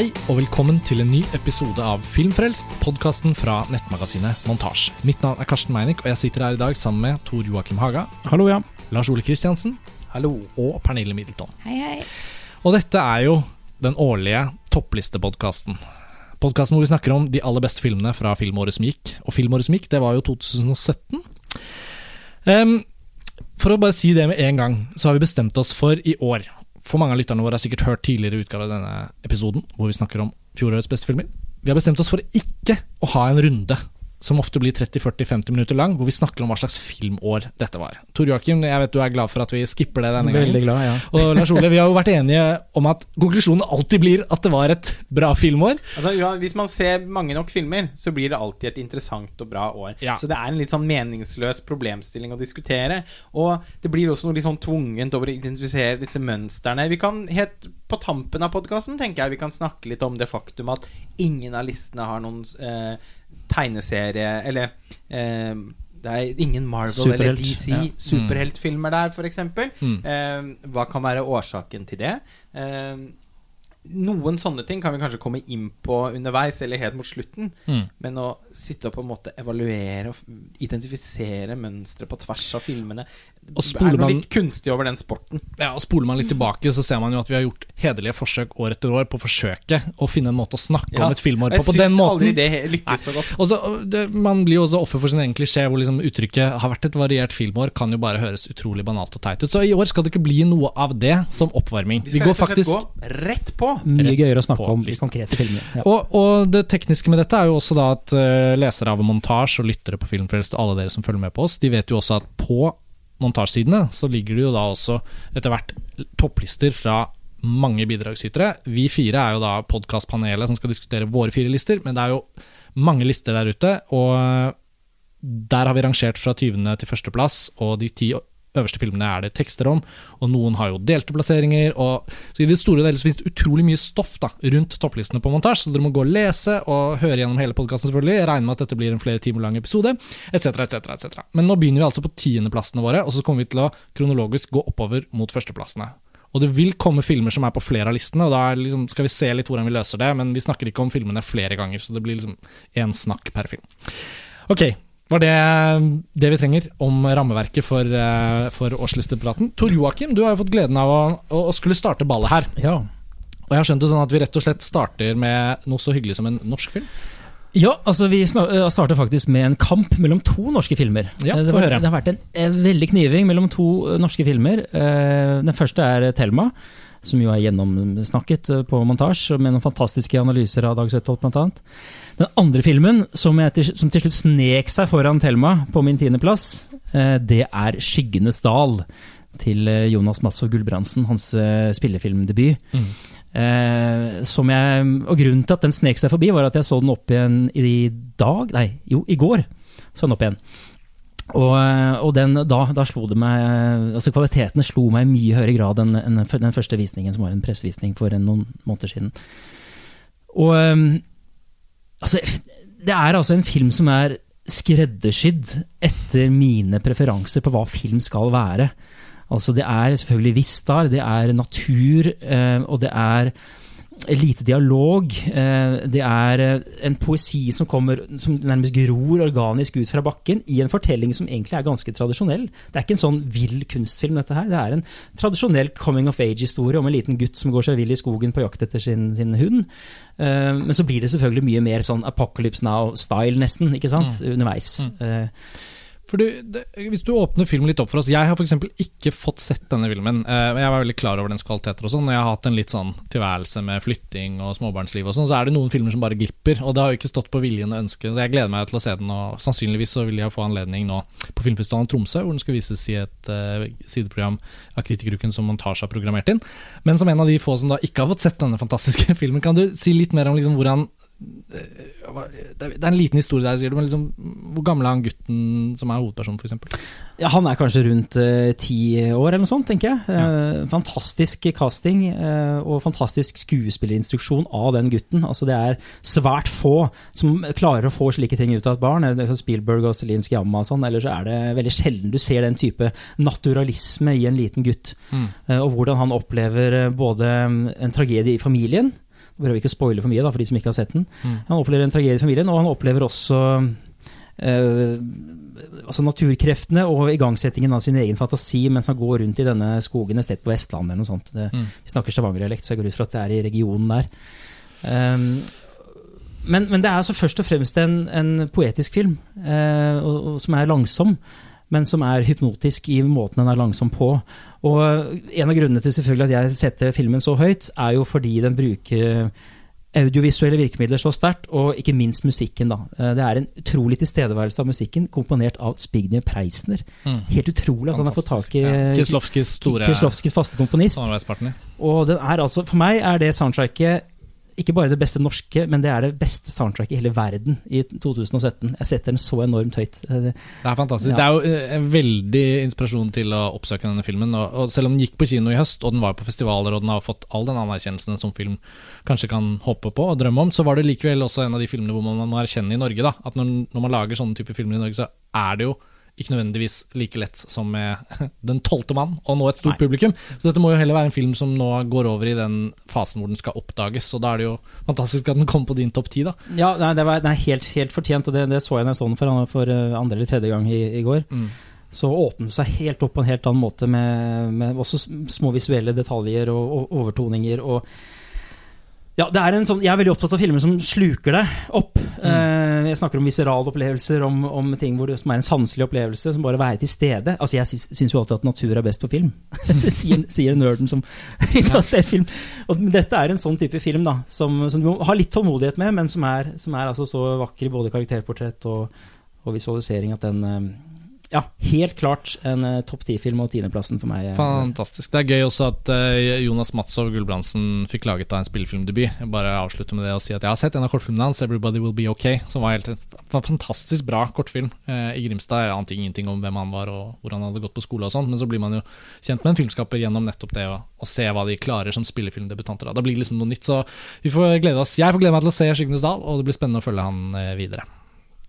Hei og velkommen til en ny episode av Filmfrelst, podkasten fra nettmagasinet Montasj. Mitt navn er Karsten Meinick, og jeg sitter her i dag sammen med Tor Joakim Haga, Hallo, ja. Lars Ole Kristiansen Hallo. og Pernille Middleton. Hei, hei. Og dette er jo den årlige topplistepodkasten. Podkasten hvor vi snakker om de aller beste filmene fra filmåret som gikk. Og filmåret som gikk, det var jo 2017. Um, for å bare si det med en gang, så har vi bestemt oss for i år For mange av lytterne våre har sikkert hørt tidligere utgave av denne episoden, hvor vi snakker om fjorårets beste filmer. Vi har bestemt oss for ikke å ha en runde som ofte blir 30-40-50 minutter lang, hvor vi snakker om hva slags filmår dette var. Tor Joakim, jeg vet du er glad for at vi skipper det denne gangen. Veldig glad, ja. Og Lars Ole, vi har jo vært enige om at konklusjonen alltid blir at det var et bra filmår. Altså, ja, hvis man ser mange nok filmer, så blir det alltid et interessant og bra år. Ja. Så det er en litt sånn meningsløs problemstilling å diskutere. Og det blir også noe litt sånn tvungent over å identifisere disse mønsterne. Vi kan helt på tampen av podkasten tenker jeg vi kan snakke litt om det faktum at ingen av listene har noen eh, tegneserie Eller eh, det er ingen Marvel eller DC ja. superheltfilmer der, f.eks. Mm. Eh, hva kan være årsaken til det? Eh, noen sånne ting kan vi kanskje komme inn på underveis eller helt mot slutten. Mm. Men å sitte og på en måte evaluere og identifisere mønstre på tvers av filmene Og er noe man- litt kunstig over den sporten. Ja, og Spoler man litt tilbake, så ser man jo at vi har gjort hederlige forsøk år etter år på å forsøke å finne en måte å snakke Ja, om et filmår på Jeg på den syns aldri det lykkes så godt. Også, det, Man blir jo også offer for sin egen klisjé, hvor liksom uttrykket 'har vært et variert filmår' kan jo bare høres utrolig banalt og teit ut. Så i år skal det ikke bli noe av det som oppvarming. Vi Vi går faktisk gå rett på. Mye gøyere å snakke om i konkrete filmer. Ja. Og, og det tekniske med dette er jo også da at uh, lesere av montasje og lyttere på Filmfrelst og alle dere som følger med på oss, de vet jo også at på montasjesidene så ligger det jo da også etter hvert topplister fra mange bidragsytere. Vi fire er jo da podkastpanelet som skal diskutere våre fire lister, men det er jo mange lister der ute, og der har vi rangert fra 20. til førsteplass, og de ti øverste filmene er det tekster om, og noen har jo delte plasseringer. Og, så i det store og hele finnes det utrolig mye stoff da, rundt topplistene på montasje, så dere må gå og lese og høre gjennom hele podkasten, selvfølgelig. Jeg regner med at dette blir en flere timer lang episode, etc., etc., etc. Men nå begynner vi altså på tiendeplassene våre, og så kommer vi til å kronologisk gå oppover mot førsteplassene. Og det vil komme filmer som er på flere av listene, og da liksom, skal vi se litt hvordan vi løser det, men vi snakker ikke om filmene flere ganger, så det blir liksom én snakk per film. Ok, var det det vi trenger om rammeverket for, eh, for årslistepraten? Tor Joakim, du har jo fått gleden av å, å skulle starte ballet her. Ja. Og jeg har skjønt det sånn at vi rett og slett starter med noe så hyggelig som en norsk film. ja, altså vi eh, starter faktisk med en kamp mellom to norske filmer. Ja, Eh, det, var, det har vært en veldig kniving mellom to norske filmer. Den første er Thelma, som jo er gjennomsnakket eh, på montasje, med noen fantastiske analyser av Dag Søtholt bl.a. Den andre filmen, som, jeg til, som til slutt snek seg foran Thelma på min tiendeplass, eh, det er 'Skyggenes dal' til eh, Jonas Madsov Gulbrandsen, hans spillefilmdebut. Mm. Eh, som jeg, og Grunnen til at den snek seg forbi, var at jeg så den opp igjen i dag Nei, jo, i går. Så den opp igjen. Og, eh, og den, da, da slo det meg altså Kvaliteten slo meg i mye høyere grad enn enn den første visningen, som var en pressevisning for noen måneder siden. Og eh, altså, Det er altså en film som er skreddersydd etter mine preferanser på hva film skal være. Altså Det er selvfølgelig Vistar, det er natur, eh, og det er lite dialog. Eh, det er eh, en poesi som kommer som nærmest gror organisk ut fra bakken, i en fortelling som egentlig er ganske tradisjonell. Det er ikke en sånn vill kunstfilm, dette her. Det er en tradisjonell coming of age-historie om en liten gutt som går seg vill i skogen på jakt etter sin, sin hund. Eh, men så blir det selvfølgelig mye mer sånn Apocalypse Now-style, nesten, ikke sant, underveis. Eh, For det, Hvis du åpner filmen litt opp for oss Jeg har eksempel ikke fått sett denne filmen. Eh, jeg var veldig klar over dens kvaliteter. og sånn Når Jeg har hatt en litt sånn tilværelse med flytting og småbarnsliv. og sånn Så er det noen filmer som bare glipper. Og det har jo ikke stått på viljen og ønsket. Så jeg gleder meg til å se den. Og sannsynligvis så vil jeg få anledning nå på Filmfestivalen Tromsø, hvor den skal vises i et uh, sideprogram av Kritikeruken som Montasje har programmert inn. Men som en av de få som da ikke har fått sett denne fantastiske filmen, kan du si litt mer om liksom hvordan det er en liten historie der, sier du, men liksom, hvor gammel er han gutten som er hovedpersonen, f.eks.? Ja, han er kanskje rundt ti ti år eller noe sånt, tenker jeg. Eh, fantastisk casting uh, og fantastisk skuespillerinstruksjon av den gutten. Altså, det er svært få som klarer å få slike ting ut av et barn. Eh, Spielberg og Celine Sciamma og sånn. Ellers er det veldig sjelden du ser den type naturalisme i en liten gutt. Mm. Eh, og hvordan han opplever eh, både mm, en tragedie i familien prøver ikke å spoile for mye da, for de som ikke har sett den. Han opplever en tragedie i familien, og han opplever også eh, altså naturkreftene og igangsettingen av sin egen fantasi mens han går rundt i denne skogen et sted på Vestlandet eller noe sånt. Det, Mm. Vi snakker Stavanger-dialekt, så jeg går ut fra at det er i regionen der. Um, men, men det er altså først og fremst en, en poetisk film, eh, og, og, som er langsom. Men som er hypnotisk i måten den er langsom på. Og en av grunnene til selvfølgelig at jeg setter filmen så høyt, er jo fordi den bruker audiovisuelle virkemidler så sterkt, og ikke minst musikken. da. Eh, Det er en utrolig tilstedeværelse av musikken, komponert av Spigner Preisner. Mm. Helt utrolig at han har fått tak i Ja. Store Kieslowskis faste komponist. Og den er altså, for meg er det soundtracket ikke bare det beste norske, men det er det beste soundtracket i hele verden i 2017. Jeg setter den så enormt høyt. Eh, Det er fantastisk. Ja. Det er jo eh, en veldig inspirasjon til å oppsøke denne filmen. Og, og selv om den gikk på kino i høst, og den var på festivaler, og den har fått all den anerkjennelsen som film kanskje kan håpe på og drømme om, så var det likevel også en av de filmene hvor man må erkjenne i Norge da, at når, når man lager sånne typer filmer i Norge, så er det jo ikke nødvendigvis like lett som med Den tolvte mann, og nå et stort Nei. publikum. Så dette må jo heller være en film som nå går over i den fasen hvor den skal oppdages. Og da er det jo fantastisk at den kom på din topp ti, da. Ja, nei, det var det er helt, helt fortjent, og det, det så jeg da jeg så den for, for eh, andre eller tredje gang i, i går. Mm. Så åpnet det seg helt opp på en helt annen måte, med, med også små visuelle detaljer og, og overtoninger. og ja, det er en sånn, Jeg er veldig opptatt av filmer som sluker deg opp. Eh, jeg snakker om viserale opplevelser, om, om ting hvor det, som er en sanselig opplevelse, som bare være til stede. Altså, Jeg syns, jo alltid at natur er best på film, sier, sier nerden som sett film. Og dette er en sånn type film da, som, som du må ha litt tålmodighet med, men som er, som er altså så vakker i både karakterportrett og, og visualisering at den eh, Ja, helt klart en uh, topp ti-film og tiendeplassen for meg. eh, Fantastisk. Det er gøy også at uh, Jonas Matzov Gulbrandsen fikk laget da en spillefilmdebut. Jeg bare avslutter med det og si at jeg har sett en av kortfilmene hans, 'Everybody Will Be Ok', som var helt en fantastisk bra kortfilm uh, i Grimstad. Jeg ante ingenting om hvem han var og hvor han hadde gått på skole og sånt, men så blir man jo kjent med en filmskaper gjennom nettopp det å, å se hva de klarer som spillefilmdebutanter. Da. da blir det liksom noe nytt, så vi får glede oss. Jeg får glede meg til å se 'Skyggenes dal', og det blir spennende å følge han videre.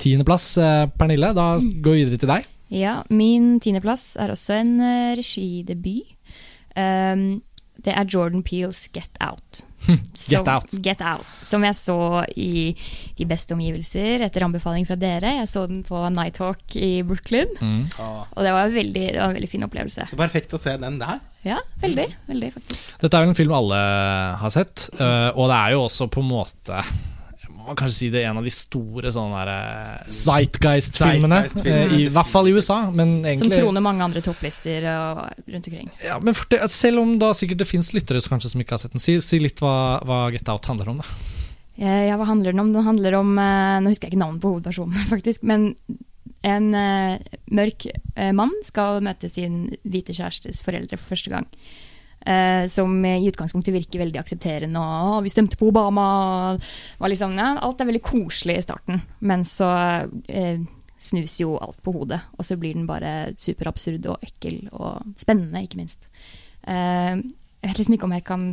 Tiendeplass, Pernille. Da går vi videre til deg. Ja, min tiendeplass er også en uh, regidebut. Um, det er Jordan Peels Get Out. Get Out. Get Out. Som jeg så i De beste omgivelser etter anbefaling fra dere. Jeg så den på Nighthawk i Brooklyn, Mm. og det var, en veldig, det var en veldig fin opplevelse. Så perfekt å se den der. Ja, veldig. Veldig, faktisk. Dette er jo en film alle har sett, øh, og det er jo også på en måte man kanskje si det er en av de store sånne der, eh, Zeitgeist-filmene. Zeitgeist-filmene, eh, I hvert fall i USA, men Som troner mange andre topplister og, rundt omkring. ja, men for det, Selv om da sikkert det fins lyttere som kanskje som ikke har sett den, si, si litt hva, hva Get Out handler om, da. Eh, Ja, hva handler den om? Den handler om Nå husker jeg ikke navnet på hovedpersonen, faktisk. Men en mørk mann skal møte sin hvite kjærestes foreldre for første gang. Eh, som i utgangspunktet virker veldig aksepterende. Og «Å, 'Vi stemte på Obama.' liksom, ja, alt er veldig koselig i starten. Men så eh, snus jo alt på hodet. Og så blir den bare superabsurd og ekkel og spennende, ikke minst. Eh, jeg vet liksom ikke om jeg kan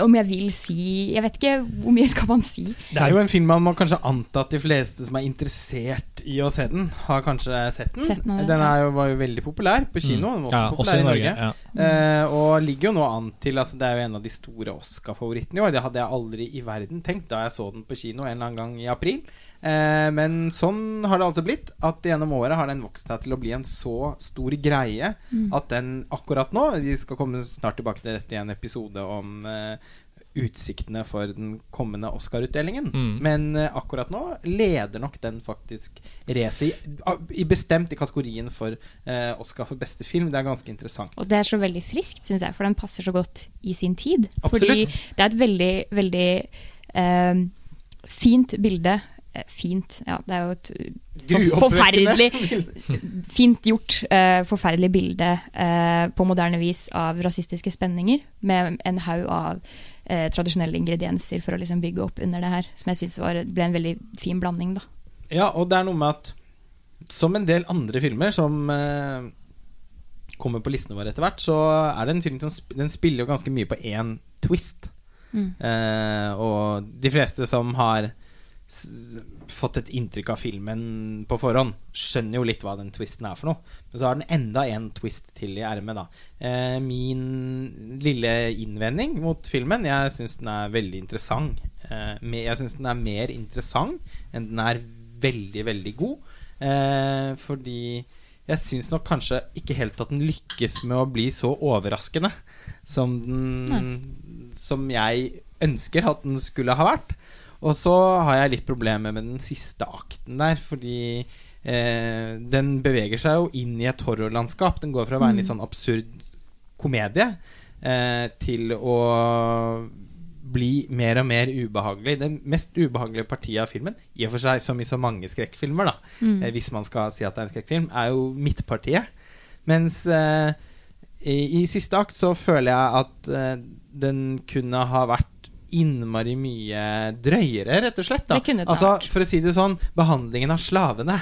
om jeg vil si Jeg vet ikke hvor mye skal man si. Det er jo en film man må kanskje anta at de fleste som er interessert i å se den, har kanskje sett den. Sett den, den er jo, var jo veldig populær på kino. Den var også Ja, populær også i Norge. Norge. Ja. Eh, og ligger jo nå an til altså Det er jo en av de store Oscar-favorittene i år. Det hadde jeg aldri i verden tenkt da jeg så den på kino en eller annen gang i april. Eh, men sånn har det altså blitt. At gjennom året har den vokst seg til å bli en så stor greie at den akkurat nå Vi skal komme snart tilbake til dette i en episode om eh, utsiktene for den kommende Oscar-utdelingen. Mm. Men eh, akkurat nå leder nok den faktisk racet i, i bestemt i kategorien for eh, Oscar for beste film. Det er ganske interessant. Og det er så veldig friskt, syns jeg, for den passer så godt i sin tid. Absolutt. Fordi det er et veldig, veldig eh, fint bilde. Eh, Fint, ja, det er jo et forferdelig fint gjort, Uh, forferdelig bilde uh, på moderne vis av rasistiske spenninger, med en haug av uh, tradisjonelle ingredienser for å liksom bygge opp under det her, som jeg syns ble en veldig fin blanding. da. Ja, og det er noe med at som en del andre filmer som eh, kommer på listene våre etter hvert, så er det en film som sp den spiller jo ganske mye på én twist. Mm. Eh, og de fleste som har fått et inntrykk av filmen på forhånd. Skjønner jo litt hva den twisten er for noe. Men så har den enda en twist til i ermet, da. Eh, min lille innvending mot filmen Jeg syns den er veldig interessant. Eh, jeg syns den er mer interessant enn den er veldig, veldig god. Eh, fordi jeg syns nok kanskje ikke helt at den lykkes med å bli så overraskende som den Som jeg ønsker at den skulle ha vært. Og så har jeg litt problemer med den siste akten der, fordi eh, den beveger seg jo inn i et horrorlandskap. Den går fra å være en litt sånn absurd komedie eh, til å bli mer og mer ubehagelig. Det mest ubehagelige partiet av filmen, i og for seg som i så mange skrekkfilmer, da, Mm. eh, hvis man skal si at det er en skrekkfilm, er jo midtpartiet. Mens eh, i, i siste akt så føler jeg at eh, den kunne ha vært innmari mye drøyere, rett og slett. Da. Det kunne det altså, vært. For å si det sånn, behandlingen av slavene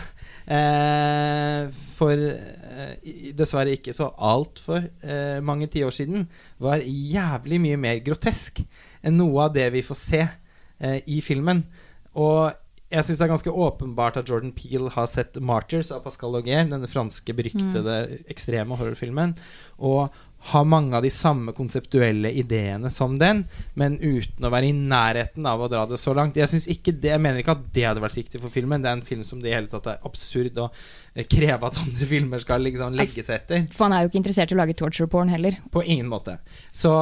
eh, For eh, dessverre ikke så altfor eh, mange tiår siden var jævlig mye mer grotesk enn noe av det vi får se eh, i filmen. Og jeg syns det er ganske åpenbart at Jordan Peel har sett 'Martyrs' av Pascal Augier, denne franske beryktede ekstreme horrorfilmen, og har mange av de samme konseptuelle ideene som den, men uten å være i nærheten av å dra det så langt. Jeg, det, jeg mener ikke at det hadde vært riktig for filmen. Det er en film som det i hele tatt er absurd å eh, kreve at andre filmer skal liksom legge seg etter. For han er jo ikke interessert i å lage torture porn heller. På ingen måte. Så,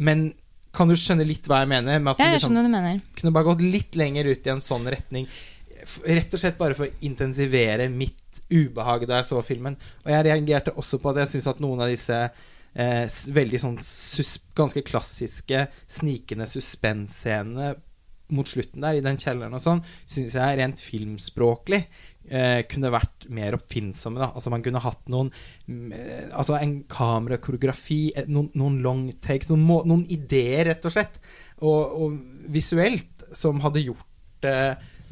men kan du skjønne litt hva jeg mener? Med at Ja, jeg liksom skjønner hva du mener. kunne bare gått litt lenger ut i en sånn retning. Rett og slett bare for å intensivere mitt ubehag da jeg så filmen. Og jeg reagerte også på at jeg syns at noen av disse eh, veldig sånn ganske klassiske snikende suspensscenene mot slutten der, i den kjelleren og sånn, syns jeg rent filmspråklig eh, kunne vært mer oppfinnsomme. da Altså Man kunne hatt noen mm, eh, Altså en kamerakoreografi, eh, noen, noen long takes, noen, noen ideer, rett og slett. Og, og visuelt som hadde gjort det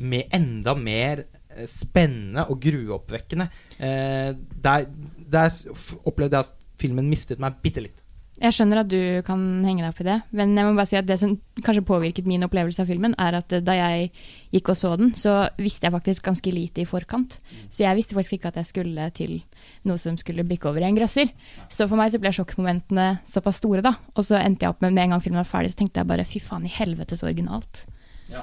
med enda mer eh, spennende og gruoppvekkende. Eh, der, der opplevde jeg at filmen mistet meg bitte litt. Jeg skjønner at du kan henge deg opp i det, men jeg må bare si at det som kanskje påvirket min opplevelse av filmen, er at eh, da jeg gikk og så den, så visste jeg faktisk ganske lite i forkant. Så jeg visste faktisk ikke at jeg skulle til noe som skulle bikke over i en grøsser. Så for meg så ble sjokkmomentene såpass store, da. Og så endte jeg opp med med en gang filmen var ferdig, så tenkte jeg bare fy faen i helvete så originalt. Jeg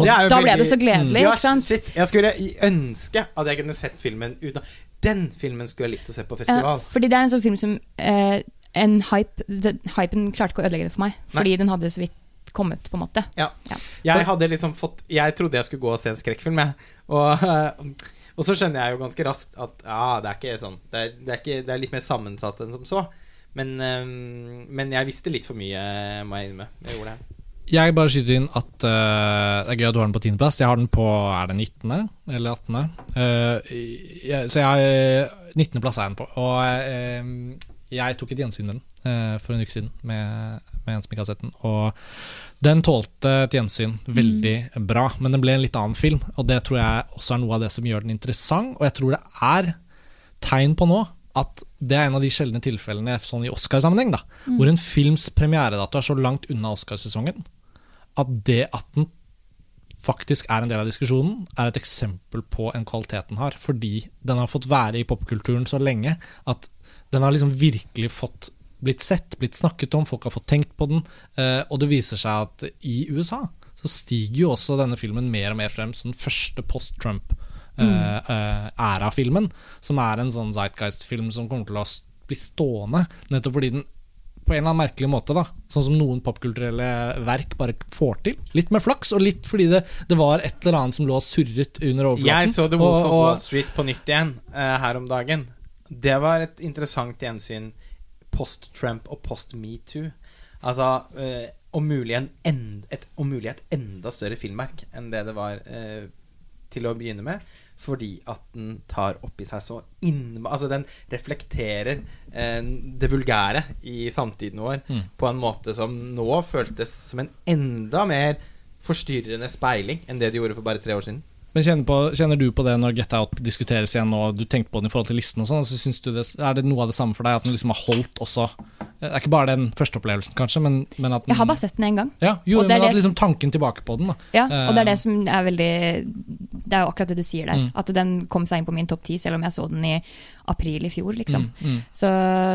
må, da veldig, ble det så gledelig, Ja, ikke sant? shit. Jeg skulle ønske at jeg kunne sett filmen uten Den filmen skulle jeg likt å se på Ja, festival. fordi det er en sånn film som eh, En hype det, Hypen klarte ikke å ødelegge det for meg, fordi den hadde så vidt kommet, på en måte. Ja. Ja. Jeg hadde liksom fått Jeg trodde jeg skulle gå og se en skrekkfilm, jeg. Og, og så skjønner jeg jo ganske raskt at ja, det er ikke sånn. Det er, det er, ikke, det er litt mer sammensatt enn som så. Men, men jeg visste litt for mye, må jeg innrømme. Jeg gjorde det. Jeg bare skyter inn at uh, det er gøy at du har den på tiendeplass. Jeg har den på er det 19. eller 18. Uh, jeg, så jeg 19.-plass er jeg den på. Og uh, jeg tok et gjensyn med den eh, for en uke siden med, med en som ikke har sett den. Og den tålte et gjensyn veldig bra, men den ble en litt annen film. Og det tror jeg også er noe av det som gjør den interessant. Og jeg tror det er tegn på nå at det er en av de sjeldne tilfellene sånn i Oscarsammenheng, da, hvor en films premieredato er så langt unna Oscarsesongen at det at den faktisk er en del av diskusjonen, er et eksempel på en kvalitet den har. Fordi den har fått være i popkulturen så lenge at den har liksom virkelig fått blitt sett, blitt snakket om, folk har fått tenkt på den. eh, og det viser seg at i USA så stiger jo også denne filmen mer og mer frem som den første post-Trump-æra-filmen. som er en sånn Zeitgeist-film som kommer til å bli stående, nettopp fordi den på en eller annen merkelig måte, da. Sånn som noen popkulturelle verk bare får til. Litt med flaks, og litt fordi det, det var et eller annet som lå og surret under overflaten. Jeg så The Wolf of Wall Street på nytt igjen uh, her om dagen. Det var et interessant gjensyn post-Trump og post-metoo. Altså uh, om, mulig en end, et, om mulig et enda større filmverk enn det det var uh, til å begynne med. Fordi at den tar opp i seg så inn... Altså den reflekterer eh, det vulgære i samtiden vår Mm. på en måte som nå føltes som en enda mer forstyrrende speiling enn det det gjorde for bare tre år siden. Men kjenner, på, kjenner du på det når Get Out diskuteres igjen og du tenkte på den i forhold til listen og sånn, så synes du det, er det noe av det samme for deg, at den liksom har holdt også Det er ikke bare den første opplevelsen, kanskje, men, men at den Jeg har bare sett den én gang. ja, jo, men at liksom tanken tilbake på den, da. Ja, og det er det Eh. som er veldig Det er jo akkurat det du sier der. Mm. At den kom seg inn på min topp ti, selv om jeg så den i april i fjor, liksom. Mm, mm. Så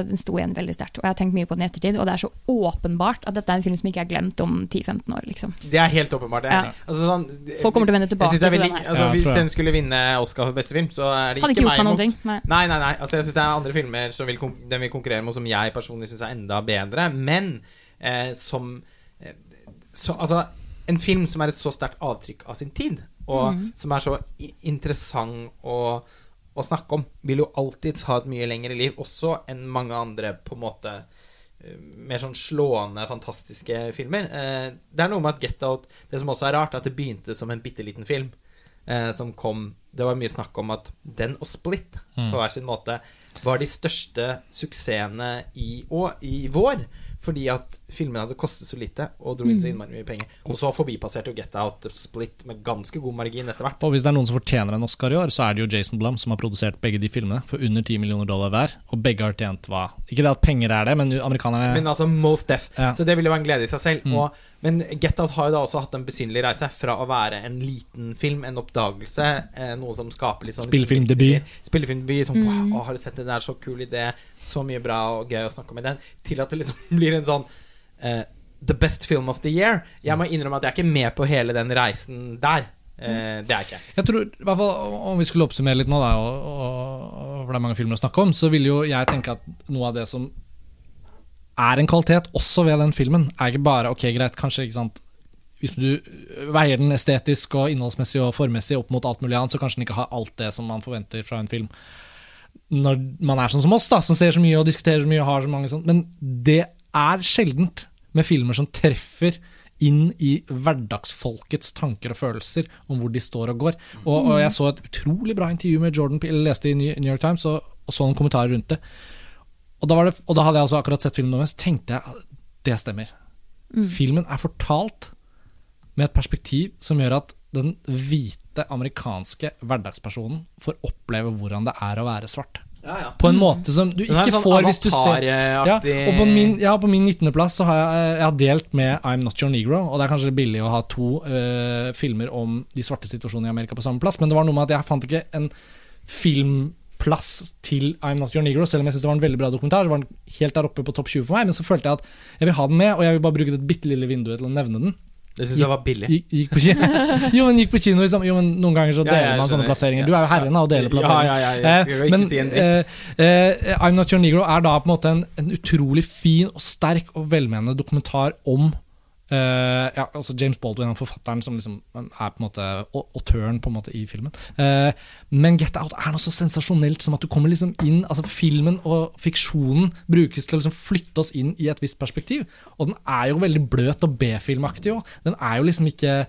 den sto igjen veldig sterkt. Og jeg har tenkt mye på den i ettertid, og det er så åpenbart at dette er en film som ikke er glemt om 10-15 år, liksom. Det er helt åpenbart. Det. Ja. Altså, sånn, Folk kommer til å vende tilbake er til den her. altså, Ja, Hvis den skulle vinne Oscar for beste film, så er det ikke ikke meg imot. noen ting. Nei. Nei, nei, nei. Altså, jeg synes det er andre filmer som vil, den vil konkurrere med, som jeg personlig syns er enda bedre. Men eh, som eh, så, Altså, en film som er et så sterkt avtrykk av sin tid, og Mm. som er så interessant å, å snakke om, vil jo alltids ha et mye lengre liv, også enn mange andre på en måte eh, mer sånn slående, fantastiske filmer. Eh, det er noe med at Get Out Det som også er rart, er at det begynte som en bitte liten film eh, som kom Det var mye snakk om at den og Split Mm. på hver sin måte var de største suksessene i, i vår. Fordi at filmene hadde kostet så lite og dro inn så innmari mye penger. Og så forbipasserte jo Get Out Split med ganske god margin etter hvert. Og hvis det er noen som fortjener en Oscar i år, så er det jo Jason Blum som har produsert begge de filmene for under 10 millioner dollar hver, og begge har tjent hva Ikke det at penger er det, men amerikanerne Men altså most deaf. Ja. Så det ville jo være en glede i seg selv. Mm. Og, men Get Out har jo da også hatt en besynderlig reise fra å være en liten film, en oppdagelse, eh, noe som skaper litt sånn Spillefilmdebut. Spillefilmdebut. Sånn, Mm. wow, har du sett det der? Så kul idé. Så mye bra og gøy å snakke om i den. Til at det liksom blir en sånn uh, The best film of the year. Jeg må innrømme at jeg er ikke med på hele den reisen der. Uh, det er jeg ikke. Jeg tror, i hvert fall Om vi skulle oppsummere litt nå, da, og, og, for det er mange filmer å snakke om, så vil jo jeg tenke at noe av det som er en kvalitet også ved den filmen, er ikke bare ok, greit, kanskje ikke sant Hvis du veier den estetisk og innholdsmessig og formessig opp mot alt mulig annet, så kanskje den ikke har alt det som man forventer fra en film. Når man er sånn som oss, da, som ser så mye og diskuterer så mye og har så mange sånn. Men det er sjeldent med filmer som treffer inn i hverdagsfolkets tanker og følelser om hvor de står og går. Og, og jeg så et utrolig bra intervju med Jordan Peele, leste i New York Times, og, og så noen kommentarer rundt det. Og da, var det, og da hadde jeg altså akkurat sett filmen, deres, tenkte jeg det stemmer. Filmen er fortalt med et perspektiv som gjør at den hvite amerikanske hverdagspersonen får oppleve hvordan det er å være svart. Ja, ja. På en måte som du ikke sånn får hvis du ser ja, og på min, ja, på min 19.-plass så har jeg, jeg har delt med I'm Not Your Negro, og det er kanskje billig å ha to uh, filmer om de svarte situasjonene i Amerika på samme plass, men det var noe med at jeg fant ikke en filmplass til I'm Not Your Negro, selv om jeg synes det var en veldig bra dokumentar. så var den helt der oppe på topp 20 for meg, men så følte jeg at jeg vil ha den med, og jeg vil bare bruke det bitte lille vinduet til å nevne den. Det syns jeg var billig. Gikk, gikk på kino. jo, men gikk på kino liksom. Jo, men noen ganger så Ja, deler jeg man sånne plasseringer. Du er jo herren av å dele plasseringer. ja, ja, jeg skal Eh, men si en eh, eh, I'm Not Your Negro er da på en måte en, en utrolig fin og sterk og velmenende dokumentar om eh, ja, altså James Baldwin, han forfatteren som liksom er på en måte autøren på en måte i filmen. Uh, men Get Out er noe så sensasjonelt som at du kommer liksom inn Altså Filmen og fiksjonen brukes til å liksom flytte oss inn i et visst perspektiv. Og den er jo veldig bløt og B-filmaktig òg. Den er jo liksom ikke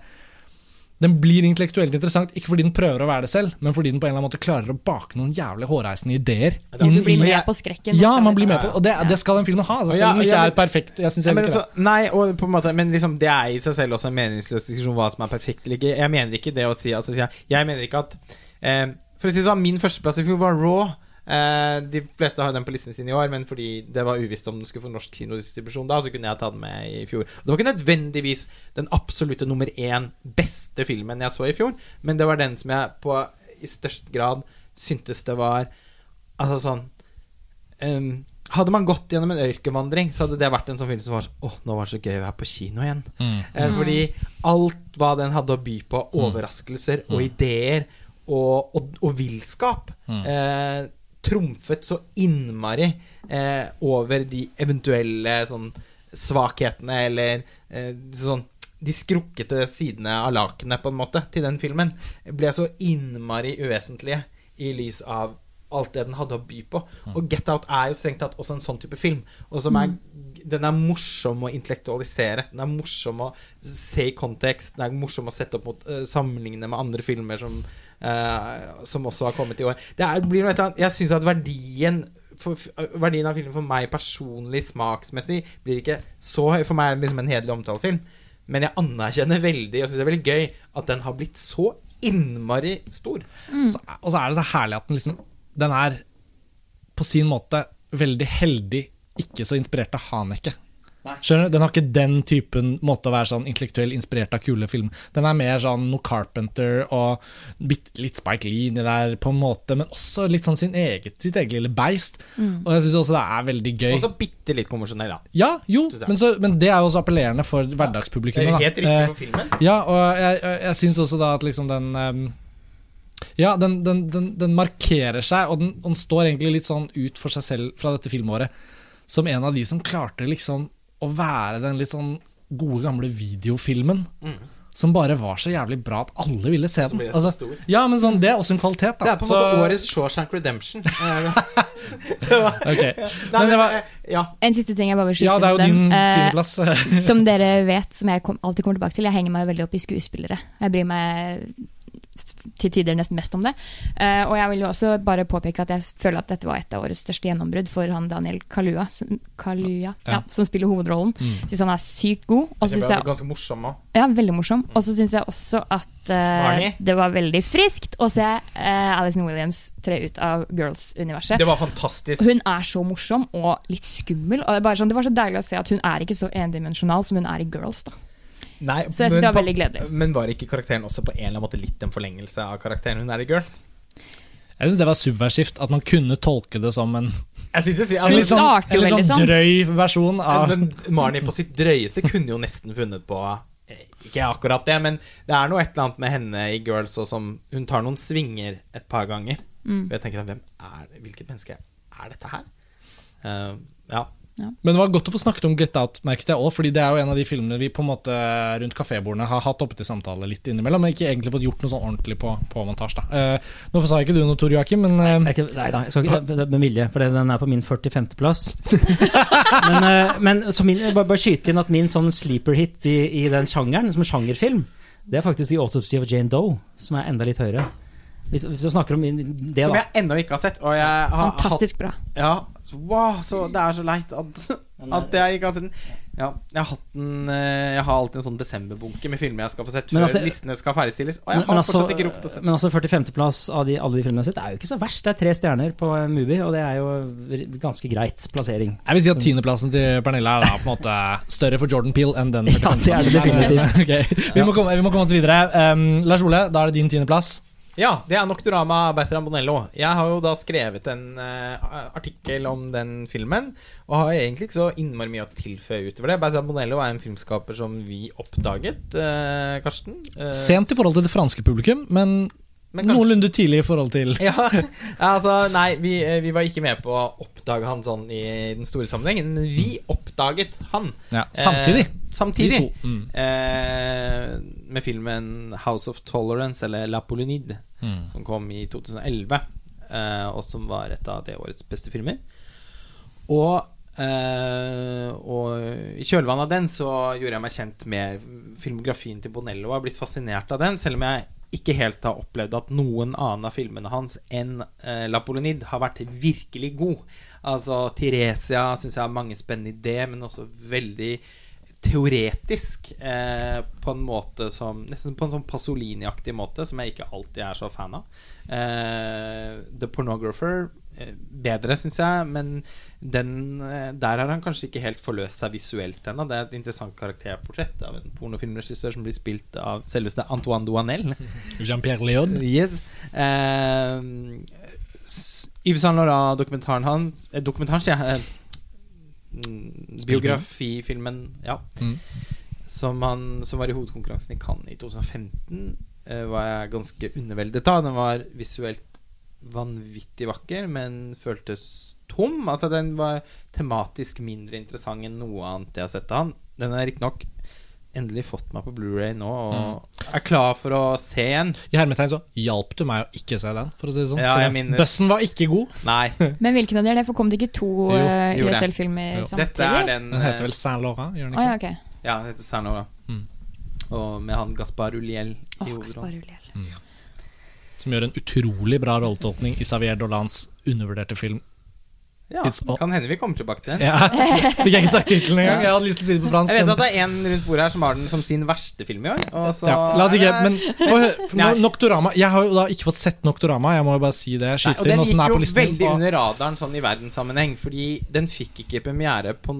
den blir intellektuelt interessant, ikke fordi den prøver å være det selv, men fordi den på en eller annen måte klarer å bake noen jævlig hårreisende ideer. Ja, Du blir med på skrekken. Ja, man blir med på Og det, det skal den filmen ha, altså, selv om den ikke er perfekt. Jeg synes Ja, men, ikke Så, nei, og på en måte, men liksom, det er i seg selv også en meningsløs diskusjon hva som er perfekt eller ikke. Jeg mener ikke det å si altså, jeg, jeg mener ikke at eh, For å si det sånn, min førsteplass i fjor var Raw. Eh, de fleste har den på listen sin i år, men fordi det var uvisst om den skulle få norsk kinodistribusjon da, så kunne jeg ta den med i fjor. Det var ikke nødvendigvis den absolutte nummer én beste filmen jeg så i fjor, men det var den som jeg på i størst grad syntes det var Altså sånn um, hadde man gått gjennom en ørkenvandring, så hadde det vært en sånn film som var sånn Åh, nå var det så gøy å være på kino igjen. Mm. Eh, fordi alt hva den hadde å by på, overraskelser og ideer og, og, og villskap, Mm. eh, trumfet så innmari eh, over de eventuelle sånn svakhetene eller eh, sånn de skrukkete sidene av lakenet, på en måte, til den filmen, ble så innmari uvesentlige i lys av alt det den hadde å by på. Og Get Out er jo strengt tatt også en sånn type film. Og som er, Den er morsom å intellektualisere. Den er morsom å se i kontekst. Den er morsom å sette opp mot eh, sammenligne med andre filmer som, eh, som også har kommet i år. Det er, blir noe annet Jeg syns at verdien for, verdien av filmen for meg personlig, smaksmessig, blir ikke så høy. For meg er det liksom en hederlig omtalefilm. Men jeg anerkjenner veldig og syns det er veldig gøy at den har blitt så innmari stor. Så, og så er det så herlig at den liksom Den er på sin måte veldig heldig ikke så inspirert av Haneke. Skjønner du? Den har ikke den typen måte å være sånn intellektuell inspirert av kule film. Den er mer sånn noe Carpenter og litt Spike Lee inni der, på en måte, men også litt sånn sin eget, sitt eget lille beist. Og jeg syns også det er veldig gøy. Og så bitte litt konvensjonell, da. Ja, jo, men, så, men det er jo også appellerende for Det hverdagspublikummet. er helt riktig Eh, for filmen. ja, og jeg, jeg, syns også da at liksom den um, Ja, den, den, den, den markerer seg, og den, og den står egentlig litt sånn ut for seg selv fra dette filmåret som en av de som klarte liksom å være den litt sånn gode, gamle videofilmen. Som bare var så jævlig bra at alle ville se den. så Altså, ja, men sånn, det er også en kvalitet, da. Det er på en Så- måte årets Shawshank Redemption. okay. Nei, Men det var eh, ja. En siste ting jeg bare vil skyte Ja, det er jo din. Eh, tiendeplass. som dere vet, som jeg kom, alltid kommer tilbake til, jeg henger meg veldig opp i skuespillere. Jeg bryr meg til tider nesten mest om det. Uh, og jeg vil jo også bare påpeke at jeg føler at dette var et av årets største gjennombrudd for han Daniel Kalua, som, Kaluuya, ja. Ja. som spiller hovedrollen. Mm. Syns han er sykt god. Og Det synes ble jeg, ganske morsom òg. ja, veldig morsom. Og så syns jeg også at uh, det var veldig friskt å se uh, Alison Williams tre ut av Girls-universet. Det var fantastisk. Hun er så morsom og litt skummel. Og det, er bare sånn, det var så deilig å se at hun er ikke så endimensjonal som hun er i Girls. da Nei, Så jeg synes det var veldig gledelig. Men var ikke karakteren også på en eller annen måte litt en forlengelse av karakteren hun er i Girls? Jeg syns det var subversivt, at man kunne tolke det som en, Jeg synes altså, en Hun litt sånn, starter jo en litt veldig sånn sånn. drøy versjon av Men Marnie på sitt drøyeste kunne jo nesten funnet på Ikke akkurat det, men det er noe et eller annet med henne i Girls og som Hun tar noen svinger et par ganger. Mm. Og jeg tenker hvem er det? Hvilket menneske er dette her? Uh, ja. Men det var godt å få snakket om Get Out, merket jeg òg, fordi det er jo en av de filmene vi på en måte rundt kafébordene har hatt oppe til samtale litt innimellom, men ikke egentlig fått gjort noe sånn ordentlig på, på montasje. Eh, nå sa ikke du noe, Tor Joakim, men eh, er ikke- Nei da, jeg skal ikke med vilje, for den er på min 45.-plass. men eh, men så min, bare, bare skyte inn at min sånn sleeper hit i, i den sjangeren, som en sjangerfilm, det er faktisk The Autopsy of Jane Doe, som er enda litt høyere. Hvis, hvis du snakker om det, Som jeg ennå ikke har sett. Og jeg har Fantastisk bra. Hatt, ja, wow, så det er så leit at, at jeg ikke har sett den. Ja, jeg har hatt den eh, Jeg har alltid en sånn desemberbunke med filmer jeg skal få sett før altså- listene skal ferdigstilles. Og jeg Men, har altså, fortsatt ikke rukket å se men altså 45.-plass av de, alle de filmene jeg har sett, er jo ikke så verst. Det er tre stjerner på eh, Mubi, og det er jo ganske greit plassering. jeg vil si at tiendeplassen til Pernille er da på en måte større for Jordan Peel enn den. Ja, det er det definitivt. okay. vi, må komme, vi må komme oss videre. Um, Lars Ole, da er det din tiendeplass. Ja, det er Nocturama Bertram Bonello. Jeg har jo da skrevet en uh, artikkel om den filmen, og har egentlig ikke så innmari mye å tilføye utover det. Bertram Bonello er en filmskaper som vi oppdaget, uh, Karsten. Uh, Sent i forhold til det franske publikum, men, kanskje- noenlunde tidlig i forhold til Ja, altså Nei, vi, eh, vi var ikke med på å oppdage han sånn i den store sammenhengen, men vi oppdaget han. ja, Samtidig. Eh, samtidig. Mm. Eh, med filmen House of Tolerance, eller La Polynide, Mm. som kom i 2011, eh, og som var et av det årets beste filmer. Og, Uh, og i kjølvannet av den så gjorde jeg meg kjent med filmografien til Bonello og har blitt fascinert av den, selv om jeg ikke helt har opplevd at noen annen av filmene hans enn eh, La Polonide har vært virkelig god. Altså Tiresia syns jeg har mange spennende ideer, men også veldig teoretisk eh, på en måte som Nesten på en sånn Pasolini-aktig måte, som jeg ikke alltid er så fan av. Eh, The Pornographer eh, bedre, syns jeg, men den, eh, der har han kanskje ikke helt forløst seg visuelt ennå. Det er et interessant karakterportrett av en pornofilmregissør som blir spilt av selveste Antoine Duanel. Jean-Pierre Leon. Yes. Eh, Yves Saint Laurent-dokumentaren hans eh, Dokumentaren, sier jeg. eh, Biografifilmen, ja. Mm. Som, han, som var i hovedkonkurransen i Cannes i 2015, eh, var jeg ganske underveldet av. Den var visuelt vanvittig vakker, men føltes tom. Altså Den var tematisk mindre interessant enn noe annet jeg har sett av han. Den har riktignok endelig fått meg på Blu-ray nå, og er klar for å se en. I hermetegn så hjalp du meg å ikke se den, for å si det sånn. Ja, jeg minnes- Bøssen var ikke god. Nei. Men hvilken av de er det? For kom det ikke to Jo, eh, det. USL-filmer samtidig? Dette er den Den heter eh, vel Saint Laurent, gjør den ikke? Oh, ja, okay. Ja, den heter Saint Laurent. Mm. Og med han Gaspar Uliel i Åh, hovedrollen. Gaspar Ulliel. Som gjør en utrolig bra rolletolkning i Xavier Dolans undervurderte film Ja, It's all- Kan hende vi kommer tilbake til den. Ja, Fikk jeg ikke sagt tittelen engang. Jeg hadde lyst til å si det på fransk. Jeg vet men- at det er en rundt bordet her som har den som sin verste film i år. Og så ja, la oss ikke Men for, for Noctorama Jeg har jo da ikke fått sett Noctorama. jeg må jo bare si det. Nei, og den gikk jo veldig på. under radaren sånn i verdenssammenheng, fordi den fikk ikke premiere på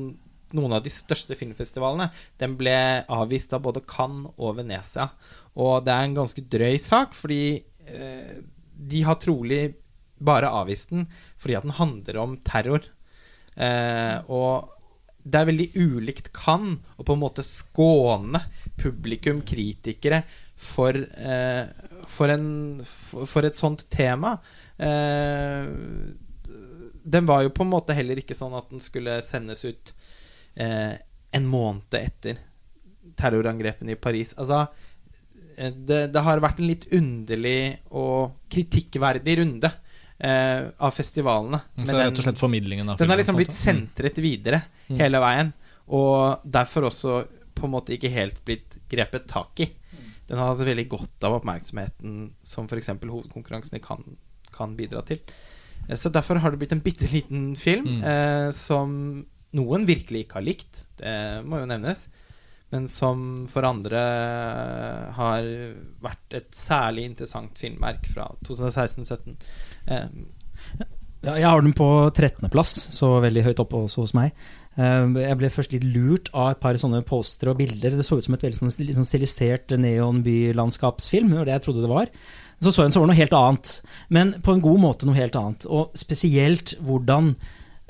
noen av de største filmfestivalene. Den ble avvist av både Cannes og Venezia. Og det er en ganske drøy sak, fordi eh, de har trolig bare avvist den fordi at den handler om terror. Eh, og det er veldig ulikt kan å på en måte skåne publikum, kritikere, for, eh, for, en, for, et sånt tema. Eh, den var jo på en måte heller ikke sånn at den skulle sendes ut eh, en måned etter terrorangrepene i Paris. Altså eh, det, det har vært en litt underlig og kritikkverdig runde eh, av festivalene. Så Men det er den- rett og slett formidlingen av den har filmen, liksom blitt sentret videre Mm. hele veien. Og derfor også på en måte ikke helt blitt grepet tak i. Den har hatt veldig godt av oppmerksomheten som f.eks. hovedkonkurransene kan, kan bidra til. Eh, Så derfor har det blitt en bitte liten film Mm. eh, som noen virkelig ikke har likt. Det må jo nevnes. Men som for andre har vært et særlig interessant filmverk fra 2016-2017. Eh, jeg har den på 13.-plass, så veldig høyt oppe også hos meg. Eh, Jeg ble først litt lurt av et par sånne postere og bilder. Det så ut som et veldig sånn sånn stilisert neonbylandskapsfilm, det jeg trodde det var. Så så jeg den, så var noe helt annet. Men på en god måte noe helt annet. Og spesielt hvordan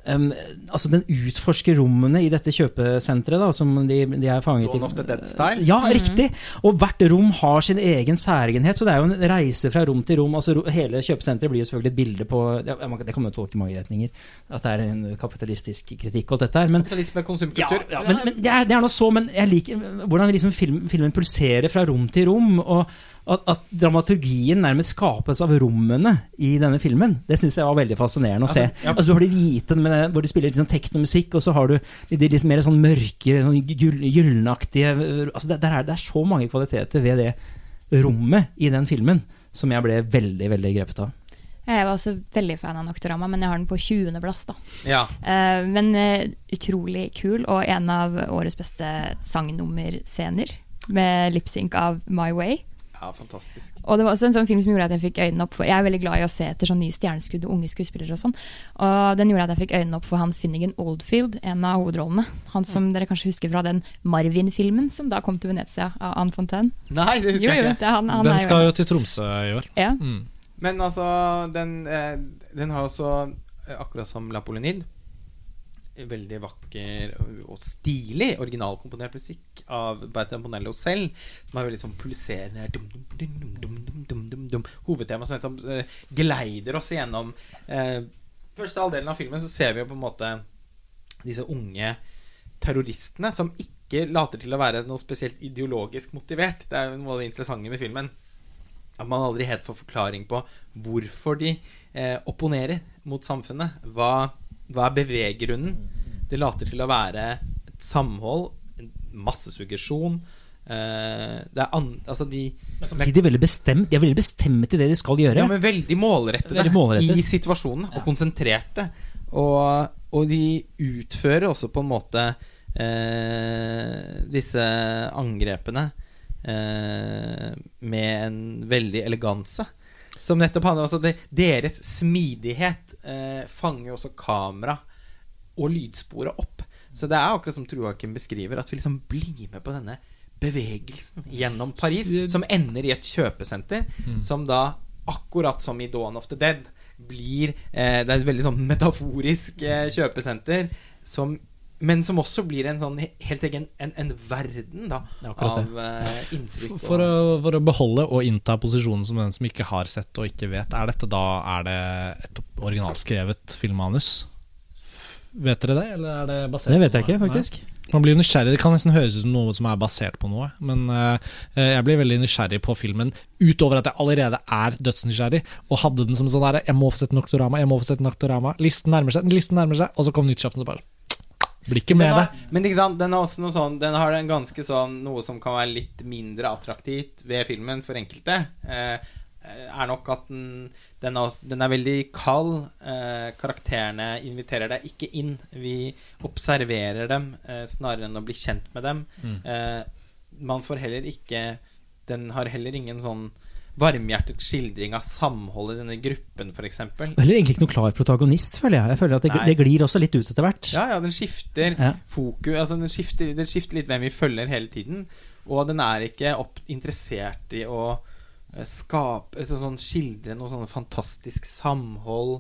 em, altså Den utforsker rommene i dette kjøpesenteret, da, som de, de er fanget Dawn of the Dead-style? Ja, riktig. Og hvert rom har sin egen særegenhet, så det er jo en reise fra rom til rom. altså Hele kjøpesenteret blir jo selvfølgelig et bilde på ja, Det kan man jo tolke i mange retninger, at det er en kapitalistisk kritikk og dette her. Men Kapitalisme, ja, konsumkultur. ja, men, men det, er, det er noe så, men jeg liker hvordan liksom film, filmen pulserer fra rom til rom. Og at, at dramaturgien nærmest skapes av rommene i denne filmen. Det syns jeg var veldig fascinerende å se. Altså, ja. Altså, du har de hvite med, det- hvor de spiller liksom teknomusikk, og så har du de, liksom mer sånn mørke, sånn gyllenaktige altså det, det, er, det er så mange kvaliteter ved det rommet i den filmen som jeg ble veldig, veldig grepet av. Jeg var også veldig fan av Nocturama, men jeg har den på 20.-plass. da. Ja. Uh, men uh, utrolig kul, og en av årets beste sangnummerscener. Med lipsync av My Way. Ja, fantastisk. Og det var også en sånn film som gjorde at jeg fikk øynene opp for Jeg er veldig glad i å se etter sånn nye stjerneskudd og unge skuespillere og sånn. Og den gjorde at jeg fikk øynene opp for han Finnegan Oldfield, en av hovedrollene. Han som dere kanskje husker fra den Marvin-filmen som da kom til Venezia av Anne Fontaine. Nei, det husker Jo, jeg ikke. det, er han, han Den er skal jo til Tromsø i år. ja. Mm. Men altså, den, eh, den har også, eh, akkurat som La Polonide, veldig vakker og stilig originalkomponert musikk av Bertram Bonello selv, som er veldig sånn pulserende Hovedtema som nettopp eh, geleider oss gjennom eh, første halvdelen av filmen, så ser vi jo på en måte disse unge terroristene som ikke later til å være noe spesielt ideologisk motivert. Det er jo noe av det interessante med filmen. At man aldri helt får forklaring på hvorfor de eh, opponerer mot samfunnet. Hva hva er beveggrunnen? Det later til å være et samhold, masse suggesjon. Uh, det er an, altså de Samtidig veldig bestemt, de er veldig bestemte i det de skal gjøre. ja, men veldig målrettede Veldig målrettet. i situasjonen, og konsentrerte. Og, og de utfører også på en måte uh, disse angrepene uh, med en veldig eleganse. Som nettopp handler om det, Deres smidighet eh, fanger også kamera og lydsporet opp. Så det er akkurat som Truakim beskriver, at vi liksom blir med på denne bevegelsen gjennom Paris, som ender i et kjøpesenter, som da, akkurat som i Dawn of the Dead, blir eh, Det er et veldig sånn metaforisk eh, kjøpesenter, som, men som også blir en sånn helt egen en, en verden da, av uh, inntrykk. For å, for å beholde og innta posisjonen som den som ikke har sett og ikke vet, er dette da er det et originalskrevet filmmanus? Vet dere det, eller er det basert Det vet jeg ikke, faktisk. Nei? Man blir nysgjerrig, Det kan nesten høres ut som noe som er basert på noe, men uh, jeg blir veldig nysgjerrig på filmen utover at jeg allerede er dødsnysgjerrig, og hadde den som sånn der Jeg må få sett Nocturama, jeg må få sett Nocturama. Listen nærmer seg, listen nærmer seg, og så kom nyttårsaften, så bare Blir ikke den med har, det. men ikke sant, den har også noe sånn Den har en ganske sånn noe som kan være litt mindre attraktivt ved filmen for enkelte. Eh, eh, er nok at den, den, er, den er veldig kald. Eh, karakterene inviterer deg ikke inn. Vi observerer dem eh, snarere enn å bli kjent med dem. Mm. Eh, man får heller ikke Den har heller ingen sånn varmhjertet skildring av samholdet i denne gruppen, f.eks. Og Heller egentlig ikke noen klar protagonist, føler jeg. Jeg føler at det, det glir også litt ut etter hvert. Ja, ja, den skifter Ja. fokus Altså, den skifter, den skifter litt hvem vi følger hele tiden. Og den er ikke opp, interessert i å eh, skape altså, sånn, Skildre noe sånn fantastisk samhold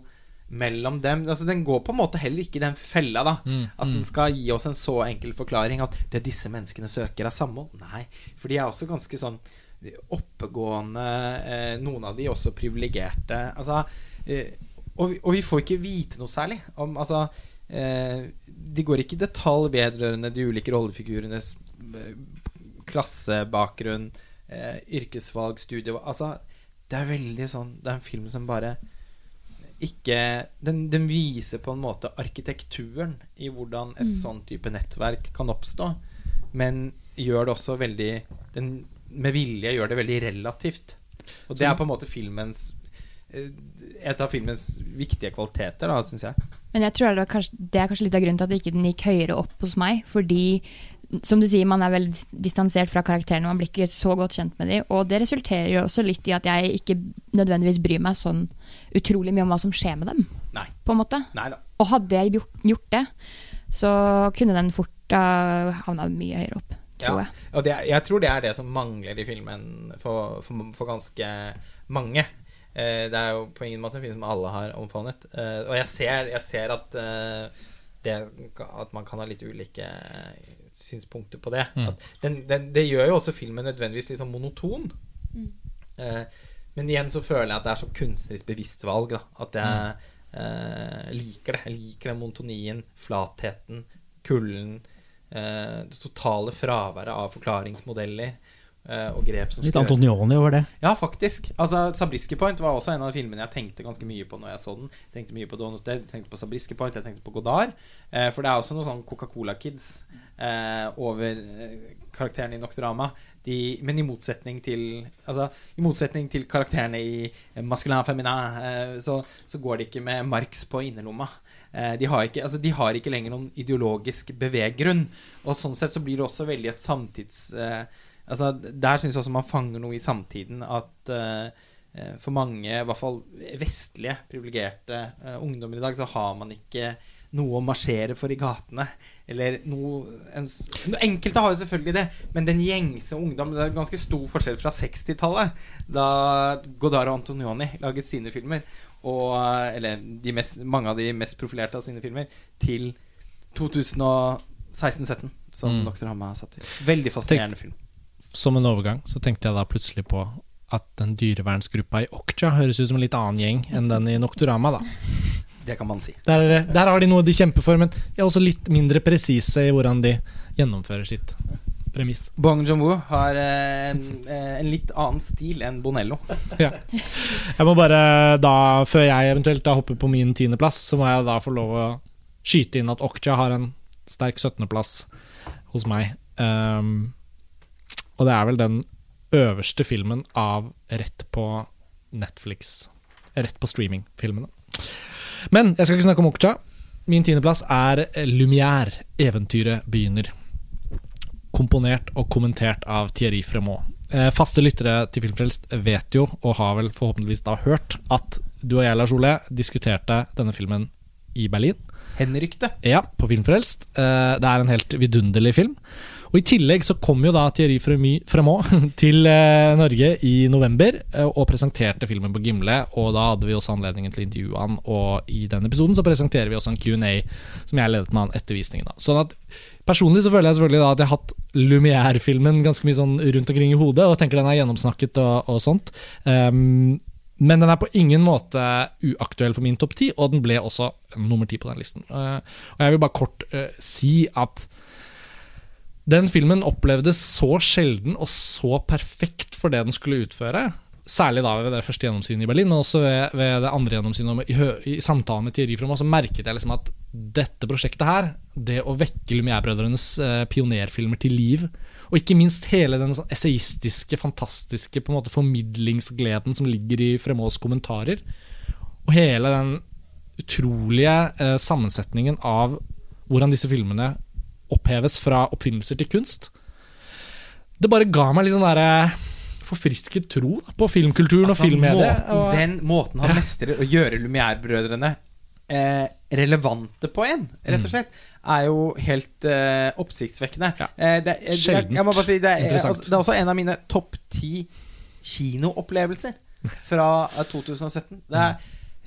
mellom dem. Altså, den går på en måte heller ikke i den fella, da. Mm, At mm. den skal gi oss en så enkel forklaring at det disse menneskene søker, er samhold. Nei, for de er også ganske sånn oppegående, eh, noen av de også privilegerte. Altså, eh, og, vi, og vi får ikke vite noe særlig om Altså, eh, de går ikke i detalj vedrørende de ulike rollefigurenes eh, klassebakgrunn, eh, yrkesvalg, studie Altså, det er veldig sånn Det er en film som bare ikke den, den viser på en måte arkitekturen i hvordan et Mm. sånn type nettverk kan oppstå, men gjør det også veldig den, Med vilje gjør det veldig relativt. Og det er på en måte filmens eh, Et av filmens viktige kvaliteter, da, syns jeg. Men jeg tror det, var kanskje, det er kanskje litt av grunnen til at ikke den gikk høyere opp hos meg. Fordi, som du sier, man er veldig distansert fra karakterene, man blir ikke så godt kjent med dem. Og det resulterer jo også litt i at jeg ikke nødvendigvis bryr meg sånn utrolig mye om hva som skjer med dem, Nei. på en måte. Neida. Og hadde jeg gjort, gjort det, så kunne den fort uh, havna mye høyere opp, tror Ja. jeg. Og det, jeg tror det er det som mangler i filmen for, for, for ganske mange. Eh, det er jo på ingen måte en film som alle har omfavnet. Eh, og jeg ser, jeg ser at, eh, det, at man kan ha litt ulike synspunkter på det. Mm. At den, den, det gjør jo også filmen nødvendigvis litt sånn monoton. Mm. Eh, men igjen så føler jeg at det er så kunstnerisk bevisst valg. Da. At jeg eh, liker det. Jeg liker den monotonien, flatheten, kulden. Eh, det totale fraværet av forklaringsmodeller eh, og grep som Litt Antonioni over det. Ja, faktisk. Altså, Sabrisky Point var også en av filmene jeg tenkte ganske mye på når jeg så den. Jeg tenkte mye på Don Hotel, jeg tenkte på Sabrisky Point, jeg tenkte på Godard. Eh, for det er også noe sånn Coca-Cola Kids eh, over karakterene i Nocturama. De, men i motsetning til Altså, i motsetning til karakterene i Masculin Feminin, eh, så, så går de ikke med Marx på innerlomma. Eh, de, har ikke, altså, de har ikke lenger noen ideologisk beveggrunn. Og sånn sett så blir det også veldig et samtids... Eh, Altså, der syns jeg også man fanger noe i samtiden at eh, eh, for mange, i hvert fall vestlige, privilegerte eh, ungdommer i dag, så har man ikke noe å marsjere for i gatene. Eller noe en, Enkelte har jo selvfølgelig det, men den gjengse ungdom Det er ganske stor forskjell fra 60-tallet, da Godard og Antonioni laget sine filmer, og, eh, eller de mest, mange av de mest profilerte av sine filmer, til 2016-17, som Mm. Dr. Hamma har satt i. Veldig fascinerende film. Som en overgang så tenkte jeg da plutselig på at den dyrevernsgruppa i Okja høres ut som en litt annen gjeng enn den i Noctorama da Det kan man si. Der, er der har de noe de kjemper for, men de er også litt mindre presise i hvordan de gjennomfører sitt premiss. Bong Joon-woo har eh, en, eh, en litt annen stil enn Bonello. Ja. Jeg må bare da, før jeg eventuelt da hopper på min tiendeplass, så må jeg da få lov å skyte inn at Okja har en sterk 17.-plass hos meg. Um, og det er vel den øverste filmen av rett på Netflix Rett på streaming-filmene. Men jeg skal ikke snakke om Okja. Min tiendeplass er Lumière, 'Eventyret begynner'. Komponert og kommentert av Thierry Fremont. Eh, faste lyttere til Filmfrelst vet jo, og har vel forhåpentligvis da hørt, at du og jeg, Lars Ole, diskuterte denne filmen i Berlin. Henrykte. Ja, på Filmfrelst. Eh, Det er en helt vidunderlig film. Og I tillegg så kom jo da Thierry Fremont til eh, Norge i november og presenterte filmen på Gimle. Og da hadde vi også anledningen til å intervjue han, og i den episoden så presenterer vi også en Q&A som jeg ledet med han etter visningen. da. Sånn at Personlig så føler jeg selvfølgelig da at jeg har hatt Lumière-filmen ganske mye sånn rundt omkring i hodet, og tenker den er gjennomsnakket og, og sånt. Um, men den er på ingen måte uaktuell for min topp ti, og den ble også nummer ti på den listen. Uh, og jeg vil bare kort uh, si at den filmen opplevdes så sjelden og så perfekt for det den skulle utføre. Særlig da ved det første gjennomsynet i Berlin, men også ved, ved det andre gjennomsynet. I, I samtalen med Thierry Fromm så merket jeg liksom at dette prosjektet her, det å vekke Lumière-brødrenes eh, pionerfilmer til liv, Og ikke minst hele den sånn essayistiske, fantastiske på en måte formidlingsgleden som ligger i Fremås kommentarer. Og hele den utrolige eh, sammensetningen av hvordan disse filmene oppheves fra oppfinnelser til kunst. Det bare ga meg litt sånn derre forfrisket tro da, på filmkulturen Altså, og filmmediet. måten, og- den måten han mestrer å gjøre Lumière-brødrene eh, relevante på en, rett og slett, er jo helt eh, oppsiktsvekkende. Mm. Ja. Eh, det, det, Sjeldent jeg må si, det, er, interessant. altså, det er også en av mine topp ti kinoopplevelser fra eh, 2017. Det er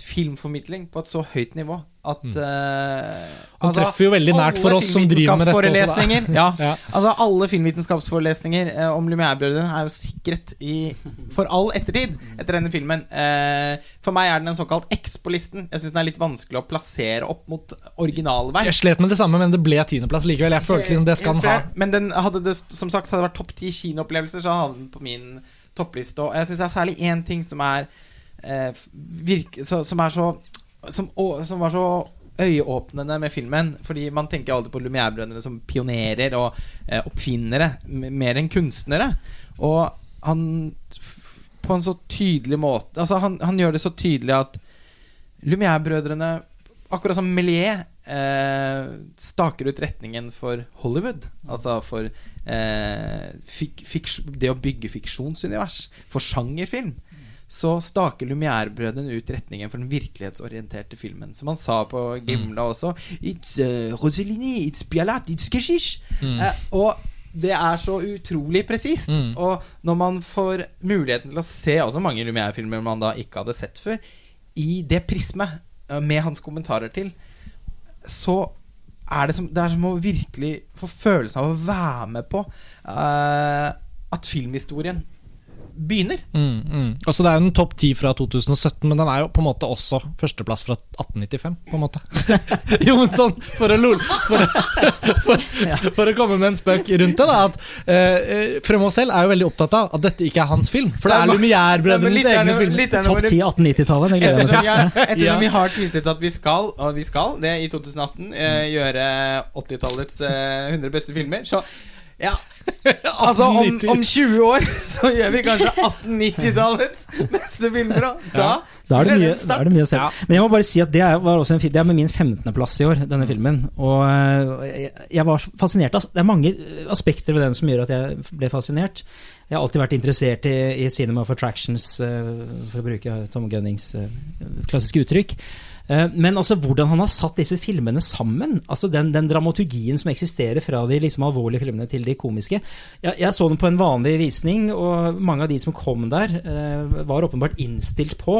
filmformidling på et så høyt nivå at Mm. uh, Han treffer jo veldig nært for oss som driver med dette også, Ja, Ja. altså alle filmvitenskapsforelesninger uh, om Lumière-brødrene er jo sikret i, for all ettertid etter denne filmen. Uh, for meg er den en såkalt X på listen. Jeg syns den er litt vanskelig å plassere opp mot originalverk. Jeg slet med det samme, men det ble tiendeplass likevel. Jeg følte liksom det skal den ha. Men den hadde det, som sagt, hadde det vært topp ti kinoopplevelser, så havnet den på min toppliste. Og jeg syns det er særlig én ting som er eh, virke, så, Som er så som, å, som var så øyeåpnende med filmen. Fordi man tenker alltid på Lumière-brødrene som pionerer og eh, oppfinnere, mer enn kunstnere. Og han På en så tydelig måte Altså, han, han gjør det så tydelig at Lumière-brødrene, akkurat som Méliès, eh, staker ut retningen for Hollywood. Altså for eh, fik, fik, det å bygge fiksjonsunivers. For sjangerfilm. Så staker Lumière-brødrene ut retningen for den virkelighetsorienterte filmen. Som han sa på Gimla også. It's uh, Rossellini, it's Bialat, it's Keshish. Mm. Eh, og det er så utrolig presist. Mm. Og når man får muligheten til å se også mange Lumière-filmer man da ikke hadde sett før, i det prismet, eh, med hans kommentarer til, så er det som, det er som å virkelig få følelsen av å være med på uh, at filmhistorien begynner. Mm, mm. Altså Det er jo en topp ti fra 2017, men den er jo på en måte også førsteplass fra 1895. på en måte Jo, men sånn, for å, lol, for, for, for å komme med en spøk rundt det, da at eh, Fremoz selv er jo veldig opptatt av at dette ikke er hans film. For det er Lumière-brødrenes egne filmer. lytterne Topp ti 10 1890-tallet. Det gleder jeg meg Ettersom har, ettersom vi har tviset at vi skal, og vi skal det i 2018, eh, gjøre 80-tallets eh, 100 beste filmer, så ja. Altså, om, om 20 år så gjør vi kanskje 1890-tallets beste bilder. og da Da er det mye, da er det mye å se. Ja. Men jeg må bare si at det er, var også en, det er med min 15.-plass i år, denne filmen. Og øh, jeg, var fascinert av Det er mange øh, aspekter ved den som gjør at jeg ble fascinert. Jeg har alltid vært interessert i, i cinema of attractions, øh, for å bruke Tom Gunnings klassiske uttrykk. Eh, Men altså hvordan han har satt disse filmene sammen. altså Den, den dramaturgien som eksisterer fra de liksom alvorlige filmene til de komiske. Jeg, jeg så den på en vanlig visning, og mange av de som kom der, eh, var åpenbart innstilt på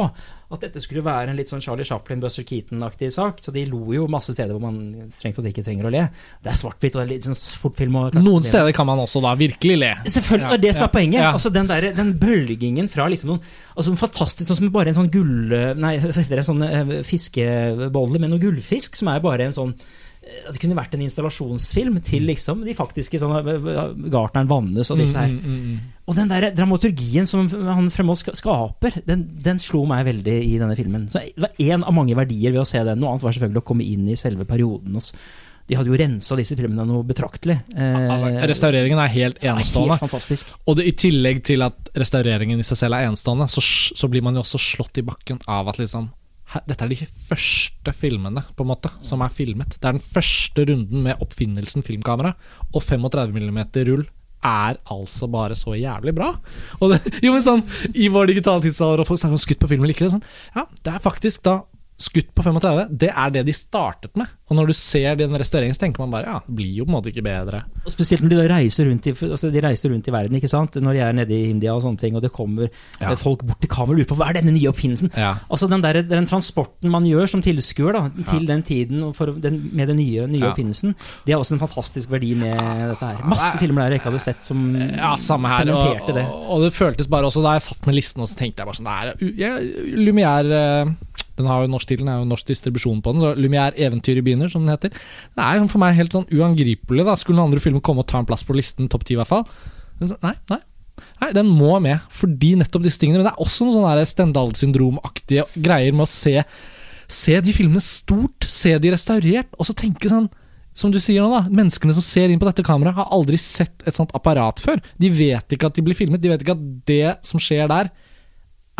at dette skulle være en litt sånn Charlie Chaplin, Buster Keaton-aktig sak. Så de lo jo masse steder hvor man strengt tatt ikke trenger å le. Det er svart-hvitt og det er litt sånn fortfilm. Noen steder kan man også da virkelig le. Selvfølgelig, Ja, det er det som ja, er poenget. ja. Altså den, der, den bølgingen fra liksom noen altså Fantastisk, sånn som bare en sånn gull... Nei, hva heter det? Sånn fiskebolle fiskeboller med noe gullfisk, som er bare en sånn eh, Det kunne vært en installasjonsfilm til liksom de faktiske sånn eh, Gartneren Vannes og disse her. Mm, mm, mm. Og den der dramaturgien som han fremover skaper, den, den slo meg veldig i denne filmen. Så Det var én av mange verdier ved å se den. Noe annet var selvfølgelig å komme inn i selve perioden. Også. De hadde jo rensa disse filmene noe betraktelig. Eh, Altså, restaureringen er helt enestående. Er. Helt. Og det, i tillegg til at restaureringen i seg selv er enestående, så, så blir man jo også slått i bakken av at liksom Dette er de første filmene på en måte som er filmet. Det er den første runden med oppfinnelsen filmkamera, og 35 mm rull er altså bare så jævlig bra. Det, jo, men sånn, I vår digitale tidsalder, og folk snakker om skutt på film eller ikke, sånn, ja, det er faktisk da skutt på 35. Det er det de startet med. Og når du ser den restaureringen, så tenker man bare ja, det blir jo på en måte ikke bedre. Og Spesielt når de reiser rundt i, altså de reiser rundt i verden, ikke sant? når de er nede i India og sånne ting, og det kommer Ja. eh, folk bort til kamera og lurer på hva er denne nye oppfinnelsen. Ja. Altså Den der, den transporten man gjør som tilskuer da, til den tiden for den, med den nye, nye oppfinnelsen, det er også en fantastisk verdi med dette her. Masse filmer der jeg ikke hadde sett som Ja, samme her. Og, det. og, og det føltes bare også da jeg satt med listen, og så tenkte jeg bare sånn det er, Lumière eh, Den har jo norsk tittel, er jo norsk distribusjon på den, så Lumière Eventyr i begynner, som den heter. Det er for meg helt sånn uangripelig. da Skulle noen andre filmer komme og ta en plass på listen, topp ti i hvert fall. Nei, nei. Nei, Den må med, fordi nettopp disse tingene. Men det er også noen sånne der Stendhal-syndromaktige greier med å se Se de filmene stort, se de restaurert, og så tenke sånn som du sier nå, da, menneskene som ser inn på dette kameraet, har aldri sett et sånt apparat før. De vet ikke at de blir filmet, de vet ikke at det som skjer der,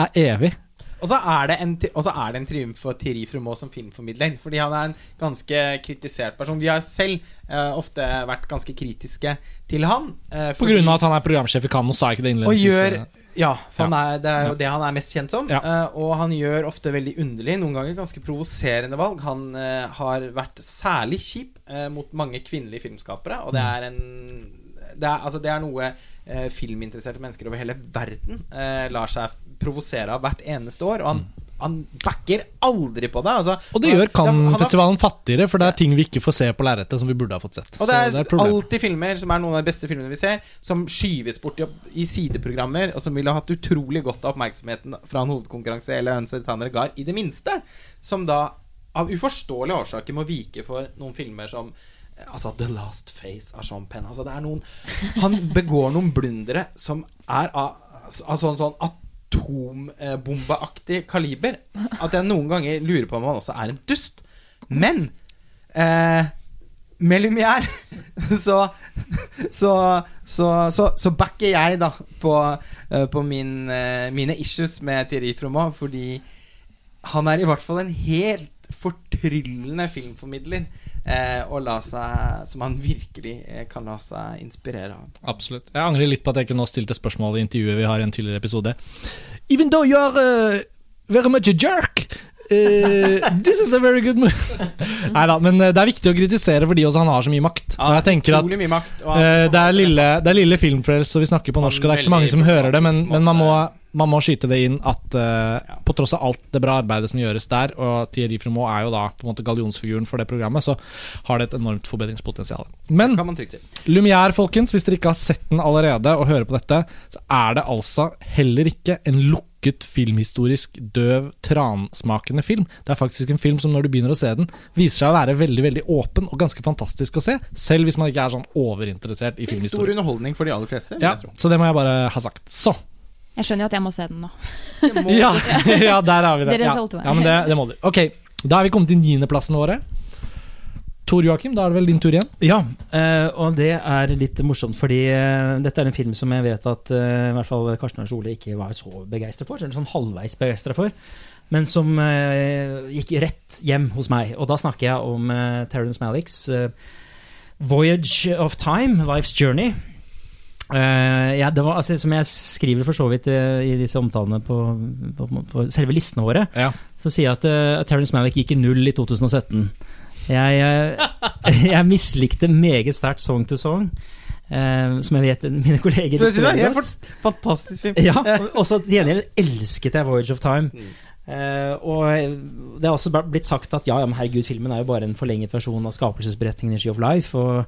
er evig. Og så er det en, er det en triumf for Thierry Frumaud som filmformidler. Fordi han er en ganske kritisert person. Vi har selv uh, ofte vært ganske kritiske til han. eh, På grunn av at han er programsjef i Cannes, og sa ikke det innledningsvis. Ja, for Ja. Han er, det er jo det han er mest kjent som. Ja. Uh, og han gjør ofte veldig underlig, noen ganger ganske provoserende valg. Han uh, har vært særlig kjip uh, mot mange kvinnelige filmskapere, og det Mm. er en det er, altså, det er noe filminteresserte mennesker over hele verden lar seg provosere av hvert eneste år. Og han, han backer aldri på det. Altså. Og det gjør Cannes-festivalen fattigere, for det er ting vi ikke får se på lerretet som vi burde ha fått sett. Og det er, Så et problem. alltid filmer som er noen av de beste filmene vi ser, som skyves bort i, i sideprogrammer, og som ville hatt utrolig godt av oppmerksomheten fra en hovedkonkurranse eller en Tanner Gar, i det minste. Som da av uforståelige årsaker må vike for noen filmer som eh, Altså The Last Face av Sean Penn. Altså det er noen Han begår noen blundere som er av, av sånn, sånn atombombeaktig kaliber. At jeg noen ganger lurer på om han også er en dust. Men eh, med Lumière så, så, så, så, backer jeg da på, eh, på min, eh, mine issues med Thierry Froment, fordi han er i hvert fall en helt fortryllende filmformidler. Eh, og la seg, som han virkelig eh, kan la seg inspirere av. Absolutt. Jeg angrer litt på at jeg ikke nå stilte spørsmål i intervjuet vi har i en tidligere episode. Even though you are uh, very much a jerk, uh, this is a very good move. Nei da, men det er viktig å kritisere fordi også han har så mye makt. Og jeg tenker at makt. uh, det, er lille, det er lille filmfrelst, og vi snakker på norsk, og det er ikke så mange som hører det, men, men man, må, man må skyte det inn at uh, på tross av alt det bra arbeidet som gjøres der, og Thierry Fromeau er jo da på en måte gallionsfiguren for det programmet, så har det et enormt forbedringspotensial. Men. Lumière, folkens, hvis dere ikke har sett den allerede og hører på dette, så er det altså heller ikke en lukket filmhistorisk døv, transmakende film. Det er faktisk en film som når du begynner å se den, viser seg å være veldig veldig åpen og ganske fantastisk å se, selv hvis man ikke er sånn overinteressert i Stor underholdning for de aller fleste. Ja, så det må jeg bare ha sagt. Så. Jeg skjønner jo at jeg må se den nå. Ja, ja der har vi det. Ja, ja men det, det må du. Ok, da er vi kommet til niendeplassene våre. Tor Joakim, da er det vel din tur igjen? Ja, eh, og det er litt morsomt, fordi eh, dette er en film som jeg vet at eh, i hvert fall Karsten og Ole ikke var så begeistra for, eller sånn halvveis begeistra for, men som gikk rett hjem hos meg. Og da snakker jeg om Terence Malicks Voyage of Time, Life's Journey. Eh, ja, det var, altså, som jeg skriver for så vidt uh, i disse omtalene på, på, på selve listene våre, Ja. så sier jeg at uh, Terence Malick gikk i null i 2017. Jeg, jeg mislikte meget sterkt Song to Song, eh, som jeg vet mine kolleger Det likte er veldig godt. fantastisk film. Ja, og- så til gjengjeld elsket jeg Voyage of Time. Mm. Eh, og det er også blitt sagt at ja, ja, men herregud, filmen er jo bare en forlenget versjon av skapelsesberetningen i Ski of Life. Og,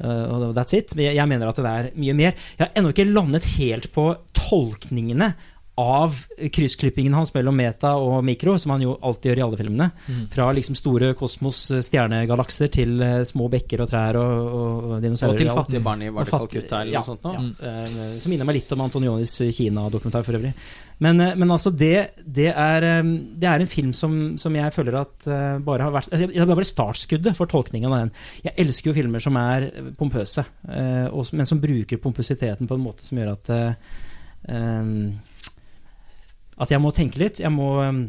og that's it. Jeg mener at det er mye mer. Jeg har ennå ikke landet helt på tolkningene av kryssklippingen hans mellom meta og mikro, som han jo alltid gjør i alle filmene. Fra liksom store kosmos, eh, stjernegalakser, til eh, små bekker og trær og, og, dinosaurer. Og til fattige barn i Calcutta eller ja, noe sånt nå? Ja, Mm. som minner meg litt om Antonionis Kina-dokumentar for øvrig. Men, eh, men altså, det, det, er, eh, det er en film som, som jeg føler at eh, bare har vært altså, Det er bare startskuddet for tolkningen av den. Jeg elsker jo filmer som er pompøse, eh, men som bruker pompøsiteten på en måte som gjør at eh, eh, At jeg må tenke litt. Jeg må eh,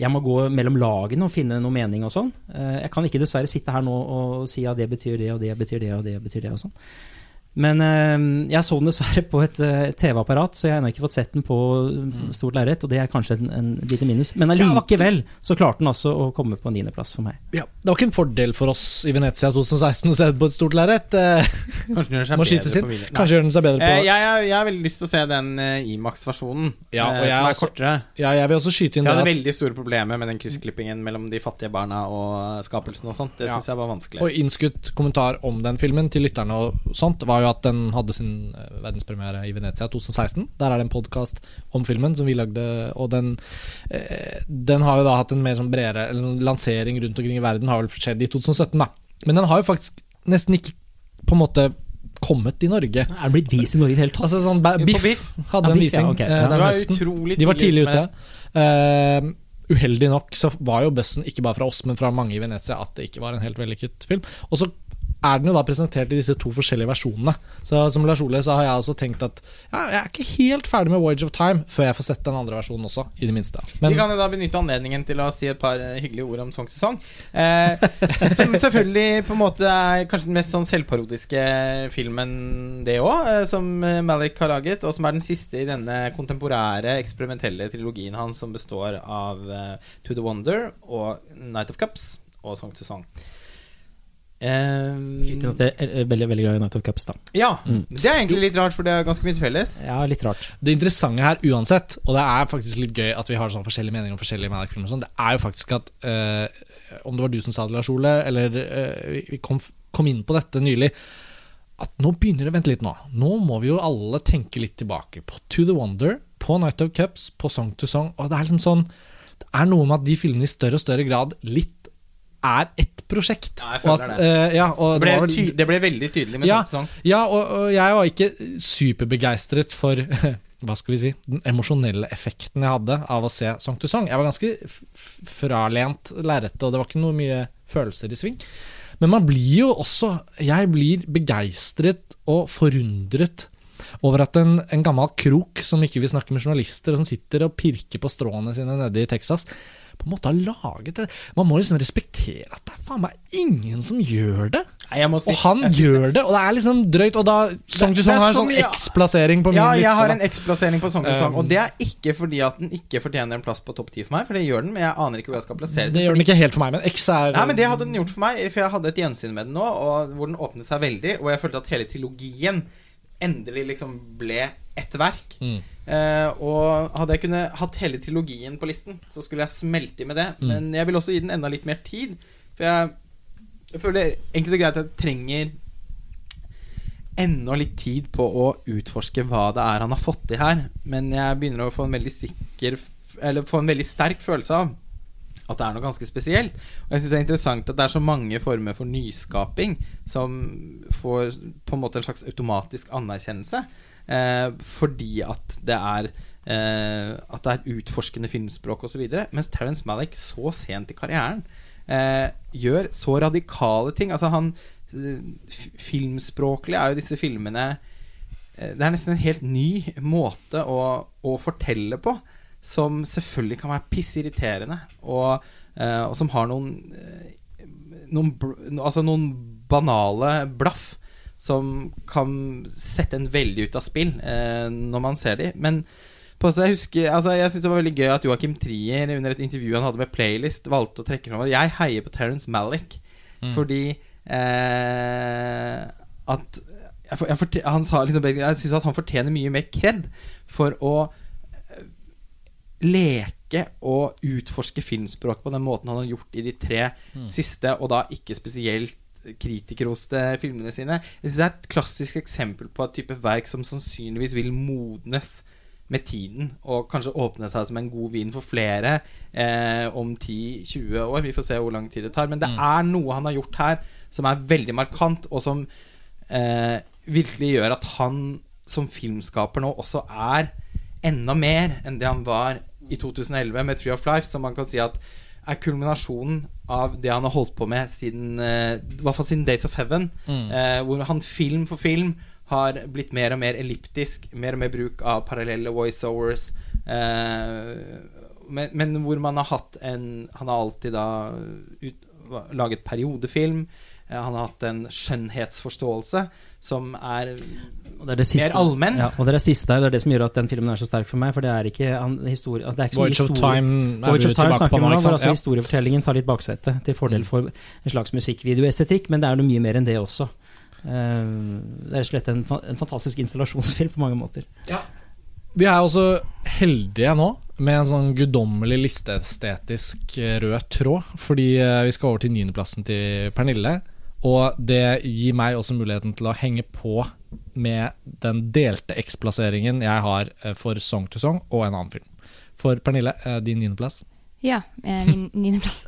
jeg må gå mellom lagene og finne noe mening og sånn. Eh, Jeg kan ikke dessverre sitte her nå og si at det betyr det, og det betyr det, og det betyr det, og sånn. Men eh, jeg så den dessverre på et eh, TV-apparat, så jeg har ennå ikke fått sett den på Mm. stort lerret, og det er kanskje en, en lite minus. Men allikevel så klarte den altså å komme på niendeplass for meg. Ja, det var ikke en fordel for oss i Venezia 2016 å se det på et stort lerret. Eh, Kanskje den gjør seg bedre på. Kanskje gjør den seg bedre på Eh, jeg, jeg, jeg har veldig lyst til å se den uh, Imax-versjonen, Ja, og jeg som er også- kortere. Ja, jeg vil også skyte inn Jeg det hadde at veldig store problemer med den kryssklippingen mellom de fattige barna og skapelsen og sånt. Det Ja. syns jeg var vanskelig. Og innskutt kommentar om den filmen til lytterne og sånt var jo at den hadde sin eh, verdenspremiere i Venezia 2016. Der er det en podkast om filmen som vi lagde, og den eh, Den har jo da hatt en mer sånn bredere eller en lansering rundt omkring i verden, har vel skjedd i 2017, da. Men den har jo faktisk nesten ikke på en måte kommet i Norge. Er den blitt vist i Norge i det hele tatt? Altså sånn Biff Biff. hadde Ja, en visning ja, visning eh, Ja. Den høsten. De var tidlig ute Uh, Eh, uheldig nok så var jo bøssen ikke bare fra oss, men fra mange i Venezia at det ikke var en helt vellykket film. Og så er den jo da presentert i disse to forskjellige versjonene. Så som Lars Ole så har jeg altså tenkt at ja, jeg er ikke helt ferdig med Voyage of Time før jeg får sett den andre versjonen også, i det minste. Men Vi kan jo da benytte anledningen til å si et par eh, hyggelige ord om Song to Song. Eh, som selvfølgelig på en måte er kanskje den mest sånn selvparodiske filmen, det òg, eh, som eh, Malik har laget, og som er den siste i denne kontemporære, eksperimentelle trilogien hans, som består av eh, To the Wonder og Night of Cups og Song to Song. At jeg er veldig, veldig glad i Night of Cups, da. ja, Mm. det er egentlig litt rart, for det er ganske mye felles. Ja, litt rart. det interessante her uansett, og det er faktisk litt gøy at vi har sånn forskjellige meninger om forskjellige Manic-filmer, sånn, det er jo faktisk at eh, Om det var du som sa det, Lars Ole, eller vi- vi kom, kom inn på dette nylig At nå begynner det å vente litt nå. Nå må vi jo alle tenke litt tilbake på To the Wonder, på Night of Cups, på Song to Song. Og det er liksom sånn Det er noe med at de filmene i større og større grad litt er ett prosjekt. Ja, jeg føler at, det. Uh, ja, Det ble, det, vel- det ble veldig tydelig med Ja. Song to Song. ja, og, og jeg var ikke superbegeistret for hva skal vi si, den emosjonelle effekten jeg hadde av å se Song to Song. Jeg var ganske fralent lerretet, og det var ikke noe mye følelser i sving. Men man blir jo også Jeg blir begeistret og forundret over at en, en gammel krok som ikke vil snakke med journalister, og som sitter og pirker på stråene sine nede i Texas, på en måte har laget det. Man må liksom respektere at det er faen meg ingen som gjør det. Nei, si, Og han gjør det, og det er liksom drøyt. Og da Song Det- to Song har en sånn X-plassering på min Ja, liste. jeg har en X-plassering på Song to Song, Um, og det er ikke fordi at den ikke fortjener en plass på topp ti for meg, for det gjør den, men jeg aner ikke hvor jeg skal plassere Det gjør den ikke helt for meg, men X er Nei, men Det hadde den gjort for meg, for jeg hadde et gjensyn med den nå, hvor den åpnet seg veldig, og jeg følte at hele trilogien endelig liksom ble ett verk. Mm. Eh, og hadde jeg kunne hatt hele trilogien på listen, så skulle jeg smelte i med det. Mm. Men jeg vil også gi den enda litt mer tid, for jeg, jeg føler egentlig det er greit at jeg trenger enda litt tid på å utforske hva det er han har fått til her. Men jeg begynner å få en veldig sikker Eller få en veldig sterk følelse av at det er noe ganske spesielt. Og jeg syns det er interessant at det er så mange former for nyskaping som får på en måte en slags automatisk anerkjennelse. Eh, fordi at det er eh, At det er utforskende filmspråk osv. Mens Terence Malick så sent i karrieren eh, gjør så radikale ting. Altså han Filmspråklig er jo disse filmene Det er nesten en helt ny måte å, å fortelle på som selvfølgelig kan være pissirriterende, og, og som har noen noen, altså noen banale blaff som kan sette en veldig ut av spill eh, når man ser de. Men på, så jeg husker altså Jeg synes det var veldig gøy at Joakim Trier under et intervju han hadde med Playlist, valgte å trekke fram at jeg heier på Terence Malick Mm. fordi eh, at jeg, jeg, han sa liksom Jeg syns at han fortjener mye mer kred for å eh, leke og utforske filmspråk på den måten han har gjort i de tre siste, og da ikke spesielt kritikerroste filmene sine. Jeg synes Det er et klassisk eksempel på et type verk som sannsynligvis vil modnes med tiden, og kanskje åpne seg som en god vin for flere eh, om 10-20 år. Vi får se hvor lang tid det tar. Men det er noe han har gjort her som er veldig markant, og som eh, virkelig gjør at han som filmskaper nå også er enda mer enn det han var i 2011 med Tree of Life, som man kan si at er kulminasjonen av det han har holdt på med siden eh, I hvert fall siden Days of Heaven. Mm. Eh, hvor han film for film har blitt mer og mer elliptisk. Mer og mer bruk av parallelle voiceovers. Eh, men, men hvor man har hatt en Han har alltid da ut, laget periodefilm. Eh, han har hatt en skjønnhetsforståelse som er det er det siste, Mer allmenn? Ja, og det er det siste der, det er det som gjør at den filmen er så sterk for meg. For det er ikke han, altså det er ikke Voyage of Time er Voyage of Time snakker man vi om, hvor altså Ja. historiefortellingen tar litt baksete, til fordel for en slags musikkvideoestetikk, men det er noe mye mer enn det også. Eh, det er slett en, en fantastisk installasjonsfilm på mange måter. Vi er også heldige nå med en sånn guddommelig listeestetisk eh, rød tråd, fordi vi skal over til niendeplassen til Pernille. Og det gir meg også muligheten til å henge på med den delte X-plasseringen jeg har eh, for Song to Song og en annen film. For Pernille, eh, din niendeplass. Ja, eh, min niendeplass.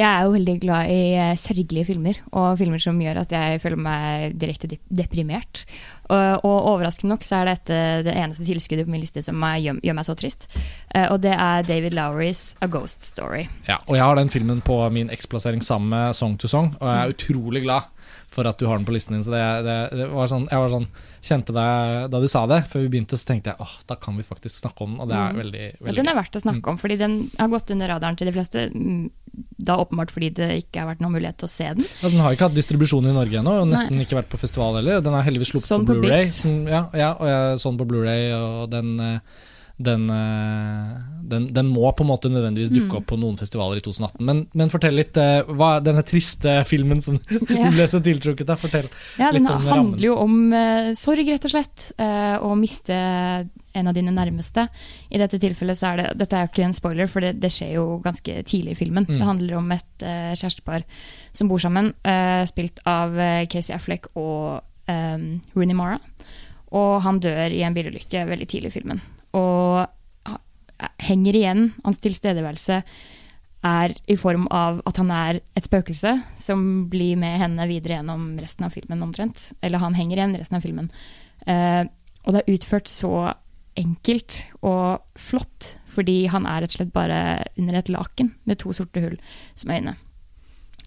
Jeg er jo veldig glad i eh, sørgelige filmer, og filmer som gjør at jeg føler meg direkte deprimert. Og, og overraskende nok så er dette det eneste tilskuddet på min liste som gjør, gjør meg så trist. Eh, og det er David Lowries A Ghost Story. Ja, og jeg har den filmen på min X-plassering sammen med Song to Song, og jeg er utrolig glad for at du har den på listen din. Så det, det, det var sånn, jeg var sånn, kjente deg da du sa det, før vi begynte, så tenkte jeg åh, da kan vi faktisk snakke om den, og det er Mm. veldig, ja, den er verdt å snakke om, fordi den har gått under radaren til de fleste. mm, Da åpenbart fordi det ikke har vært noen mulighet til å se den. Altså, den har ikke hatt distribusjon i Norge ennå, og nesten ikke vært på festival heller. Den er heldigvis sluppet Sånn på på Blu-ray. Biff. som- Ja, ja, og jeg, sånn på Blu-ray, og den, eh, den, eh, den, den må på en måte nødvendigvis dukke Mm. opp på noen festivaler i 2018. Men, men fortell litt, eh, hva denne triste filmen som du ble så tiltrukket av, fortell. Ja, Litt den handler jo om uh, sorg, rett og slett. Uh, Å miste en av dine nærmeste. I dette tilfellet så er det Dette er jo ikke en spoiler, for det, det skjer jo ganske tidlig i filmen. Mm. Det handler om et uh, kjærestepar som bor sammen, spilt av Casey Affleck og um, Rooney Mara. Og han dør i en bilulykke veldig tidlig i filmen. Og henger igjen. Hans tilstedeværelse er i form av at han er et spøkelse som blir med henne videre gjennom resten av filmen omtrent. Eller han henger igjen resten av filmen. Eh, og det er utført så enkelt og flott, fordi han er rett og slett bare under et laken med to sorte hull som øyne.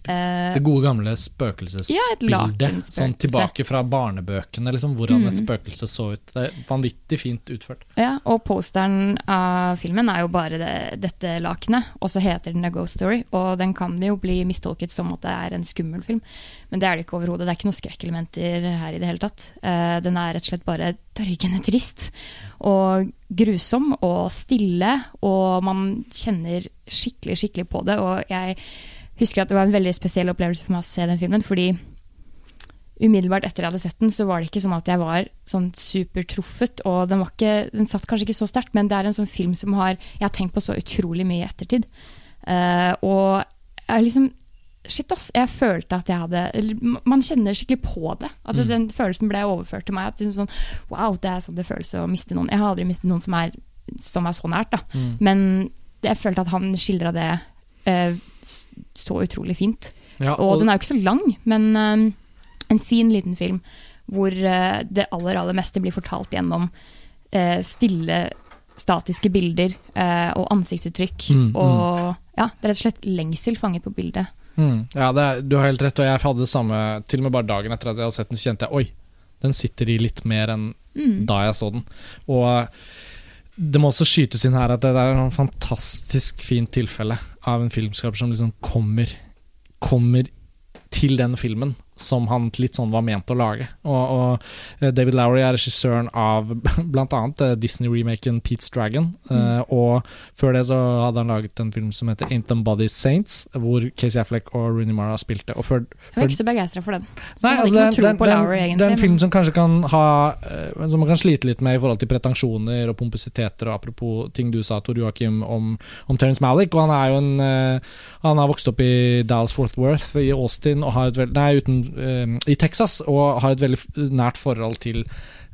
Eh, Det gode gamle Ja, et spøkelsesbildet. lakenspøkelse. sånn tilbake fra barnebøkene, liksom, hvordan Mm. et spøkelse så ut. Det er vanvittig fint utført. Ja, og posteren av filmen er jo bare det, dette lakenet, og så heter den A Ghost Story. Og den kan jo bli mistolket som at det er en skummel film, men det er det ikke overhodet. Det er ikke noen skrekkelementer her i det hele tatt. Eh, den er rett og slett bare dørgende trist og grusom og stille, og man kjenner skikkelig, skikkelig på det. Og jeg husker at det var en veldig spesiell opplevelse for meg å se den filmen, fordi umiddelbart etter jeg hadde sett den, så var det ikke sånn at jeg var sånn supertruffet. Og den, var ikke, den satt kanskje ikke så sterkt, men det er en sånn film som har, jeg har tenkt på så utrolig mye i ettertid. Uh, og jeg liksom Shit, ass. Jeg følte at jeg hadde Man kjenner skikkelig på det. At Mm. den følelsen ble overført til meg. At liksom sånn, wow, det er sånn det føles å miste noen. Jeg har aldri mistet noen som er, som er så nært, da. Mm. Men jeg følte at han skildra det s- så utrolig fint. Ja, Og den er jo ikke så lang, men uh, en fin liten film hvor uh, det aller, aller meste blir fortalt gjennom uh, stille, statiske bilder og ansiktsuttrykk. Mm, mm. Og ja, det er rett og slett lengsel fanget på bildet. Mm, ja, det er, du har helt rett, og jeg hadde det samme Til og med bare dagen etter at jeg hadde sett den, så kjente jeg oi, den sitter i litt mer enn Mm. da jeg så den. Og det må også skytes inn her at det er en fantastisk fint tilfelle av en filmskaper som liksom kommer Kommer til den filmen som han litt sånn var ment å lage. Og, og eh, David Lowery er regissøren av annet eh, Disney-remaken Pete's Dragon. eh, og før det så hadde han laget en film som heter Ain't Them Body Saints, hvor Casey Affleck og Rooney Mara spilte. Og før, Jeg var ikke så begeistra for den. Så Nei, altså, ikke det, er, det, Lowry, en film som kanskje kan ha Som man kan slite litt med i forhold til pretensjoner og pompositeter, og apropos ting du sa, Tor Joakim, om, om Terence Malick. Og han er jo en Han har vokst opp i Dallas Fort Worth i Austin, og har et veld, nei, uten, i Texas, og har et veldig nært forhold til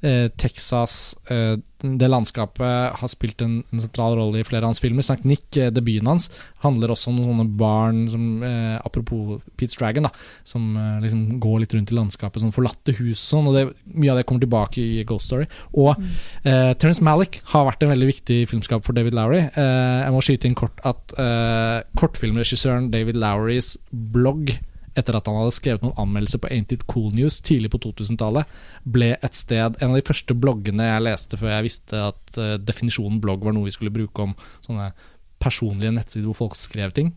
eh, Texas. eh, det landskapet har spilt en, en sentral rolle i flere av hans filmer. St. Nick, eh, debuten hans, handler også om sånne barn som eh, Apropos Pete's Dragon, da, som eh, liksom går litt rundt i landskapet, sånn forlatte hus og sånn. Og det, mye av det kommer tilbake i Ghost Story. Og Mm. eh, Terence Malick har vært en veldig viktig filmskap for David Lowry. Eh, jeg må skyte inn kort at eh, kortfilmregissøren David Lowrys blogg etter at han hadde skrevet noen anmeldelser på Ain't It Cool News tidlig på 2000-tallet, ble et sted En av de første bloggene jeg leste før jeg visste at eh, definisjonen blogg var noe vi skulle bruke om sånne personlige nettsider hvor folk skrev ting.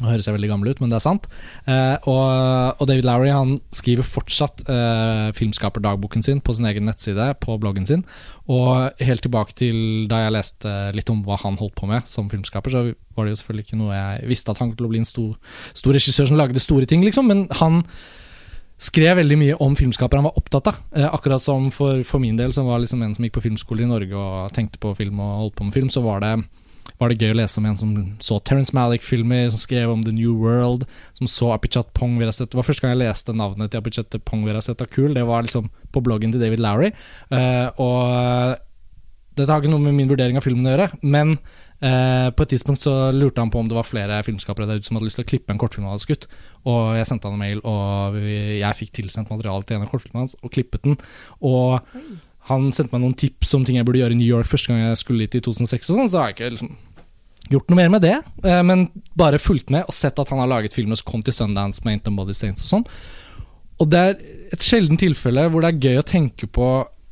Nå høres jeg veldig gammel ut, men det er sant. Eh, og, og David Lowry han skriver fortsatt eh, filmskaperdagboken sin på sin egen nettside, på bloggen sin. Og helt tilbake til da jeg leste litt om hva han holdt på med som filmskaper, så var det jo selvfølgelig ikke noe jeg visste at han kom til å bli en stor, stor regissør som lagde store ting, liksom. Men han skrev veldig mye om filmskapere han var opptatt av. Eh, akkurat som for, for min del, som var liksom en som gikk på filmskole i Norge og tenkte på film og holdt på med film, så var det, var det gøy å lese om en som så Terence Malick-filmer, som skrev om The New World, som så Apichat Pong Veraset. Det var første gang jeg leste navnet til Apichat Pong Veraset Kul. Det var liksom på bloggen til David Lowry. Uh, og dette har ikke noe med min vurdering av filmen å gjøre, men Eh, på et tidspunkt så lurte han på om det var flere filmskapere der ute som hadde lyst til å klippe en kortfilm han hadde skutt. Og jeg sendte han en mail, og jeg fikk tilsendt materiale til en av kortfilmene hans, og klippet den. Og han sendte meg noen tips om ting jeg burde gjøre i New York første gang jeg skulle dit i 2006, og sånn, så har jeg ikke liksom gjort noe mer med det. Eh, men bare fulgt med og sett at han har laget filmer som kom til Sundance med Ain't Body Saints og sånn. Og det er et sjelden tilfelle hvor det er gøy å tenke på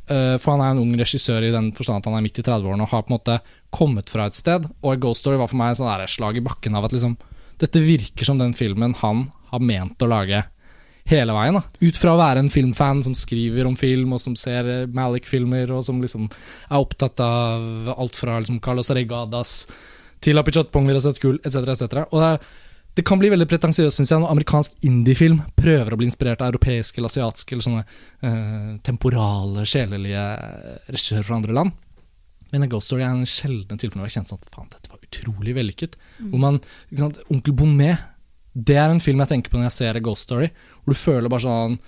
eh, For han er en ung regissør i den forstand at han er midt i 30-årene og har på en måte kommet fra et sted. Og Ghost Story var for meg et slag i bakken av at liksom dette virker som den filmen han har ment å lage hele veien. da Ut fra å være en filmfan som skriver om film, og som ser Malik-filmer, og som liksom er opptatt av alt fra liksom Carlos Regadas til Apichot Vi har sett kul, etc., etc. Og det, det kan bli veldig pretensiøst, syns jeg, når amerikansk indiefilm prøver å bli inspirert av europeiske eller asiatiske eller sånne eh, temporale, sjelelige regissører fra andre land. Men A Ghost Story er en sjelden tilfelle hvor jeg kjente sånn Faen, dette var utrolig vellykket. Hvor man, sant, Onkel Bonnet, det er en film jeg tenker på når jeg ser A Ghost Story. Hvor du føler bare sånn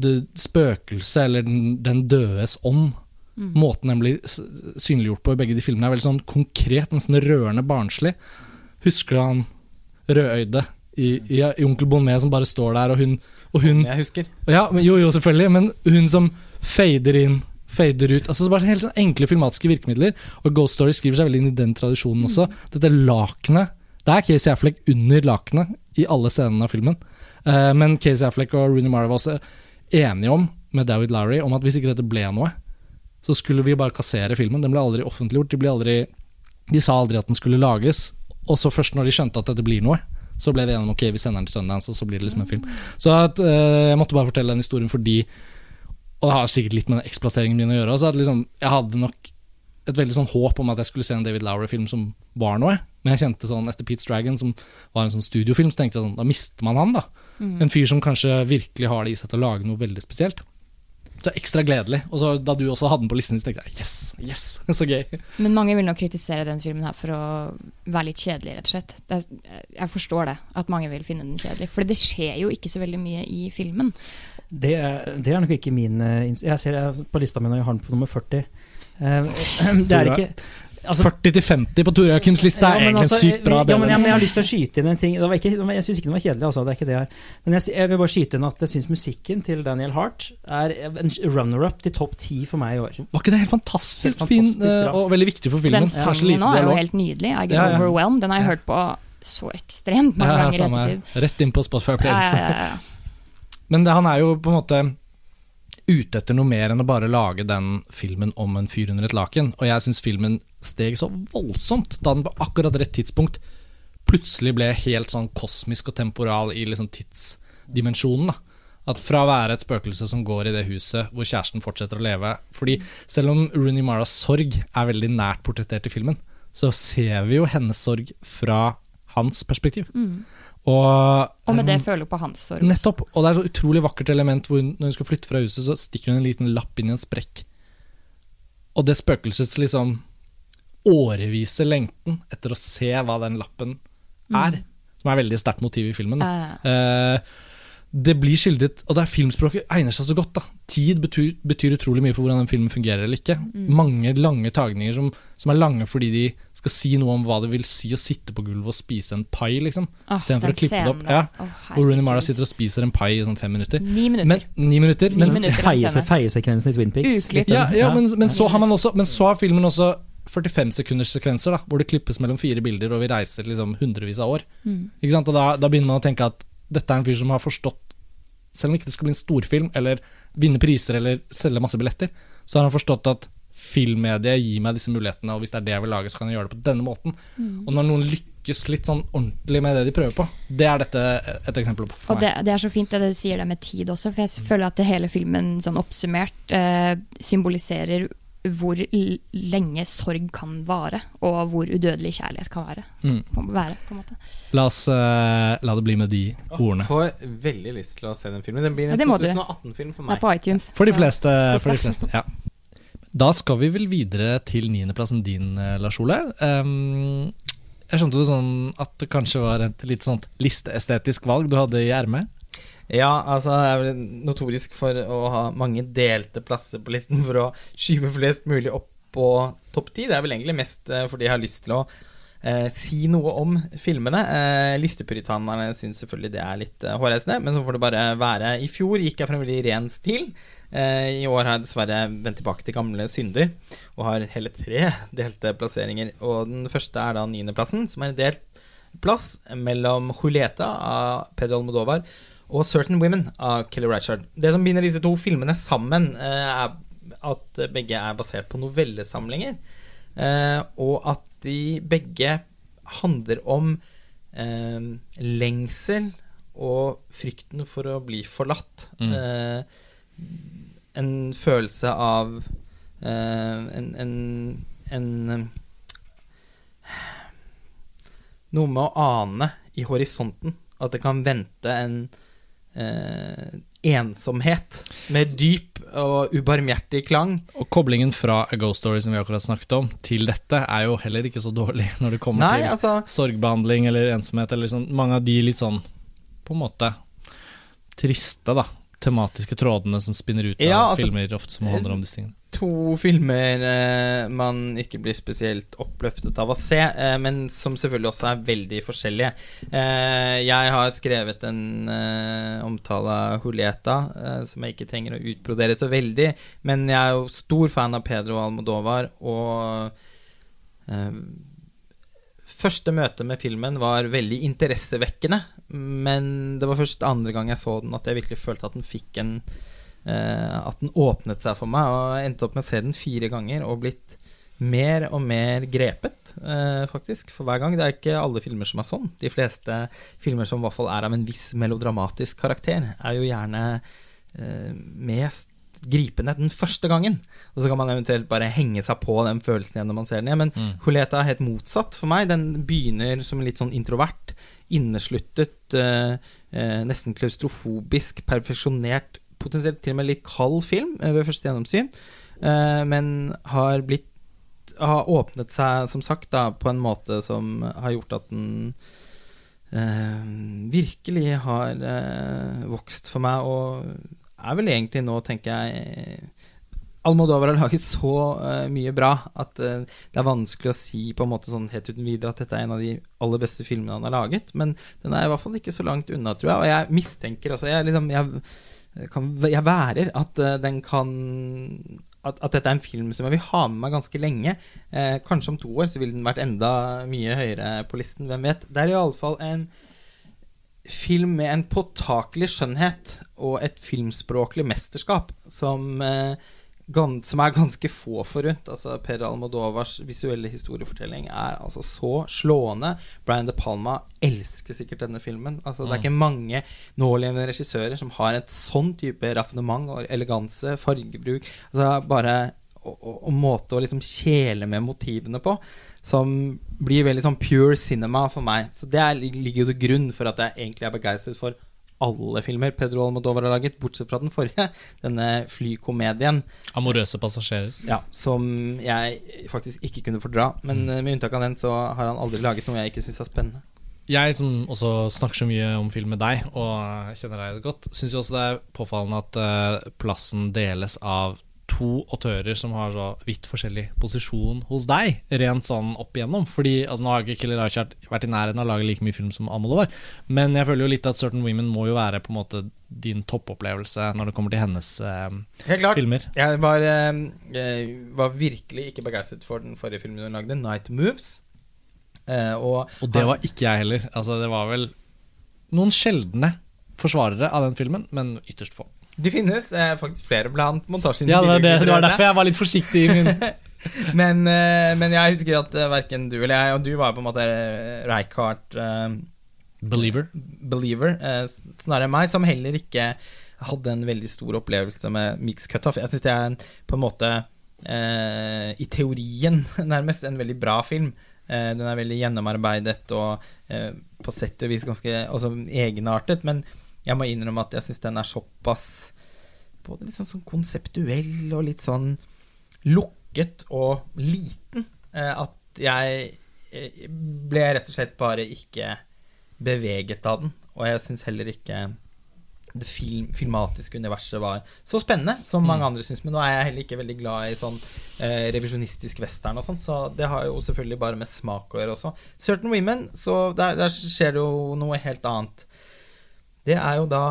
Det spøkelset, eller den, den dødes ånd. Måten den blir synliggjort på i begge de filmene, er veldig sånn konkret, nesten rørende barnslig. Husker du han rødøyde i, i, i Onkel Bonnet som bare står der, og hun, og hun Jeg husker. ja, men, jo, jo, selvfølgelig. Men hun som fader inn, fader ut altså Bare helt sånn enkle filmatiske virkemidler. Og Ghost Story skriver seg veldig inn i den tradisjonen også. Dette lakenet Det er Casey Affleck under lakenet i alle scenene av filmen. Uh, men Casey Affleck og Rooney Mara var også enige om, med David Larry, om at hvis ikke dette ble noe, så skulle vi bare kassere filmen. Den ble aldri offentliggjort. De, ble aldri, de sa aldri at den skulle lages. Og så først når de skjønte at dette blir noe, så ble det enige om ok, vi sender den til Sundance, og så blir det liksom en film. Så at, uh, jeg måtte bare fortelle den historien fordi Og det har sikkert litt med den eksplasseringen min å gjøre. også, at liksom, Jeg hadde nok et veldig sånn håp om at jeg skulle se en David Lowry-film som var noe. Men jeg kjente sånn etter Pete's Dragon, som var en sånn studiofilm, så tenkte jeg sånn, da mister man han, da. En fyr som kanskje virkelig har det i seg til å lage noe veldig spesielt. Det er ekstra gledelig. Og så da du også hadde den på listen, så tenkte jeg yes, yes, så gøy. Men mange vil nok kritisere den filmen her for å være litt kjedelig, rett og slett. Det er, jeg forstår det, at mange vil finne den kjedelig. For det skjer jo ikke så veldig mye i filmen. Det, er- det er nok ikke min eh, Jeg ser jeg på lista mi når jeg har den på nummer 40. Eh, Det er ikke altså, 40 til 50 på Tore Akims liste er Ja, egentlig altså, sykt bra. Ja, men, ja, men jeg har lyst til å skyte inn en ting. Det var ikke, jeg syns ikke den var kjedelig, altså. Det er ikke det jeg. Men jeg, jeg vil bare skyte inn at jeg syns musikken til Daniel Hart er en runner-up til topp ti for meg i år. Var ikke det helt fantastisk, Helt fantastisk fin bra. og veldig viktig for filmen? Den sangen nå er jo helt nydelig. I Get Ja, ja. Overwhelmed. Den har jeg Ja. hørt på så ekstremt mange Ja, ganger i her. ettertid. Rett inn på Spotify-opplevelsen. ja, ja, ja. Men det, han er jo på en måte ute etter noe mer enn å bare lage den filmen om en fyr under et laken. Og jeg syns filmen steg så voldsomt da den på akkurat rett tidspunkt plutselig ble helt sånn kosmisk og temporal i liksom tidsdimensjonen. da. At fra å være et spøkelse som går i det huset hvor kjæresten fortsetter å leve Fordi selv om Rooney Maras sorg er veldig nært portrettert i filmen, så ser vi jo hennes sorg fra hans perspektiv. Og, Og med det føler hun på hans sorg. Nettopp. Og det er så utrolig vakkert element hvor hun, når hun skal flytte fra huset, så stikker hun en liten lapp inn i en sprekk. Og det spøkelsets liksom årevise lengten etter å se hva den lappen er, som er veldig sterkt motiv i filmen. Uh, Eh, det blir skildret, og det er filmspråket egner seg så godt. da Tid betyr, betyr utrolig mye for hvordan den filmen fungerer eller ikke. Mange lange tagninger som, som er lange fordi de skal si noe om hva det vil si å sitte på gulvet og spise en pai, liksom. Åh, Istedenfor den å klippe det opp. Ja. Oh, Hvor Rooney Mara sitter og spiser en pai i sånn fem minutter. Ni minutter. Men, ni minutter. Ni Men, minutter. Feie- Feiesekvensen i Twin Peaks. Ja, ja, men, men, så har man også, men så har filmen også 45 sekunders sekvenser, da, hvor det klippes mellom fire bilder, og vi reiser liksom hundrevis av år. Mm. Ikke sant? Og da, da begynner man å tenke at dette er en fyr som har forstått Selv om ikke det skal bli en storfilm, eller vinne priser, eller selge masse billetter, så har han forstått at filmmediet gir meg disse mulighetene, og hvis det er det jeg vil lage, så kan jeg gjøre det på denne måten. Mm. Og når noen lykkes litt sånn ordentlig med det de prøver på, det er dette et eksempel på for Og meg. det, det er så fint det du sier det med tid også, for jeg føler at det hele filmen sånn oppsummert eh, symboliserer hvor lenge sorg kan vare, og hvor udødelig kjærlighet kan være. Mm. På, være på en måte. La oss uh, la det bli med de ordene. Får veldig lyst til å se den filmen. Den blir en det må du. 2018-film for meg. Det er på iTunes. For de fleste. For de fleste ja. Da skal vi vel videre til niendeplassen din, eh, Lars Ole. Um, jeg skjønte det sånn at det kanskje var et litt sånt listeestetisk valg du hadde i ermet? Ja, altså jeg er vel notorisk for å ha mange delte plasser på listen for å skyve flest mulig opp på topp ti. Det er vel egentlig mest eh, fordi jeg har lyst til å eh, si noe om filmene. Eh, listepyritanerne syns selvfølgelig det er litt eh, hårreisende, men så får det bare være. I fjor gikk jeg for en veldig ren stil. Eh, I år har jeg dessverre vendt tilbake til gamle synder og har hele tre delte plasseringer. Og den første er da niendeplassen, som er en delt plass mellom Julieta av Pedro Almodovar og Certain Women av Kelly Ratchard. Det som binder disse to filmene sammen, eh, er at begge er basert på novellesamlinger. Eh, og at de begge handler om eh, lengsel og frykten for å bli forlatt. Mm. Eh, en følelse av uh, en, en, en Noe med å ane i horisonten. At det kan vente en uh, ensomhet med dyp og ubarmhjertig klang. Og koblingen fra A Ghost Story som vi akkurat snakket om, til dette er jo heller ikke så dårlig når det kommer Nei, til altså sorgbehandling eller ensomhet, eller liksom mange av de litt sånn på en måte triste, da, tematiske trådene som spinner ut av Ja, altså- filmer ofte som handler om disse tingene. to filmer eh, man ikke blir spesielt oppløftet av å se, eh, men som selvfølgelig også er veldig forskjellige. Eh, jeg har skrevet en eh, omtale av Julieta, eh, som jeg ikke trenger å utbrodere så veldig, men jeg er jo stor fan av Pedro Almodovar, og eh, Første møte med filmen var veldig interessevekkende, men det var først andre gang jeg så den at jeg virkelig følte at den fikk en eh, At den åpnet seg for meg, og endte opp med å se den fire ganger og blitt mer og mer grepet, eh, faktisk, for hver gang. Det er ikke alle filmer som er sånn. De fleste filmer som i hvert fall er av en viss melodramatisk karakter, er jo gjerne eh, mest gripende den første gangen. Og så kan man eventuelt bare henge seg på den følelsen igjen når man ser den igjen. Men Mm. Julieta er helt motsatt for meg. Den begynner som litt sånn introvert, innesluttet, eh, eh, nesten klaustrofobisk, perfeksjonert, potensielt til og med litt kald film eh, ved første gjennomsyn, eh, men har blitt har åpnet seg, som sagt, da, på en måte som har gjort at den eh, virkelig har eh, vokst for meg, og er vel egentlig nå, tenker jeg Almodovar har laget så uh, mye bra at uh, det er vanskelig å si på en måte sånn helt uten videre at dette er en av de aller beste filmene han har laget, men den er i hvert fall ikke så langt unna, tror jeg. Og jeg mistenker også Jeg, liksom, jeg, kan, jeg værer at uh, den kan at, at dette er en film som jeg vil ha med meg ganske lenge. Eh, kanskje om to år så ville den vært enda mye høyere på listen, hvem vet. Det er iallfall en film med en påtakelig skjønnhet og et filmspråklig mesterskap som eh, som er ganske få forunt. Altså, per Almodovars visuelle historiefortelling er altså så slående. Brian De Palma elsker sikkert denne filmen. Altså, Det er Mm. ikke mange nålevende regissører som har et sånn type raffinement og eleganse, fargebruk altså bare og, og, og måte å liksom kjele med motivene på, som blir veldig sånn pure cinema for meg. Så det er, ligger jo til grunn for at jeg egentlig er begeistret for alle filmer Pedro Almodovar har laget, bortsett fra den forrige, denne flykomedien. Amorøse passasjerer. Ja, som jeg faktisk ikke kunne fordra. Men mm. med unntak av den, så har han aldri laget noe jeg ikke syns er spennende. Jeg som også snakker så mye om film med deg, og kjenner deg godt, syns også det er påfallende at eh, plassen deles av to autører som har så vidt forskjellig posisjon hos deg, rent sånn opp igjennom. Fordi altså, Nå har ikke Killer Reichardt vært i nærheten av å lage like mye film som Amolovar, men jeg føler jo litt at Certain Women må jo være på en måte din toppopplevelse når det kommer til hennes eh, Helt klart. filmer. Jeg var, eh, jeg var virkelig ikke begeistret for den forrige filmen hun lagde, 'Night Moves'. Eh, og, Og det var ikke jeg heller. Altså, det var vel noen sjeldne forsvarere av den filmen, men ytterst få. Det finnes eh, faktisk flere blant montasjen. Ja, det det, det var derfor jeg var litt forsiktig i min men, eh, men jeg husker at uh, verken du eller jeg, og du var på en måte uh, Reichardt eh, believer. believer, eh, snarere meg, som heller ikke hadde en veldig stor opplevelse med Mix Cutoff. Jeg syns det er en, på en måte eh, i teorien nærmest en veldig bra film. Eh, den er veldig gjennomarbeidet og eh, på sett og vis ganske egenartet, men jeg må innrømme at jeg syns den er såpass både litt sånn, sånn konseptuell og litt sånn lukket og liten eh, at jeg eh, ble rett og slett bare ikke beveget av den. Og jeg syns heller ikke det film, filmatiske universet var så spennende som mange andre syns. Men nå er jeg heller ikke veldig glad i sånn eh, revisjonistisk western og sånn, så det har jo selvfølgelig bare med smak å gjøre også. Certain Women, så der, der skjer det jo noe helt annet. Det er jo da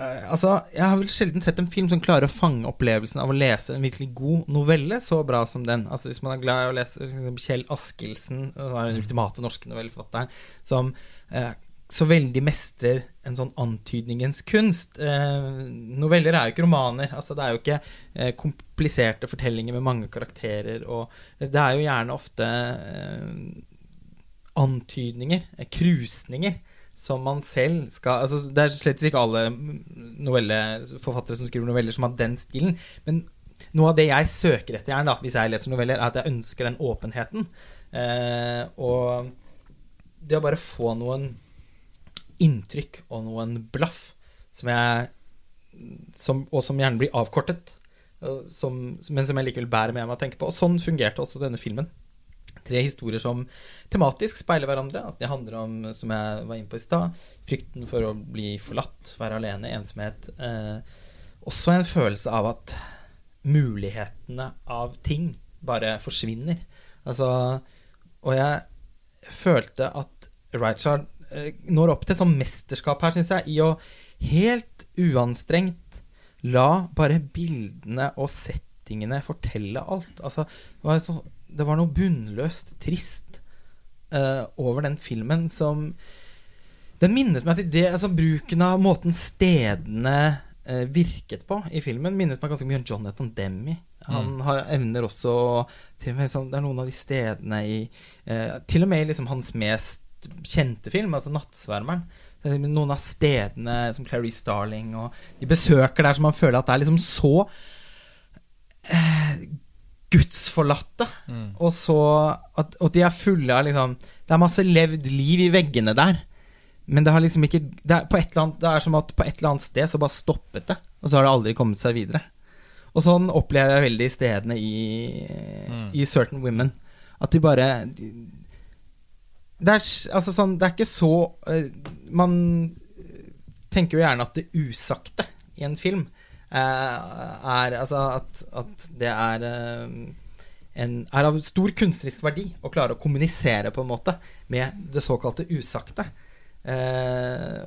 eh, Altså, jeg har vel sjelden sett en film som klarer å fange opplevelsen av å lese en virkelig god novelle så bra som den. Altså Hvis man er glad i å lese eksempel Kjell Askildsen, den ultimate norske novelleforfatteren, som eh, så veldig mestrer en sånn antydningens kunst. Eh, noveller er jo ikke romaner. altså Det er jo ikke eh, kompliserte fortellinger med mange karakterer. Og det er jo gjerne ofte eh, antydninger, eh, krusninger, som man selv skal altså Det er slett ikke alle novelleforfattere som skriver noveller som har den stilen. Men noe av det jeg søker etter, gjerne da, hvis jeg leser noveller, er at jeg ønsker den åpenheten. Eh, og det å bare få noen inntrykk og noen blaff som jeg som, Og som gjerne blir avkortet, som, men som jeg likevel bærer med meg å tenke på. Og sånn fungerte også denne filmen. Tre historier som tematisk speiler hverandre. Altså, de handler om, som jeg var inne på i stad, frykten for å bli forlatt, være alene, ensomhet. Eh, også en følelse av at mulighetene av ting bare forsvinner. Altså Og jeg følte at Reichard Eh, når opp til sånn mesterskap her, syns jeg, i å helt uanstrengt la bare bildene og settingene fortelle alt. Altså, det var, så, det var noe bunnløst trist uh, over den filmen som Den minnet meg til det altså Bruken av måten stedene uh, virket på i filmen, minnet meg ganske mye om Jonathan Demme. Han mm. har evner også til og med, sånn, Det er noen av de stedene i uh, Til og med liksom hans mest kjente film, altså 'Nattsvermeren'. Noen av stedene som Clarice Starling og De besøker der som man føler at det er liksom så eh, gudsforlatte. Mm. Og så at, at, de er fulle av liksom Det er masse levd liv i veggene der. Men det har liksom ikke det er, annet, det er som at på et eller annet sted så bare stoppet det, og så har det aldri kommet seg videre. Og sånn opplever jeg veldig stedene i, mm. i Certain Women. At de bare de, det er, altså sånn, det er ikke så uh, Man tenker jo gjerne at det usagte i en film er Altså at, at det er uh, en, er av stor kunstnerisk verdi å klare å kommunisere på en måte med det såkalte usagte.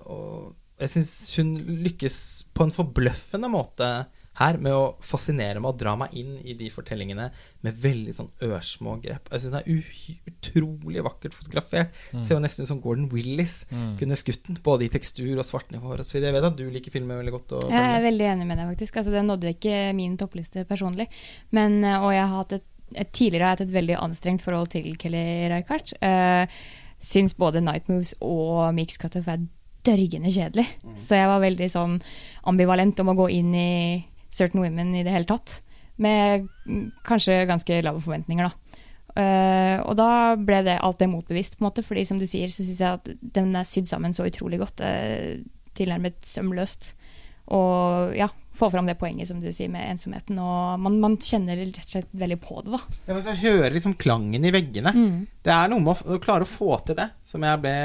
og jeg syns hun lykkes på en forbløffende måte her med å fascinere meg og dra meg inn i de fortellingene med veldig sånn ørsmå grep. Jeg syns den er utrolig vakkert fotografert. Mm. Ser jo nesten ut som Gordon Willis mm. kunne skutt den, både i tekstur og svartnivå. Jeg vet at du liker filmer veldig godt. jeg er veldig enig med deg, faktisk. Altså, den nådde ikke min toppliste personlig. Men, eh, og jeg har hatt et, et, tidligere har jeg hatt et veldig anstrengt forhold til Kelly Reichardt. Uh, syns både Night Moves og Mix Cutoff er dørgende kjedelig. Mm. Så jeg var veldig sånn ambivalent om å gå inn i Certain Women i det hele tatt. Med kanskje ganske lave forventninger, da. Uh, og da ble det alt det motbevist, på en måte. Fordi som du sier, så syns jeg at den er sydd sammen så utrolig godt. Uh, tilnærmet sømløst. Og ja, få fram det poenget som du sier med ensomheten. Og man, man kjenner rett og slett veldig på det, da. Ja, men så hører liksom klangen i veggene. Mm. Det er noe med å, å klare å få til det som jeg ble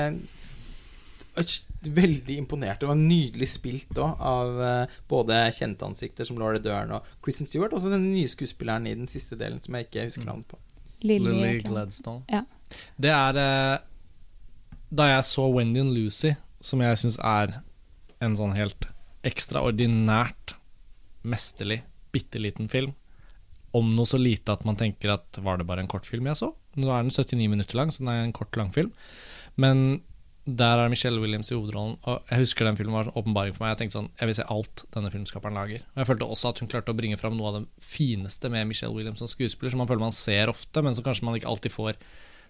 veldig imponert. Det var nydelig spilt òg, av uh, både kjente ansikter som Laura Dern og Kristen Stewart. Også den nye skuespilleren i den siste delen som jeg ikke husker mm. navnet på. Lily, Lily Gladstone. Ja. Det er uh, Da jeg så Wendy and Lucy, som jeg syns er en sånn helt ekstraordinært mesterlig, bitte liten film, om noe så lite at man tenker at var det bare en kortfilm jeg så? Nå er den 79 minutter lang, så den er en kort langfilm. Men der er Michelle Williams i hovedrollen. Og jeg husker den filmen var en åpenbaring for meg. Jeg tenkte sånn, jeg vil se alt denne filmskaperen lager. Og jeg følte også at hun klarte å bringe fram noe av det fineste med Michelle Williams som skuespiller, som man føler man ser ofte, men som kanskje man ikke alltid får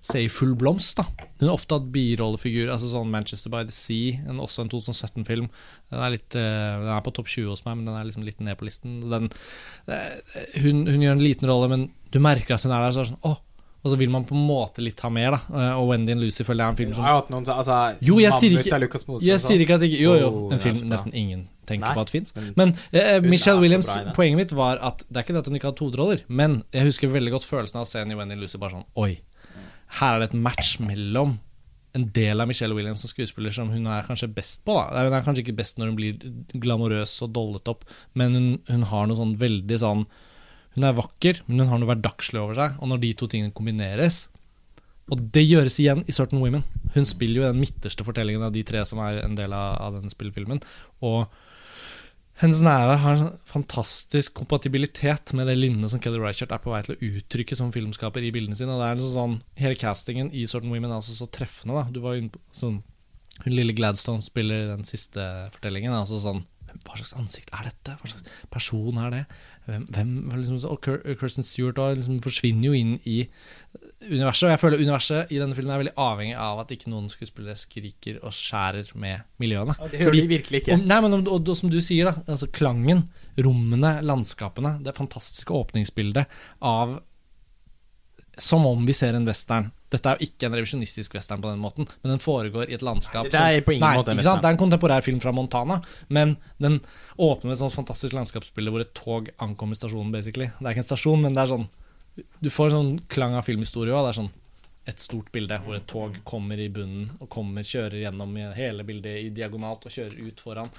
se i full blomst. da Hun har ofte hatt birollefigurer, altså sånn Manchester by the Sea, en, også en 2017-film. Den er litt uh, Den er på topp 20 hos meg, men den er liksom litt ned på listen. Den, uh, hun, hun, gjør en liten rolle, men du merker at hun er der. Så er det sånn, åh og så vil man på en måte litt ha mer, da. Eh, og Wendy and Lucy føler jeg er en film som Jeg noen, altså, Jo, jeg sier ikke, jeg sier ikke at ikke Jo, jo. En film nesten ingen tenker Nei, på at fins. Men, men eh, Michelle Williams, bra, poenget mitt var at det er ikke det at hun ikke hadde hovedroller, men jeg husker veldig godt følelsen av å se henne i Wendy and Lucy bare sånn Oi, her er det et match mellom en del av Michelle Williams som skuespiller som hun er kanskje best på. da Hun er kanskje ikke best når hun blir glamorøs og dollet opp, men hun, hun har noe sånn veldig sånn Hun er vakker, men hun har noe hverdagslig over seg, og når de to tingene kombineres Og det gjøres igjen i Certain Women. Hun spiller jo den midterste fortellingen av de tre som er en del av, av den spillefilmen. Og hennes nære har en fantastisk kompatibilitet med det lynnet som Kelly Reichardt er på vei til å uttrykke som filmskaper i bildene sine. Og det er liksom sånn, Hele castingen i Certain Women er altså så treffende. da Du var jo inne på sånn, Hun lille Gladstone spiller den siste fortellingen. Altså sånn Hva slags ansikt er dette? Hva slags person er det? Hvem, hvem liksom, Og Kirsten Stewart og liksom forsvinner jo inn i universet. Og jeg føler universet i denne filmen er veldig avhengig av at ikke noen skuespillere skriker og skjærer med miljøene. Det gjør de virkelig ikke. Om, nei, men og, og, og som du sier, da, altså klangen, rommene, landskapene, det fantastiske åpningsbildet av Som om vi ser en western. Dette er jo ikke en revisjonistisk western på den måten, men den foregår i et landskap Nei, det er på ingen nei, måte en ikke sant? western. Det er en kontemporær film fra Montana, men den åpner med et sånt fantastisk landskapsbilde hvor et tog ankommer stasjonen, basically. Det er ikke en stasjon, men det er sånn Du får en sånn klang av filmhistorie òg. Det er sånn et stort bilde hvor et tog kommer i bunnen og kommer, kjører gjennom hele bildet i diagonalt og kjører ut foran.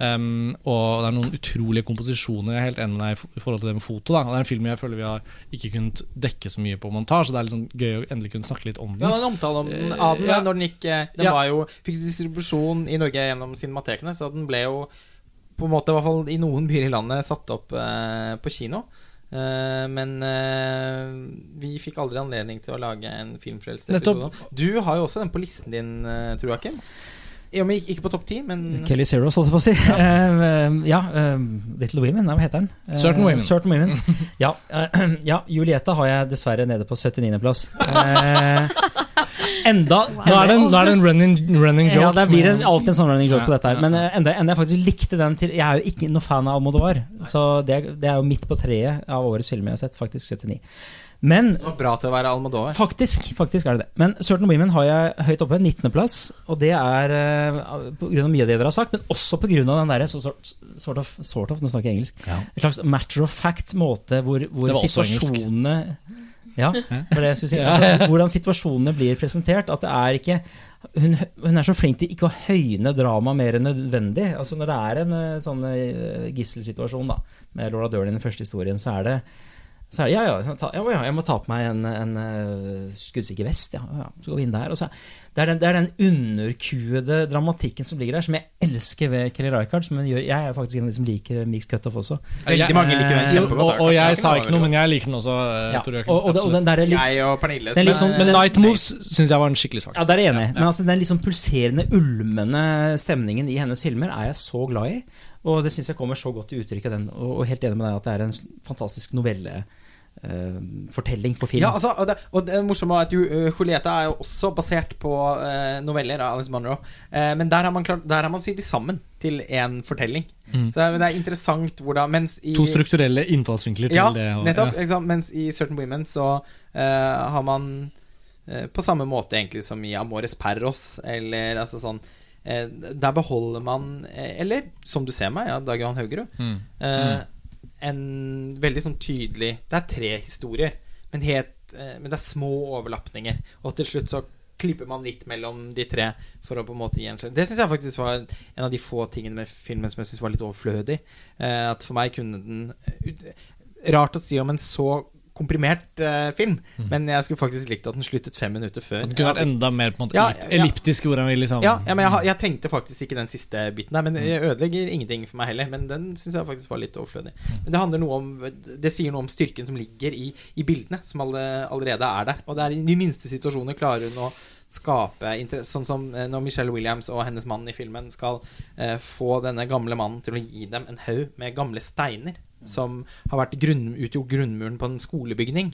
Um, og det er noen utrolige komposisjoner. Jeg er helt enig med deg i forhold til det med foto. Da. Det er en film jeg føler vi har ikke kunnet dekke så mye på montasje. Det er liksom gøy å endelig kunne snakke litt om den. Ja, en omtale om den, Eh, av den ja. når den gikk eh, Den Ja. var jo, fikk distribusjon i Norge gjennom cinematekene, så den ble jo på en måte, i hvert fall i noen byer i landet, satt opp eh, på kino. Eh, men eh, vi fikk aldri anledning til å lage en filmfrelst Du har jo også den på listen din, uh, tror jeg, Kim. Ja, men ikke- ikke på topp ti, men Kelly Zeros, holdt jeg på å si. Eh, ja, uh, Little Women, hva heter den? Eh, Certain Women. Certain Women. Ja, eh, ja, Julieta har jeg dessverre nede på 79.-plass. Enda Nå er det en, nå er det en running, running joke. Ja, det blir en, alltid en sånn running joke på dette her. Men eh, enda, enda jeg faktisk likte den til Jeg er jo ikke noe fan av Almodovar, så det, det er jo midt på treet av årets filmer jeg har sett. Faktisk 79. Men det var bra til å være Almodovar. Faktisk, faktisk er det det. Men Certain Women har jeg høyt oppe, 19.-plass. Og det er uh, pga. mye av det dere har sagt, men også pga. den derre så, sort, sort, of, sort of, nå snakker jeg engelsk. Ja. En slags matter of fact-måte hvor, hvor situasjonene engelsk. Ja, det var det jeg skulle si. Altså, hvordan situasjonene blir presentert. At det er ikke hun, hun er så flink til ikke å høyne drama mer enn nødvendig. Altså Når det er en eh, sånn eh, gisselsituasjon da med Laura Dern i den første historien, så er det så er det, ja, ja, ta, ja, ja, jeg må ta på meg en, en uh, skuddsikker vest. Ja, ja, så går vi inn der. Og så, det, er den, det er den underkuede dramatikken som ligger der, som jeg elsker ved Kelly. Som gjør, jeg er faktisk en av de som liker Mix Cutoff også. Veldig mange liker den Eh, kjempegodt. Og, og jeg sa ikke noe, men jeg liker den også. eh, Ja, Jeg, og, og, og den der, litt- Jeg og Pernille. Den, er litt sånn- Men den- Night Moves syns jeg var en skikkelig svak. Ja, der er jeg enig. Men altså, den liksom pulserende, ulmende stemningen i hennes filmer er jeg så glad i. Og det syns jeg kommer så godt til uttrykk av den. Og, helt enig med deg at det er en fantastisk novelle. eh, fortelling på film. Ja, altså, og, det, og det morsomme er at uh, Julieta er jo også basert på uh, noveller av Alice Munro. Uh, men der har man, klart, der har man sydd de sammen til én fortelling. Mm. Så det er interessant hvordan Mens i To strukturelle innfallsvinkler til Ja, det. og- nettopp. ja. Ikke? Mens i Certain Women så eh, har man på samme måte egentlig som i Amores Perros, eller altså sånn Der beholder man eh, Eller som du ser meg, ja, Dag Johan Haugerud. Mm. Eh, en veldig sånn tydelig Det er tre historier, men, helt, eh, men det er små overlapninger. Og til slutt så klipper man litt mellom de tre for å på en måte gjenskjenne Det syns jeg faktisk var en av de få tingene med filmen som jeg synes var litt overflødig. Eh, at for meg kunne den Rart å si om en så komprimert eh, film, men jeg skulle faktisk likt at den sluttet fem minutter før. Det kunne vært enda mer på en måte Ja, elliptisk, ja. elliptisk hvor han vil liksom Ja, ja, men jeg, jeg trengte faktisk ikke den siste biten der. Men jeg ødelegger ingenting for meg heller. Men den syns jeg faktisk var litt overflødig. Men det handler noe om Det sier noe om styrken som ligger i, i bildene, som alle, allerede er der. Og det er i de minste situasjoner klarer hun å skape interesse. Sånn som eh, når Michelle Williams og hennes mann i filmen skal eh, få denne gamle mannen til å gi dem en haug med gamle steiner. Som har vært grunn, utgjort grunnmuren på en skolebygning.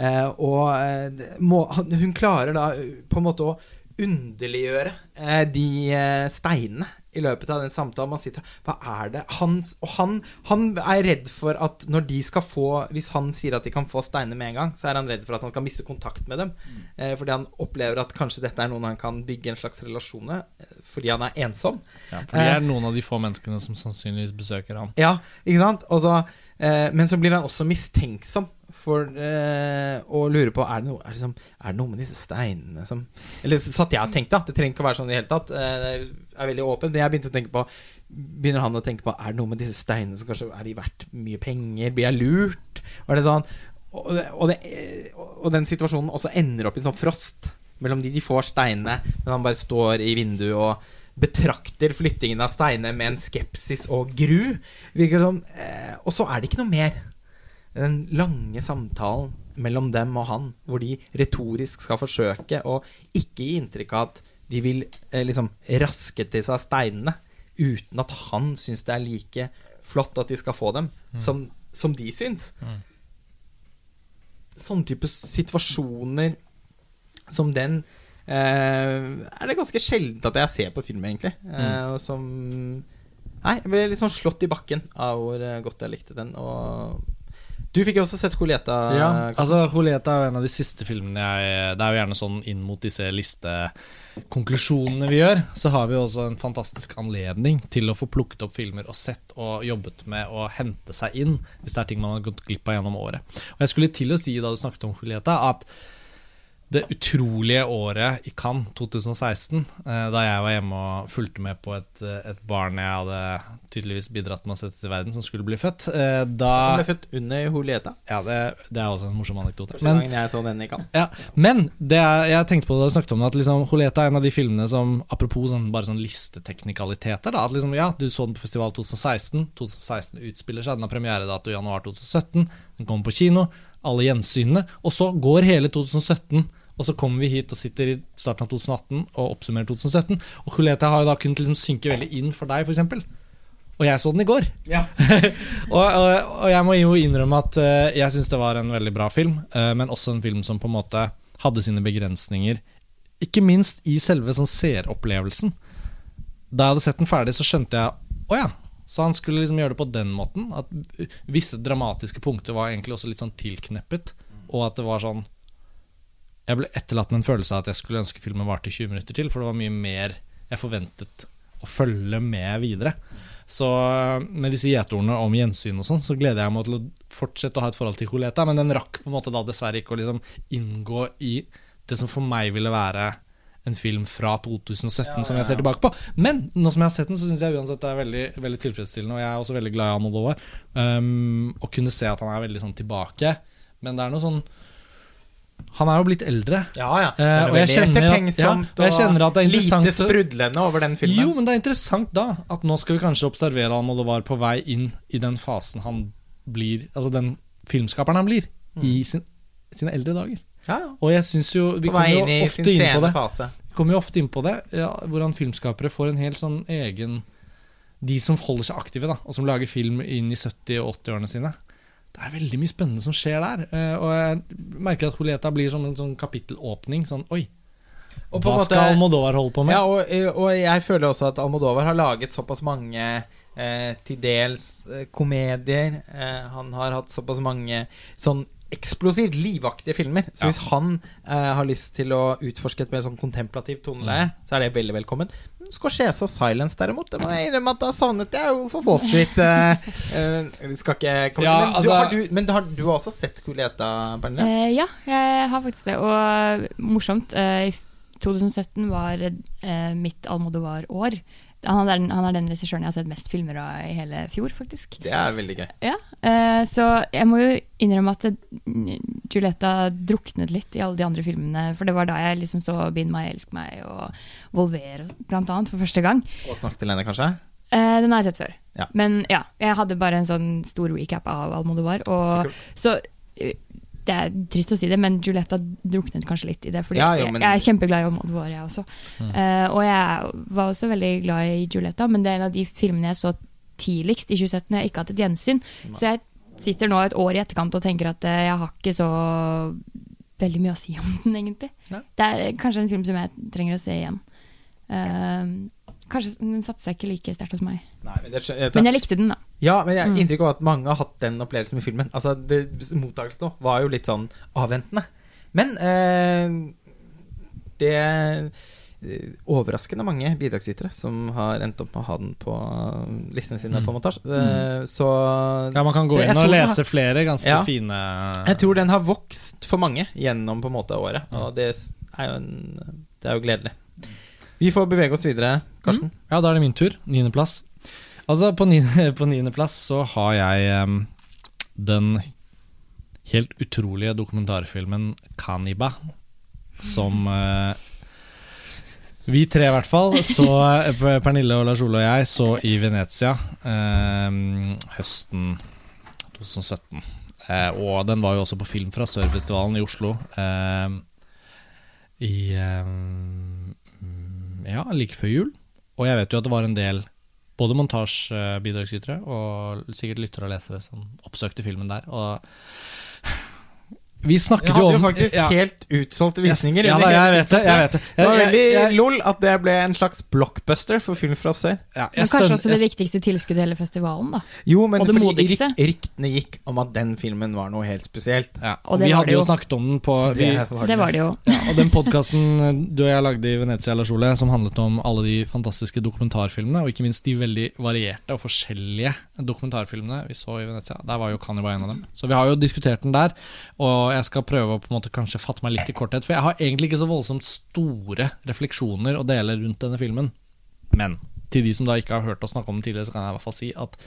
Eh, og eh, må, hun klarer da eh, på en måte å underliggjøre eh, de eh, steinene i løpet av den samtalen. Man sitter Hva er det han, Og han, han er redd for at når de skal få Hvis han sier at de kan få steinene med en gang, så er han redd for at han skal miste kontakt med dem. Eh, fordi han opplever at kanskje dette er noen han kan bygge en slags relasjon med, eh, fordi han er ensom. Ja, for de er noen av de få menneskene som sannsynligvis besøker han. Ja, ikke sant? Så, eh, men så blir han også mistenksom. For eh, å lure på Er det noe, er det, som, er det noe med disse steinene som Eller satt jeg og tenkte, da. Det trenger ikke å være sånn i det hele tatt. Eh, er veldig åpen. Men jeg begynte å tenke på Begynner han å tenke på Er det noe med disse steinene som kanskje Er de verdt mye penger? Blir jeg lurt? Og, sånn, og, og, og den situasjonen også ender opp i en sånn frost mellom de de får steinene, men han bare står i vinduet og betrakter flyttingen av steinene med en skepsis og gru. Det. Eh, og så er det ikke noe mer. Den lange samtalen mellom dem og han, hvor de retorisk skal forsøke å ikke gi inntrykk av at de vil eh, liksom raske til seg steinene, uten at han syns det er like flott at de skal få dem, som, som de syns. Sånne type situasjoner som den eh, er det ganske sjeldent at jeg ser på film, egentlig. Eh, og som Nei, jeg ble sånn slått i bakken av hvor eh, godt jeg likte den. Og du fikk jo også sett Julieta. Ja, altså Julieta er en av de siste filmene jeg Det er jo gjerne sånn inn mot disse listekonklusjonene vi gjør, så har vi også en fantastisk anledning til å få plukket opp filmer og sett og jobbet med å hente seg inn hvis det er ting man har gått glipp av gjennom året. Og jeg skulle til å si da du snakket om Julieta, at det utrolige året i Cannes 2016, eh, da jeg var hjemme og fulgte med på et, eh, et barn jeg hadde tydeligvis bidratt med å sette til verden, som skulle bli født. Da, Som ble født under Julieta. Ja, det, det er også en morsom anekdote. Men, jeg så den i Cannes. ja, men det er, jeg tenkte på det da du snakket om det, at liksom, Julieta er en av de filmene som Apropos sånn, bare sånn listeteknikaliteter. Da, at liksom, ja, Du så den på festival 2016. 2016 utspiller seg. Den har premieredato januar 2017. Den kommer på kino. Alle gjensynene. Og så går hele 2017. Og så kommer vi hit og sitter i starten av 2018 og oppsummerer 2017. Og Kuleta har jo da kunnet liksom synke veldig inn for deg, f.eks. Og jeg så den i går. Ja. og, og, og jeg må jo innrømme at eh, jeg syns det var en veldig bra film, eh, men også en film som på en måte hadde sine begrensninger. Ikke minst i selve sånn seeropplevelsen. Da jeg hadde sett den ferdig, så skjønte jeg Å ja. Så han skulle liksom gjøre det på den måten. At visse dramatiske punkter var egentlig også litt sånn tilkneppet. Og at det var sånn Jeg ble etterlatt med en følelse av at jeg skulle ønske filmen varte i 20 minutter til, for det var mye mer jeg forventet å følge med videre. Så med disse gjetordene om gjensyn og sånn, så gleder jeg meg til å fortsette å ha et forhold til Coleta, men den rakk på en måte da dessverre ikke å liksom inngå i det som for meg ville være en film fra 2017 som jeg ser tilbake på. Men nå som jeg har sett den, så syns jeg uansett det er veldig, veldig tilfredsstillende, og jeg er også veldig glad i Almodovar. Um, å kunne se at han er veldig sånn tilbake. Men det er noe sånn Han er jo blitt eldre. Ja, ja. Eh, og jeg kjenner ja, og jeg kjenner at det er interessant lite sprudlende over den filmen. Jo, men det er interessant da at nå skal vi kanskje observere Almodovar på vei inn i den fasen han blir Altså den filmskaperen han blir i sin, sine eldre dager. ja, ja. Og jeg syns jo Vi kommer jo ofte inn på det. fase. Vi kommer jo ofte inn på det, ja, hvordan filmskapere får en helt sånn egen De som holder seg aktive, da, og som lager film inn i 70- og 80-årene sine. Det er veldig mye spennende som skjer der. eh, Og jeg merker at Julieta blir som en sånn kapittelåpning. Sånn oi, hva måte- skal Almodovar holde på med? Ja, og, og jeg føler også at Almodovar har laget såpass mange eh, til dels eh, komedier. Eh, han har hatt såpass mange sånn eksplosivt livaktige filmer. Så Ja. hvis han eh, har lyst til å utforske et mer sånn kontemplativt toneleie, Mm. så er det veldig velkommen. Scorsese og Silence, derimot, det må jeg innrømme at da savnet jeg jo for Wall Street. Eh, vi skal ikke komme Ja, Men, altså- du, har du, men du har, du har også sett Kuleta, Pernille? Uh, ja, jeg har faktisk det. Og morsomt, uh, i 2017 var mitt Almodovar-år. Han, er den- han er den regissøren jeg har sett mest filmer av i hele fjor, faktisk. Det er veldig gøy. Ja, eh, Så jeg må jo innrømme at det, Julieta druknet litt i alle de andre filmene. For det var da jeg liksom så 'Bind meg, elsk meg' og 'Volver' blant annet for første gang. Og snakk til henne, kanskje? Eh, den har jeg sett før. Ja. Men ja, jeg hadde bare en sånn stor recap av Almodovar. Og, Så så det er trist å si det, men Julieta druknet kanskje litt i det. Fordi Ja, jo, men- jeg, jeg er kjempeglad i Almodovar, jeg også. Eh, og jeg var også veldig glad i Julieta, men det er en av de filmene jeg så tidligst i 2017 jeg ikke hatt et gjensyn. Så jeg sitter nå et år i etterkant og tenker at eh, jeg har ikke så veldig mye å si om den, egentlig. Nei. Det er kanskje en film som jeg trenger å se igjen. Eh, kanskje den satte seg ikke like sterkt hos meg. Nei, men det, jeg, Men jeg likte den, da. Ja, men jeg har Mm. inntrykk av at mange har hatt den opplevelsen med filmen. Altså, det, Mottakelsen nå var jo litt sånn avventende. Men eh, det er overraskende mange bidragsytere som har endt opp med å ha den på listene sine Mm. på montasje. Eh, Så Ja, man kan gå Det- inn og lese har, flere ganske Ja. fine jeg tror den har vokst for mange gjennom på en måte året, og det er jo, en, det er jo gledelig. Vi får bevege oss videre, Karsten. Ja, da er det min tur. Niendeplass. Altså, på niende- på niendeplass så har jeg um, den helt utrolige dokumentarfilmen 'Kaniba', som uh, vi tre, i hvert fall, så eh, Pernille og Lars Ole og jeg så i Venezia em, høsten 2017. Eh, og den var jo også på film fra Sørfestivalen i Oslo. em, I em, mm, Ja, like før jul. Og jeg vet jo at det var en del både montasjebidragsytere og sikkert lyttere og lesere som oppsøkte filmen der. Og vi Vi snakket hadde jo jo om faktisk ja, helt utsolgte visninger. Ja, da, jeg vet det. Jeg vet det. Det var veldig jeg- lol at det ble en slags blockbuster for film fra sør. ja, Men kanskje stønner- også det jeg- viktigste tilskuddet i hele festivalen, da. Jo, men Og det fordi modigste. ryktene gikk om at den filmen var noe helt spesielt. Ja, Og og det vi var hadde det jo jo. snakket om den på vi, Det var det jo. ja, Og den podkasten du og jeg lagde i Venezia, La Ole, som handlet om alle de fantastiske dokumentarfilmene, og ikke minst de veldig varierte og forskjellige dokumentarfilmene vi så i Venezia. Der var jo Kaniba en av dem. Så vi har jo diskutert den der, og jeg skal prøve å på en måte kanskje fatte meg litt i korthet, for jeg har egentlig ikke så voldsomt store refleksjoner å dele rundt denne filmen. Men til de som da ikke har hørt oss snakke om den tidligere, så kan jeg i hvert fall si at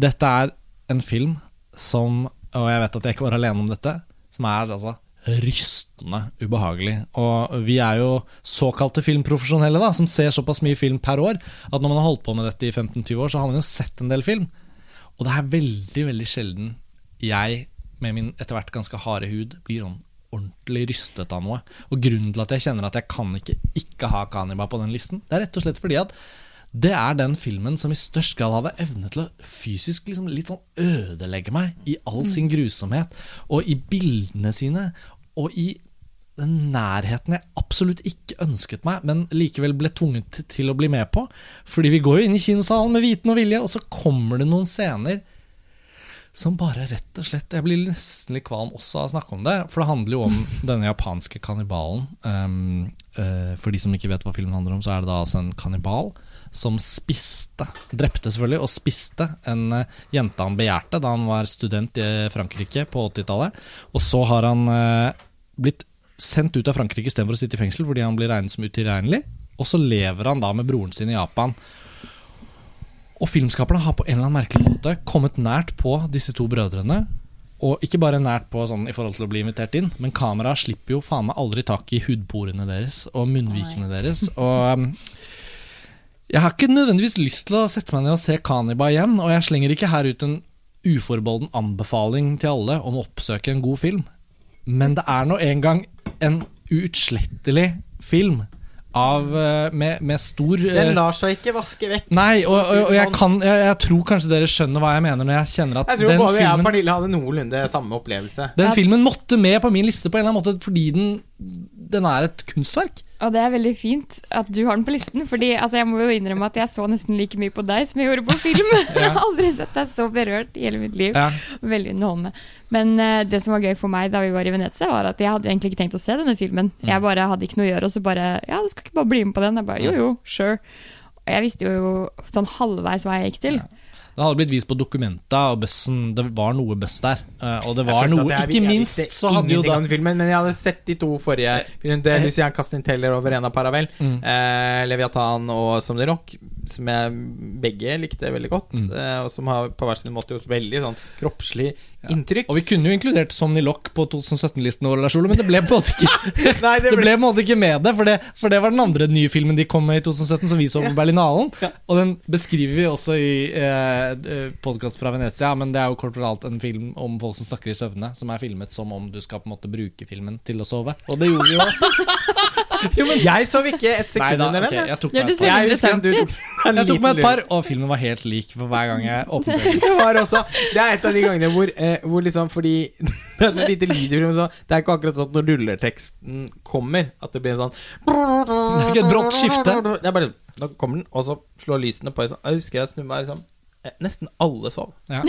dette er en film som, og jeg vet at jeg ikke var alene om dette, som er altså rystende ubehagelig. Og vi er jo såkalte filmprofesjonelle, da, som ser såpass mye film per år, at når man har holdt på med dette i 15-20 år, så har man jo sett en del film. Og det er veldig, veldig sjelden jeg, med min etter hvert ganske harde hud, blir sånn ordentlig rystet av noe. Og grunnen til at jeg kjenner at jeg kan ikke ikke ha Kaniba på den listen, det er rett og slett fordi at det er den filmen som i størst grad hadde evne til å fysisk liksom litt sånn ødelegge meg i all sin grusomhet, og i bildene sine, og i den nærheten jeg absolutt ikke ønsket meg, men likevel ble tvunget til å bli med på. Fordi vi går jo inn i kinosalen med viten og vilje, og så kommer det noen scener som bare rett og slett Jeg blir nesten litt kvalm også av å snakke om det, for det handler jo om denne japanske kannibalen. Um, uh, for de som ikke vet hva filmen handler om, så er det da altså en kannibal som spiste, drepte selvfølgelig, og spiste en uh, jente han begjærte da han var student i Frankrike på 80-tallet. Og så har han uh, blitt sendt ut av Frankrike istedenfor å sitte i fengsel fordi han blir regnet som utilregnelig. Og så lever han da med broren sin i Japan. Og filmskaperne har på en eller annen merkelig måte kommet nært på disse to brødrene. Og ikke bare nært på sånn i forhold til å bli invitert inn, men kameraet slipper jo faen meg aldri tak i hudporene deres og munnvikene deres. Og um, jeg har ikke nødvendigvis lyst til å sette meg ned og se Kaniba igjen, og jeg slenger ikke her ut en uforbeholden anbefaling til alle om å oppsøke en god film. Men det er nå engang en uutslettelig film av, eh, med, med stor eh, Den lar seg ikke vaske vekk. Nei, og, og, og jeg, sånn. kan, jeg, jeg tror kanskje dere skjønner hva jeg mener når jeg kjenner at Jeg tror den, både jeg og Pernille hadde noenlunde samme opplevelse. den filmen måtte med på min liste på en eller annen måte fordi den, den er et kunstverk. Og det er veldig fint at du har den på listen, Fordi altså, jeg må jo innrømme at jeg så nesten like mye på deg som jeg gjorde på film. Jeg har aldri sett deg så berørt i hele mitt liv. Ja. Veldig underholdende. Men uh, det som var gøy for meg da vi var i Venezia, var at jeg hadde egentlig ikke tenkt å se denne filmen. Mm. Jeg bare hadde ikke noe å gjøre, og så bare Ja, du skal ikke bare bli med på den? Jeg bare jo, jo, sure. Og jeg visste jo sånn halvveis hva jeg gikk til. Det hadde blitt vist på Dokumenta og Bøssen. Det var noe bøss der. Eh, Og det var noe jeg- Ikke jeg minst så hadde jo da filmen, Men jeg hadde sett de to forrige filmene. Det Teller Lucien Castenteller og Verena Paravel. Mm. Eh, Leviathan og Som det rock, som jeg begge likte veldig godt. Mm. Eh, og som har på hver sin måte gjort veldig sånn kroppslig inntrykk. Og vi kunne jo inkludert Sonny Lock på 2017-listen vår, Lars Ole, men det ble på en måte ikke Nei, Det ble på en måte ikke med det, for det, for det var den andre nye filmen de kom med i 2017, som vi så på Berlinalen. Ja. Og den beskriver vi også i eh, podkast fra Venezia, men det er jo kort fortalt en film om folk som snakker i søvne, som er filmet som om du skal på en måte bruke filmen til å sove. Og det gjorde vi jo. jo men... Jeg sov ikke et sekund under den. jeg. jeg tok meg et par. Jeg husker at du tok ut. en Jeg tok med meg et par, og filmen var helt lik for hver gang jeg åpnet den. Det var også Det er et av de gangene hvor, eh, hvor liksom Fordi det er så lite lyd i filmen, så det er ikke akkurat sånn at når rulleteksten kommer, at det blir en sånn Det er ikke et brått skifte. Det er bare Da kommer den, og så slår lysene på. Sånn. Jeg husker jeg snur meg liksom nesten alle sov. Ja.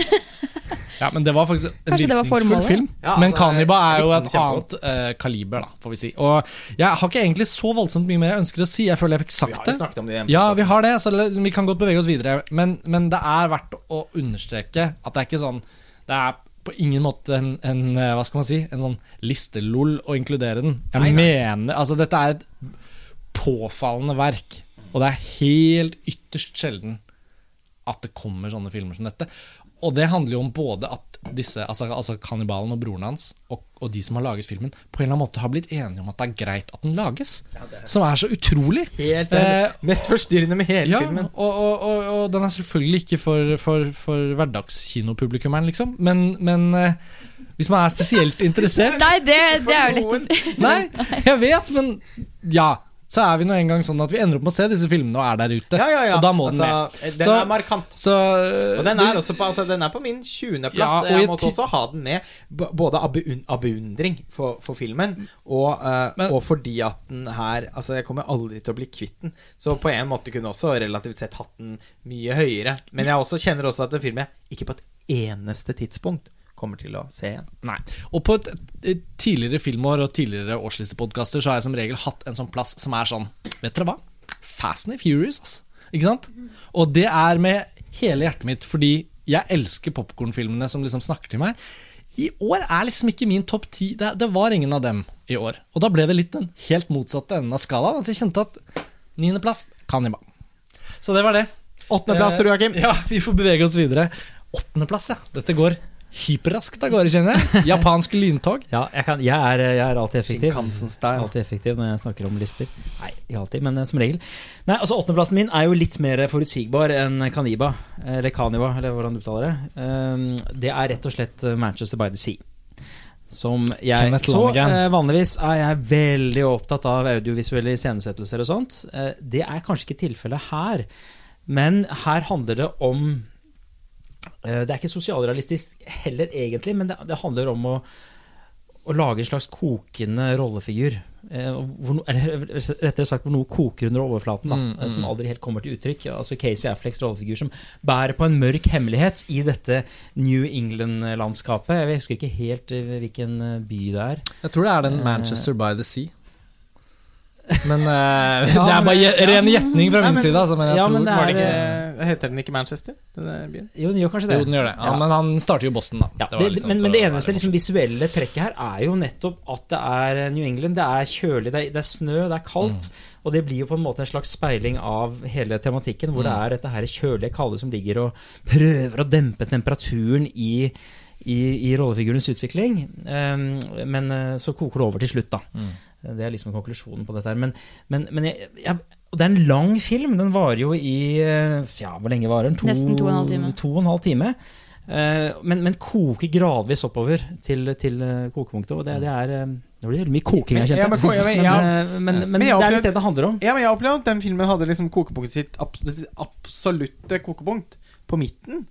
ja, men det var faktisk en Kanskje virkningsfull film. Ja, men altså, Kaniba er jo et annet uh, kaliber, da, får vi si. Og jeg har ikke egentlig så voldsomt mye mer jeg ønsker å si. Jeg føler jeg fikk Vi sagt har det. snakket om det. Ja, vi har det, så vi kan godt bevege oss videre. Men, men det er verdt å understreke at det er ikke sånn Det er på ingen måte en, en eh, hva skal man si, en sånn listelol å inkludere den. Jeg Nei, nei. mener Altså, dette er et påfallende verk, og det er helt ytterst sjelden at det kommer sånne filmer som dette. Og det handler jo om både at disse, altså, altså kannibalen og broren hans, og, og de som har laget filmen, på en eller annen måte har blitt enige om at det er greit at den lages. Som er så utrolig. Helt Eh. Mest forstyrrende med hele Ja, filmen. og, og, og, og den er selvfølgelig ikke for, for, for hverdagskinopublikummeren, liksom. Men, men eh, hvis man er spesielt interessert Nei, det, det er jo lett å si. Nei, jeg vet, men ja. Så er vi nå en gang sånn at vi ender opp med å se disse filmene og er der ute. Ja, ja, ja. Og da må den altså, med. Den Så- er markant. Så Og den er også på, altså, den er på min 20. plass. Ja, og jeg måtte også ha den med. Både av beun- beundring for, for filmen, og, uh, Men- og fordi at den her Altså, jeg kommer aldri til å bli kvitt den. Så på en måte kunne også relativt sett hatt den mye høyere. Men jeg også kjenner også at den en film jeg ikke på et eneste tidspunkt kommer til å se igjen. Nei. Og på et, et tidligere filmår og tidligere årslistepodkaster så har jeg som regel hatt en sånn plass som er sånn Vet dere hva? Fast and Furious, altså. Ikke sant? Og det er med hele hjertet mitt, fordi jeg elsker popkornfilmene som liksom snakker til meg. I år er liksom ikke min topp ti det, det var ingen av dem i år. Og da ble det litt den helt motsatte enden av skalaen. At jeg kjente at niendeplass kannibal. Så det var det. Åttendeplass, tror du, Joakim? Ja, vi får bevege oss videre. Åttendeplass, ja. Dette går hyperraskt av gårde, kjenner jeg. Japansk lyntog. Ja, jeg, kan, jeg, er, jeg er alltid effektiv. Alltid effektiv når jeg snakker om lister. Nei, ikke alltid, men eh, som regel. Nei, altså Åttendeplassen min er jo litt mer forutsigbar enn Kaniba, eller Kaniba, eller hvordan du uttaler det. Um, Det er rett og slett eh, Manchester by the Sea. Som jeg Så eh, vanligvis er jeg veldig opptatt av audiovisuelle iscenesettelser og sånt. Eh, det er kanskje ikke tilfellet her, men her handler det om Det er ikke sosialrealistisk heller, egentlig, men det, det handler om å å lage en slags kokende rollefigur. Eh, hvor, eller rettere sagt hvor noe koker under overflaten, da, Mm, mm. som aldri helt kommer til uttrykk. Altså Casey Afflecks rollefigur som bærer på en mørk hemmelighet i dette New England-landskapet. Jeg husker ikke helt eh, hvilken eh, by det er. Jeg tror det er den Manchester by the Sea. Men uh, Ja, det er bare ja, ren gjetning fra Nei, min men- side. Altså, men jeg Ja, tror men det Var det er, ikke, heter den ikke Manchester, denne byen? Jo, den gjør kanskje det. Jo, den gjør det. Ja, Ja. Men han starter jo Boston, da. Ja, Det det, liksom men, men det eneste liksom, visuelle trekket her er jo nettopp at det er eh, New England. Det er kjølig, det er, det er snø, det er kaldt. Og det blir jo på en måte en slags speiling av hele tematikken, hvor det er dette her kjølige, kalde som ligger og prøver å dempe temperaturen i, i, i rollefigurens utvikling. Um, men eh, så koker det over til slutt, da. Det er liksom konklusjonen på dette her. Men, men, men jeg, jeg, og det er en lang film. Den varer jo i eh, Ja, hvor lenge varer den? To, Nesten to og en halv time. To og en halv time. Eh, men, men koker gradvis oppover til, til eh, kokepunktet. Og det, det er Det blir veldig mye koking, jeg kjente. men ja, men- Men, ja. men, men, Men jeg det er litt det det handler om. Ja, men jeg opplevde at den filmen hadde liksom kokepunktet sitt absolutte, absolutte kokepunkt på midten.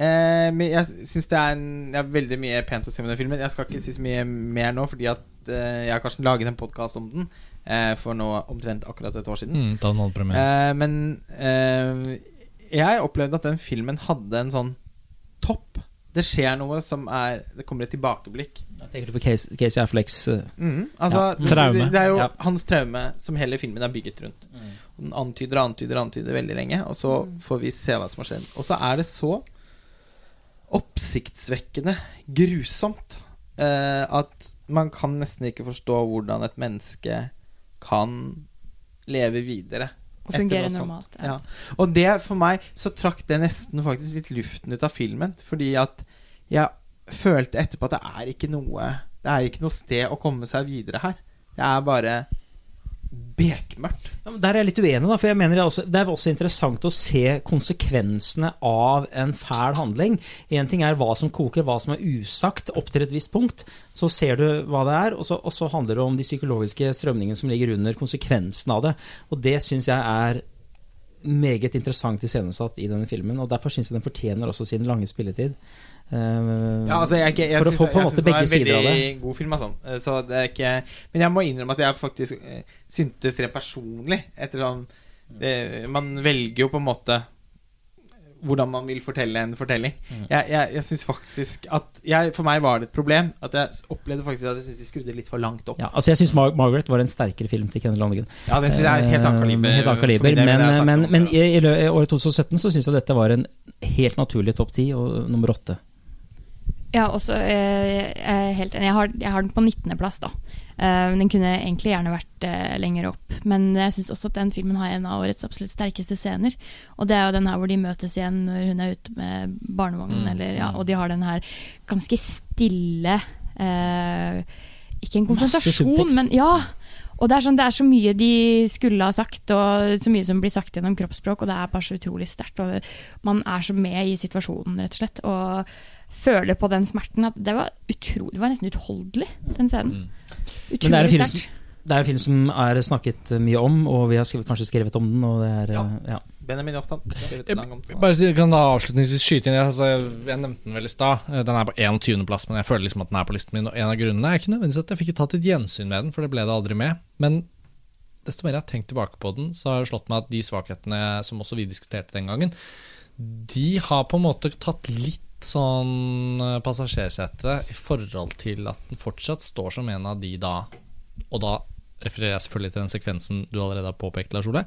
Eh, men jeg syns det er, en, det er veldig mye pent å se med den filmen. Jeg skal ikke si så mye mer nå, fordi at jeg har kanskje laget en podkast om den eh, for nå omtrent akkurat et år siden. Mm. Eh, men eh, jeg opplevde at den filmen hadde en sånn topp. Det skjer noe som er Det kommer et tilbakeblikk. Jeg tenker du på Casey, Casey Afflecks eh, Mhm. Altså, Ja. Traume. Det, det er jo Ja. hans traume som hele filmen er bygget rundt. Mm. Den antyder og antyder og antyder veldig lenge, og så får vi se hva som har skjedd. Og så er det så oppsiktsvekkende grusomt eh, at man kan nesten ikke forstå hvordan et menneske kan leve videre. Og fungere normalt. Ja. Og det for meg så trakk det nesten faktisk litt luften ut av filmen. Fordi at jeg følte etterpå at det er ikke noe Det er ikke noe sted å komme seg videre her. Det er bare bekmørkt. Ja, Der er jeg litt uenig, da, for jeg mener det er, også, det er også interessant å se konsekvensene av en fæl handling. Én ting er hva som koker, hva som er usagt opp til et visst punkt. Så ser du hva det er, og så, og så handler det om de psykologiske strømningene som ligger under konsekvensen av det. Og det syns jeg er meget interessant iscenesatt i denne filmen, og derfor syns jeg den fortjener også sin lange spilletid. Eh, Ja, altså jeg, jeg, jeg for å få på en måte det begge er sider av en det. veldig god film, altså. Eh, Så det er ikke Men jeg må innrømme at jeg faktisk uh, syntes rent personlig etter sånn det, Man velger jo på en måte hvordan man vil fortelle en fortelling. Jeg, jeg, jeg synes faktisk at jeg, For meg var det et problem at jeg opplevde faktisk at jeg synes de skrudde litt for langt opp. Ja, altså jeg syns Mar Margaret var en sterkere film til Kenneth Lonergan. Ja, den synes jeg er helt annen kaliber. Helt kaliber men, det men, men i, i i året 2017 så syns jeg dette var en helt naturlig topp ti og nummer åtte. Ja, også, eh, jeg er helt enig. Jeg har, jeg har den på 19.-plass, da. Eh, den kunne egentlig gjerne vært eh, lenger opp. Men jeg syns også at den filmen har en av årets absolutt sterkeste scener. Og det er jo den her hvor de møtes igjen når hun er ute med barnevognen, Mm, eller, ja, og de har den her ganske stille eh, Ikke en konfrontasjon, men ja. Og det er, sånn, det er så mye de skulle ha sagt, og så mye som blir sagt gjennom kroppsspråk, og det er bare så utrolig sterkt. Og man er så med i situasjonen, rett og slett. Og føler på den smerten. At det var utrolig, det var nesten utholdelig, den scenen. Mm. Men det en Utrolig film sterkt. Det er en film som er snakket mye om, og vi har skrevet, kanskje skrevet om den. Og det er, Ja. eh, ja. Benjamin Jastan. bare kan da avslutningsvis skyte inn altså, jeg, jeg nevnte den vel i stad. Eh, Den er på 21.-plass, men jeg føler liksom at den er på listen min. Og en av grunnene er ikke nødvendigvis at jeg fikk tatt et gjensyn med den, for det ble det aldri med. Men desto mer jeg har tenkt tilbake på den, så har det slått meg at de svakhetene som også vi diskuterte den gangen, de har på en måte tatt litt sånn eh, passasjersete i forhold til at den fortsatt står som en av de da Og da refererer jeg selvfølgelig til den sekvensen du allerede har påpekt, Lars Ole.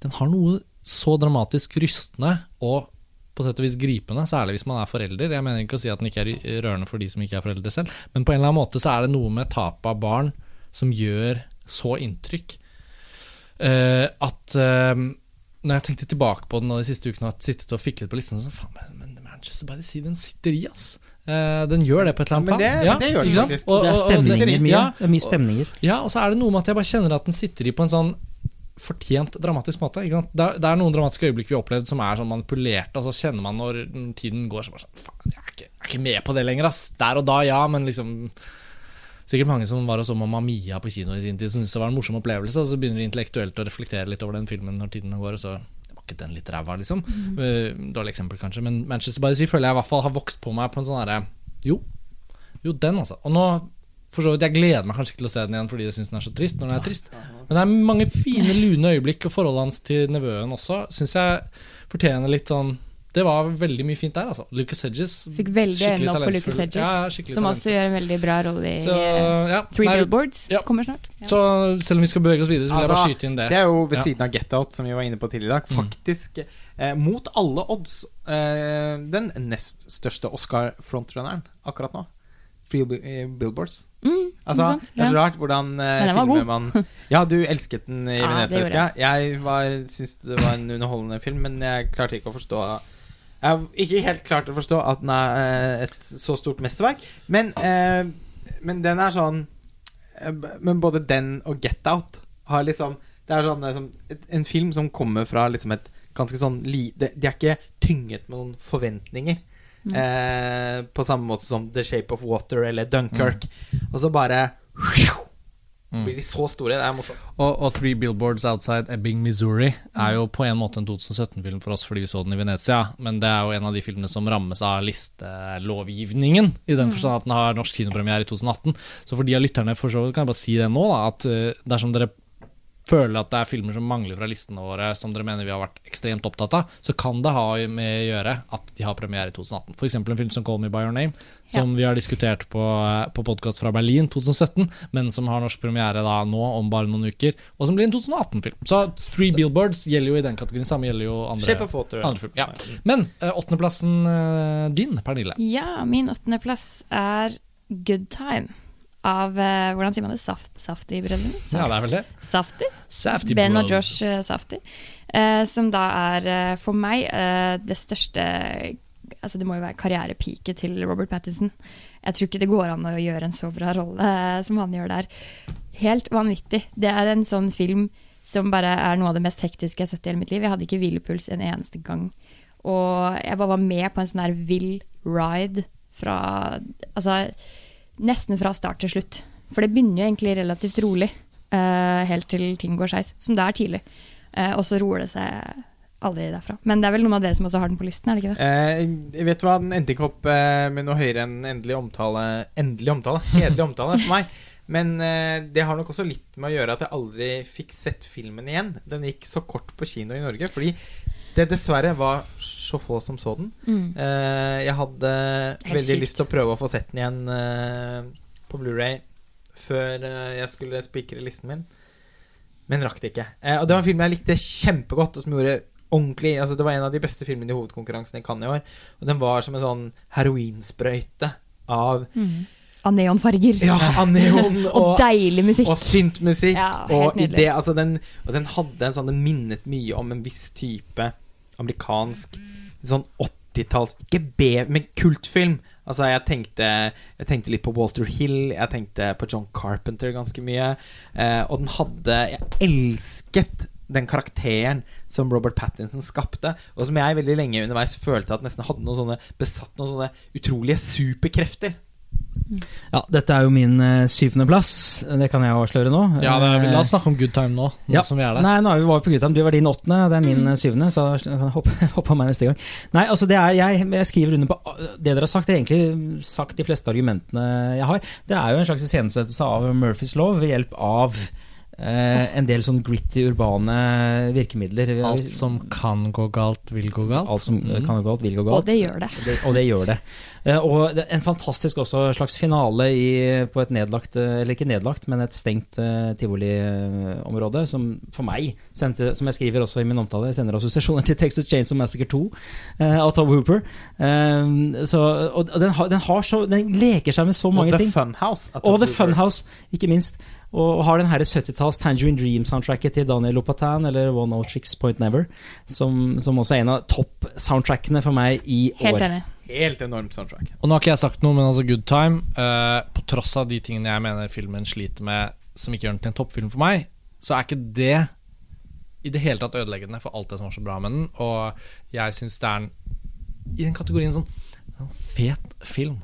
Den har noe så dramatisk rystende og på sett og vis gripende, særlig hvis man er forelder. Jeg mener ikke å si at den ikke er rørende for de som ikke er foreldre selv, men på en eller annen måte så er det noe med tapet av barn som gjør så inntrykk eh, at eh, når jeg tenkte tilbake på den de siste ukene og har sittet og fiklet på listen, så faen, Manchester by the Sea, den sitter i, ass. Uh, den gjør det på et eller annet Ja, men det- plan. det gjør den faktisk. Og- Det er og- og- stemninger mye. Ja, Det er mye stemninger. ja, og så er det noe med at jeg bare kjenner at den sitter i på en sånn fortjent dramatisk måte. Det, er, det er noen dramatiske øyeblikk vi har opplevd som er sånn manipulerte, og så kjenner man når tiden går så bare sånn Faen, jeg er, ikke, jeg er ikke med på det lenger, ass. Der og da, ja, men liksom Sikkert mange som var og så Mamma Mia på kino i sin tid, syntes det var en morsom opplevelse, og så begynner de intellektuelt å reflektere litt over den filmen når tiden går, og så var den litt ræva, liksom. Mm. Dårlig eksempel, kanskje, men Manchester by the Sea føler jeg i hvert fall har vokst på meg på en sånn herre Jo, jo, den, altså. Og nå for så vidt, Jeg gleder meg kanskje ikke til å se den igjen fordi jeg syns den er så trist. når den er trist Men det er mange fine, lune øyeblikk, og forholdet hans til nevøen også syns jeg fortjener litt sånn Det var veldig mye fint der, altså. Lucas Hedges. Fikk veldig øynene opp for. Lucas Hedges, Ja, som som også gjør en veldig bra rolle i Så, eh, ja, Three nei, Billboards, ja. som kommer snart. Ja. Så selv om vi skal bevege oss videre, så vil jeg bare Altså, skyte inn det. Det er jo ved Ja. siden av Get Out, som vi var inne på tidligere i dag, Mm. faktisk eh, mot alle odds eh, den nest største Oscar-frontrunneren akkurat nå. Free eh, Billboards. Mm, Altså, det er så rart hvordan eh, filmer man Ja, du elsket den i Ja, Venezia, husker jeg. Jeg var, syntes det var en underholdende film, men jeg klarte ikke å forstå Jeg har ikke helt klart å forstå at den er eh, et så stort mesterverk. Men, eh, men den er sånn eh, Men både den og Get Out har liksom Det er sånn liksom, et, en film som kommer fra liksom et ganske sånn li, de, de er ikke tynget med noen forventninger. Mm. Eh, på samme måte som The Shape of Water eller Dunkerque. Og så bare Mm. blir de så store. Det er morsomt. Og, og Three Billboards Outside Ebbing, Missouri er jo på en måte en 2017-film for oss fordi vi så den i Venezia, men det er jo en av de filmene som rammes av listelovgivningen, i den forstand at den har norsk kinopremiere i 2018. Så for de av lytterne for så vidt kan jeg bare si det nå, da, at eh, dersom dere føler at det er filmer som mangler fra listene våre, som dere mener vi har vært ekstremt opptatt av, så kan det ha med å gjøre at de har premiere i 2018. F.eks. en film som Call Me By Your Name, som vi har diskutert på, på podkast fra Berlin 2017, men som har norsk premiere da nå om bare noen uker, og som blir en 2018-film. Så Three Billboards gjelder jo i den kategorien, samme gjelder jo andre, andre film. Ja. Men eh, åttendeplassen eh, din, Pernille. Ja, min åttendeplass er Good Time. Av uh, Hvordan sier man det? Saft, Safti-brødrene? Ja, det er vel det. Safti? Safti Ben og Josh uh, Safti. Uh, som da er eh, for meg eh, det største Altså Det må jo være karrierepiket til Robert Pattinson. Jeg tror ikke det går an å gjøre en så bra rolle eh, som han gjør der. Helt vanvittig. Det er en sånn film som bare er noe av det mest hektiske jeg har sett i hele mitt liv. Jeg hadde ikke hvilepuls en eneste gang. Og jeg bare var med på en sånn her vill ride fra Altså nesten fra start til slutt. For det begynner jo egentlig relativt rolig, uh, helt til ting går skeis, som det er tidlig. Uh, og så roer det seg aldri derfra. Men det er vel noen av dere som også har den på listen, er det ikke det? Eh, vet du hva, Den endte ikke opp eh, med noe høyere enn endelig omtale. Endelig omtale? Hederlig omtale for meg. Men eh, det har nok også litt med å gjøre at jeg aldri fikk sett filmen igjen. Den gikk så kort på kino i Norge. Fordi det dessverre var så få som så den. Mm. Uh, jeg hadde veldig sykt. lyst til å prøve å få sett den igjen uh, på Blu-ray før uh, jeg skulle spikre listen min, men rakk det ikke. Og det var en film jeg likte kjempegodt, og som gjorde ordentlig Altså Det var en av de beste filmene i hovedkonkurransen i Cannes i år. Og den var som en sånn heroinsprøyte av Mm. Av neonfarger. Ja, av neon Og og, deilig musikk. og syntmusikk. Ja, og idé, altså den, og den hadde en sånn Den minnet mye om en viss type amerikansk sånn 80-talls Ikke B, men kultfilm. Altså jeg tenkte, jeg tenkte litt på Walter Hill, jeg tenkte på John Carpenter ganske mye. Eh, og den hadde Jeg elsket den karakteren som Robert Pattinson skapte, og som jeg veldig lenge underveis følte at nesten hadde noen sånne besatt noen sånne utrolige superkrefter. Ja, dette er jo min uh, syvendeplass. Det kan jeg avsløre nå. Ja, det er, Eh, La oss snakke om good time nå, nå Ja. som vi er der. Nei, nå er vi var på good time. Du var din åttende, det er min mm. syvende. Så hoppe, hoppe av meg neste gang. Nei, altså det er, jeg, jeg skriver under på det dere har sagt. Det er egentlig sagt de fleste argumentene jeg har. Det er jo en slags iscenesettelse av Murphys lov ved hjelp av eh, en del sånn gritty, urbane virkemidler. Alt som kan gå galt, vil gå galt. Alt som Mm. kan gå galt, vil gå galt. Og det gjør det. Og det, og det gjør det. Eh, og det, en fantastisk også slags finale i, på et nedlagt, eh, eller ikke nedlagt, men et stengt eh, tivoliområde, som for meg, sendte, som jeg skriver også i min omtale, sender assosiasjoner til Texas Chains of Massacre 2 eh, av Tom Hooper. Eh, så, og og den, har, den, har så, den leker seg med så mange ting. og The. Funhouse. Og The Funhouse, ikke minst. Og har den her 70-talls Tangerine Dream-soundtracket til Daniel Lopatan, eller One O Tricks Point Never, som, som også er en av topp-soundtrackene for meg i år. Helt enig. Helt enormt soundtrack. Og nå har ikke jeg sagt noe, men altså Good Time uh, På tross av de tingene jeg mener filmen sliter med, som ikke gjør den til en toppfilm for meg, så er ikke det i det hele tatt ødeleggende for alt det som var så bra med den. Og jeg syns det er en, i den kategorien sånn fet film.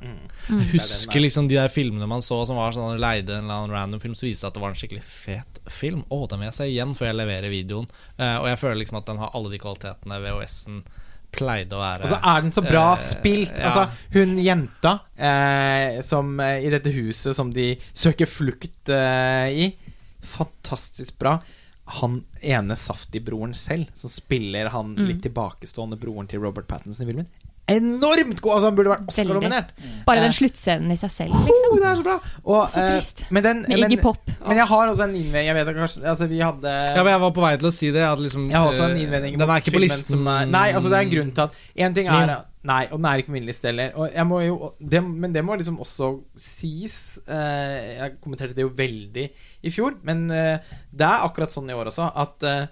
Jeg husker liksom de der filmene man så som var sånn leide en eller annen random film, som viste at det var en skikkelig fet film. Å, den vil jeg se igjen før jeg leverer videoen. Uh, og jeg føler liksom at den har alle de kvalitetene VHS-en pleide å være. Og så er den så bra uh, spilt. ja. Altså, hun jenta uh, som i dette huset som de søker flukt i, fantastisk bra. Han ene saftig-broren selv, som spiller han Mm. litt tilbakestående broren til Robert Pattinson i filmen. Enormt god! Altså, han burde vært Oscar-nominert. Bare Eh, den sluttscenen i seg selv, Oh, liksom. det er så bra! Og, Så trist. Uh, men, den, Med men, Iggy Pop. men jeg har også en innvending. Jeg vet at kanskje Altså, vi hadde Ja, men Jeg var på vei til å si det. At liksom, Jeg har også en eh, innvending Den er ikke på listen. som er, Nei, altså det er en grunn til at En ting er. Nei, og den er ikke på min liste heller. Og jeg må jo, det, men det må liksom også sies. Eh, jeg kommenterte det jo veldig i fjor, men eh, det er akkurat sånn i år også at eh,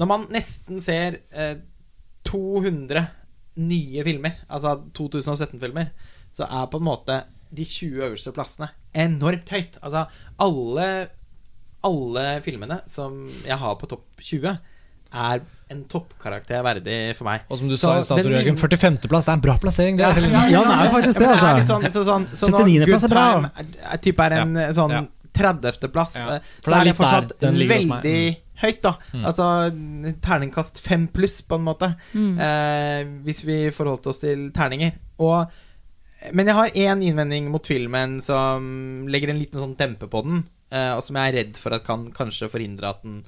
når man nesten ser eh, 200 nye filmer, altså 2017-filmer, så er på en måte de 20 øverste plassene enormt høyt. Altså alle alle filmene som jeg har på topp 20, er en toppkarakter verdig for meg. Og som du Så sa i stad, Jørgen, 45.-plass. Det er en bra plassering. Det Ja, er ja, Ja, er faktisk det, altså. sånn, så, sånn, så 79. plass er bra. Time er, er, typ er en Ja, sånn ja. 30.-plass, Ja, eh, så er det fortsatt veldig høyt, da. Mm. Altså terningkast fem pluss, på en måte. Mm. Eh, hvis vi forholdt oss til terninger. Og, men jeg har én innvending mot filmen som legger en liten sånn dempe på den, eh, og som jeg er redd for at kan kanskje forhindre at den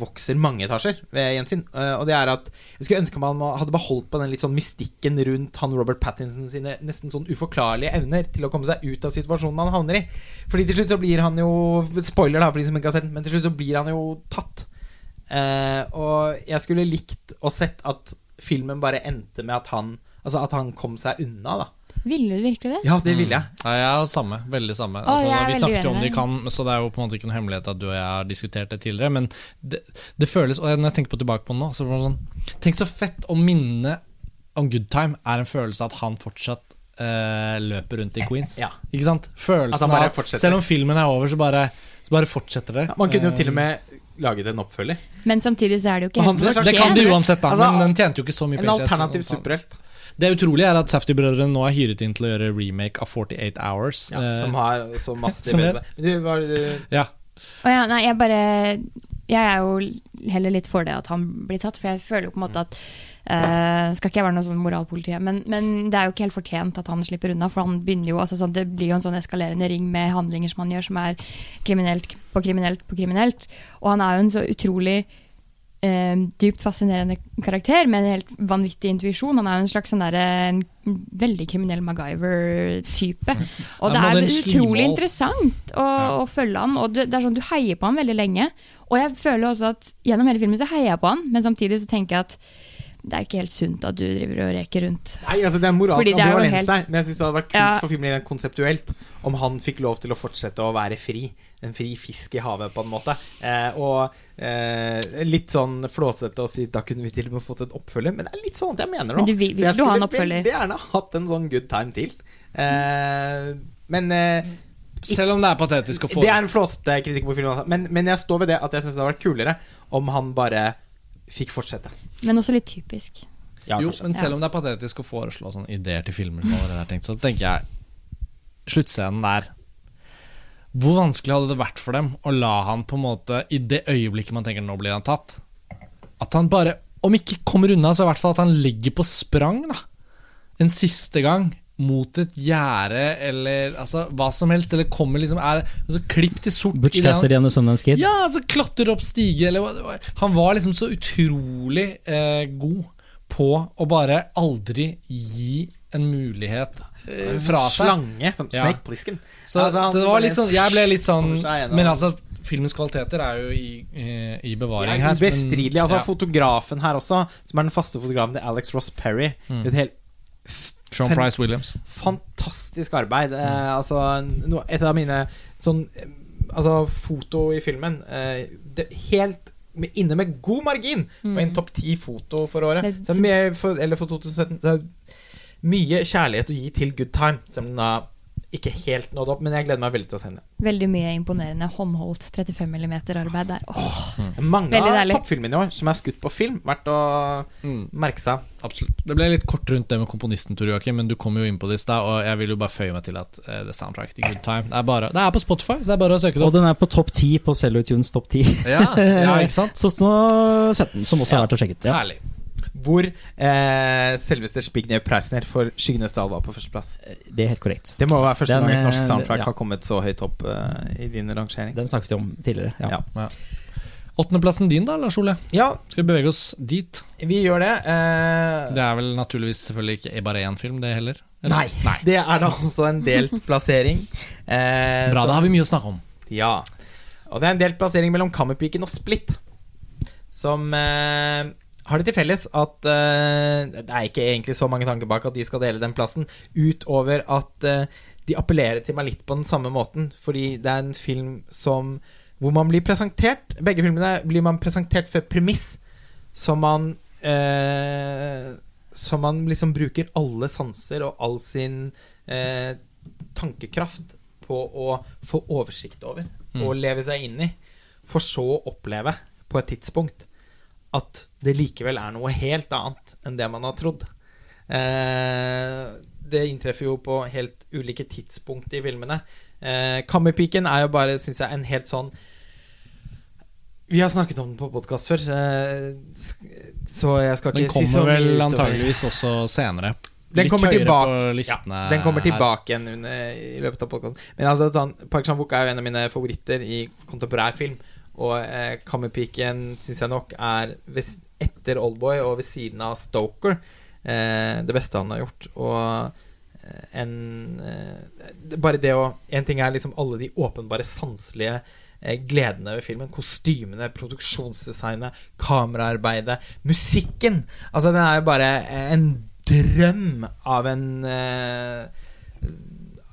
vokser mange etasjer ved gjensyn. Eh, og det er at jeg skulle ønske man hadde beholdt på den litt sånn mystikken rundt han Robert Pattinson sine nesten sånn uforklarlige evner til å komme seg ut av situasjonen han havner i. Fordi til slutt så blir han jo Spoiler da for de som ikke har sett den, men til slutt så blir han jo tatt. Eh, og jeg skulle likt å sett at filmen bare endte med at han Altså at han kom seg unna, da. Ville du virkelig det? Ja, det ville jeg. Ja, jeg er samme. Veldig samme. Å, Altså, er vi veldig snakket jo om det i Cannes, så det er jo på en måte ikke noe hemmelighet at du og jeg har diskutert det tidligere. Men det, det føles Og når jeg tenker på tilbake på det nå, så var det sånn Tenk så fett å minne om Good Time er en følelse av at han fortsatt eh, løper rundt i Queens. Ja. Ikke sant? Følelsen av. Selv om filmen er over, så bare, så bare fortsetter det. Man kunne jo Eh, til og med laget en oppfølger. Men samtidig så er det jo ikke Han helt som Det kan de uansett, da. Altså, men den tjente jo ikke så mye En alternativ superhelt Det utrolige er at Safety-brødrene nå er hyret inn til å gjøre remake av 48 Hours. ja, eh, som har så masse som Men du, var du ja. Oh, ja, nei, jeg bare Jeg er jo heller litt for det at han blir tatt, for jeg føler jo på en måte at Uh, Skal ikke jeg være noe sånn moralpoliti, men, men det er jo ikke helt fortjent at han slipper unna. For han begynner jo, altså sånn, det blir jo en sånn eskalerende ring med handlinger som han gjør, som er kriminelt på kriminelt på kriminelt. Og han er jo en så utrolig eh, dypt fascinerende karakter med en helt vanvittig intuisjon. Han er jo en slags sånn der, en veldig kriminell MacGyver-type. Og det er utrolig interessant å, å følge han. Og det, det er sånn du heier på han veldig lenge. Og jeg føler også at gjennom hele filmen så heier jeg på han, men samtidig så tenker jeg at det er ikke helt sunt at du driver og reker rundt. Nei, altså det er moralsk er ambivalens helt- der. Men jeg syns det hadde vært kult Ja. for filmen rent konseptuelt om han fikk lov til å fortsette å være fri. En fri fisk i havet, på en måte. Eh, og eh, litt sånn flåsete å si da kunne vi til og med fått en oppfølger, men det er litt sånn at jeg mener nå. Men du vil- For jeg vil du ha en oppfølger oppfølger? veldig gjerne hatt en sånn good time til. Eh, men eh, Selv om det er patetisk å få det er en flåsete kritikk på filmen. altså. Men, men jeg står ved det at jeg syns det hadde vært kulere om han bare fikk fortsette. Men også litt typisk. Ja, Jo, men selv om det er patetisk å foreslå sånne ideer til filmer, er tenkt, så tenker jeg sluttscenen der Hvor vanskelig hadde det vært for dem å la han på en måte, i det øyeblikket man tenker nå blir han tatt At han bare, om ikke kommer unna, så i hvert fall at han legger på sprang, da. En siste gang. Mot et gjerde, eller altså, hva som helst. Eller kommer liksom er, altså, Klipp til sort. Butch Cassidy and the Sundance Kid. ja, altså klatrer opp stige eller hva det var. Han var liksom så utrolig eh, god på å bare aldri gi en mulighet eh, fra seg. Slange, som snek på disken. Ja. Så, Altså, så det var litt sånn Jeg ble litt sånn. Men altså, filmens kvaliteter er jo i, eh, i bevaring er her. ubestridelig. Altså, ja. fotografen her også, som er den faste fotografen til Alex Ross Perry. Mm. Et helt Sean Price Williams. fantastisk arbeid. Eh, altså, no, et av mine sånn eh, Altså, foto i filmen eh, det, Helt med, inne med god margin på en topp ti foto for året. Men- Så mye for, eller for 2017. Det er mye kjærlighet å gi til Good Time, selv om den da ikke helt nådd opp. Men jeg gleder meg veldig til å se den. Veldig mye imponerende håndholdt 35 mm-arbeid der. Åh, Mange av toppfilmene i år som er skutt på film, verdt å merke seg. Absolutt. Det ble litt kort rundt det med komponisten, Tor Joakim, men du kom jo inn på det i stad, og jeg vil jo bare føye meg til at uh, det soundtracket til Good Time Det er, bare, det er på Spotify, så det er bare å søke det Og den er på topp ti på Cellutunes topp ti. Ja, ja, ikke sant? 2017, som også er verdt å sjekke ut. Ja. Herlig. Hvor eh, selveste Spignev Preisner for 'Skyggenes dal' var på førsteplass. Det er helt korrekt. Det må være første Den, gang et eh, norsk soundtrack ja. har kommet så høyt opp eh, i din rangering. Den snakket vi om tidligere. Ja. Ja. Åttendeplassen din, da, Lars Ole? Ja, Skal vi bevege oss dit? vi gjør det. Eh, Det er vel naturligvis selvfølgelig ikke bare én film, det heller? eller? nei, Nei. det er da også en delt plassering. Eh, Bra, så- da har vi mye å snakke om. Ja. Og det er en delt plassering mellom Kammerpiken og Split. Som eh, har det til felles at uh, Det er ikke egentlig så mange tanker bak at de skal dele den plassen, utover at uh, de appellerer til meg litt på den samme måten. Fordi det er en film som Hvor man blir presentert Begge filmene blir man presentert for premiss som man uh, Som man liksom bruker alle sanser og all sin tankekraft på å få oversikt over Mm. og leve seg inn i, for så å oppleve på et tidspunkt at det likevel er noe helt annet enn det man har trodd. Eh, det inntreffer jo på helt ulike tidspunkt i filmene. Eh, Kammerpiken er jo bare, syns jeg, en helt sånn Vi har snakket om den på podkast før, så, så jeg skal ikke si så mye. Den kommer vel antageligvis også senere. Den kommer tilbake. Ja, den kommer tilbake igjen under, i løpet av podkasten. Men altså, sånn, Park Chan-wook er jo en av mine favoritter i kontemporær film. Og eh, Kammerpiken syns jeg nok er etter Oldboy og ved siden av Stoker eh, det beste han har gjort. Og eh, en eh, Bare det å En ting er liksom alle de åpenbare sanselige eh, gledene ved filmen. Kostymene, produksjonsdesignet, kameraarbeidet, musikken. Altså, den er jo bare en drøm av en eh,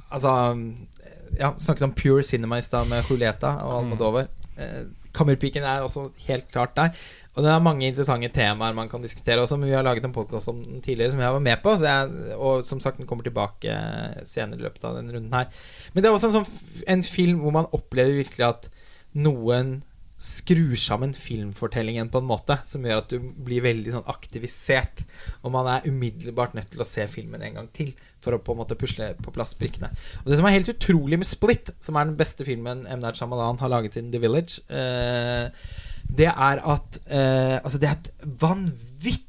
Altså Ja, snakket om pure cinema i stad med Julieta og Almodovar. Eh, Kammerpiken er også helt klart der. Og det er mange interessante temaer man kan diskutere. også. Men vi har laget en podkast om den tidligere, som jeg var med på. Jeg, og som sagt, den kommer tilbake senere i løpet av denne runden her. Men det er også en, sånn, en film hvor man opplever virkelig at noen skrur sammen filmfortellingen på en måte som gjør at du blir veldig sånn aktivisert. Og man er umiddelbart nødt til å se filmen en gang til for å på en måte pusle på plass brikkene. Og det som er helt utrolig med Split, som er den beste filmen M. Night har laget siden The Village, eh, det er at eh, Altså, det er et vanvittig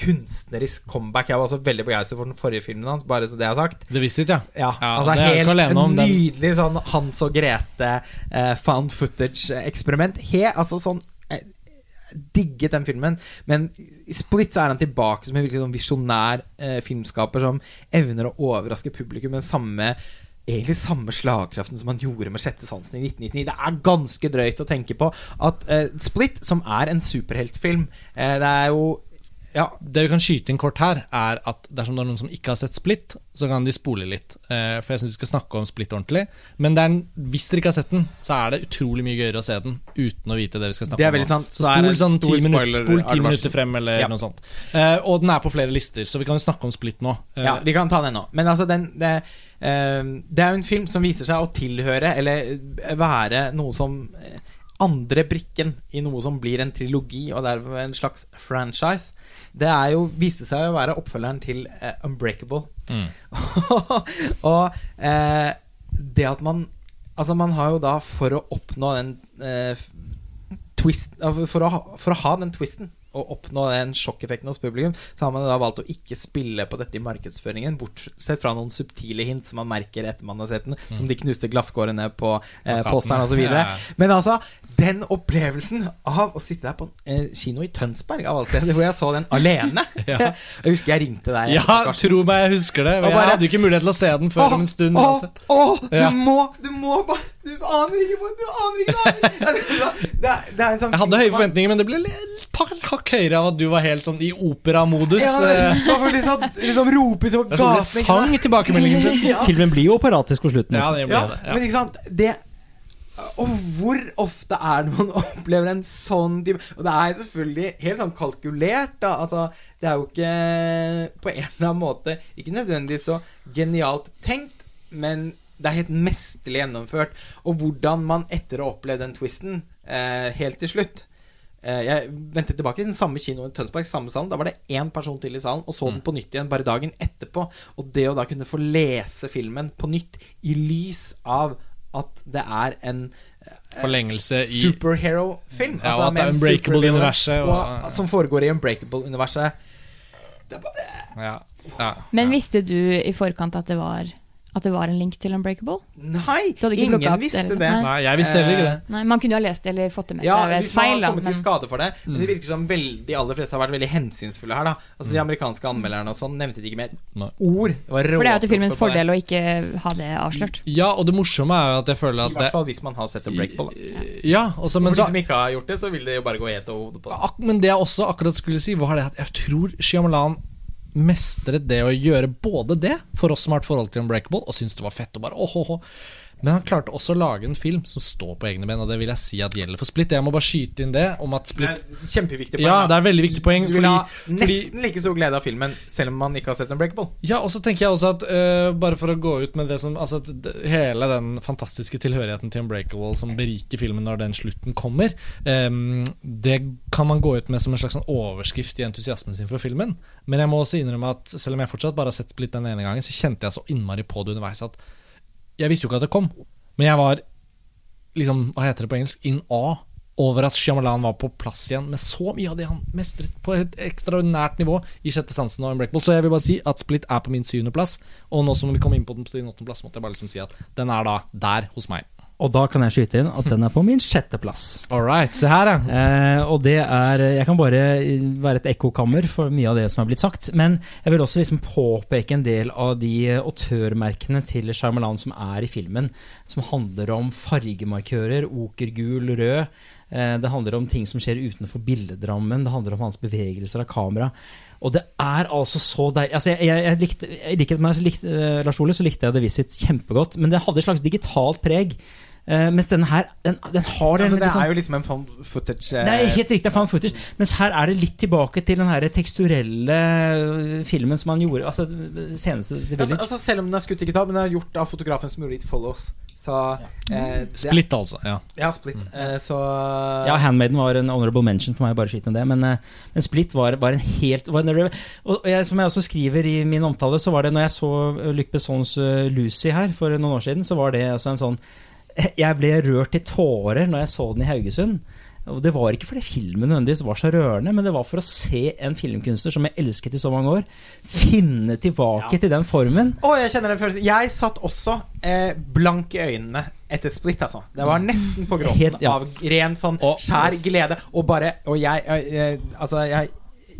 kunstnerisk comeback. Jeg var også veldig begeistret for den forrige filmen hans, bare så det jeg har sagt. The Visit, ja. Ja, Ja, altså helt om nydelig sånn Hans og Grete eh, found footage-eksperiment. He, altså sånn eh, digget den filmen. Men i Split så er han tilbake som en virkelig sånn visjonær eh, filmskaper som evner å overraske publikum med samme Egentlig samme slagkraften som han gjorde med Sjette sansen i 1999. Det er ganske drøyt å tenke på at eh, Split, som er en superheltfilm eh, Det er jo Ja, Det vi kan skyte inn kort her, er at dersom det er noen som ikke har sett Split, så kan de spole litt. Eh, for jeg syns vi skal snakke om Split ordentlig. Men en- hvis dere ikke har sett den, så er det utrolig mye gøyere å se den uten å vite det vi skal snakke Det er om. sant. Så spol sånn ti minutter, spol ti minutter frem, eller Ja. noe sånt. Eh, og den er på flere lister, så vi kan jo snakke om Split nå. Eh, Ja, vi kan ta den nå. Men altså, den, det, det er jo en film som viser seg å tilhøre, eller være noe som andre brikken i noe som blir en trilogi, og derved en slags franchise. Det er jo, viste seg å være oppfølgeren til uh, Unbreakable. Mm. og uh, det at man Altså, man har jo da, for å oppnå den uh, twist for, å ha, for å ha den twisten og oppnå den sjokkeffekten hos publikum, så har man da valgt å ikke spille på dette i markedsføringen, bortsett fra noen subtile hint som man merker etter man har sett den, som de knuste glasskårene på eh, posteren osv. Ja. Men altså, den opplevelsen av å sitte der på en eh, kino i Tønsberg, av alle steder, hvor jeg så den alene Ja. Jeg husker jeg ringte deg. Ja, tro meg, jeg husker det. Jeg bare- hadde jo ikke mulighet til å se den før om en stund. Åh, uansett. åh, du Ja. må Du må bare Du aner ikke Du aner ikke du aner ikke. Det er, det er en sånn Jeg hadde høye forventninger, men det ble et par hakk høyere av at du var helt sånn i operamodus. Ja, eh, liksom, liksom rope til Det det sang tilbakemeldingen sin. Ja. Filmen blir jo operatisk på slutten Ja, det ble Ja, det. men ikke sant Det Og hvor ofte er det man opplever en sånn type Og det er selvfølgelig helt sånn kalkulert, da. Altså, det er jo ikke på en eller annen måte Ikke nødvendigvis så genialt tenkt, men det er helt mesterlig gjennomført. Og hvordan man etter å ha opplevd den twisten eh, helt til slutt Jeg ventet tilbake til den samme kinoen i Tønsberg, samme salen. Da var det én person til i salen, og så den på nytt igjen bare dagen etterpå. Og det å da kunne få lese filmen på nytt i lys av at det er en eh, Forlengelse i- superhero-film. Ja, og at det er Unbreakable-universet, og- og, som foregår i Unbreakable-universet. Det er bare Ja. Ja. Men visste du i forkant at det var, at det var en link til Unbreakable? Nei! Ingen det, visste liksom? det. Nei. Nei, jeg visste heller ikke det. Nei, Man kunne jo ha lest det eller fått det med Ja, seg ved et hvis man har da, kommet til skade for det. Men Mm. det virker som veldig, de aller fleste har vært veldig hensynsfulle her. da Altså De amerikanske anmelderne og sånn nevnte det ikke med et ord. Det var For det er jo til filmens fordel å ikke ha det avslørt. ja, og det morsomme er jo at jeg føler at I hvert fall hvis man har sett Unbreakable. da. Ja, også, Men men For de som ikke har gjort det, så vil det jo bare gå helt over hodet på det. Men det jeg også akkurat skulle si, var det at jeg tror Shyamalan mestret det å gjøre både det, for oss som har et forhold til Unbreakable, og syns det var fett og bare åh, åh, åh. Men han klarte også å lage en film som står på egne ben, og det vil jeg si at gjelder for Split. Jeg må bare skyte inn det om at Det er kjempeviktig poeng. Ja, det er veldig viktig poeng. Du vil ha fordi, nesten like stor glede av filmen selv om man ikke har sett Unbreakable. ja, og så tenker jeg også at uh, Bare for å gå ut med det som Altså Hele den fantastiske tilhørigheten til Unbreakable som beriker filmen når den slutten kommer, um, det kan man gå ut med som en slags sånn overskrift i entusiasmen sin for filmen. Men jeg må også innrømme at selv om jeg fortsatt bare har sett Split den ene gangen, så kjente jeg så innmari på det underveis at Jeg visste jo ikke at det kom, men jeg var liksom, hva heter det på engelsk, in a over at Shyamalan var på plass igjen med så mye av det han mestret på et ekstraordinært nivå i Sjette sansen og Unbreakable. Så jeg vil bare si at Split er på min syvendeplass, og nå som vi kom inn på den på din åttendeplass, måtte jeg bare liksom si at den er da der hos meg. Og da kan jeg skyte inn at den er på min sjetteplass. Alright, se her, ja. Eh, og det er Jeg kan bare være et ekkokammer for mye av det som er blitt sagt. Men jeg vil også liksom påpeke en del av de autørmerkene til Shyamalan som er i filmen. Som handler om fargemarkører, okergul, rød. Eh, det handler om ting som skjer utenfor billedrammen. Det handler om hans bevegelser av kamera. Og det er altså så deilig altså jeg, jeg, jeg likte, jeg likte, likte, eh, Lars Ole, så likte jeg The Visit kjempegodt. Men det hadde et slags digitalt preg. Eh, mens denne her, den, den har den, Altså, det sånn- er jo liksom en fan footage eh, det er helt riktig, fan footage. Mens her er det litt tilbake til den her teksturelle øh, filmen som han gjorde. Altså seneste The altså, altså, Selv om den er skutt digitalt, men den er gjort av fotografen som gjorde It Follows. Så eh, det- Split, altså. Ja. Ja, Split. Eh, så ja, Handmaiden var en honorable mention for meg, bare med det. Men, øh, men Split var, var en helt var en, Og jeg, som jeg også skriver i min omtale, så var det når jeg så Luc Bessons Lucy her for noen år siden, så var det altså en sånn Jeg ble rørt til tårer når jeg så den i Haugesund. Og Det var ikke fordi filmen nødvendigvis var så rørende, men det var for å se en filmkunstner som jeg elsket i så mange år, finne tilbake til den formen. Å, jeg kjenner den følelsen. Jeg satt også eh, blank i øynene etter Split, altså. Det var nesten på gråten ja. av ren sånn skjær glede. Og bare Og jeg, jeg, jeg Altså, jeg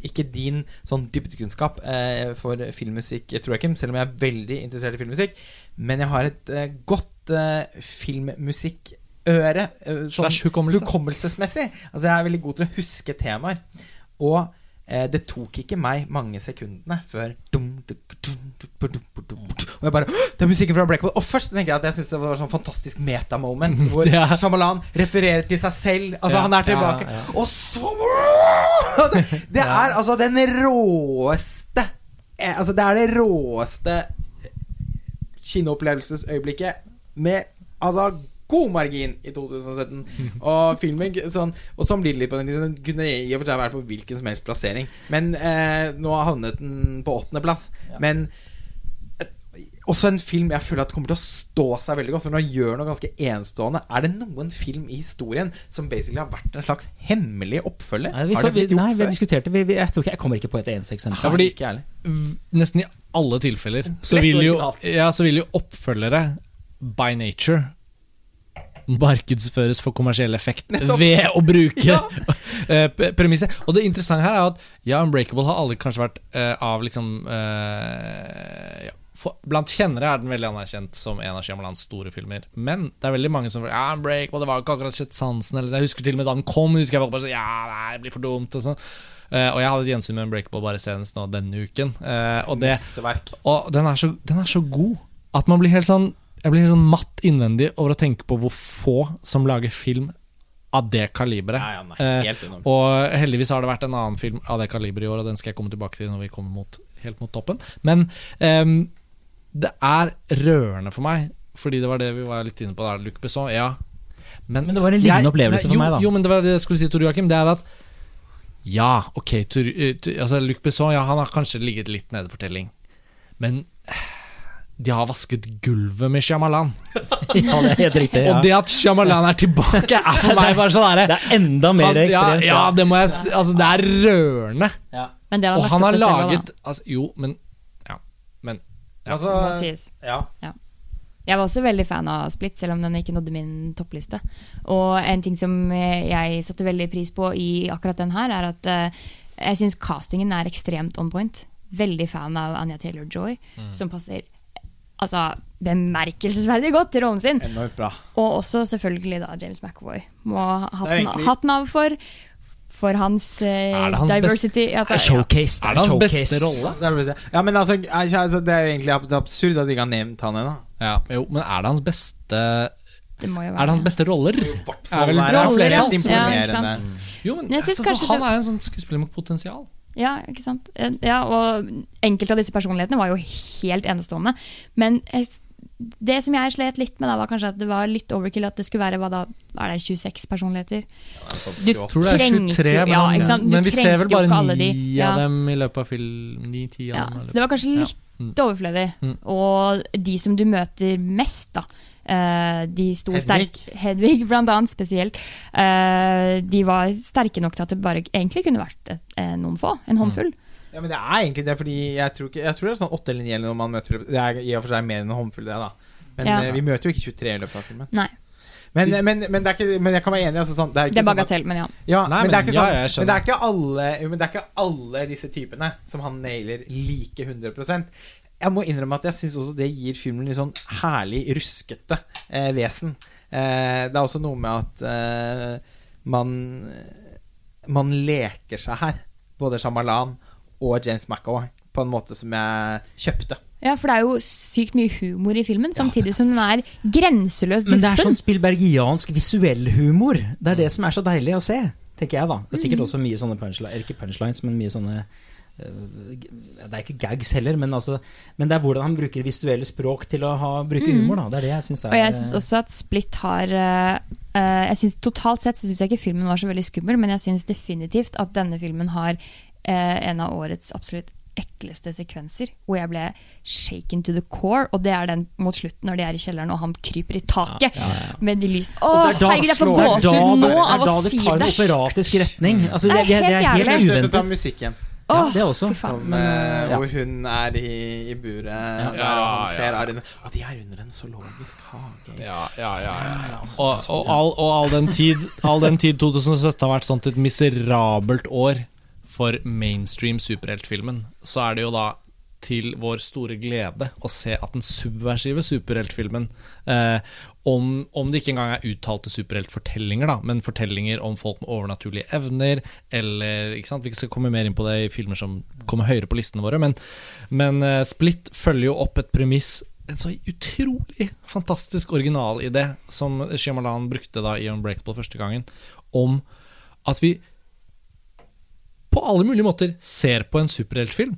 ikke din sånn dybdekunnskap eh, for filmmusikk, tror jeg ikke, selv om jeg er veldig interessert i filmmusikk. Men jeg har et eh, godt eh, filmmusikkøre. Eh, sånn hukommelse. hukommelsesmessig. Altså, jeg er veldig god til å huske temaer. Og eh, det tok ikke meg mange sekundene før dum, dum, dum, dum, dum, dum, dum, dum. Og jeg bare Det er musikken fra Breakable. Og først tenker jeg at jeg synes det var sånn fantastisk metamoment. Hvor Ja. Shyamalan refererer til seg selv. Altså, Ja, han er tilbake. ja, ja. Og så Det, det er altså den råeste eh, Altså, det er det råeste kinoopplevelsesøyeblikket med altså god margin i 2017. Og filmen sånn, Og sånn blir det litt på den. Den kunne i og for seg vært på hvilken som helst plassering. Men eh, nå har havnet den på åttendeplass. Men eh, også en film jeg føler at kommer til å stå seg veldig godt. For når han gjør noe ganske enestående Er det noen film i historien som basically har vært en slags hemmelig oppfølger? Nei, vi, har så, det vi, blitt gjort nei, vi diskuterte vi, vi, jeg, tror ikke, jeg kommer ikke på et eneste eksempel. Ja, fordi- Ikke ærlig. Nesten i alle tilfeller så vil, jo, ja, så vil jo oppfølgere by nature markedsføres for kommersiell effekt Nettopp. ved å bruke Ja. eh, premisset. Og det interessante her er at ja, Unbreakable har aldri kanskje vært uh, av liksom uh, ja, for, Blant kjennere er den veldig anerkjent som en av Shyamalans store filmer. Men det er veldig mange som ja, Unbreakable, det var ikke akkurat sett sansen. Eller, jeg husker til og med da den kom, husker jeg folk bare sånn Ja, nei, det blir for dumt. Og sånn. uh, og jeg hadde et gjensyn med Unbreakable bare senest nå denne uken. Uh, og det og den er, så, den er så god at man blir helt sånn Jeg blir sånn matt innvendig over å tenke på hvor få som lager film av det kaliberet. Eh, og heldigvis har det vært en annen film av det kaliberet i år, og den skal jeg komme tilbake til når vi kommer mot, helt mot toppen. Men eh, det er rørende for meg, fordi det var det vi var litt inne på der, Luc Besson. Ja. Men, Men det var en lignende opplevelse for jo, meg, da. Jo, men det var det jeg skulle si, Tor Joakim. Det er at ja, ok, Tor, eh, altså Luc Besson ja, han har kanskje ligget litt nede for telling, men de har vasket gulvet med Shyamalan. Ja, det er helt riktig. Ja. Og det at Shyamalan er tilbake, er for meg bare sånn Det er enda mer ekstremt. Ja, ja, det må jeg si. Altså, det er rørende. Men det har Og han har laget selv, altså, Jo, men Ja. Men Ja. Altså, ja. Jeg var også veldig fan av Split, selv om den ikke nådde min toppliste. Og en ting som eh, jeg satte veldig pris på i akkurat den her, er at eh, jeg syns castingen er ekstremt on point. Veldig fan av Anja Taylor-Joy, Mm. som passer altså, bemerkelsesverdig godt til rollen sin. Enormt bra. Og også selvfølgelig da James McAvoy. Må ha Det hatten, egentlig- hatten av for, for hans, eh, Er det hans diversity. Det Altså, showcase. Er det hans showcase. beste rolle? Det det jeg. Ja, men altså, altså, Det er jo egentlig absurd at vi ikke har nevnt han ennå. ja, jo, men er det hans beste det må jo være Er det hans beste roller? Er vel Roller, roller, flere ja. ikke sant? Jo, men jeg synes altså, så kanskje han det- er en sånn skuespiller med potensial. Ja, ikke sant. Eh, Ja, og enkelte av disse personlighetene var jo helt enestående. Men det som jeg slet litt med, da, var kanskje at det var litt overkill at det skulle være hva da, er det 26 personligheter. Du Jeg tror det er trengte 23, jo- men, ja, sant? Men vi ser vel bare ni de. av Ja. dem i løpet av film. Ni-ti av Ja, dem. så det var kanskje litt ja. overflødig. Mm. Og de som du møter mest, da. Eh, de sto Hedvig. sterk Hedvig, blant annet, spesielt. Uh, de var sterke nok til at det bare egentlig kunne vært et, eh, noen få. En håndfull. Ja, men det er egentlig det, fordi jeg tror, ikke, jeg tror det er sånn åtte eller ni eller noe man møter Det er i og for seg mer enn en håndfull, det, da. Men Ja. vi møter jo ikke 23 i løpet av filmen. Nei, Men, men, men, det er ikke, men jeg kan være enig. Altså, sånn, det er, er bagatell, sånn bagatell, men ja. Ja, Nei, men, det er ikke sånn, ja, men det er ikke alle Men det er ikke alle disse typene som han nailer like 100 Jeg må innrømme at jeg syns også det gir filmen litt sånn herlig ruskete eh, vesen. Eh, det er også noe med at eh, man Man leker seg her, både Shamalan og James McAvoy, på en måte som jeg kjøpte. Ja, for det er jo sykt mye humor i filmen, samtidig som den er grenseløst Men det er sånn spilbergiansk visuell humor. Det er det som er så deilig å se, tenker jeg, da. Det er sikkert også mye sånne punchlines, ikke punchlines, men mye sånne Det er ikke gags heller, men, altså, men det er hvordan han bruker visuelle språk til å ha, bruke humor. Da. Det er det jeg syns er Og jeg syns også at Split har eh, eh, jeg synes, Totalt sett så syns jeg ikke filmen var så veldig skummel, men jeg syns definitivt at denne filmen har uh, en av årets absolutt ekleste sekvenser, hvor jeg ble shaken to the core. Og det er den mot slutten, når de er i kjelleren og han kryper i taket med de lysene. Å, er herregud, jeg får gåsehud nå av å si det- det er da det tar en operatisk retning. Altså, det, Det det, er helt helt musikken. Ja, det også. Som, Men, eh, ja. hvor hun er i, i buret der han ser er. Og de er under en zoologisk hage. Ja, ja, ja, ja. Og, og, all, og all, den tid, all den tid 2017 har vært sånt et miserabelt år for mainstream superheltfilmen, så er det jo da til vår store glede å se at den subversive superheltfilmen eh, om, om det ikke engang er uttalte superheltfortellinger, da, men fortellinger om folk med overnaturlige evner, eller ikke sant? Vi skal komme mer inn på det i filmer som kommer høyere på listene våre, men, men eh, Split følger jo opp et premiss en så utrolig fantastisk original idé som Shyamalan brukte da i Unbreakable første gangen, om at vi på alle mulige måter ser på en superheltfilm,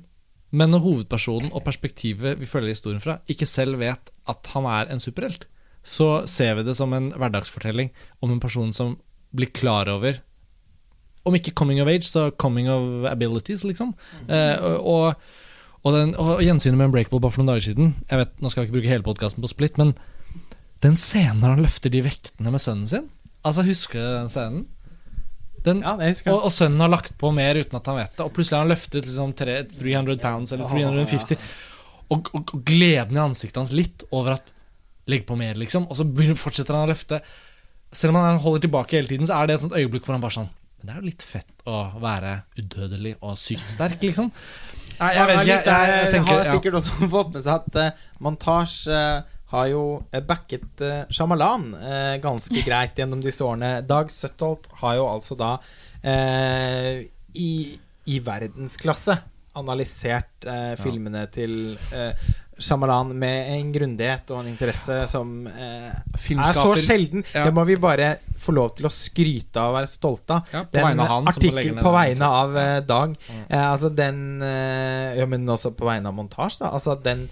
men når hovedpersonen og perspektivet vi følger historien fra, ikke selv vet at han er en superhelt, så ser vi det som en hverdagsfortelling om en person som blir klar over Om ikke coming of age, så coming of abilities, liksom. Eh, og, og, den, og gjensynet med Unbreakable bare for noen dager siden Jeg vet, Nå skal vi ikke bruke hele podkasten på Split, men den scenen når han løfter de vektene med sønnen sin Altså, husker du den scenen? Den, Ja, jeg. og, og sønnen har lagt på mer uten at han vet det. Og plutselig har han løftet liksom tre- 300 pounds eller 350. Og, og, og gleden i ansiktet hans litt over at Legg på mer, liksom. Og så fortsetter han å løfte. Selv om han holder tilbake hele tiden, så er det et sånt øyeblikk hvor han bare sånn Men det er jo litt fett å være udødelig og sykt sterk, liksom. Nei, jeg vet ikke. Jeg, jeg, eh, tenker har sikkert også fått med seg at uh, montasje eh, har jo eh, backet Shyamalan eh, ganske greit gjennom disse årene. Dag Søttholt har jo altså da eh, i, i verdensklasse analysert eh, filmene til eh, Shyamalan med en grundighet og en interesse som eh, er så sjelden. Ja. Det må vi bare få lov til å skryte av og være stolte av. Ja, den artikkel på vegne av eh, Dag. Eh, altså den eh, Ja, men også på vegne av montasje, da. Altså den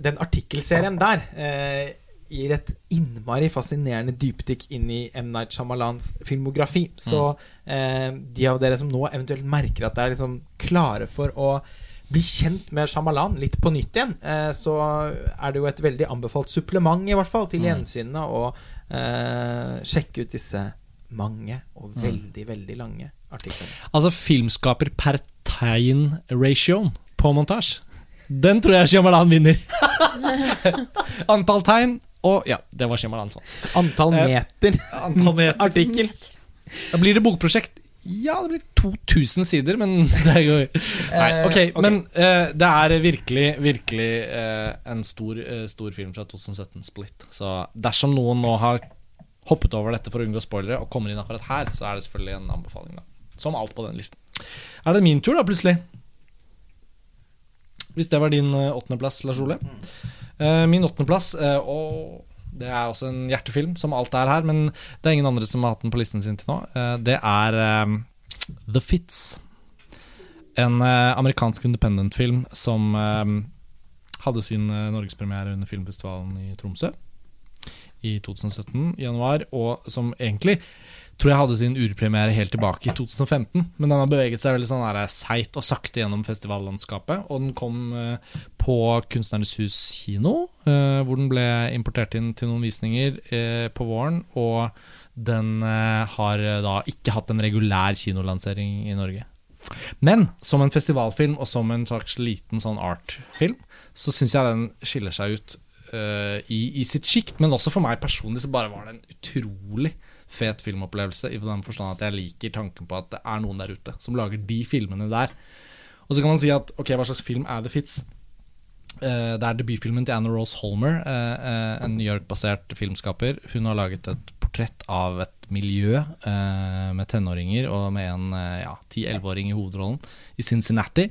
Den artikkelserien der eh, gir et innmari fascinerende dypdykk inn i M. Night Shyamalans filmografi. Så eh, de av dere som nå eventuelt merker at det er liksom klare for å bli kjent med Shyamalan litt på nytt igjen, eh, så er det jo et veldig anbefalt supplement, i hvert fall, til gjensynene å eh, sjekke ut disse mange og veldig, veldig lange artiklene. Altså filmskaper per tegn-ratioen på montasje. Den tror jeg Shyamalan vinner. Antall tegn og Ja, det var Shyamalan sånn. Antall Eh, meter Antall meter. artikkel. Da blir det bokprosjekt. Ja, det blir 2000 sider, men det går Nei, Eh, ok, ok. men uh, det er virkelig, virkelig uh, en stor, uh, stor film fra 2017, Split. Så dersom noen nå har hoppet over dette for å unngå spoilere, og kommer inn akkurat her, så er det selvfølgelig en anbefaling, da. Som alt på den listen. Er det min tur, da, plutselig? Hvis det var din eh, åttendeplass, Lars Ole. Eh, min åttendeplass, eh, og det er også en hjertefilm, som alt er her, men det er ingen andre som har hatt den på listen sin til nå. Eh, det er eh, The Fits. En eh, amerikansk independent-film som hadde sin norgespremiere under filmfestivalen i Tromsø i 2017, i januar, og som egentlig tror jeg hadde sin urpremiere helt tilbake i 2015, men den har beveget seg veldig sånn seigt og sakte gjennom festivallandskapet, og den kom eh, på Kunstnernes Hus kino, eh, hvor den ble importert inn til noen visninger eh, på våren, og den eh, har eh, da ikke hatt en regulær kinolansering i Norge. Men som en festivalfilm og som en slags liten sånn artfilm, så syns jeg den skiller seg ut eh, i, i sitt sjikt. Men også for meg personlig så bare var det en utrolig fet filmopplevelse, i den forstand at jeg liker tanken på at det er noen der ute som lager de filmene der. Og så kan man si at ok, hva slags film er The Fits? Eh, det er debutfilmen til Anna Rose Holmer, eh, eh, en New York-basert filmskaper. Hun har laget et portrett av et miljø med tenåringer og med en ja, 10-11-åring i hovedrollen i Cincinnati.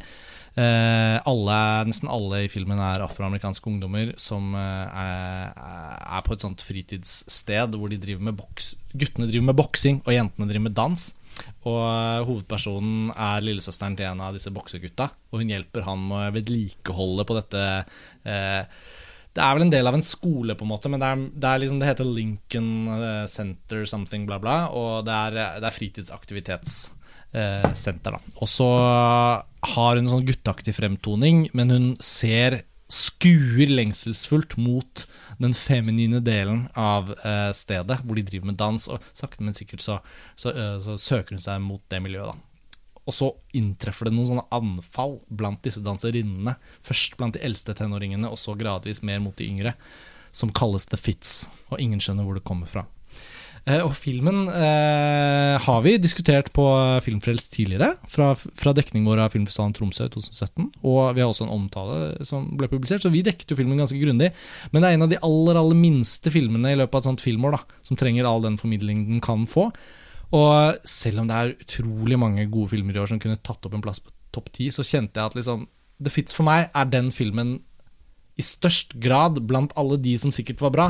Alle, nesten alle i filmen er afroamerikanske ungdommer som er på et sånt fritidssted hvor de driver med boks. Guttene driver med boksing, og jentene driver med dans. Og eh, hovedpersonen er lillesøsteren til en av disse boksegutta, og hun hjelper han med vedlikeholdet på dette eh, Det er vel en del av en skole, på en måte, men det, er, det, er liksom, det heter Lincoln eh, Center something, bla, bla, og det er, det er fritidsaktivitetssenter. da. Og så har hun en sånn gutteaktig fremtoning, men hun ser skuer lengselsfullt mot den feminine delen av eh, stedet hvor de driver med dans, og sakte, men sikkert så, så, eh, så søker hun seg mot det miljøet, da. Og så inntreffer det noen sånne anfall blant disse danserinnene. Først blant de eldste tenåringene, og så gradvis mer mot de yngre. Som kalles The Fits, og ingen skjønner hvor det kommer fra. Eh, og filmen eh, har vi diskutert på Filmfrelst tidligere, fra, fra dekningen vår av Filmfestivalen Tromsø i 2017. Og vi har også en omtale som ble publisert, så vi dekket jo filmen ganske grundig. Men det er en av de aller aller minste filmene i løpet av et sånt filmår da, som trenger all den formidlingen den kan få. Og selv om det er utrolig mange gode filmer i år som kunne tatt opp en plass på topp ti, så kjente jeg at liksom The Fits for meg er den filmen i størst grad blant alle de som sikkert var bra,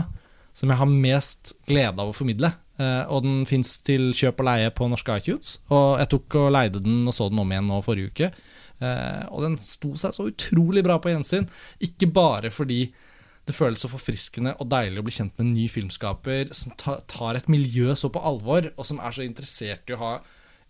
som jeg har mest glede av å formidle. Eh, og den fins til kjøp og leie på norske iTunes. Og jeg tok og leide den og så den om igjen nå forrige uke. Eh, og den sto seg så utrolig bra på gjensyn. Ikke bare fordi det føles så forfriskende og deilig å bli kjent med en ny filmskaper som tar et miljø så på alvor, og som er så interessert i å ha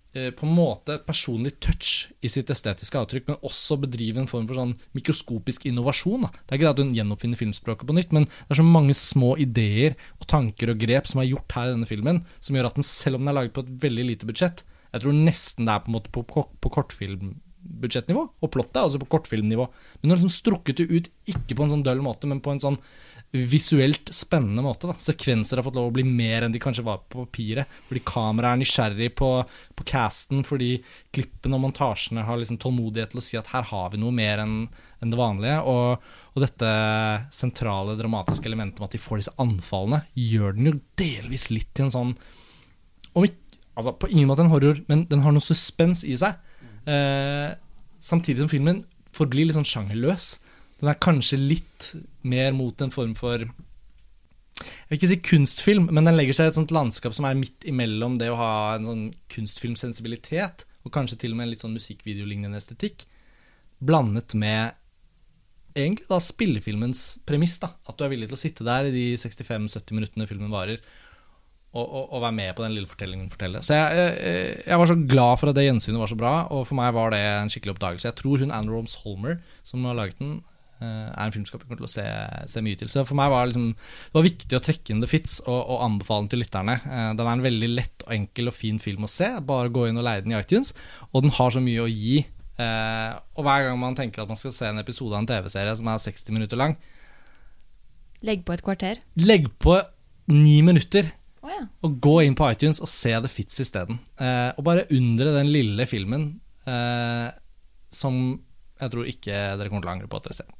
på en måte et personlig touch i sitt estetiske avtrykk, men også bedrive en form for sånn mikroskopisk innovasjon. Da. Det er ikke det at hun gjenoppfinner filmspråket på nytt, men det er så mange små ideer og tanker og grep som er gjort her i denne filmen, som gjør at den, selv om den er laget på et veldig lite budsjett, jeg tror nesten det er på en måte på, på, på kortfilmbudsjettnivå, og plottet er også på kortfilmnivå. Men hun har liksom strukket det ut, ikke på en sånn døll måte, men på en sånn visuelt spennende måte. Da. Sekvenser har fått lov å bli mer enn de kanskje var på papiret. Fordi kameraet er nysgjerrig på, på casten, fordi klippene og montasjene har liksom tålmodighet til å si at her har vi noe mer enn en det vanlige. Og, og dette sentrale dramatiske elementet med at de får disse anfallene, gjør den jo delvis litt til en sånn om ikke, altså På ingen måte en horror, men den har noe suspens i seg. Eh, samtidig som filmen forblir litt sånn sjangerløs. Den er kanskje litt mer mot en form for Jeg vil ikke si kunstfilm, men den legger seg i et sånt landskap som er midt imellom det å ha en sånn kunstfilmsensibilitet, og kanskje til og med en litt sånn musikkvideolignende estetikk, blandet med egentlig da spillefilmens premiss. da At du er villig til å sitte der i de 65-70 minuttene filmen varer, og, og, og være med på den lille fortellingen den forteller. Så jeg, jeg, jeg var så glad for at det gjensynet var så bra, og for meg var det en skikkelig oppdagelse. Jeg tror hun Anne Roms Holmer, som har laget den, er en filmskaper kommer til å se, se mye til. Så for meg var det, liksom, det var viktig å trekke inn The Fits og, og anbefale den til lytterne. Eh, Den er en veldig lett og enkel og fin film å se. Bare gå inn og leie den i iTunes. Og den har så mye å gi. Eh, Og hver gang man tenker at man skal se en episode av en TV-serie som er 60 minutter lang, Legg på et kvarter. legg på ni minutter Oh, ja. og gå inn på iTunes og se The Fits isteden. Eh, og bare undre den lille filmen eh, som jeg tror ikke dere kommer til å angre på at dere ser.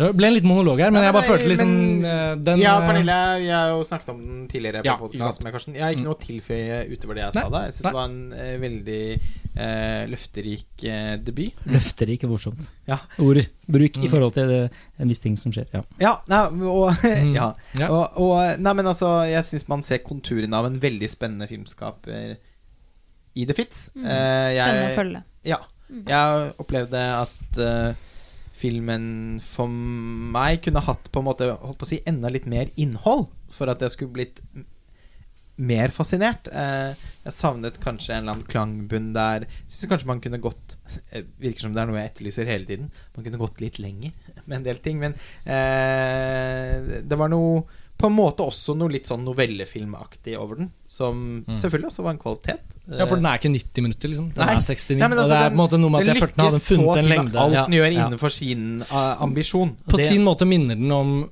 Det ble en liten monolog her, men Ja, jeg bare følte liksom men- eh, den ja, eh, Pernille, jeg har jo snakket om den tidligere på Ja, podkast med Karsten. Jeg har ikke noe å tilføye utover det jeg Nei, sa da. Jeg syns det var en eh, veldig eh, løfterik eh, debut. Løfterik er morsomt. Ja. Ord bruk i Mm. forhold til det, en viss ting som skjer. Ja. Ja, nei, og, Mm. ja. Og, og Nei, men altså, jeg syns man ser konturene av en veldig spennende filmskaper i The Fits. Mm. Uh, jeg- Spennende å følge. Ja. Mm. Jeg opplevde at eh, filmen for meg kunne hatt på en måte holdt på å si enda litt mer innhold for at jeg skulle blitt mer fascinert. Eh, jeg savnet kanskje en eller annen klangbunn der. Syns kanskje man kunne gått eh, Virker som det er noe jeg etterlyser hele tiden. Man kunne gått litt lenger med en del ting. Men eh, det var noe på en måte også noe litt sånn novellefilmaktig over den, som Mm. selvfølgelig også var en kvalitet. Ja, for den er ikke 90 minutter, liksom. Den Nei. er 69. Nei, altså, og det er på en måte noe med at jeg følte den hadde funnet en lengde. alt den gjør innenfor sin uh, ambisjon. På Det- sin måte minner den om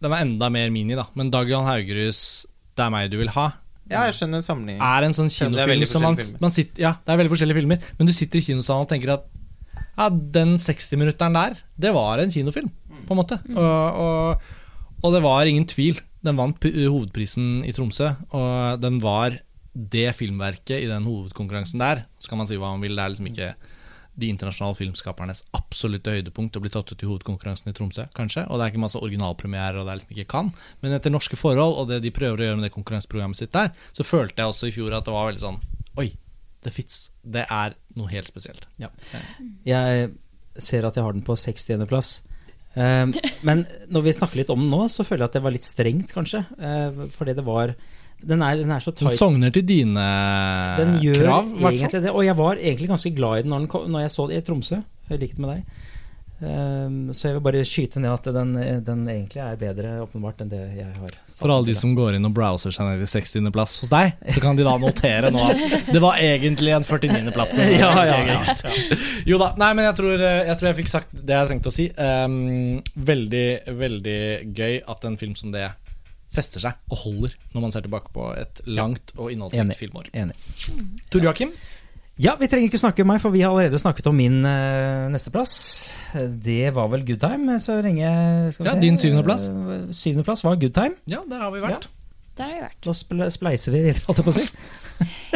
Den er enda mer mini, da. Men Dag Johan Haugeruds 'Det er meg du vil ha' Ja, jeg skjønner en sammenligning. er en sånn kinofilm som man, man sitter, Ja, det er veldig forskjellige filmer, men du sitter i kinosalen og tenker at ja, den 60-minutteren der, det var en kinofilm, på en måte. Og, og, og det var ingen tvil. Den vant hovedprisen i Tromsø, og den var det filmverket i den hovedkonkurransen der. Så kan man si hva man vil, det er liksom ikke de internasjonale filmskapernes absolutte høydepunkt å bli tatt ut i hovedkonkurransen i Tromsø, kanskje. Og det er ikke masse originalpremierer, og det er liksom ikke kan. Men etter norske forhold, og det de prøver å gjøre med det konkurranseprogrammet sitt der, så følte jeg også i fjor at det var veldig sånn Oi, det Fits. Det er noe helt spesielt. Jeg ser at jeg har den på 60.-plass. Eh, men når vi snakker litt om den nå, så føler jeg at det var litt strengt, kanskje. Eh, fordi det var Den er, den er så Den tight. sogner til dine Den gjør krav, egentlig det. Og jeg var egentlig ganske glad i den når, den kom, når jeg så det i Tromsø, i likhet med deg. Um, så jeg vil bare skyte ned at den, den egentlig er bedre åpenbart enn det jeg har sagt. For alle de som går inn og browser seg ned i 60.-plass hos deg, så kan de da notere nå at det var egentlig en 49.-plass. Ja, ja, ja. Jo da. Nei, men jeg tror, jeg tror jeg fikk sagt det jeg trengte å si. Um, veldig, veldig gøy at en film som det fester seg og holder når man ser tilbake på et langt og innholdsrikt filmår. Enig. Tor Joakim? Ja, vi trenger ikke snakke om meg, for vi har allerede snakket om min uh, nesteplass. Det var vel Good Time, så lenge skal vi Ja, se. din syvendeplass. Uh, syvendeplass var Good Time. Ja, der har vi vært. Der har vi vært. Da sple spleiser vi videre, holdt jeg på å si.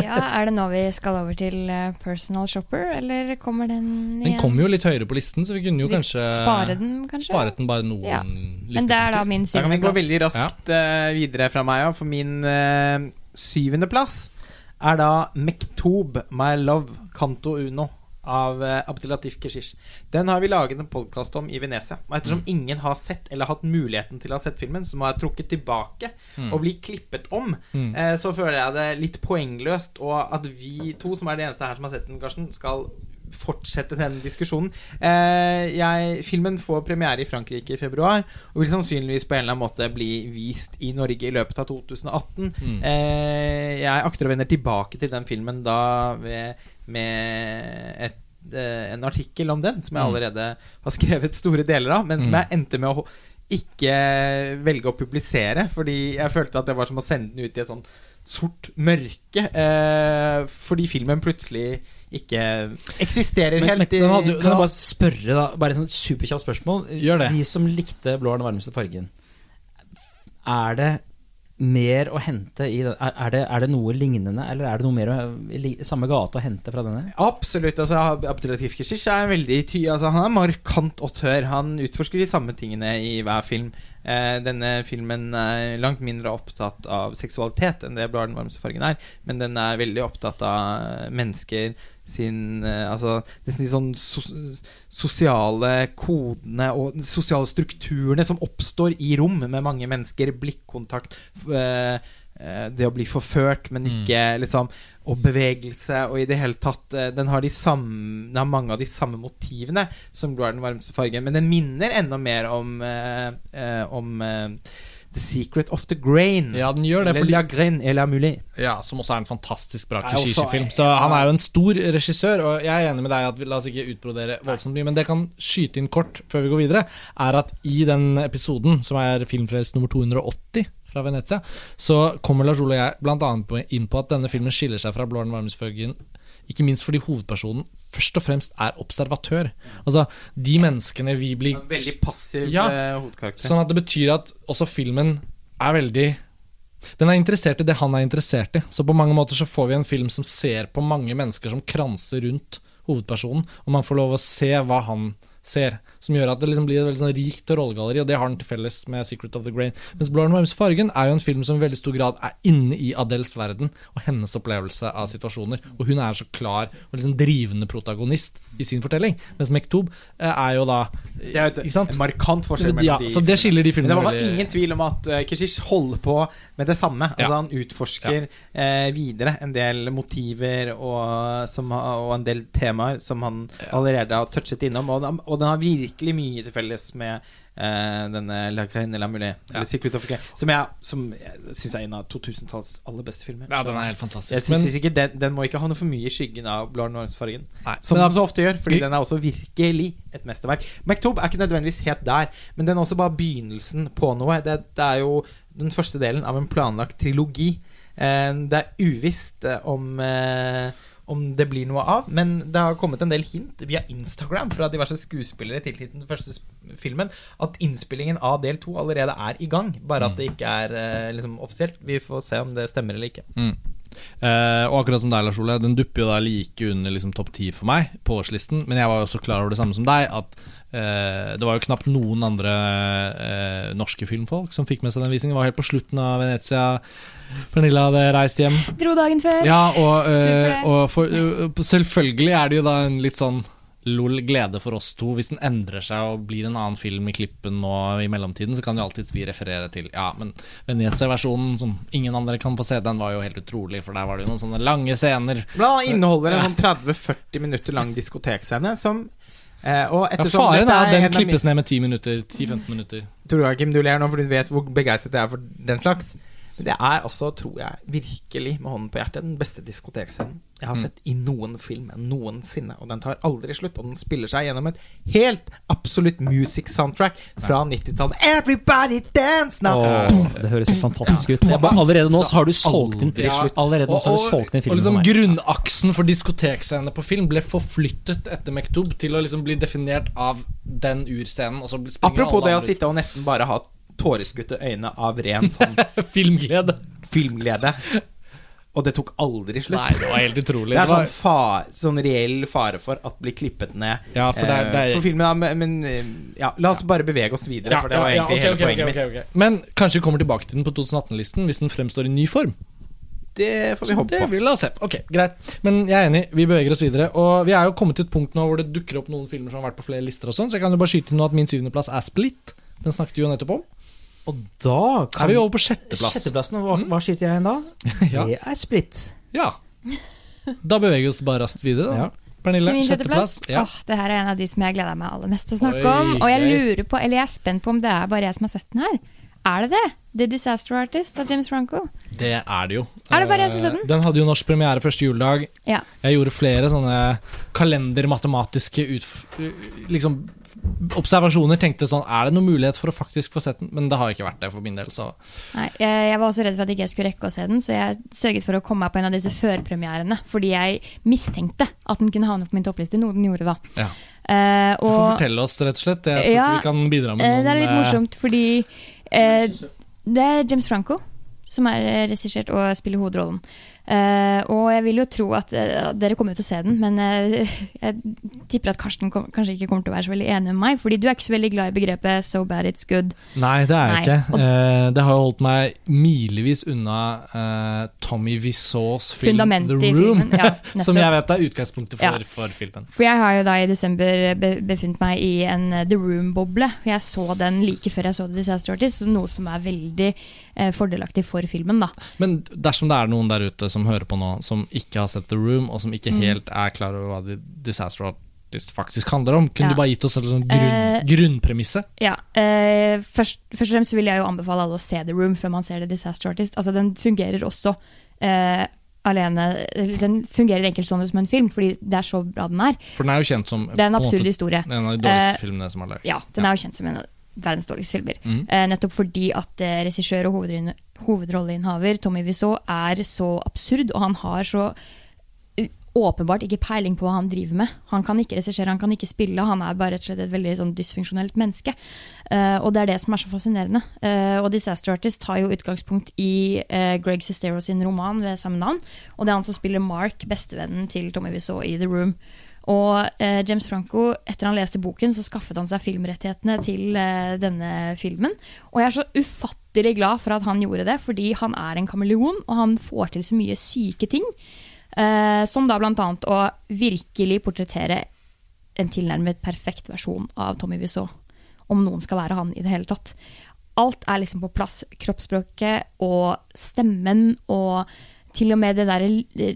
Ja, Er det nå vi skal over til eh, Personal Shopper, eller kommer den igjen? Den kommer jo litt høyere på listen, så vi kunne jo Vi kanskje Spare den, kanskje? sparet den bare noen Ja. Men det er da min Da kan vi gå veldig raskt eh, videre fra meg òg, for min uh, syvendeplass er da Mektob, My Love, Canto Uno. Av uh, Abdelatif Keshish. Den har vi laget en podkast om i Venezia. Og ettersom ingen har sett eller hatt muligheten til å ha sett filmen, så må jeg trukket tilbake og bli klippet om. Mm. Eh, så føler jeg det litt poengløst, og at vi to, som er de eneste her som har sett den, Karsten, skal fortsette den diskusjonen. Eh, jeg, filmen får premiere i Frankrike i februar, og vil sannsynligvis på en eller annen måte bli vist i Norge i løpet av 2018. Mm. Eh, jeg akter å vende tilbake til den filmen da ved, med et, eh, en artikkel om den, som jeg Mm. allerede har skrevet store deler av, men som Mm. jeg endte med å ikke velge å publisere, fordi jeg følte at det var som å sende den ut i et sånn sort mørke. Eh, fordi filmen plutselig ikke eksisterer Men, helt. Men, hadde Kan jeg bare spørre, da? Bare et sånt superkjapt spørsmål. Gjør det. De som likte blå er den varmeste fargen, er det mer å hente i den? Er, er, det, er det noe lignende, eller er det noe mer å, li- samme gate å hente fra denne? Absolutt. altså Abdelatif Keshish er veldig ty altså, Han er markant autør. Han utforsker de samme tingene i hver film. Eh, denne filmen er langt mindre opptatt av seksualitet enn det Bladen er varmeste fargen' er, men den er veldig opptatt av mennesker sin eh, Altså de sånn sos sosiale kodene og sosiale strukturene som oppstår i rom med mange mennesker. Blikkontakt. eh, eh, det å bli forført, men ikke liksom Og bevegelse, og i det hele tatt Den har, de samme, den har mange av de samme motivene som Blå er den varmeste fargen, men den minner enda mer om Om The Secret of the Grain. Ja, den gjør det, fordi La Grain et la Moulet. Ja, Som også er en fantastisk bra Er. Så han er jo en stor regissør, og jeg er enig med deg at vi la oss ikke utbrodere voldsomt mye, men det kan skyte inn kort før vi går videre, er at i den episoden, som er Filmfrelst nummer 280 fra Venezia, så kommer Lars Ole og jeg bl.a. inn på at denne filmen skiller seg fra Blå den varmeste fargen ikke minst fordi hovedpersonen først og fremst er observatør. Altså, de menneskene vi blir En veldig passiv Ja, eh, hovedkarakter. Sånn at det betyr at også filmen er veldig Den er interessert i det han er interessert i. Så på mange måter så får vi en film som ser på mange mennesker som kranser rundt hovedpersonen, og man får lov å se hva han ser. Som gjør at det liksom blir et veldig sånn rikt rollegalleri, og det har den til felles med 'Secret of the Grain'. Mens 'Blå varmeste fargen' er jo en film som i veldig stor grad er inne i Adels verden og hennes opplevelse av situasjoner. Og hun er så klar og liksom drivende protagonist i sin fortelling. Mens Mektob eh, er jo da Det er jo et, markant forskjell Ja, mellom de så det skiller de Men filmene det var veldig- ingen tvil om at uh, Keshish holder på med det samme. Altså Han utforsker eh, videre en del motiver og, som, og en del temaer som han allerede har touchet innom. Og, den- og den har virkelig mye til felles med uh, denne La Graine la Moulet, Ja. Secret of the som jeg, som jeg syns er en av 2000-tallets aller beste filmer. Ja, den er helt fantastisk jeg synes ikke den, den må ikke ha noe for mye i skyggen av Blå fargen. Som den så ofte gjør, fordi den er også virkelig et mesterverk. McTobe er ikke nødvendigvis helt der, men den er også bare begynnelsen på noe. Det, det er jo den første delen av en planlagt trilogi. Uh, Det er uvisst eh, om eh, om det blir noe av, men det har kommet en del hint via Instagram fra diverse skuespillere tilknyttet den første filmen at innspillingen av del to allerede er i gang, bare at det ikke er eh, liksom offisielt. Vi får se om det stemmer eller ikke. Mm. Eh, og akkurat som deg, Lars Ole, den dupper jo da like under liksom, topp ti for meg på årslisten. Men jeg var jo også klar over det samme som deg, at det var jo knapt noen andre eh, norske filmfolk som fikk med seg den visningen. Det var helt på slutten av Venezia. Pernilla hadde reist hjem. Dro dagen før. Ja, og, eh, og for, eh, selvfølgelig er det jo da en litt sånn lol glede for oss to hvis den endrer seg og blir en annen film i klippen nå i mellomtiden, så kan jo alltids vi referere til Ja, men Venezia-versjonen, som ingen andre kan få se, den var jo helt utrolig, for der var det jo noen sånne lange scener. Blant annet inneholder en sånn 30-40 minutter lang diskotekscene som Eh, ettersom Ja, faren er at den klippes ned med 10 minutter. 10-15 minutter. Tror jeg, Kim, du ler nå fordi du vet hvor begeistret jeg er for den slags. Men det er altså, tror jeg, virkelig med hånden på hjertet, den beste diskotekscenen jeg har Mm. sett i noen film noensinne. Og den tar aldri slutt, og den spiller seg gjennom et helt absolutt music soundtrack fra 90-tallet. Everybody dance now! Åh. Det høres fantastisk ut. Jeg bare, allerede nå så har du solgt inn filmen slutt. Allerede nå så har du solgt inn og liksom. Grunnaksen for diskotekscenene på film ble forflyttet etter Mektub til å liksom bli definert av den urscenen. Og så springer Apropos det å sitte og nesten bare ha tåreskutte øyne av ren sånn filmglede. filmglede. Og det tok aldri slutt. Nei, det var helt utrolig. Det er sånn, fa sånn reell fare for at blir klippet ned Ja, for det er- det er- eh, for filmen. Da, men ja, la oss bare bevege oss videre, for det var egentlig okay, hele okay, poenget okay, mitt. Men kanskje vi kommer tilbake til den på 2018-listen hvis den fremstår i ny form. Det får vi håpe på. la oss se. Ok, greit. Men jeg er enig, vi beveger oss videre. Og vi er jo kommet til et punkt nå hvor det dukker opp noen filmer som har vært på flere lister og sånn, så jeg kan jo bare skyte inn nå at min syvendeplass er Split. Den snakket vi jo nettopp om. Og da Er vi over på sjetteplass? Sjetteplassen, hva, hva skyter jeg inn da? Ja. Det er splitt. Ja. Da beveger vi oss bare raskt videre, da. Ja. Pernille, sjetteplass. sjetteplass. Ja. Åh, det her er en av de som jeg gleder meg aller mest til å snakke Oi, om. Og jeg lurer på, eller jeg er spent på om det er bare jeg som har sett den her. Er det det? The Disaster Artist av James Franco. Det er det jo. Er det bare jeg som har sett den? Eh, Den hadde jo norsk premiere første juledag. Ja. Jeg gjorde flere sånne kalendermatematiske liksom, observasjoner. Tenkte sånn Er det noen mulighet for å faktisk få sett den? Men det har ikke vært det for min del. Så Nei, jeg, jeg var også redd for at jeg ikke skulle rekke å se den, så jeg sørget for å komme meg på en av disse førpremierene. Fordi jeg mistenkte at den kunne havne på min toppliste, noe den gjorde da. ja. Eh, Du får fortelle oss, rett og slett. Jeg tror Ja, vi kan bidra med eh, noen det er litt eh, morsomt, fordi eh, det er James Franco som er eh, regissert og spiller hovedrollen. Eh, og jeg vil jo tro at uh, Dere kommer til å se den, men uh, jeg tipper at Karsten kom, kanskje ikke kommer til å være så veldig enig med meg. Fordi du er ikke så veldig glad i begrepet 'so bad it's good'. Nei, det er jeg ikke. og- det har jo holdt meg milevis unna Tommy Wiseaus film The Room, filmen, ja, som jeg vet er utgangspunktet for, Ja. for filmen. For jeg har jo da i desember be befunnet meg i en The Room-boble. Jeg så den like før jeg så The Disaster Artist, noe som er veldig fordelaktig for filmen. da. Men dersom det er noen der ute som hører på nå, som ikke har sett The Room, og som ikke Mm. helt er klar over hva The Disaster Artist faktisk handler om, kunne Ja. du bare gitt oss en sånn grunn, uh, grunnpremisse? Ja, Uh, først, først og fremst vil jeg jo anbefale alle å se The Room før man ser The Disaster Artist. Altså, den fungerer også uh, alene Den fungerer enkeltstående som en film, fordi det er så bra den er. For den er jo kjent som Det er en absurd måte, historie. en av de dårligste filmene som er laget. Ja, den er jo kjent som en av verdens dårligste filmer. Mm. Nettopp fordi at regissør og hovedin- hovedrolleinnehaver Tommy Wiseau er så absurd, og han har så åpenbart ikke peiling på hva han driver med. Han kan ikke regissere, han kan ikke spille, han er bare rett og slett et veldig sånn dysfunksjonelt menneske. Uh, og det er det som er så fascinerende. Uh, og Disaster Artist tar jo utgangspunkt i uh, Greg Sestero sin roman ved samme navn, og det er han som spiller Mark, bestevennen til Tommy Wiseau i The Room. Og eh, James Franco, etter han leste boken, så skaffet han seg filmrettighetene til eh, denne filmen. Og jeg er så ufattelig glad for at han gjorde det, fordi han er en kameleon, og han får til så mye syke ting. Eh, som da annet å virkelig portrettere en tilnærmet perfekt versjon av Tommy Wiseau. Om noen skal være han i det hele tatt. Alt er liksom på plass. Kroppsspråket og stemmen og til og med det derre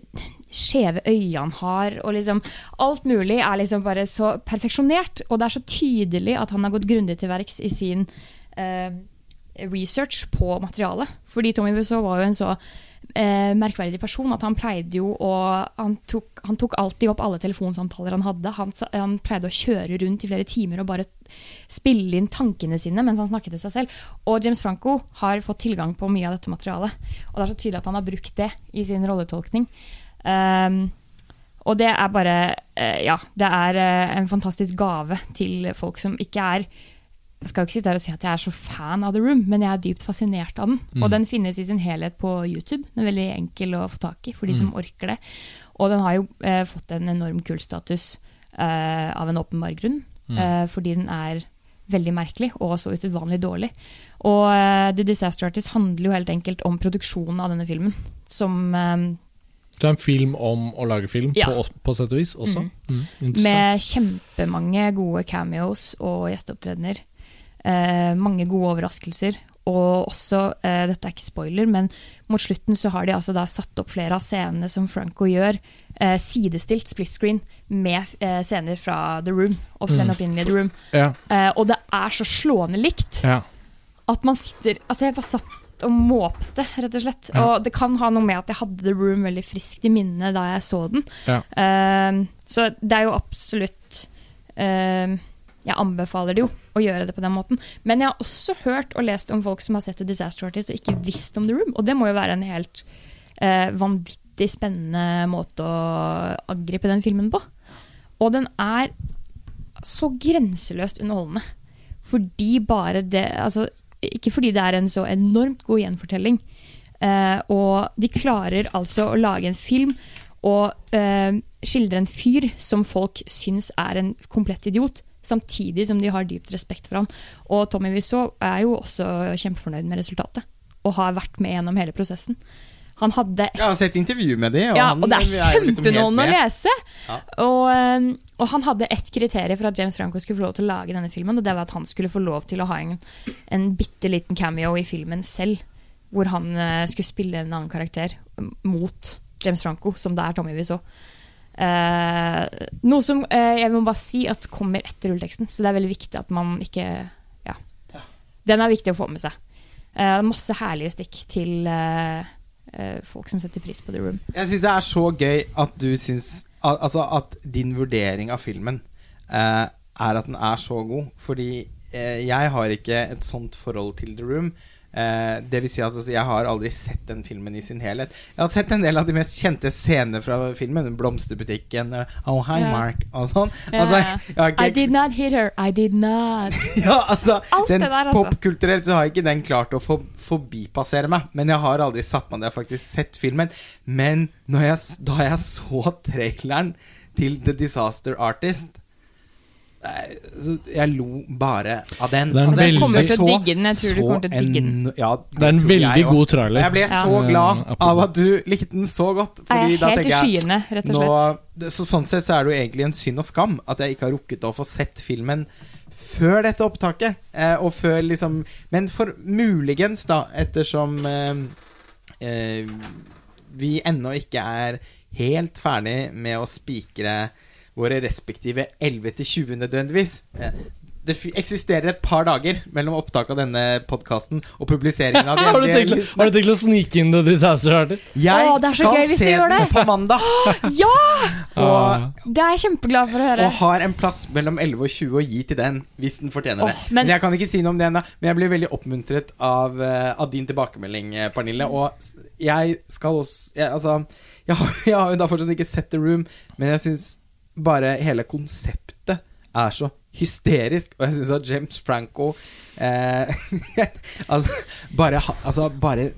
skjeve øyene han har, og liksom Alt mulig er liksom bare så perfeksjonert, og det er så tydelig at han har gått grundig til verks i sin eh, research på materialet. Fordi Tommy Wiseau var jo en så eh, merkverdig person at han pleide jo å han tok, han tok alltid opp alle telefonsamtaler han hadde. Han, han pleide å kjøre rundt i flere timer og bare spille inn tankene sine mens han snakket til seg selv. Og James Franco har fått tilgang på mye av dette materialet. Og det er så tydelig at han har brukt det i sin rolletolkning. Um, og det er bare eh, Ja, det er eh, en fantastisk gave til folk som ikke er jeg skal jo ikke sitte her og si at jeg er så fan av The Room, men jeg er dypt fascinert av den. Og den finnes i sin helhet på YouTube. Den er veldig enkel å få tak i for de som orker det. Og den har jo eh, fått en enorm kultstatus eh, av en åpenbar grunn, eh, fordi den er veldig merkelig og så usedvanlig dårlig. Og eh, The Disaster Artist handler jo helt enkelt om produksjonen av denne filmen, som Det er en film om å lage film, Ja. på, på sett og vis også. Mm. Mm. Med kjempemange gode cameos og gjesteopptredener. Eh, mange gode overraskelser. og også, eh, dette er ikke spoiler, men mot slutten så har de altså da satt opp flere av scenene som Franco gjør, eh, sidestilt split screen med eh, scener fra The Room. Opp den Mm. opprinnelige The Room. Ja, Eh, og det er så slående likt ja. at man sitter Altså, jeg bare satt og måpte, rett og slett. Ja. Og det kan ha noe med at jeg hadde The Room veldig friskt i minne da jeg så den. Ja. Eh, så det er jo absolutt eh, Jeg anbefaler det jo å gjøre det på den måten. Men jeg har også hørt og lest om folk som har sett The Disaster Artist og ikke visst om The Room. Og det må jo være en helt uh, vanvittig spennende måte å angripe den filmen på. Og den er så grenseløst underholdende. Fordi bare det altså, Ikke fordi det er en så enormt god gjenfortelling. Uh, og de klarer altså å lage en film og uh, skildre en fyr som folk syns er en komplett idiot, samtidig som de har dypt respekt for han. Og Tommy Wiseau er jo også kjempefornøyd med resultatet, og har vært med gjennom hele prosessen. Han hadde Jeg har sett intervju med dem. og, ja, og det er kjempenående liksom å lese. Ja. Og, eh, og han hadde ett kriterium for at James Franco skulle få lov til å lage denne filmen, og det var at han skulle få lov til å ha en, en bitte liten cameo i filmen selv, hvor han eh, skulle spille en annen karakter mot James Franco, som det er Tommy vi så. Uh, noe som uh, jeg må bare si at kommer etter rulleteksten, så det er veldig viktig at man ikke Ja. Den er viktig å få med seg. Uh, masse herlige stikk til eh, folk som setter pris på The Room. Jeg syns det er så gøy at du syns al Altså at din vurdering av filmen eh, er at den er så god. Fordi eh, jeg har ikke et sånt forhold til The Room. Eh, det vil si at altså, jeg har aldri sett den filmen i sin helhet. Jeg har sett en del av de mest kjente scenene fra filmen. Blomsterbutikken, eh, Oh Hi yeah. Mark og sånn. Yeah. Altså, ikke- I did not hit her, I did not. ja, altså, Alt den det der, altså. Popkulturelt så har ikke den klart å for, forbipassere meg. Men jeg har aldri satt meg ned og faktisk sett filmen. Men når jeg, da jeg så traileren til The Disaster Artist Jeg lo bare av den. Det er en Altså, jeg veldig- Kommer til å digge den, jeg tror du kommer til å digge den. Ja, Det er en veldig god trailer. Jeg ble Ja. så Eh, glad av at du likte den så godt. Jeg Fordi er da helt i skyene, rett og slett. Nå, så Sånn sett så er det jo egentlig en synd og skam at jeg ikke har rukket å få sett filmen før dette opptaket. Eh, og før liksom Men for muligens, da, ettersom eh, eh, vi ennå ikke er helt ferdig med å spikre våre respektive 11 til 20 nødvendigvis. Det eksisterer et par dager mellom opptak av denne podkasten og publiseringen av de Har du, tenkt, har du tenkt å snike inn The Disaster Artist? Jeg Åh, det skal gøy se den på mandag. Ja! Og Det er jeg kjempeglad for å høre. og har en plass mellom 11 og 20 å gi til den, hvis den fortjener det. Men, men- jeg kan ikke si noe om det ennå, men jeg blir veldig oppmuntret av, eh, av din tilbakemelding, eh, Pernille. Og jeg skal også jeg, Altså, jeg har, jeg har jo da fortsatt ikke sett The Room, men jeg syns bare hele konseptet er så hysterisk, og jeg syns at James Franco eh, Altså, bare, altså bare,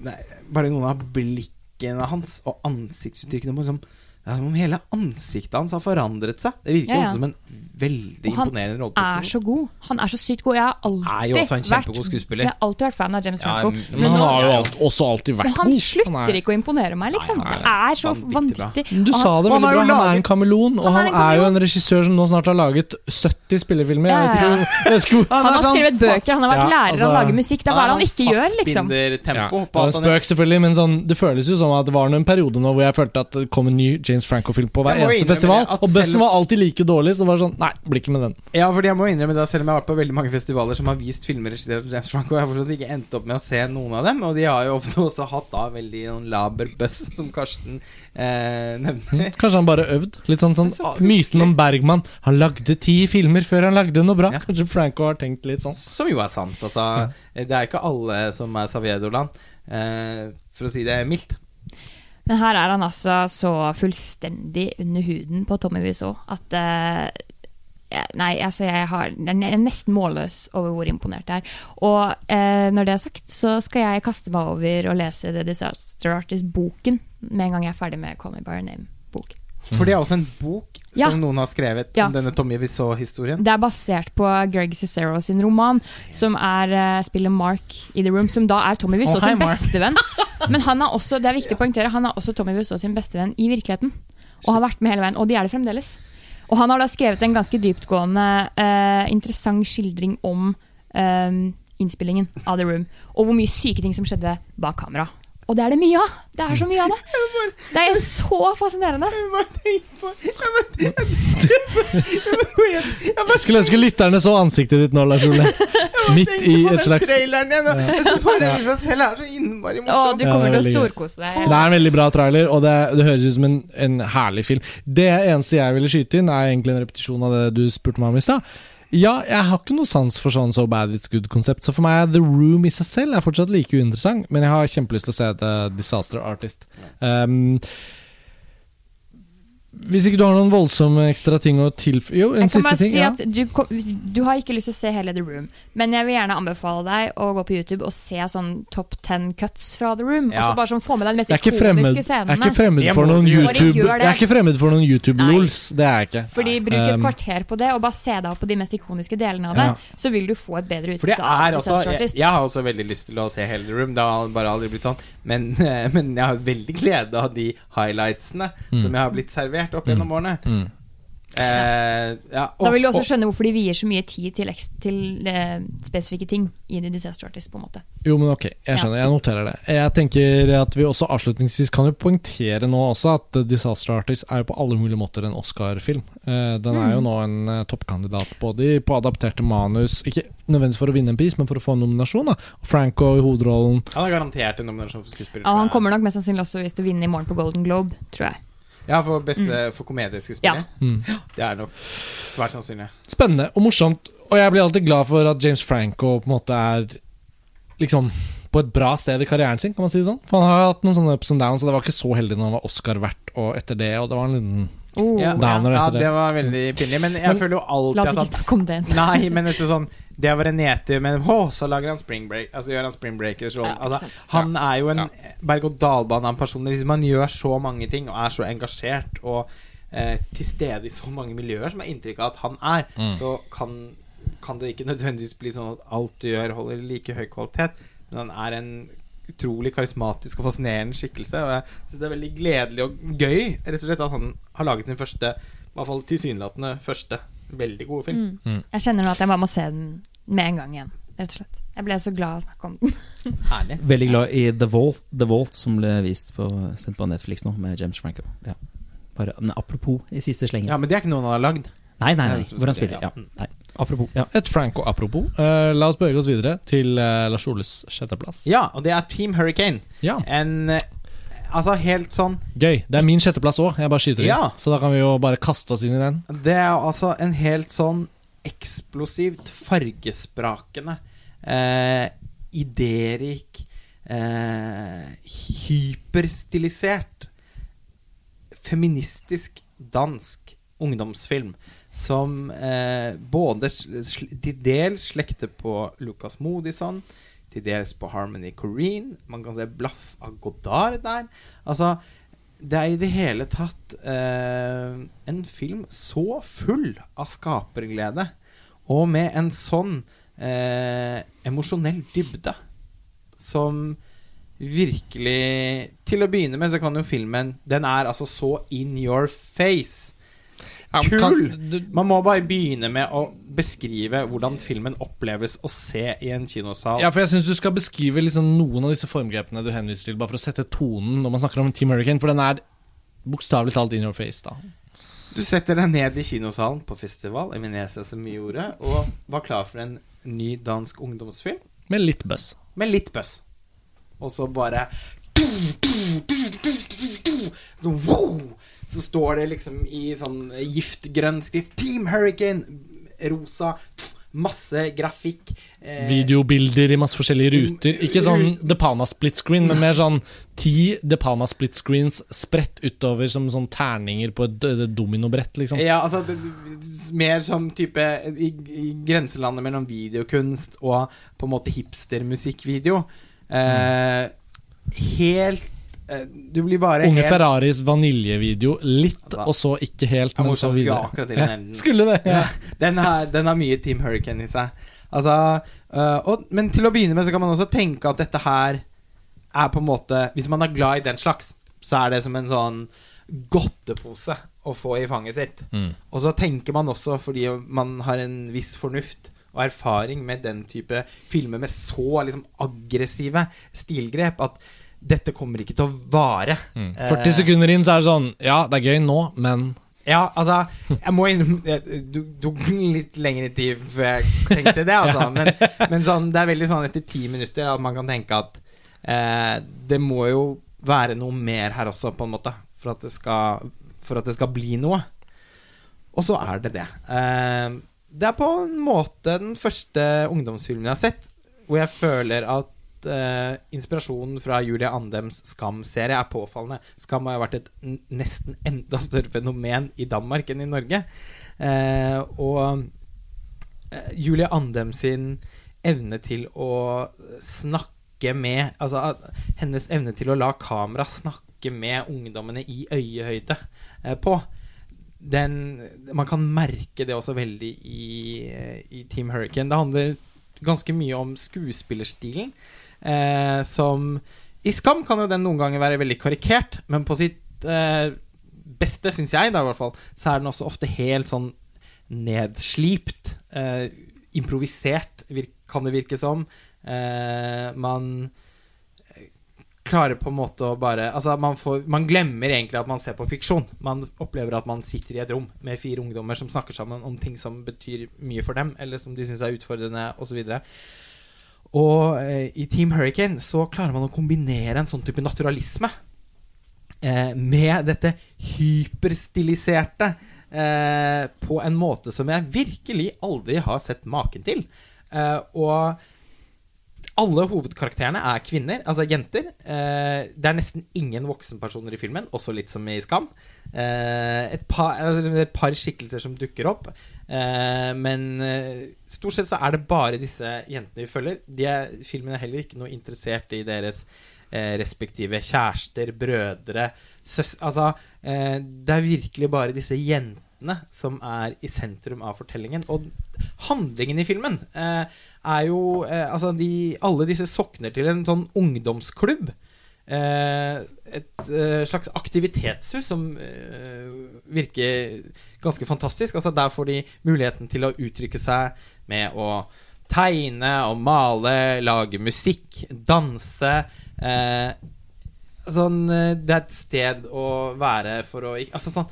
bare noen av blikkene hans og ansiktsuttrykkene må liksom det er som om hele ansiktet hans har forandret seg. Det virker Ja, ja. også som en veldig Og han er så god. Han er så sykt god. Jeg har alltid Er jo også en vært. Jeg har alltid vært fan av James Ja, men- Men han nå- har jo alt, også alltid vært god. han slutter Han er- ikke å imponere meg, liksom. Nei, nei, Det er så vanvittig vanvittig. Du sa det veldig bra. Han er en kameleon, og Han er jo en regissør som nå snart har laget 70 spillefilmer. Han har er sånn skrevet bøker, han har vært Ja, lærer, altså- han lager musikk. Det er det han ikke gjør, liksom. Fastbinder-tempo ja, det er en han spøk, selvfølgelig, men sånn, det føles jo som at det var en periode nå hvor jeg følte at det kom en ny James Franco-film på hver eneste festival, og selv- var alltid like dårlig, så det var sånn Nei, blir ikke med den. Ja, fordi jeg må innrømme det, selv om jeg har vært på veldig mange festivaler som har vist filmer regissert av James Franco, jeg har fortsatt ikke endt opp med å se noen av dem, og de har jo ofte også hatt da veldig noen laber buzz, som Karsten eh, nevner. Kanskje han bare øvd. Litt sånn, sånn Så ah, Myten om Bergman. Han lagde ti filmer før han lagde noe bra. Ja. Kanskje Franco har tenkt litt sånn. Som jo er sant. Altså, Det er ikke alle som er Saviedoland, eh, for å si det mildt. Men her er han altså så fullstendig under huden på Tommy Wiseau at uh, Nei, altså jeg har Jeg er nesten målløs over hvor imponert jeg er. Og uh, når det er sagt, så skal jeg kaste meg over og lese The Disaster Artist-boken med en gang jeg er ferdig med Call Me By Your Name-boken. For det er også en bok Ja. som noen har skrevet Ja. om denne Tommy Wiseau-historien. Det er basert på Greg Cicero sin roman, som er, uh, spiller Mark i The Room, som da er Tommy Wiseau oh, sin bestevenn. Men han er også, det er viktig å poengtere, han er også Tommy Wiseau sin bestevenn i virkeligheten. Og har vært med hele veien, og de er det fremdeles. Og han har da skrevet en ganske dyptgående, uh, interessant skildring om eh, innspillingen av The Room, og hvor mye syke ting som skjedde bak kamera. Og det er det mye av! Det er så mye av det! Det er så fascinerende. Jeg bare tenker på jeg bare, jeg, jeg bare Skulle ønske lytterne så ansiktet ditt nå, Lars Ole. Midt i et slags Det traileren igjen. Ja. Jeg selv er så innmari morsom. du kommer til å storkose deg. Det er en veldig bra trailer, og det, det høres ut som en, en herlig film. Det eneste jeg ville skyte inn, er egentlig en repetisjon av det du spurte meg om i stad. Ja, jeg har ikke noe sans for sånn So Bad It's Good-konsept, så for meg er The Room i seg selv er fortsatt like uinteressant, men jeg har kjempelyst til å se The Disaster Artist. Um, hvis ikke du har noen voldsomme ekstra ting å tilføye Jo, en Jeg siste ting. si Ja. at du, du har ikke lyst til å se hele The Room, men jeg vil gjerne anbefale deg å gå på YouTube og se sånn top ten cuts fra The Room. Ja. Altså bare sånn Få med deg de mest ikoniske scenene fremmed, jeg er ikke fremmed for noen. YouTube-lols. Jeg er ikke fremmed for noen YouTube-lols. Det er jeg ikke. Fordi Bruk et Um, kvarter på det, og bare se deg opp på de mest ikoniske delene av det. Ja. Så vil du få et bedre For utbytte er jeg, jeg har også veldig lyst til å se hele The Room. Det har bare aldri blitt sånn. Men, men jeg har veldig glede av de highlightsene som jeg har blitt servert opp gjennom årene. Mm. Eh, ja, Da vil du også skjønne hvorfor de vier så mye tid til, til eh, spesifikke ting i The Disaster Artist. på en måte Jo, men ok, jeg skjønner. Jeg noterer det. Jeg tenker at vi også avslutningsvis kan jo poengtere nå også at The Disaster Artist er jo på alle mulige måter en Oscar-film. Eh, Den er jo nå en eh, toppkandidat både på adapterte manus, ikke nødvendigvis for å vinne en pris, men for å få en nominasjon. da Franco i hovedrollen. Han er garantert en nominasjon for skuespiller. Ja, Han kommer nok mest sannsynlig også hvis du vinner i morgen på Golden Globe, tror jeg. Ja, for beste for komedieskuespiller. Mm. Det er nok svært sannsynlig. Spennende og morsomt, og jeg blir alltid glad for at James Franco på en måte er liksom på et bra sted i karrieren sin, kan man si det sånn. For han har hatt noen sånne ups and downs, og det var ikke så heldig når han var Oscar-vert og etter det, og det var en liten Oh, Ja, Downer etter det. Ja, det var veldig pinlig. Men jeg Men- føler jo alltid La oss ikke snakke om det. Nei, men det sånn Det var en nedtur, men hå, så lager han spring break Altså gjør han springbreakers breakers. Ja, altså, han er jo en Ja. berg-og-dal-bane av en person. Hvis man gjør så mange ting og er så engasjert og eh, til stede i så mange miljøer som er inntrykk av at han er, Mm. så kan, kan det ikke nødvendigvis bli sånn at alt du gjør, holder like høy kvalitet. Men han er en utrolig karismatisk og fascinerende skikkelse. Og jeg synes det er veldig gledelig og gøy rett og slett at han har laget sin første, i hvert fall tilsynelatende første, veldig gode film. Mm. Jeg kjenner nå at jeg bare må se den med en gang igjen. Rett og slett. Jeg ble så glad av å snakke om den. Herlig. Veldig glad i The Vault, The Vault som ble vist på, sendt på Netflix nå, med James Franco. Ja. Bare men apropos i siste slengen. Ja, men det er ikke noe han har lagd. Nei, nei, Nei. Hvor han spiller, ja. Ja. Nei. Apropos. Ja. Et Franco-apropos. Uh, la oss bevege oss videre til uh, Lars Oles sjetteplass. Ja, og det er Team Hurricane. Ja, En eh, Altså helt sånn Gøy. Det er min sjetteplass òg, jeg bare skyter inn. Ja. Så da kan vi jo bare kaste oss inn i den. Det er altså en helt sånn eksplosivt fargesprakende, eh, idérik, eh, hyperstilisert, feministisk dansk ungdomsfilm som eh, både til dels slekter på Lucas Modison, til dels på Harmony Corrine. Man kan se blaff av Godard der. Altså, det er i det hele tatt eh, en film så full av skaperglede, og med en sånn eh, emosjonell dybde, som virkelig Til å begynne med så kan jo filmen Den er altså så in your face. Ja, Kul! kan- du- Man må bare begynne med å beskrive hvordan filmen oppleves å se i en kinosal. Ja, for jeg syns du skal beskrive liksom noen av disse formgrepene du henviser til, bare for å sette tonen når man snakker om Team Hurricane, for den er bokstavelig talt in your face, da. Du setter deg ned i kinosalen på festival i Venezia som vi gjorde, og var klar for en ny dansk ungdomsfilm Med litt buzz. med litt buzz. Og så bare så, wow, så står det liksom i sånn giftgrønn skrift Team Hurricane! Rosa. Masse grafikk. eh, Videobilder i masse forskjellige ruter. Ikke sånn The Palma split screen, men mer sånn ti The Palma split screens spredt utover som sånn terninger på et dominobrett, liksom. Ja, altså Mer som type i, i grenselandet mellom videokunst og på en måte hipstermusikkvideo. Eh, helt eh, Du blir bare Unge helt Ferraris vaniljevideo. Litt, Altså, og så ikke helt, men så skulle videre. til den. Skulle det? Ja. Den har, den har mye Team Hurricane i seg. Altså, uh, og, men til å begynne med så kan man også tenke at dette her er på en måte Hvis man er glad i den slags, så er det som en sånn godtepose å få i fanget sitt. Mm. Og så tenker man også, fordi man har en viss fornuft og erfaring med den type filmer med så liksom aggressive stilgrep at dette kommer ikke til å vare. Mm. Eh, 40 sekunder inn så er det sånn Ja, det er gøy nå, men Ja, altså Jeg må innrømme Det tok litt lengre tid før jeg tenkte det, altså. Men, men sånn, det er veldig sånn etter ti minutter at man kan tenke at eh, det må jo være noe mer her også, på en måte, for at det skal, for at det skal bli noe. Og så er det det. Eh, det er på en måte den første ungdomsfilmen jeg har sett hvor jeg føler at eh, inspirasjonen fra Julie Andems Skam-serie er påfallende. Skam har jo vært et nesten enda større fenomen i Danmark enn i Norge. Eh, og eh, Julie Andem sin evne til å snakke med Altså at hennes evne til å la kamera snakke med ungdommene i øyehøyde eh, på den, Man kan merke det også veldig i, i Team Hurricane. Det handler ganske mye om skuespillerstilen. Eh, som I Skam kan jo den noen ganger være veldig karikert, men på sitt eh, beste, syns jeg, da i hvert fall, så er den også ofte helt sånn nedslipt. Eh, improvisert, kan det virke som. Eh, man klarer på en måte å bare Altså, man, får, man glemmer egentlig at man ser på fiksjon. Man opplever at man sitter i et rom med fire ungdommer som snakker sammen om ting som betyr mye for dem, eller som de syns er utfordrende, osv. Og eh, i Team Hurricane så klarer man å kombinere en sånn type naturalisme eh, med dette hyperstiliserte eh, på en måte som jeg virkelig aldri har sett maken til. Eh, og alle hovedkarakterene er kvinner, altså jenter. Eh, det er nesten ingen voksenpersoner i filmen, også litt som i Skam. Eh, et, par, altså, et par skikkelser som dukker opp. Eh, men eh, stort sett så er det bare disse jentene vi følger. De er, filmen er heller ikke noe interessert i deres eh, respektive kjærester, brødre, søs... Altså, det er virkelig bare disse jentene som er i sentrum av fortellingen. Og handlingen i filmen eh, er jo eh, Altså, de, alle disse sokner til en sånn ungdomsklubb. Eh, et eh, slags aktivitetshus som eh, virker ganske fantastisk. Altså, der får de muligheten til å uttrykke seg med å tegne og male, lage musikk, danse. Sånn, det er et sted å være for å Altså sånn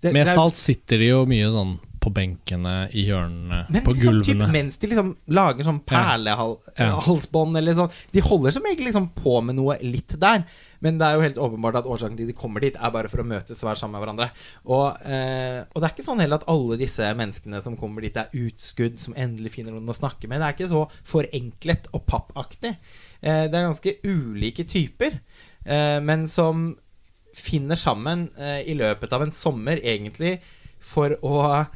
det- mest av alt sitter de jo mye sånn på benkene, i hjørnene, Men på liksom, typ, gulvene. mens de liksom lager sånn Ja. perlehalsbånd eller sånn De holder som regel liksom på med noe litt der. Men det er jo helt åpenbart at årsaken til de kommer dit, er bare for å møtes og være sammen med hverandre. Og, eh, og det er ikke sånn heller at alle disse menneskene som kommer dit, er utskudd som endelig finner noen å snakke med. Det er ikke så forenklet og pappaktig. Eh, det er ganske ulike typer, eh, men som finner sammen eh, i løpet av en sommer, egentlig, for å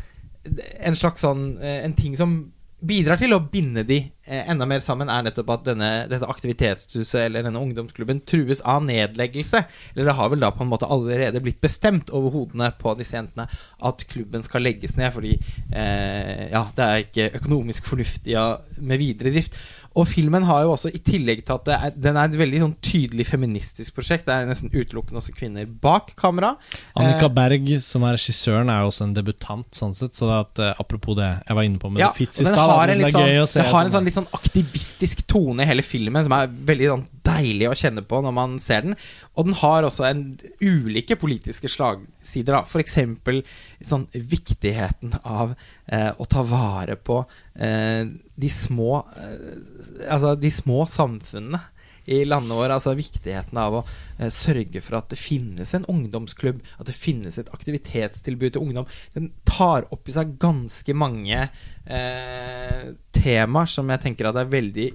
En slags sånn eh, En ting som bidrar til å binde de eh, enda mer sammen, er nettopp at denne, dette aktivitetshuset eller denne ungdomsklubben trues av nedleggelse. Eller det har vel da på en måte allerede blitt bestemt over hodene på disse jentene at klubben skal legges ned fordi eh, ja, det er ikke økonomisk fornuftig med videre drift. Og filmen har jo også, i tillegg til at er, den er et veldig sånn tydelig feministisk prosjekt, det er nesten utelukkende også kvinner bak kamera. Annika Eh, Berg, som er regissøren, er jo også en debutant, sånn sett. Så at, eh, apropos det jeg var inne på med Ja, Fitz i den stad, det er sånn, gøy å se. det har en sånn litt sånn aktivistisk tone i hele filmen som er veldig sånn deilig å kjenne på når man ser den. Og den har også en ulike politiske slagsider. da. For eksempel sånn viktigheten av eh, å ta vare på eh, de små eh, Altså de små samfunnene i landet vårt. Altså viktigheten av å eh, sørge for at det finnes en ungdomsklubb, at det finnes et aktivitetstilbud til ungdom. Den tar opp i seg ganske mange eh, temaer som jeg tenker at er veldig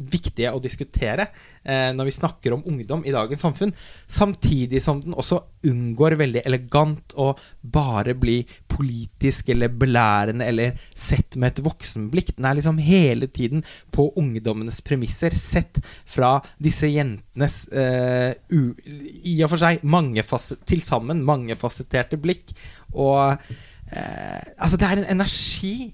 viktige å diskutere eh, når vi snakker om ungdom i dagens samfunn. Samtidig som den også unngår veldig elegant å bare bli politisk eller belærende eller sett med et voksenblikk. Den er liksom hele tiden på ungdommenes premisser, sett fra disse jentenes eh, u, i og for seg til sammen mangefasetterte blikk. Og eh, altså, det er en energi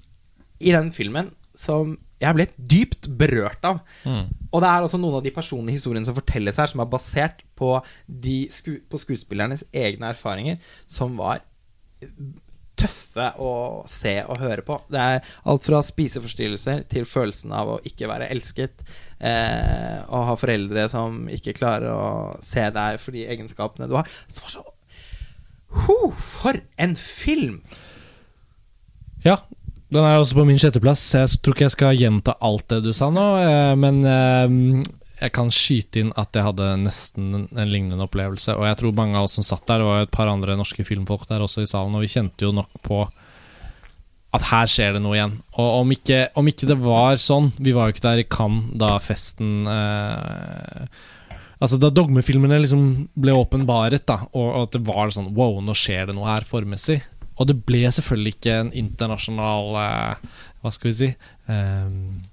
i den filmen som jeg ble dypt berørt av. Mm. Og det er også noen av de personlige historiene som fortelles her, som er basert på, de sku, på skuespillernes egne erfaringer, som var tøffe å se og høre på. Det er alt fra spiseforstyrrelser til følelsen av å ikke være elsket. Eh, og ha foreldre som ikke klarer å se deg for de egenskapene du har. Det var så Ho, For en film! Ja, den er også på min sjetteplass. Jeg tror ikke jeg skal gjenta alt det du sa nå, eh, men eh, jeg kan skyte inn at jeg hadde nesten en lignende opplevelse. Og jeg tror mange av oss som satt der, det var et par andre norske filmfolk der også i salen, og vi kjente jo nok på at her skjer det noe igjen. Og om ikke, om ikke det var sånn Vi var jo ikke der i Cannes da festen eh, Altså Da dogmefilmene liksom ble åpenbaret, da, og, og at det var sånn Wow, nå skjer det noe her formessig. Og det ble selvfølgelig ikke en internasjonal eh, Hva skal vi si Um,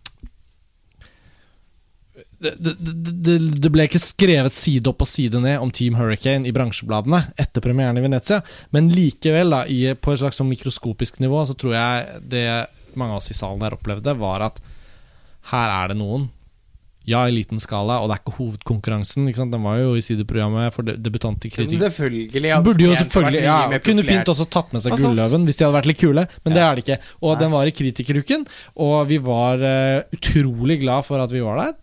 det, det, det, ble ikke skrevet side opp og side ned om Team Hurricane i bransjebladene etter premieren i Venezia, men likevel, da, i, på et slags sånn mikroskopisk nivå, så tror jeg det mange av oss i salen der opplevde, var at her er det noen. Ja, i liten skala, og det er ikke hovedkonkurransen. Ikke sant? Den var jo i sideprogrammet for de- i Men kritikk. selvfølgelig burde jo selvfølgelig ja, Kunne fint også tatt med seg Altså, Gulløven hvis de hadde vært litt kule, men det er det ikke. Og Nei. den var i Kritikeruken, og vi var uh, utrolig glad for at vi var der.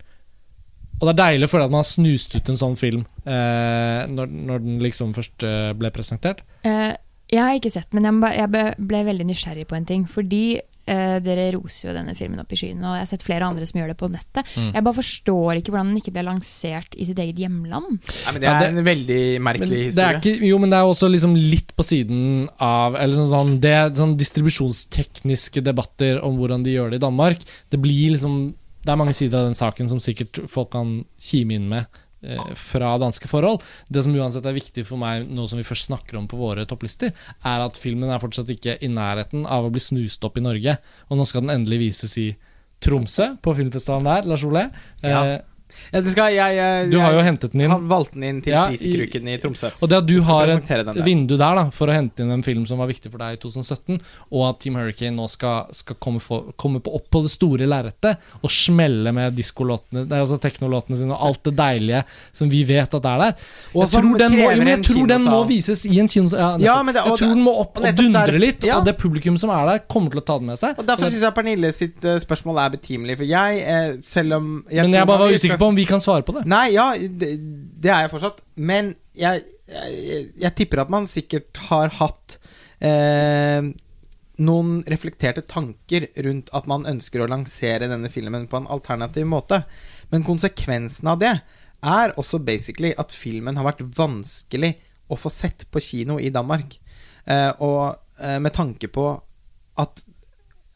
Og det er deilig for at man har snust ut en sånn film uh, når, når den liksom først uh, ble presentert. Eh, jeg har ikke sett, men jeg, ble, jeg ble, ble veldig nysgjerrig på en ting. Fordi eh, dere roser jo denne filmen opp i skyene, og jeg har sett flere andre som gjør det på nettet. Mm. Jeg bare forstår ikke hvordan den ikke ble lansert i sitt eget hjemland. Nei, men det er det- en veldig Men merkelig det er historie. ikke, jo, men det er også liksom litt på siden av Eller sånn, sånn, Det er sånn distribusjonstekniske debatter om hvordan de gjør det i Danmark. Det blir liksom Det er mange sider av den saken som sikkert folk kan kime inn med fra danske forhold. Det som uansett er viktig for meg, nå som vi først snakker om på våre topplister, er at filmen er fortsatt ikke i nærheten av å bli snust opp i Norge. Og nå skal den endelig vises i Tromsø, på filmfestivalen der, Lars Ole. Ja. Skal, jeg, jeg, du har jo hentet den inn. Han valgte den inn til Ja, i- i Tromsø. Og det at du har et vindu der da for å hente inn en film som var viktig for deg i 2017, og at Team Hurricane nå skal, skal komme, for, komme på, opp på det store lerretet og smelle med diskolåtene, altså teknolåtene sine og alt det deilige som vi vet at er der. Jeg tror den må, jo, jeg tror den må vises i en kinosal. Ja. Ja, jeg tror den må opp og og, dundre litt, og det publikum som er der, kommer til å ta den med seg. Og Derfor syns jeg Pernille sitt eh, spørsmål er betimelig. For jeg, eh, selv om men jeg bare var usikker på om vi kan svare på det. Nei, ja, det, det er jeg fortsatt. Men jeg, jeg, jeg tipper at man sikkert har hatt eh, noen reflekterte tanker rundt at man ønsker å lansere denne filmen på en alternativ måte. Men konsekvensen av det er også basically at filmen har vært vanskelig å få sett på kino i Danmark. Eh, og eh, med tanke på at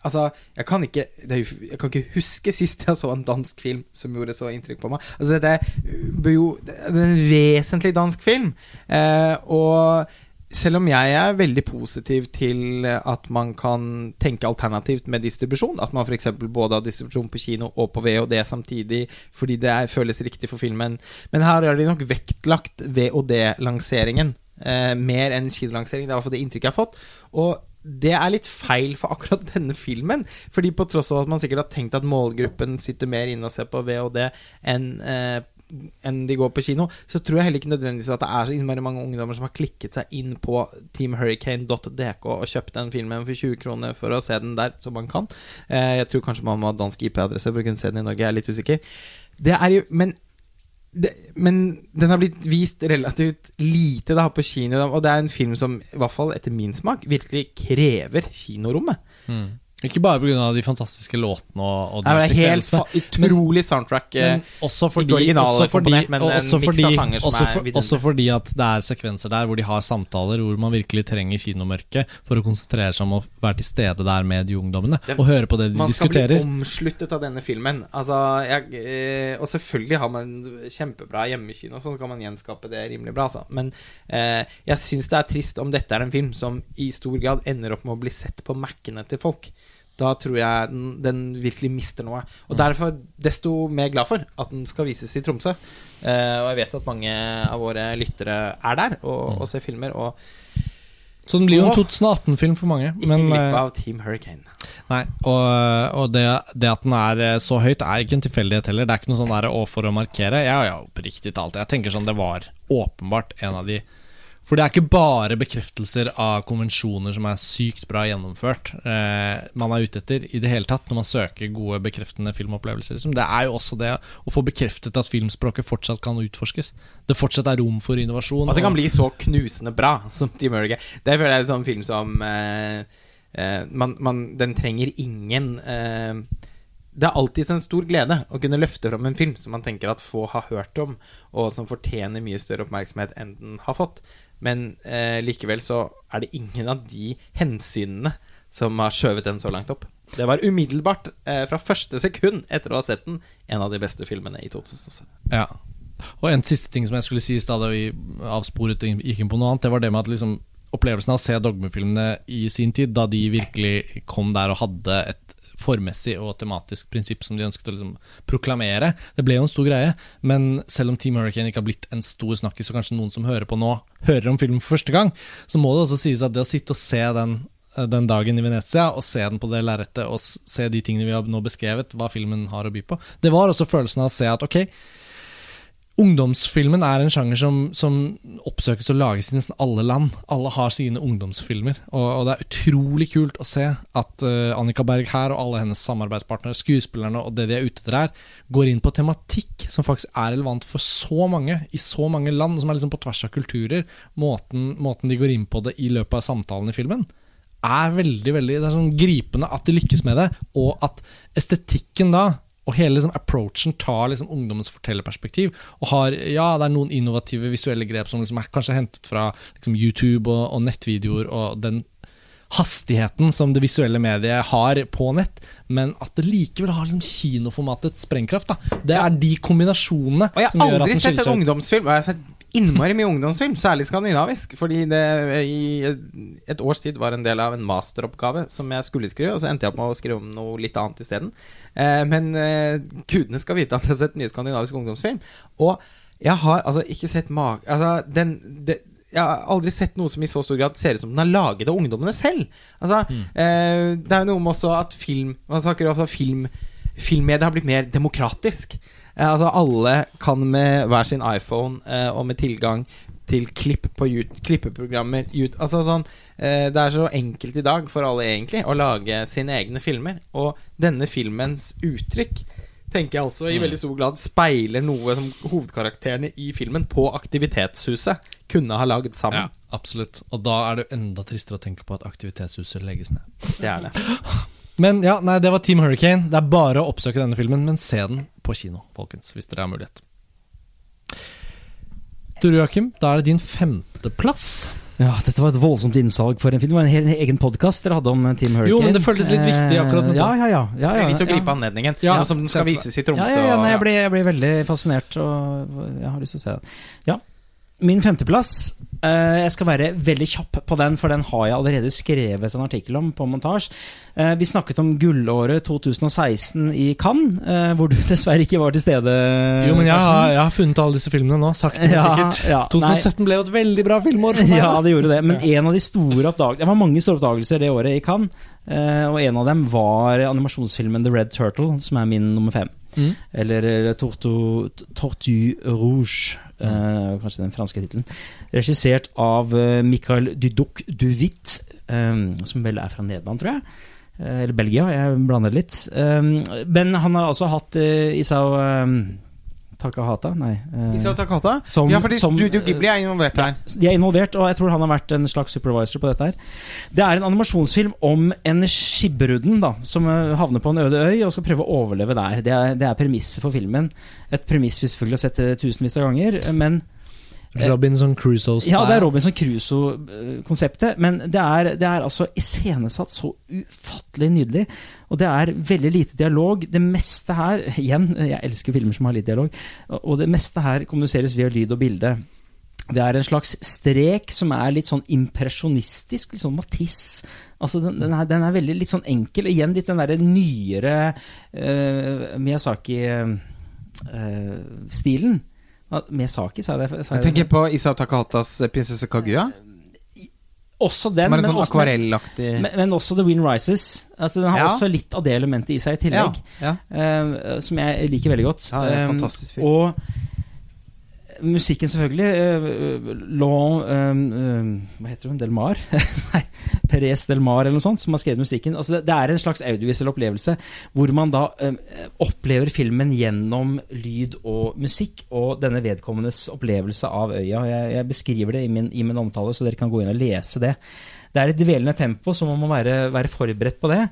Altså, jeg kan, ikke, jo, jeg kan ikke huske sist jeg så en dansk film som gjorde så inntrykk på meg. Altså, dette jo Det er en vesentlig dansk film. Eh, og selv om jeg er veldig positiv til at man kan tenke alternativt med distribusjon, at man f.eks. både har distribusjon på kino og på VOD samtidig fordi det er, føles riktig for filmen Men her har de nok vektlagt VOD-lanseringen eh, mer enn kinolansering. Det er i hvert fall det inntrykket jeg har fått. Og det er litt feil for akkurat denne filmen. Fordi på tross av at man sikkert har tenkt at målgruppen sitter mer inne og ser på VOD enn eh, enn de går på kino, så tror jeg heller ikke nødvendigvis at det er så innmari mange ungdommer som har klikket seg inn på teamhurricane.dk og kjøpt den filmen for 20 kroner for å se den der, som man kan. Eh, jeg tror kanskje man må ha dansk IP-adresse for å kunne se den i Norge, jeg er litt usikker. Er jo Men det, men den har blitt vist relativt lite da på kino, og det er en film som, i hvert fall etter min smak, virkelig krever kinorommet. Ikke bare pga. de fantastiske låtene og, og de Det er helt fa utrolig soundtrack. eh, Men også fordi, ikke original også fordi, men en også miks fordi, av sanger som også, er for, vidunderlig. også fordi at det er sekvenser der hvor de har samtaler hvor man virkelig trenger kinomørket for å konsentrere seg om å være til stede der med de ungdommene Det- og høre på det de Man skal bli omsluttet av denne filmen. Altså, jeg, eh, og selvfølgelig har man kjempebra hjemmekino, så kan man gjenskape det rimelig bra. Altså. Men eh, jeg syns det er trist om dette er en film som i stor grad ender opp med å bli sett på Mac-ene til folk. Da tror jeg den, den virkelig mister noe. Og derfor desto mer glad for at den skal vises i Tromsø. Eh, og jeg vet at mange av våre lyttere er der og, og ser filmer, og Så den blir jo en 2018-film for mange. ikke Men, glipp eh, av Team Hurricane. nei, og, og det, det at den er eh, så høyt, er ikke en tilfeldighet heller. Det er ikke noe sånn der å for å markere. Jeg er oppriktig talt Jeg tenker sånn det var åpenbart en av de For det er ikke bare bekreftelser av konvensjoner som er sykt bra gjennomført eh, man er ute etter i det hele tatt når man søker gode bekreftende filmopplevelser. Liksom. Det er jo også det å få bekreftet at filmspråket fortsatt kan utforskes. Det fortsatt er rom for innovasjon. At det kan bli så knusende bra som Team America. Det føler jeg er en sånn film som eh, eh, man, man, Den trenger ingen eh, Det er alltid en stor glede å kunne løfte fram en film som man tenker at få har hørt om, og som fortjener mye større oppmerksomhet enn den har fått. Men eh, likevel så er det ingen av de hensynene som har skjøvet den så langt opp. Det var umiddelbart, eh, fra første sekund etter å ha sett den, en av de beste filmene i 2017. Ja. Og en siste ting som jeg skulle si i stad da vi avsporet og gikk inn på noe annet, det var det med at liksom opplevelsen av å se dogmefilmene i sin tid, da de virkelig kom der og hadde et formessig og tematisk prinsipp som de ønsket å liksom proklamere. Det ble jo en stor greie, men selv om Team Hurricane ikke har blitt en stor snakkis, og kanskje noen som hører på nå, hører om filmen for første gang, så må det også sies at det å sitte og se den den dagen i Venezia, og se den på det lerretet, og se de tingene vi har nå beskrevet, hva filmen har å by på. Det var også følelsen av å se at ok, Ungdomsfilmen er en sjanger som, som oppsøkes og lages i nesten alle land. Alle har sine ungdomsfilmer, og, og det er utrolig kult å se at uh, Annika Berg her og alle hennes samarbeidspartnere, skuespillerne og det de er ute etter her, går inn på tematikk som faktisk er relevant for så mange i så mange land, som er liksom på tvers av kulturer. Måten, måten de går inn på det i løpet av samtalen i filmen, er veldig veldig Det er sånn gripende at de lykkes med det, og at estetikken da og hele liksom approachen tar liksom ungdommens fortellerperspektiv. Og har, ja, det er noen innovative visuelle grep som liksom er kanskje hentet fra liksom YouTube og, og nettvideoer og den hastigheten som det visuelle mediet har på nett, men at det likevel har liksom kinoformatets sprengkraft. Da. Det er de kombinasjonene Og jeg som har gjør at aldri den sett skiller en seg ut. ungdomsfilm, og jeg har sett innmari mye ungdomsfilm, særlig skandinavisk. Fordi det i et års tid var en del av en masteroppgave som jeg skulle skrive, og så endte jeg opp med å skrive om noe litt annet isteden. Eh, men eh, gudene skal vite at jeg har sett mye skandinavisk ungdomsfilm. Og jeg har altså ikke sett mag... Altså, den det, jeg har aldri sett noe som i så stor grad ser ut som den er laget av ungdommene selv. Altså, eh, det er jo noe med også at film Man snakker ofte om film Filmmediet har blitt mer demokratisk. Eh, altså Alle kan med hver sin iPhone eh, og med tilgang til klipp på YouTube, klippeprogrammer YouTube, altså sånn, eh, Det er så enkelt i dag for alle egentlig å lage sine egne filmer. Og denne filmens uttrykk tenker jeg også i veldig stor grad speiler noe som hovedkarakterene i filmen på Aktivitetshuset kunne ha laget sammen. Ja, absolutt. Og da er det enda tristere å tenke på at aktivitetshuset legges ned. Det er det. Men ja, nei, det var Team Hurricane. Det er bare å oppsøke denne filmen, men se den på kino, folkens, hvis dere har mulighet. Tore Joakim, da er det din femteplass. Ja, dette var et voldsomt innsalg for en film. Det var en hel egen podkast dere hadde om Team Hurricane. Jo, men det føltes litt viktig akkurat nå. Eh, Ja, ja, ja. ja, ja, litt å gripe ja. anledningen. Ja, som den skal vises i Tromsø. Ja, ja, ja, nei, jeg, ble, jeg ble veldig fascinert, og jeg har lyst til å se den. Ja. Min femteplass eh, Jeg skal være veldig kjapp på den, for den har jeg allerede skrevet en artikkel om på montasje. Eh, vi snakket om gullåret 2016 i Cannes, eh, hvor du dessverre ikke var til stede. Jo, men jeg har, jeg har funnet alle disse filmene nå, sakte, men Ja, sikkert. ja, 2017 ble jo et veldig bra filmår. Ja, det gjorde det. Men en av de store oppdagelser Det var mange store oppdagelser det året i Cannes. eh, og en av dem var animasjonsfilmen The Red Turtle, som er min nummer fem. Mm. Eller eh, Tortu, Tortue Rouge, eh, kanskje den franske tittelen. Regissert av eh, Michael Duduc Duvitt, um, som vel er fra Nederland, tror jeg. Uh, eller Belgia, jeg blander litt. Um, men han har altså hatt uh, Isao eh, Takahata, nei. eh, Isao Takata? som- ja, fordi som, Studio Ghibli er involvert her. de er involvert, og jeg tror han har vært en slags supervisor på dette her. Det er en animasjonsfilm om en skipbrudden som eh, havner på en øde øy og skal prøve å overleve der. Det er, det er premisset for filmen. Et premiss vi selvfølgelig har sett eh, tusenvis av ganger, men Robinson Crusoe-style. ja, det er Robinson Crusoe-konseptet, men det er, det er altså iscenesatt så ufattelig nydelig. Og det er veldig lite dialog. Det meste her Igjen, jeg elsker filmer som har litt dialog. Og det meste her kommuniseres via lyd og bilde. Det er en slags strek som er litt sånn impresjonistisk, litt sånn Matisse. Altså den, den, er, den er veldig litt sånn enkel. Igjen litt den derre nyere uh, Miyazaki-stilen. Miyazaki, sa jeg det? Sa Jeg jeg tenker på Isao Takahatas eh, prinsesse Kaguya. også den, som er en sånn akvarellaktig Men, men også The Wind Rises. Altså, den har Ja. også litt av det elementet i seg i tillegg. Ja, ja. Uh, som jeg liker veldig godt. Ja, det er en Eh, fantastisk film. Og musikken, selvfølgelig. Uh, Law um, um, Hva heter hun? Delmar? Nei, Perez Delmar, eller noe sånt, som har skrevet musikken. Altså, det, er en slags audiovisuell opplevelse hvor man da opplever filmen gjennom lyd og musikk, og denne vedkommendes opplevelse av øya. Jeg, beskriver det i min, i min omtale, så dere kan gå inn og lese det det er et dvelende tempo, så man må være, være forberedt på det.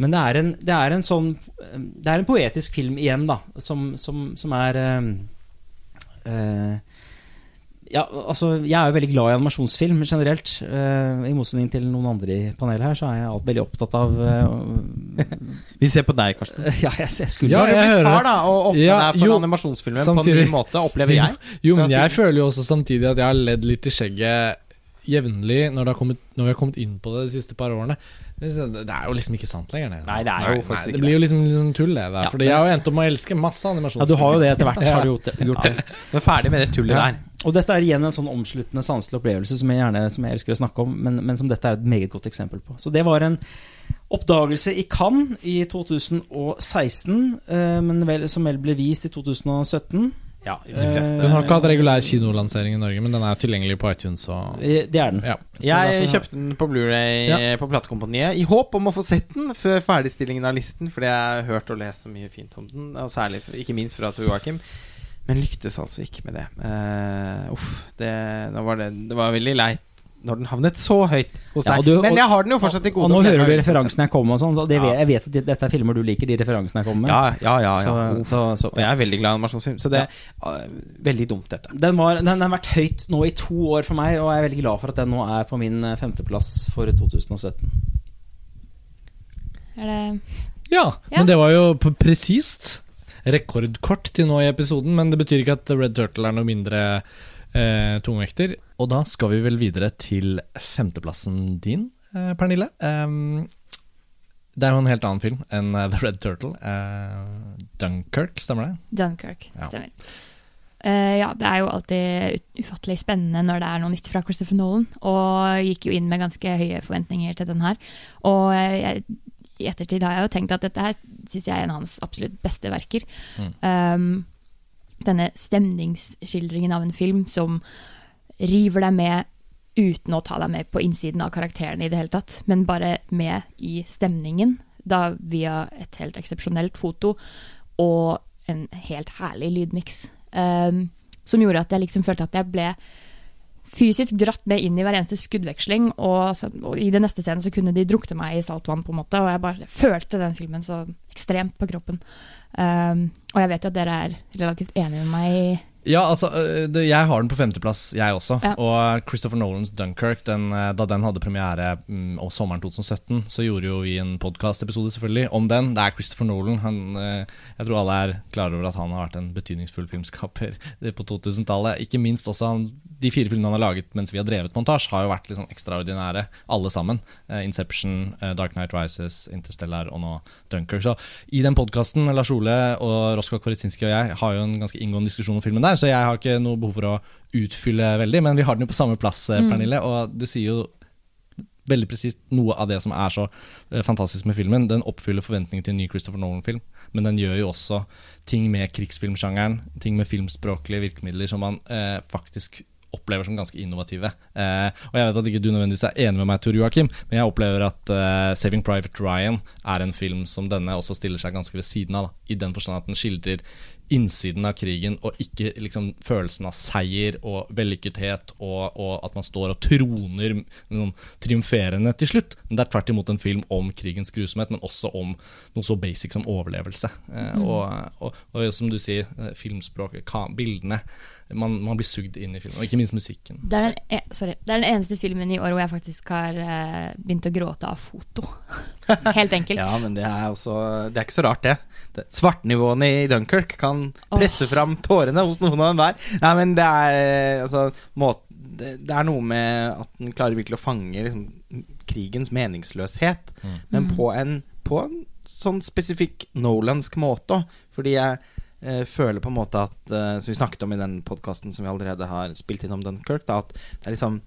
Men det er, en, det er, sånn Det er en poetisk film igjen, da, som, som, som er ja, altså, jeg er jo veldig glad i animasjonsfilm generelt. Uh, I motsetning til noen andre i panelet her, så er jeg alt veldig opptatt av Vi ser på deg, Karsten. ja, jeg, jeg skulle Ja, jeg blitt far, da, og åpna Ja, deg for jo, animasjonsfilmen på en ny måte, opplever jeg. Jo, men jeg føler jo også samtidig at jeg har ledd litt i skjegget jevnlig når vi har kommet inn på det de siste par årene. Det det er jo liksom ikke sant lenger. Det, Nei, det er jo faktisk Det ikke blir jo liksom, liksom tull, det der. Ja, Fordi jeg har jo endt opp med å elske masse Ja, du har jo det etter hvert. har du gjort det, gjort det. Ja. Men ferdig med det tullet Ja. der. Og dette er igjen en sånn omsluttende sanselig opplevelse som jeg gjerne som jeg elsker å snakke om, men, men som dette er et meget godt eksempel på. Så det var en oppdagelse i Cannes i 2016, eh, men vel, som vel ble vist i 2017. Ja, de fleste. Den har ikke hatt regulær kinolansering i Norge, men den er tilgjengelig på iTunes. Og, Eh, Det er den. ja. Jeg kjøpte den på Blu-ray Ja. på platekompaniet i håp om å få sett den før ferdigstillingen av listen, fordi jeg har hørt og lest så mye fint om den, og særlig, ikke minst fra Tor Joakim. Men lyktes altså ikke med det. Uh, uff, det, nå var det, det var veldig leit når den havnet så høyt hos deg. Ja, du- Men jeg har den jo fortsatt i gode. Og nå hører du referansene jeg kommer med. Sånn, så det, Ja. jeg vet at dette er filmer du liker, de referansene jeg kommer med. Ja, ja, ja. ja. Så, så, så, Og jeg er veldig glad i animasjonsfilm, så det er veldig dumt, dette. Den, var, den, har vært høyt nå i to år for meg, og jeg er veldig glad for at den nå er på min eh, femteplass for 2017. Er det ja, Ja. men det var jo presist. Rekordkort til nå i episoden, men det betyr ikke at Red Turtle er noe mindre eh, tungvekter. Og da skal vi vel videre til femteplassen din, eh, Pernille. Um, det er jo en helt annen film enn eh, The Red Turtle. Eh, Dunkerque, stemmer det? Dunkirk? Ja. Stemmer. Eh, ja, det er jo alltid ufattelig spennende når det er noe nytt fra Christopher Nolan. Og gikk jo inn med ganske høye forventninger til den her. Og jeg, i ettertid har jeg jo tenkt at dette her syns jeg er en av hans absolutt beste verker. Mm. Um, denne stemningsskildringen av en film som river deg med uten å ta deg med på innsiden av karakterene i det hele tatt, men bare med i stemningen, da via et helt eksepsjonelt foto og en helt herlig lydmiks. Um, som gjorde at jeg liksom følte at jeg ble fysisk dratt med inn i hver eneste skuddveksling, og, så, og i den neste scenen så kunne de drukne meg i saltvann, på en måte, og jeg bare følte den filmen så ekstremt på kroppen. Um, og jeg vet jo at dere er relativt enige med meg i Ja, altså, øh, jeg har den på femteplass, jeg også. Ja. Og Christopher Nolans Dunkerque, den, øh, da den hadde premiere og sommeren 2017, så gjorde jo vi en podkastepisode selvfølgelig om den. Det er Christopher Nolan. Han, øh, jeg tror alle er klar over at han har vært en betydningsfull filmskaper på 2000-tallet. Ikke minst også han, de fire filmene han har laget mens vi har drevet montasje, har jo vært sånn ekstraordinære, alle sammen. Eh, Inception, eh, Dark Knight Rises, Interstellar og nå Dunker. Så i den podkasten, Lars Ole og Roskva Koritsinski og jeg har jo en ganske inngående diskusjon om filmen der, så jeg har ikke noe behov for å utfylle veldig, men vi har den jo på samme plass, eh, Pernille, og du sier jo veldig presist noe av det som er så fantastisk med filmen. Den oppfyller forventningene til en ny Christopher Nolan-film, men den gjør jo også ting med krigsfilmsjangeren, ting med filmspråklige virkemidler som man eh, faktisk opplever som ganske innovative. Eh, og Jeg vet at ikke du nødvendigvis er enig med meg, Tor Joakim, men jeg opplever at eh, 'Saving Private Ryan' er en film som denne også stiller seg ganske ved siden av. Da, I den forstand at den skildrer innsiden av krigen, og ikke liksom følelsen av seier og vellykkethet, og, og at man står og troner liksom, triumferende til slutt. Men det er tvert imot en film om krigens grusomhet, men også om noe så basic som overlevelse. Eh, og, og, og som du sier, eh, filmspråket, bildene man, man blir sugd inn i filmen, og ikke minst musikken. Det er, den, e sorry, det er den eneste filmen i år hvor jeg faktisk har eh, begynt å gråte av foto. Helt enkelt. Ja, men det er også Det er ikke så rart, det. det svartnivåene i Dunkerque kan presse fram tårene hos noen av enhver. Nei, men det er altså måten det, er noe med at den klarer virkelig å fange liksom, krigens meningsløshet, men Mm. på en, på en sånn spesifikk Nolandsk måte. Fordi jeg eh, føler på en måte at eh, Som vi snakket om i den podkasten som vi allerede har spilt inn om Dunkerque, da, at det er liksom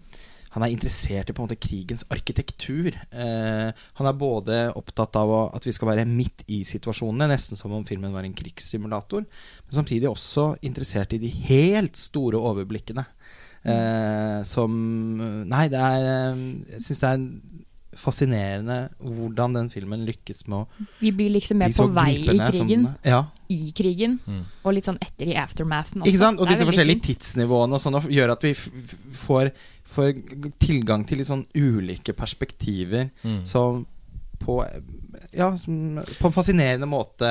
han er interessert i på en måte krigens arkitektur. Eh, han er både opptatt av at vi skal være midt i situasjonene, nesten som om filmen var en krigssimulator, men samtidig også interessert i de helt store overblikkene. Eh, som Nei, det er eh, Jeg syns det er fascinerende hvordan den filmen lykkes med å Vi blir liksom mer på vei i krigen. Som, ja. I krigen. Mm. Og litt sånn etter i aftermathen også. Ikke sant? Og disse forskjellige fint. tidsnivåene og sånn og gjør at vi får, får tilgang til litt sånn ulike perspektiver Mm. som på Ja, som på en fascinerende måte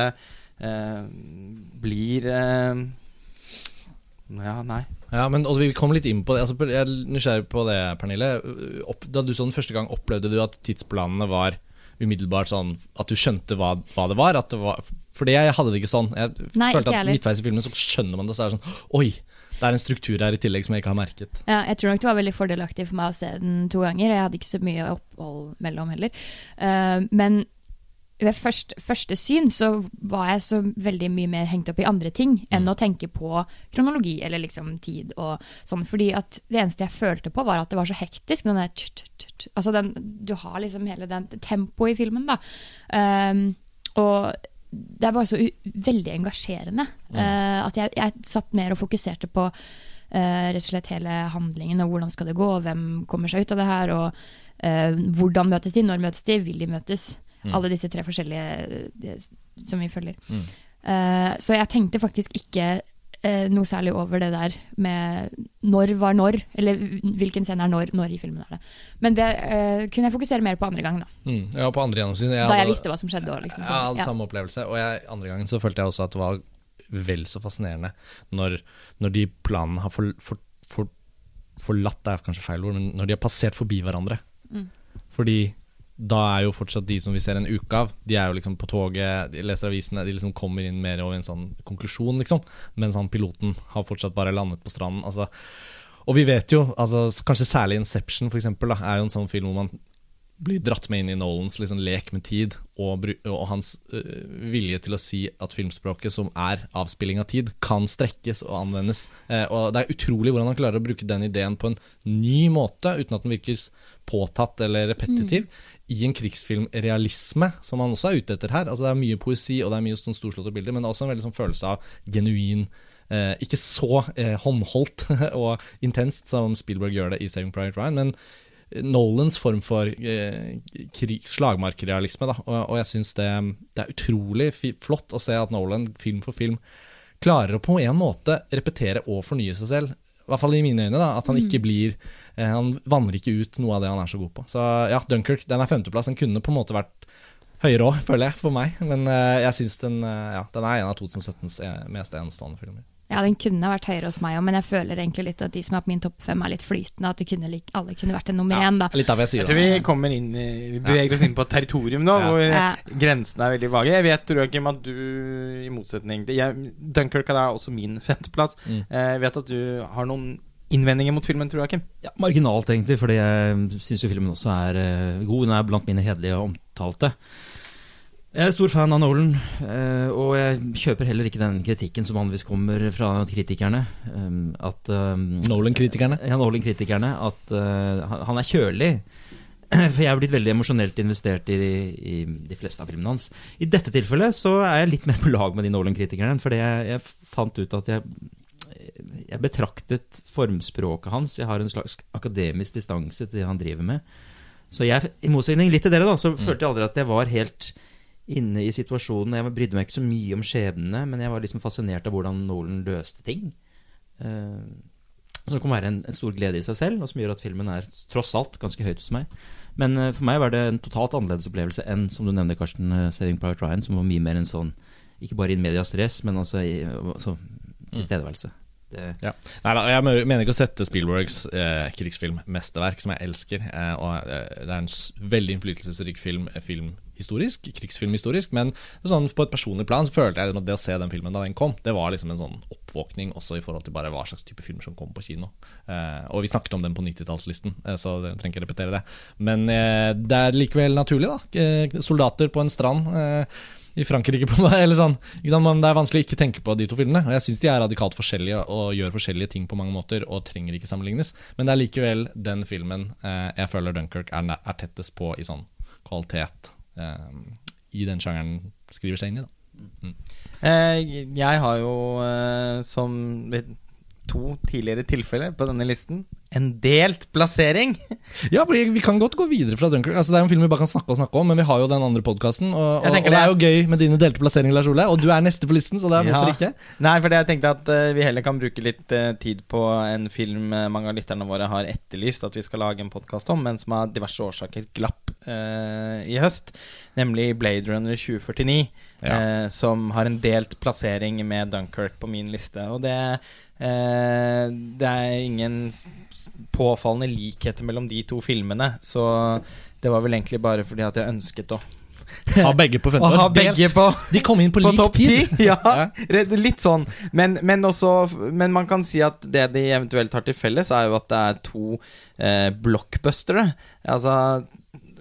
eh, blir eh, Ja, nei. Ja, men altså, Vi kom litt inn på det. Altså, jeg er nysgjerrig på det, Pernille. Opp, da du så den første gang, opplevde du at tidsplanene var umiddelbart sånn At du skjønte hva, hva det var? At det var fordi jeg hadde det ikke sånn. Jeg Nei, følte at midtveis i filmen så skjønner man det, så er det sånn Oi! Det er en struktur her i tillegg som jeg ikke har merket. Ja, jeg tror nok det var veldig fordelaktig for meg å se den to ganger. Jeg hadde ikke så mye opphold mellom heller. Uh, men ved først, første syn så var jeg så veldig mye mer hengt opp i andre ting enn å tenke på kronologi eller liksom tid og sånn. Fordi at det eneste jeg følte på, var at det var så hektisk. Den der tut, tut, tut. Altså den, du har liksom hele den tempoet i filmen, da. Um, og det er bare så veldig engasjerende. eh, at jeg, jeg satt mer og fokuserte på uh, rett og slett hele handlingen og hvordan skal det gå, og hvem kommer seg ut av det her, og uh, hvordan møtes de, når møtes de, vil de møtes? Mm. Alle disse tre forskjellige eh, som vi følger. Mm. Uh, så jeg tenkte faktisk ikke uh, noe særlig over det der med når var når, eller hvilken scene er når, når i filmen er det. Men det uh, kunne jeg fokusere mer på andre gang, da. Mm. Ja, på andre gjennomsyn. Da hadde- jeg visste hva som skjedde. Også, liksom, Jeg hadde sånn. ja. samme opplevelse, og jeg, andre gangen så følte jeg også at det var vel så fascinerende når, når de planene har for, for, for, forlatt, det er kanskje feil ord, men når de har passert forbi hverandre. Mm. Fordi da er jo fortsatt de som vi ser en uke av, de er jo liksom på toget, de leser avisene, de liksom kommer inn mer over en sånn konklusjon, liksom. Mens han piloten har fortsatt bare landet på stranden. Altså. Og vi vet jo, altså, kanskje særlig Inception for eksempel, da, er jo en sånn film hvor man blir dratt med inn i Nolans liksom, lek med tid og, og hans øh, vilje til å si at filmspråket, som er avspilling av tid, kan strekkes og anvendes. Eh, og Det er utrolig hvordan han klarer å bruke den ideen på en ny måte, uten at den virker påtatt eller repetitiv, i en krigsfilmrealisme, som han også er ute etter her. Altså Det er mye poesi og det er mye sånn storslåtte bilder, men det er også en veldig sånn følelse av genuin Eh, ikke så eh, håndholdt og intenst som Spielberg gjør det i 'Saving Private Ryan', men Nolans form for eh, krig- slagmarkrealisme. Da. Og, og jeg syns det, det er utrolig flott å se at Nolan film for film klarer å på en måte repetere og fornye seg selv. I hvert fall i mine øyne. da, At han ikke blir eh, Han vanner ikke ut noe av det han er så god på. Så ja, Dunkerque den er femteplass. Den kunne på en måte vært høyere òg, føler jeg, for meg. Men eh, jeg syns den, eh, ja, den er en av 2017s eh, mest enestående filmer. Ja, den kunne vært høyere hos meg òg, men jeg føler egentlig litt at de som er på min topp fem, er litt flytende. At det kunne, lik- alle kunne vært en nummer én, da. Litt av jeg sier. Jeg tror vi kommer inn Vi beveger oss inn på et territorium nå Ja. hvor Ja. grensene er veldig vage. Jeg vet Joakim, at du, i motsetning til Dunkerque Dunkirk er også min femteplass. Mm. Eh, Jeg vet at du har noen innvendinger mot filmen, tror jeg, Akim? Ja, marginalt, egentlig, fordi jeg syns jo filmen også er eh, god. Den er blant mine hederlige og omtalte. Jeg er stor fan av Nolan, eh, og jeg kjøper heller ikke den kritikken som vanligvis kommer fra kritikerne. eh, At Nolan-kritikerne. Ja, Nolan-kritikerne. At han- han er kjølig. For jeg er blitt veldig emosjonelt investert i, i de fleste av filmene hans. I dette tilfellet så er jeg litt mer på lag med de Nolan-kritikerne. Fordi jeg, jeg fant ut at jeg, jeg betraktet formspråket hans. Jeg har en slags akademisk distanse til det han driver med. Så jeg, i motsetning litt til dere, da, så følte jeg aldri at jeg var helt inne i situasjonen. Jeg brydde meg ikke så mye om skjebnene, men jeg var liksom fascinert av hvordan Nolan løste ting. Uh, som kan være en, en stor glede i seg selv, og som gjør at filmen er tross alt ganske høyt hos meg. Men uh, for meg var det en totalt annerledes opplevelse enn, som du nevner, Karsten, uh, 'Saving Private Ryan', som var mye mer en sånn ikke bare in medias stress, men altså, i, altså tilstedeværelse. Ja. Nei, jeg mener ikke å sette Spielbergs eh, krigsfilmmesterverk, som jeg elsker. Eh, og eh, Det er en veldig innflytelsesrik film, eh, filmhistorisk, krigsfilmhistorisk. Men sånn, på et personlig plan så følte jeg at det å se den filmen da den kom, det var liksom en sånn oppvåkning også i forhold til bare hva slags type filmer som kommer på kino. Eh, og vi snakket om den på 90-tallslisten, eh, så jeg trenger ikke repetere det. Men det er likevel naturlig, da. Soldater på en strand. Eh, i Frankrike. på meg, eller sånn, Det er vanskelig å ikke tenke på de to filmene. Og jeg syns de er radikalt forskjellige og gjør forskjellige ting på mange måter og trenger ikke sammenlignes. Men det er likevel den filmen eh, jeg føler Dunkerque er, er tettest på i sånn kvalitet eh, i den sjangeren skriver seg inn i. da Eh, jeg har jo, eh, som to tidligere tilfeller på denne listen, en delt plassering. Ja, for Vi kan godt gå videre fra Dunkerque. Altså, det er en film vi bare kan snakke og snakke om, men vi har jo den andre podkasten. Og, og, og det er jo gøy med dine delte plasseringer, Lars Ole. Og du er neste på listen, så det er hvorfor Ja. ikke? Nei, fordi jeg tenkte at uh, vi heller kan bruke litt uh, tid på en film eh, mange av lytterne våre har etterlyst at vi skal lage en podkast om, men som av diverse årsaker glapp i høst. Nemlig Blade Runner 2049, Ja. som har en delt plassering med Dunkerque på min liste. Og det, det er ingen påfallende likheter mellom de to filmene, så det var vel egentlig bare fordi at jeg ønsket å, Ha begge på femte ha år. begge på De kom inn på, på lik tid. Ja, Ja. litt sånn. Men, men også Men man kan si at det de eventuelt har til felles, er jo at det er to eh, blockbustere. Altså,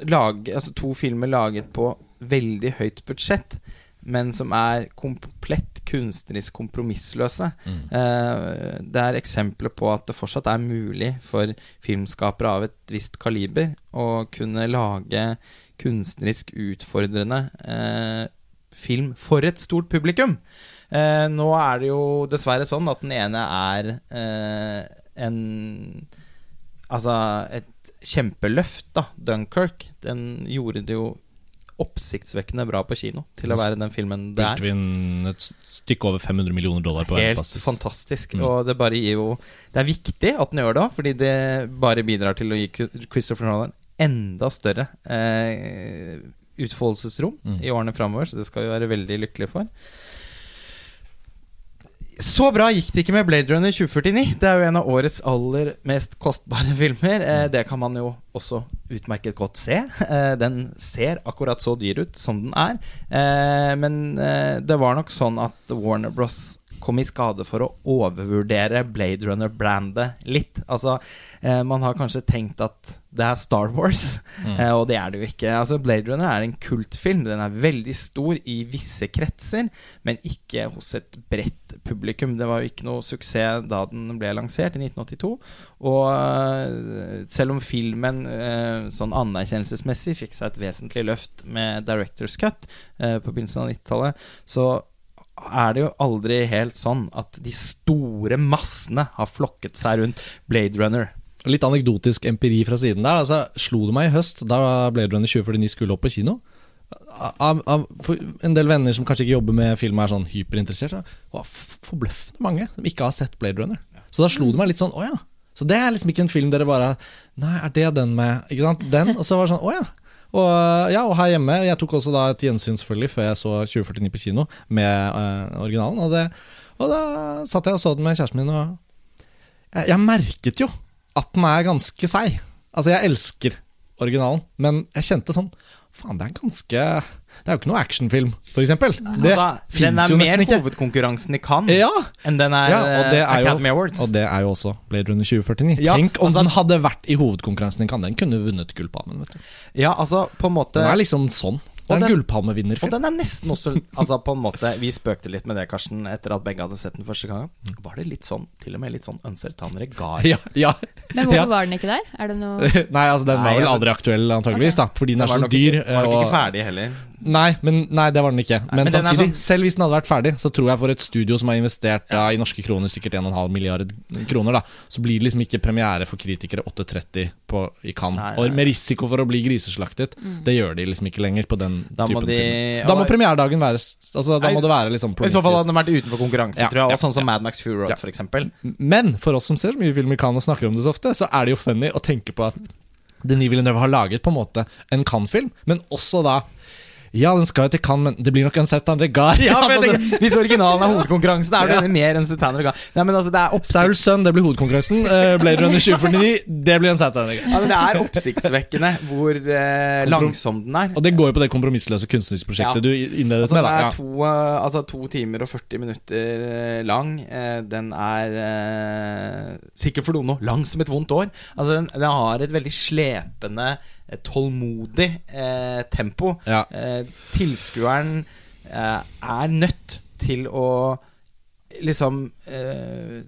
lag, altså to filmer laget på veldig høyt budsjett, men som er komplett kunstnerisk kompromissløse. Mm. Eh, det er eksempler på at det fortsatt er mulig for filmskapere av et visst kaliber å kunne lage kunstnerisk utfordrende eh, film for et stort publikum. Eh, nå er det jo dessverre sånn at den ene er eh, en Altså et kjempeløft, da. Dunkirk. Den gjorde det jo oppsiktsvekkende bra på kino til å være den filmen det er. Spilte vi et stykke over 500 millioner dollar på Helt fantastisk. Mm. Og det bare gir jo Det er viktig at den gjør det fordi det bare bidrar til å gi Christopher Nolan enda større eh, utfoldelsesrom Mm. i årene framover, så det skal vi være veldig lykkelige for. Så bra gikk det ikke med Blade Runner 2049. Det er jo en av årets aller mest kostbare filmer. Eh, det kan man jo også utmerket godt se. Eh, den ser akkurat så dyr ut som den er. Eh, men det var nok sånn at Warner Bros. Kom i skade for å overvurdere Blade Runner-brandet litt. Altså, eh, man har kanskje tenkt at det er Star Wars, Mm. eh, og det er det jo ikke. Altså, Blade Runner er en kultfilm. Den er veldig stor i visse kretser, men ikke hos et bredt publikum. Det var jo ikke noe suksess da den ble lansert i 1982. Og eh, selv om filmen øh, sånn anerkjennelsesmessig fikk seg et vesentlig løft med Directors Cut øh, på begynnelsen av 90-tallet, så er det jo aldri helt sånn at de store massene har flokket seg rundt Blade Runner. Litt anekdotisk empiri fra siden der. Altså, slo det meg i høst, da Blade Runner 2049 skulle opp på kino av, av, en del venner som kanskje ikke jobber med film, er sånn hyperinteressert. var forbløffende mange som ikke har sett Blade Runner. Så da slo det meg litt sånn Å ja. Så det er liksom ikke en film dere bare Nei, er det den med Ikke sant? Den? Og så var det sånn Å ja. Og, ja, og her hjemme Jeg tok også da et gjensyn selvfølgelig før jeg så 2049 på kino med uh, originalen. Og, det, og da satt jeg og så den med kjæresten min, og jeg, jeg merket jo at den er ganske seig. Altså, jeg elsker originalen, men jeg kjente sånn Faen, det er ganske Det er jo ikke noe actionfilm, eksempel. Det Altså, den fins er jo mer nesten ikke. hovedkonkurransen i Cannes Ja, enn den er, ja øh, er Academy jo, Awards. og det er jo også Blade Runner 2049. Ja, Tenk om altså- den hadde vært i hovedkonkurransen i Cannes. Den kunne vunnet Gullpalmen. vet. Ja, altså, på en måte Den er liksom sånn. Det Og er en den- Og den er nesten også Altså på en måte Vi spøkte litt med det, Karsten, etter at begge hadde sett den første gangen. Var det litt sånn, til og med litt sånn Ønsertan Regar? Ja, ja. Men hvorfor Ja. var den ikke der? Er det noe Nei, altså den var vel altså- aldri aktuell, antageligvis, da, fordi den er så nok dyr. Ikke, var nok og- ikke ferdig heller. Nei, men, nei, det var den ikke. Men, men er samtidig, sånn- selv hvis den hadde vært ferdig, så tror jeg for et studio som har investert ja, i norske kroner sikkert 1,5 milliard kroner, da, så blir det liksom ikke premiere for kritikere 8.30 i Cannes. Nei, nei. Og med risiko for å bli griseslaktet. Det gjør de liksom ikke lenger på den Da må typen de- film. Da må premieredagen være Altså, da må det være liksom I så fall hadde den vært utenfor konkurranse, Ja, tror jeg. ja, sånn som ja. Mad Max Fury Road, Ja. eksempel. Men for oss som ser så mye film i Cannes og snakker om det så ofte, så er det jo funny å tenke på at Denis Villeneuve har laget på en måte en Cannes-film, men også da Ja, den skal jo til Cannes, men det blir nok en Sertan Regar. Ja, men Altså, Hvis originalen er hovedkonkurransen, er det Ja. mer enn Sultan Regar. Nei, men altså, det er Saul sønn, det blir hovedkonkurransen. Uh, Blade Runner 2049, det blir en Sertan Regar. Ja, men det er oppsiktsvekkende hvor uh, langsom den er. Og det går jo på det kompromissløse kunstnerisk-prosjektet Ja. du innledet Altså, med. den er to, uh, altså, to timer og 40 minutter lang. Den er sikkert for noen nå lang som et vondt år. Altså, den, den har et veldig slepende, tålmodig eh, tempo. Ja. Eh, tilskueren eh, er nødt til å liksom eh,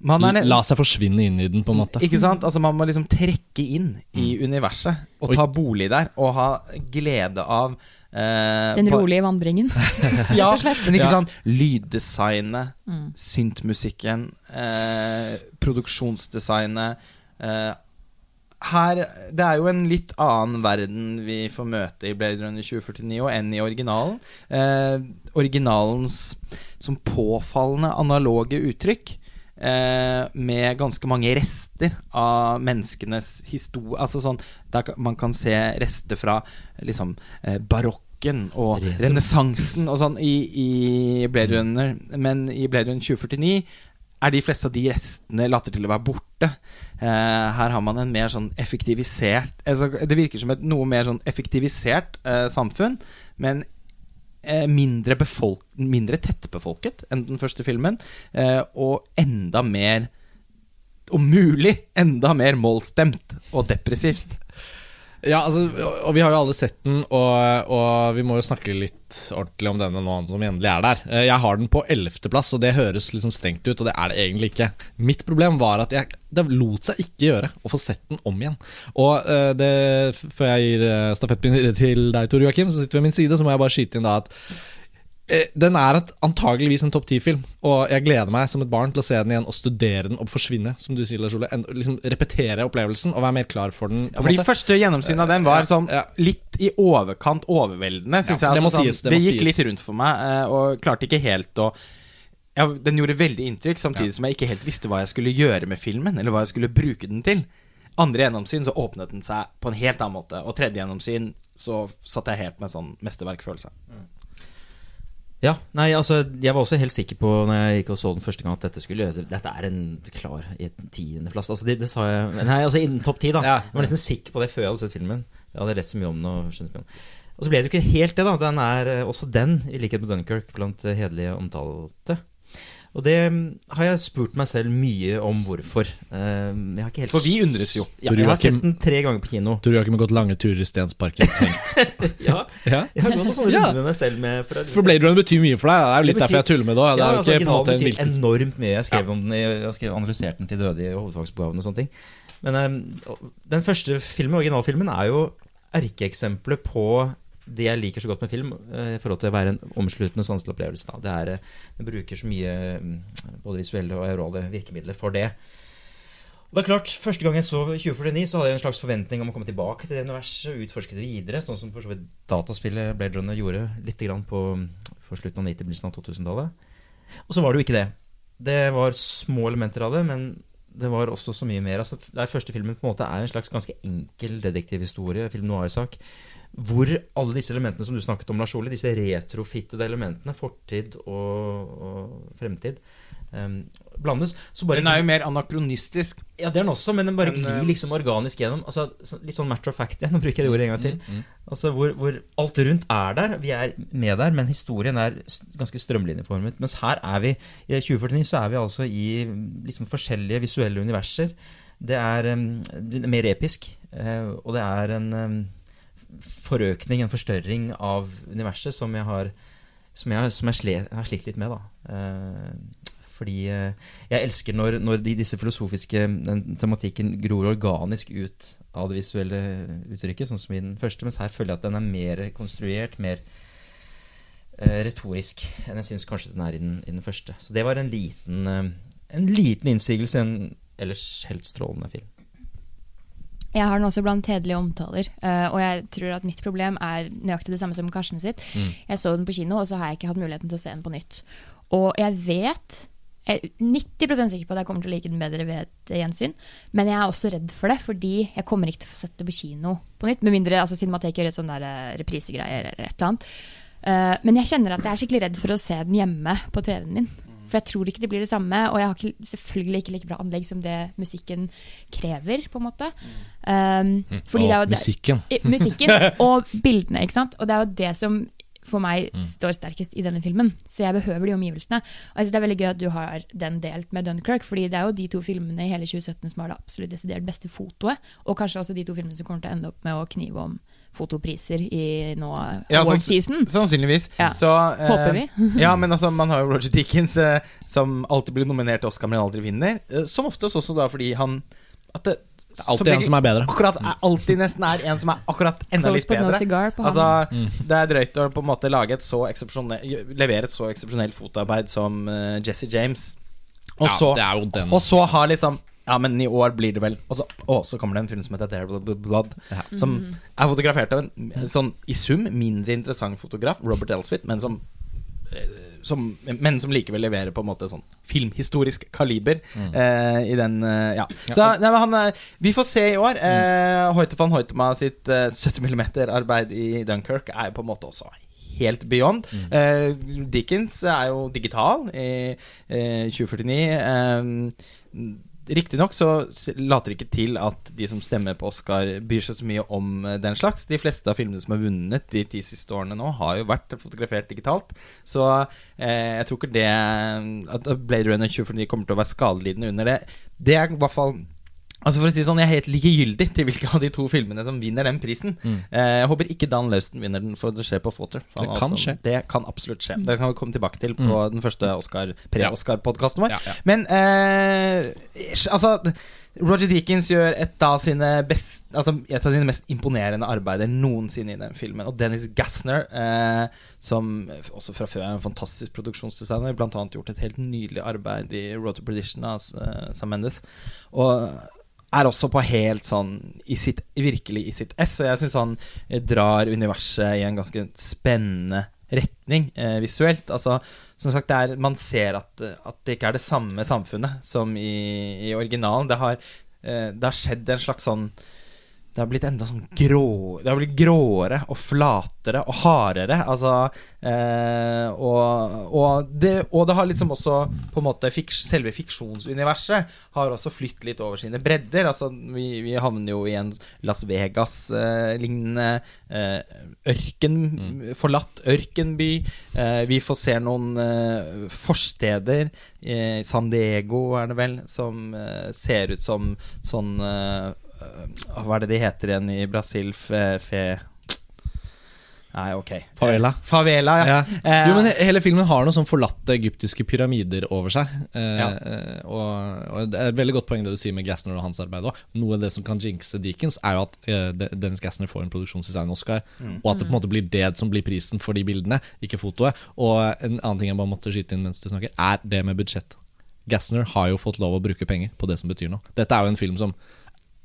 man er La seg forsvinne inn i den, på en måte. Ikke sant? Altså Man må liksom trekke inn i universet og Oi. ta bolig der og ha glede av eh, Den rolige vandringen. Ja, rett og slett. men ikke Ja. sant? Lyddesignet, Mm. syntmusikken, eh, produksjonsdesignet eh, Her Det er jo en litt annen verden vi får møte i Blade Runner 2049 og enn i originalen. Eh, originalens som påfallende analoge uttrykk. Eh, med ganske mange rester av menneskenes historie. Altså sånn der Man kan se rester fra liksom eh, barokken og renessansen og sånn i, i Blade Runner. Men i Blade Runner 2049 er de fleste av de restene later til å være borte. Eh, her har man en mer sånn effektivisert altså, Det virker som et noe mer sånn effektivisert eh, samfunn, men eh, mindre, befolk mindre tettbefolket enn den første filmen. Og enda mer Om mulig enda mer målstemt og depressivt. Ja, altså, og vi har jo alle sett den, og, og vi må jo snakke litt ordentlig om denne nå som endelig er der. Eh, Jeg har den på ellevteplass, og det høres liksom strengt ut, og det er det egentlig ikke. Mitt problem var at jeg, det lot seg ikke gjøre å få sett den om igjen. Og eh, det, før jeg gir eh, stafettpinnen til deg, Tor Joakim, som sitter ved min side, så må jeg bare skyte inn da at den er et, antageligvis en topp ti-film, og jeg gleder meg som et barn til å se den igjen og studere den og forsvinne, som du sier, Lars Ole. En, liksom repetere opplevelsen og være mer klar for den. Ja, for Fordi måte. første gjennomsyn av den var sånn litt i overkant overveldende, syns Ja, jeg. det må Altså, sies, det det må gikk sies. litt rundt for meg, eh, og klarte ikke helt å ja, Den gjorde veldig inntrykk, samtidig som jeg ikke helt visste hva jeg skulle gjøre med filmen, eller hva jeg skulle bruke den til. Andre gjennomsyn så åpnet den seg på en helt annen måte, og tredje gjennomsyn så satt jeg helt med sånn mesterverkfølelse. Ja, nei, altså Jeg var også helt sikker på Når jeg gikk og så den første gang at dette skulle Dette er en klar i tiendeplass. Altså, det, det sa jeg Nei, altså innen topp ti, da. Ja. Jeg var nesten sikker på det før jeg hadde sett filmen. Jeg hadde lest så mye om den og skjønt mye om den. Og så ble det jo ikke helt det, da. Den er eh, også den, i likhet med Dunkerque, blant eh, hederlige omtalte. Og det mm, har jeg spurt meg selv mye om hvorfor. Eh, Jeg har ikke helt For vi undres jo. ja, Jeg har sett den tre ganger på kino. Tor Joakim har gått lange turer i Stensparken. tenkt. Ja, ja. jeg har gått noen sånne runder med meg selv med for For Blade Runner betyr mye for deg. Det er jo litt betyr... derfor jeg tuller med det òg. Ja, altså, en betyr enormt mye. Jeg skrev om den jeg skrev analyserte den til døde i hovedfagsoppgaven og sånne ting. Men eh, den første filmen, originalfilmen, er jo erkeeksempelet på det jeg liker så godt med film, eh, i forhold til å være en omsluttende sanselig opplevelse. Da. Det er, eh, Den bruker så mye mm, både visuelle og aurale virkemidler for det. Og det er klart, Første gang jeg så 2049, så hadde jeg en slags forventning om å komme tilbake til det universet og utforske det videre, sånn som for så vidt dataspillet Blade Runner gjorde litt på, på slutten av 90-, begynnelsen av 2000-tallet. Og så var det jo ikke det. Det var små elementer av det, men det var også så mye mer. Altså, der første filmen på en måte er en slags ganske enkel detektivhistorie, film noir-sak, hvor alle disse elementene som du snakket om, Lars Ole, disse retrofittede elementene, fortid og, og fremtid, um, blandes. Så bare Den er jo mer anakronistisk. ja, det er den også, men den bare glir eh, liksom organisk gjennom. Altså, litt sånn matter of fact igjen, nå bruker jeg det ordet en gang til. Mm, Altså, hvor, hvor alt rundt er der, vi er med der, men historien er ganske strømlinjeformet. Mens her er vi, i 2049 så er vi altså i liksom forskjellige visuelle universer. Det er um, er mer episk, uh, og det er en em, forøkning, en forstørring av universet som jeg har som jeg, som jeg slet, har slitt litt med, da. Eh, fordi eh, jeg elsker når, når de, disse filosofiske tematikken gror organisk ut av det visuelle uttrykket, sånn som i den første. Mens her føler jeg at den er mer konstruert, mer uh, retorisk enn jeg syns kanskje den er i den, i den første. Så det var en liten, uh, en liten innsigelse i en ellers helt strålende film. Jeg har den også blant hederlige omtaler, eh, og jeg tror at mitt problem er nøyaktig det samme som Karsten sitt. Mm. Jeg så den på kino, og så har jeg ikke hatt muligheten til å se den på nytt. Og jeg vet jeg er 90% sikker på at jeg kommer til å like den bedre ved et gjensyn. Men jeg er også redd for det, fordi jeg kommer ikke til å få sett det på kino på nytt. Med mindre altså, Cinemateket gjør et sånn der eh, reprisegreier eller et eller annet. Uh, men jeg kjenner at jeg er skikkelig redd for å se den hjemme på TV-en min. For jeg tror ikke det blir det samme, og jeg har ikke, selvfølgelig ikke like bra anlegg som det musikken krever, på en måte. Um, er Og det- musikken. musikken og bildene, ikke sant. Og det er jo det som for meg står sterkest i denne filmen. Så jeg behøver de omgivelsene. Jeg Det er veldig gøy at du har den delt med Dunkerque, fordi det er jo de to filmene i hele 2017 som har det absolutt desidert beste fotoet, og kanskje også de to filmene som kommer til å ende opp med å knive om fotopriser i nå Ja, award sånn- season. Sannsynligvis. Ja. Så, eh, Håper vi. ja, men altså, man har jo Roger Dickens, eh, som alltid blir nominert til Oscar, men aldri vinner. Eh, som oftest også da fordi han at det, Det er alltid en som er bedre. Akkurat er, alltid nesten er en som er akkurat enda Close litt bedre. no. Altså, Mm. Det er drøyt å på en måte lage et så levere et så eksepsjonelt fotoarbeid som uh, Jesse James. Og Ja, så det er jo den. og så har liksom Ja, men i år blir det vel Og så, å, så kommer det en film som heter Terrible Blood, som er fotografert av en sånn i sum mindre interessant fotograf, Robert Elswit, men som eh, som, men som likevel leverer på en måte sånn filmhistorisk kaliber eh, i den eh, Ja. Så nei, men han, eh, vi får se i år. Eh, Hoite van Hoitema sitt eh, 70 mm-arbeid i Dunkerque er jo på en måte også helt beyond. Eh, Dickens er jo digital i eh, 2049. Riktignok så later det ikke til at de som stemmer på Oscar, byr seg så mye om eh, den slags. De fleste av filmene som har vunnet de ti siste årene nå, har jo vært fotografert digitalt. Så eh, jeg tror ikke det At Blade Runner 2049 kommer til å være skadelidende under det. Det er i hvert fall Altså for å si sånn, Jeg er helt likegyldig til hvilke av de to filmene som vinner den prisen. Eh, jeg håper ikke Dan Lauston vinner den, for det skjer på Fawter. Det kan altså, skje. Det kan absolutt skje. Det kan vi komme tilbake til på den første Oscar, pre-Oscar-podkasten vår. Ja, ja. Men eh, altså Roger Deakins gjør et av sine best, altså et av sine mest imponerende arbeider noensinne i den filmen. Og Dennis Gassner, eh, som også fra før er en fantastisk produksjonsdesigner, annet gjort et helt nydelig arbeid i Road to Perdition av eh, Sam Mendes. Og er også på helt sånn i sitt, Virkelig i sitt ess. Og jeg syns han eh, drar universet i en ganske spennende retning eh, visuelt. Altså, som sagt, er, man ser at, eh, at det ikke er det samme samfunnet som i, i originalen. Det har, eh, det har skjedd en slags sånn det har blitt enda sånn grå Det har blitt gråere og flatere og hardere. Altså eh, og, og, det, og det har liksom også på en måte fiks, Selve fiksjonsuniverset har også flytt litt over sine bredder. Altså Vi, vi havner jo i en Las Vegas-lignende eh, ørken Forlatt ørkenby. Eh, vi får se noen eh, forsteder. Eh, San Diego er det vel, som eh, ser ut som sånn eh, Hva er det de heter igjen i Brasil? Fe, fe Nei, ok. Favela. Eh, favela, ja. Ja. Eh, Jo, men Hele filmen har noen sånn forlatte egyptiske pyramider over seg. Eh, Ja. eh, og, og Det er et veldig godt poeng det du sier med Gassner og hans arbeid Også. Noe av det som kan jinxe Deakins, er jo at eh, Dennis Gassner får en produksjonsdesign-Oscar, Mm. og at det på en måte blir det som blir prisen for de bildene, ikke fotoet. Og en annen ting jeg bare måtte skyte inn mens du snakker, er det med budsjett. Gassner har jo fått lov å bruke penger på det som betyr noe. Dette er jo en film som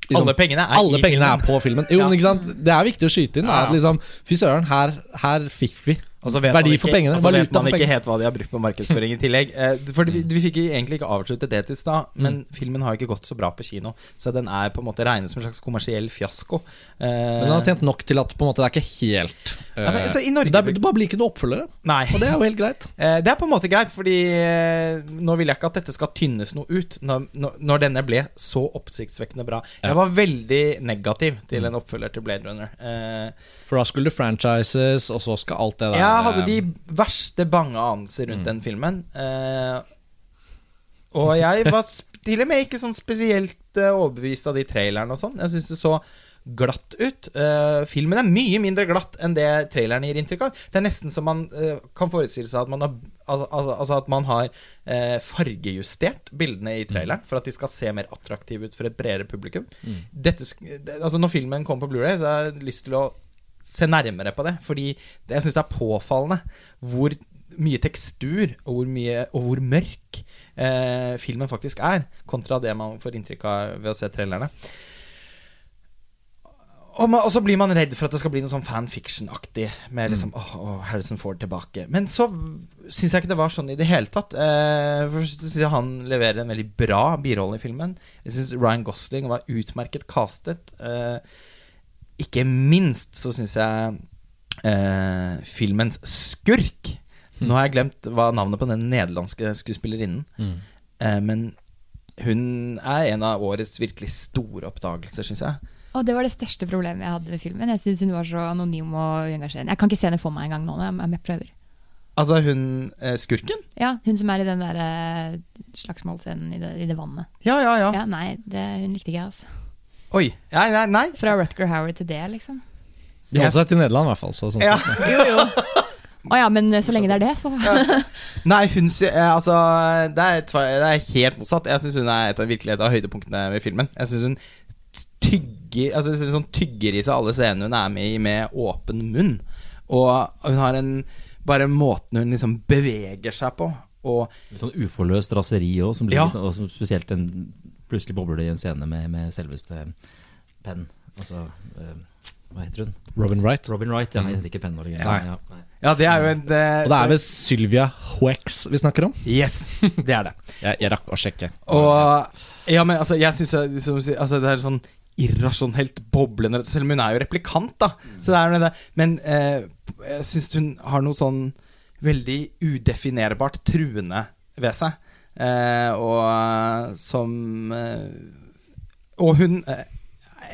liksom, Alle pengene er alle i pengene filmen. er på filmen. Jo, Ja. men ikke sant? Det er viktig å skyte inn. Da, at liksom, Fy søren, her, her fikk vi Og verdi for pengene. Og så vet man ikke helt hva de har brukt på markedsføring i tillegg. Eh, for vi, vi fikk egentlig ikke avsluttet det til stad, men filmen har ikke gått så bra på kino. Så den er på en måte regnet som en slags kommersiell fiasko. Eh, Men den har tjent nok til at på en måte det er ikke helt eh, Ja, men, altså, i Norge- det, er, det bare blir ikke noe oppfølgere. Nei. Og det er jo helt greit. Eh, Det er på en måte greit, fordi eh, nå vil jeg ikke at dette skal tynnes noe ut når, når, når denne ble så oppsiktsvekkende bra. Jeg var veldig negativ til en oppfølger til Blade Runner. For da skulle det franchises, og så skal alt det der Jeg hadde eh, de verste bange anelser rundt den filmen. Uh, og jeg var til og med ikke sånn spesielt uh, overbevist av de trailerne og sånn. Jeg syns det så glatt ut. Uh, filmen er mye mindre glatt enn det traileren gir inntrykk av. Det er nesten som man kan forestille seg at man har, al al altså at man har fargejustert bildene i traileren for at de skal se mer attraktive ut for et bredere publikum. Dette, det, altså når filmen kommer på Blu-ray, så har jeg lyst til å se nærmere på det. Fordi det, jeg syns det er påfallende hvor mye tekstur og hvor, mye, og hvor mørk eh, filmen faktisk er, kontra det man får inntrykk av ved å se trailerne. Og, man, og så blir man redd for at det skal bli noe sånn fanfiction-aktig. Med liksom åh, åh, Harrison Ford tilbake. Men så syns jeg ikke det var sånn i det hele tatt. Eh, for syns jeg han leverer en veldig bra birolle i filmen. Jeg syns Ryan Gosling var utmerket castet. Eh, ikke minst så syns jeg eh, filmens skurk Nå har jeg glemt hva navnet på den nederlandske skuespillerinnen. Eh, men hun er en av årets virkelig store oppdagelser, syns jeg. Og det var det største problemet jeg hadde ved filmen. Jeg syns hun var så anonym og uengasjerende. Jeg kan ikke se henne for meg engang nå. Jeg, jeg prøver. Altså hun eh, skurken? Ja, hun som er i den der eh, slagsmålscenen i det, i det vannet. Ja, ja, ja. Ja, nei, det, hun likte ikke jeg, altså. Oi. Nei, nei, nei. Fra Rutger Howard til det, liksom. De holdt seg til Nederland, i hvert fall. Så, sånn Ja. Jo, jo. Å ja, men så lenge det er det, så Nei, hun eh, Altså, det er, det er helt motsatt. Jeg syns hun er et av, virkelig et av høydepunktene ved filmen. Jeg syns hun tygger Altså jeg synes hun tygger i seg alle scenene hun er med i, med åpen munn. Og hun har en Bare måten hun liksom beveger seg på. Og Litt sånn uforløst raseri òg, som blir Ja. liksom, spesielt en, plutselig bobler det i en scene med, med selveste Penn. Altså uh, Hva heter hun? Robin Wright. Robin Wright. Ja, jeg heter ikke Penn. Ja, nei. ja, det er jo en eh, Og det er vel Sylvia Hoex vi snakker om? Yes, det er det. Jeg, jeg rakk å sjekke. Og Ja, men altså, jeg syns liksom, altså, det er sånn irrasjonelt boblende Selv om hun er jo replikant, da. Så det er jo det. Men eh, jeg syns hun har noe sånn veldig udefinerbart truende ved seg. Eh, og som eh, Og hun eh,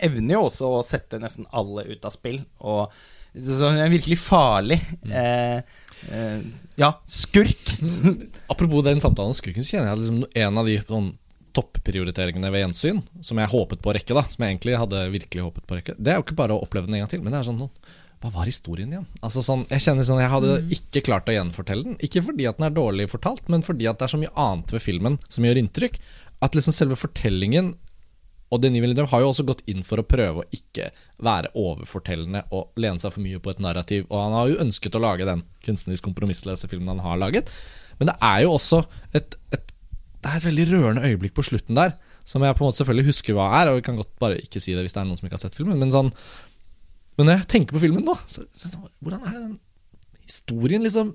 evner jo også å sette nesten alle ut av spill. Og så hun er virkelig farlig. Eh, eh, ja, skurk. Apropos den samtalen om skurken, så kjenner jeg liksom en av de sånn, topprioriteringene ved gjensyn, som jeg håpet på å rekke, da, som jeg egentlig hadde virkelig håpet på å rekke, det er jo ikke bare å oppleve den en gang til, men det er sånn noen hva var historien igjen? Altså sånn, Jeg kjenner sånn, jeg hadde ikke klart å gjenfortelle den. Ikke fordi at den er dårlig fortalt, men fordi at det er så mye annet ved filmen som gjør inntrykk. At liksom selve fortellingen Og Denis Villeneuve har jo også gått inn for å prøve å ikke være overfortellende og lene seg for mye på et narrativ. Og han har jo ønsket å lage den kunstnerisk kompromissløse filmen han har laget. Men det er jo også et, et Det er et veldig rørende øyeblikk på slutten der, som jeg på en måte selvfølgelig husker hva er, og vi kan godt bare ikke si det hvis det er noen som ikke har sett filmen. Men sånn Men når jeg tenker på filmen nå, så, så, hvordan er det den historien liksom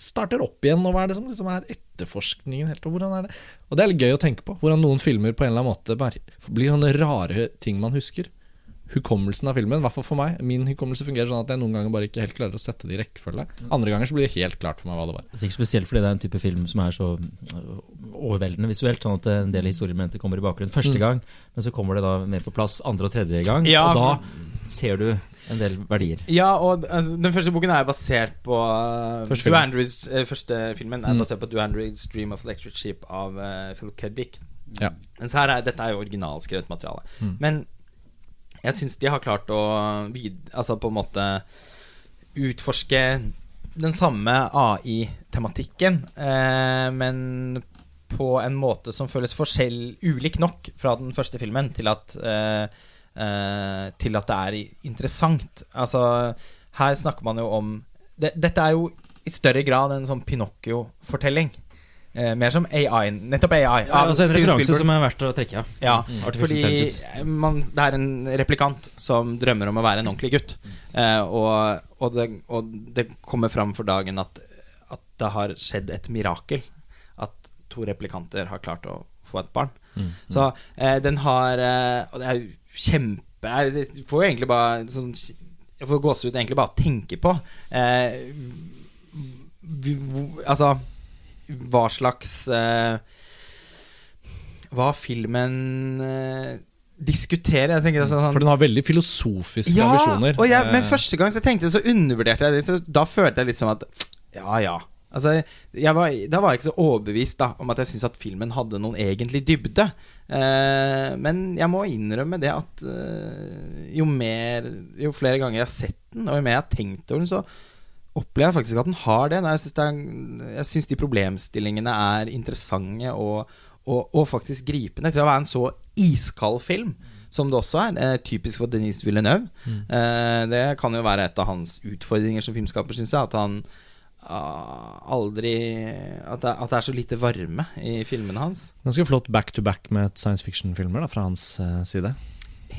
starter opp igjen, og hva er det som liksom er etterforskningen helt, og hvordan er det Og det er litt gøy å tenke på, hvordan noen filmer på en eller annen måte blir sånne rare ting man husker. Hukommelsen av filmen, i hvert fall for meg. Min hukommelse fungerer sånn at jeg noen ganger bare ikke helt klarer å sette det i rekkefølge. Andre ganger så blir det helt klart for meg hva det var. Sikkert spesielt fordi det er en type film som er så øh, overveldende visuelt, sånn at en del historiemomenter kommer i bakgrunnen første Mm. gang, men så kommer det da mer på plass andre og tredje gang, Ja, og da ser du en del verdier. Ja, og altså, den første boken er basert på uh, Første filmen. Andrews, Første filmen er Mm. basert på Do Andrews Dream of Electric Sheep av uh, Philip K. Dick. Ja. Mens her er, dette er jo originalskrevet materiale. Mm. Men jeg syns de har klart å vid, Altså på en måte utforske den samme AI-tematikken, eh, men på en måte som føles forskjell ulik nok fra den første filmen til at eh, eh, Til at det er interessant. Altså, her snakker man jo om det, Dette er jo i større grad en sånn Pinocchio-fortelling. Eh, mer som AI. Nettopp AI. Ja, altså en referanse som er verdt å trekke, ja. Ja, Mm. Fordi man, det er en replikant som drømmer om å være en ordentlig gutt. Eh, og, og, det, og det kommer fram for dagen at, at det har skjedd et mirakel. At to replikanter har klart å få et barn. Mm. Så eh, den har eh, Og det er jo kjempe Jeg får jo egentlig bare sånn Jeg får gåsehud egentlig bare av å tenke på. Eh, vi, altså Hva slags eh, Hva filmen eh, tenker altså, sånn, For den har veldig filosofiske ambisjoner. og jeg, men Eh, første gang så tenkte jeg så undervurderte jeg det. Så da følte jeg litt som at Ja, ja. Altså, var, da var jeg ikke så overbevist da om at jeg syntes at filmen hadde noen egentlig dybde. Eh, men jeg må innrømme det at eh, jo mer Jo flere ganger jeg har sett den, og jo mer jeg har tenkt over den, så opplever jeg faktisk at den har det. Jeg syns, de problemstillingene er interessante og, og, og faktisk gripende til å være en så iskald film. Som det også er. Eh, typisk for Denis Villeneuve. Eh, det kan jo være et av hans utfordringer som filmskaper, syns jeg. At han ah, aldri at det, at det er så lite varme i filmene hans. Ganske flott back-to-back med science fiction-filmer fra hans eh, side.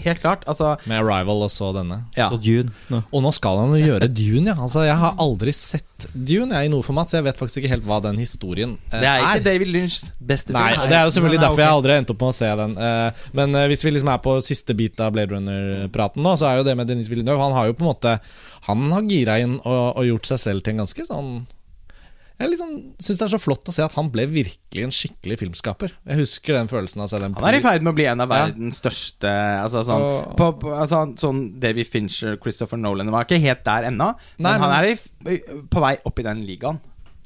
Helt klart. Altså Med 'Arrival' og så denne. ja. Så Dune No. Og nå skal han jo gjøre Dune, ja. Altså, jeg har aldri sett Dune jeg, i noe format, så jeg vet faktisk ikke helt hva den historien er Det er ikke David Lynchs beste film. Nei, og det er jo selvfølgelig er derfor okay. jeg aldri endte opp med å se den. Eh, Men eh, hvis vi liksom er på siste bit av Blade Runner-praten nå, så er jo det med Denis Villeneuve Han har jo på en måte Han har gira inn og, og gjort seg selv til en ganske sånn Jeg liksom syns det er så flott å se at han ble virkelig en skikkelig filmskaper. Jeg husker den følelsen av å se den Han er i ferd med å bli en av Ja. verdens største Altså sånn, Og- på, på, altså, sånn Davy Fincher, Christopher Nolan var ikke helt der ennå. Men men, han er i, på vei opp i den ligaen.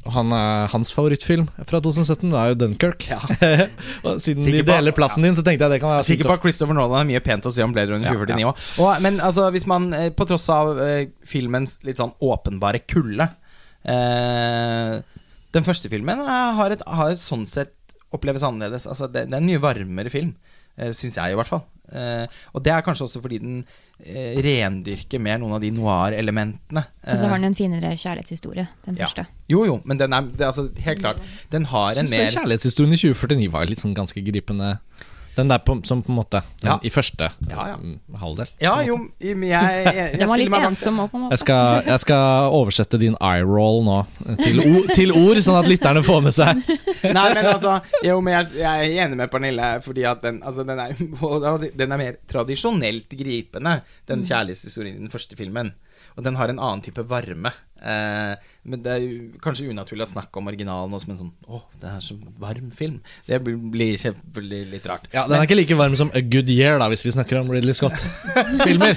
Og han hans favorittfilm fra 2017 er jo Dunkerque. Ja. siden Sikker de på- deler plassen din, så tenkte jeg det kan være Sikker på at Christopher Nolan har mye pent å si om Blade Runner 2049 òg. Men altså, hvis man, eh, på tross av eh, filmens litt sånn åpenbare kulde eh, Den første filmen eh, har, et, har et sånn sett oppleves annerledes. Altså, det, det er en mye varmere film, eh, syns jeg i hvert fall. Eh, og det er kanskje også fordi den eh, rendyrker mer noen av de noir-elementene. Og så har Eh, den en finere kjærlighetshistorie, den Ja. første. jo, jo, men den er det, altså, helt klart Den har en mer Syns den kjærlighetshistorien i 2049 var litt sånn ganske gripende. Den der på, som på en måte den, Ja. I første Ja, ja. mm, halvdel. Ja, jo, jeg, jeg, jeg, Den var litt stiller meg bak ensom òg, på en måte. Jeg skal, jeg skal oversette din eye roll nå til, o, til ord, sånn at lytterne får med seg Nei, men altså Jo, men jeg, jeg er enig med Pernille, fordi at den, altså, den, er, den er mer tradisjonelt gripende, den kjærlighetshistorien i den første filmen. Og den har en annen type varme. Eh, men det er jo kanskje unaturlig å snakke om originalen også, som en sånn Å, det er så varm film. Det blir, blir selvfølgelig litt rart. Ja, Den er ikke like varm som A Good Year, da hvis vi snakker om Ridley Scott-filmer.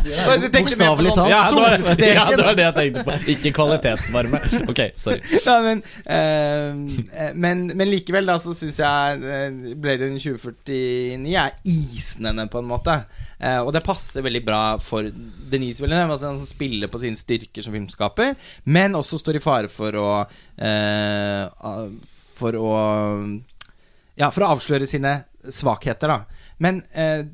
Men, Bokstavelig sånn talt. Ja, det var det, jeg tenkte på. Ikke kvalitetsvarme. Ok, sorry. ja, men, eh, men, men likevel, da, så syns jeg eh, Blade Runner 2049 er isnende, på en måte. Eh, og det passer veldig bra for Denise Villeneuve, altså som spiller på sine styrker som filmskaper, men også står i fare for å eh, For å Ja, for å avsløre sine svakheter, da. Men eh,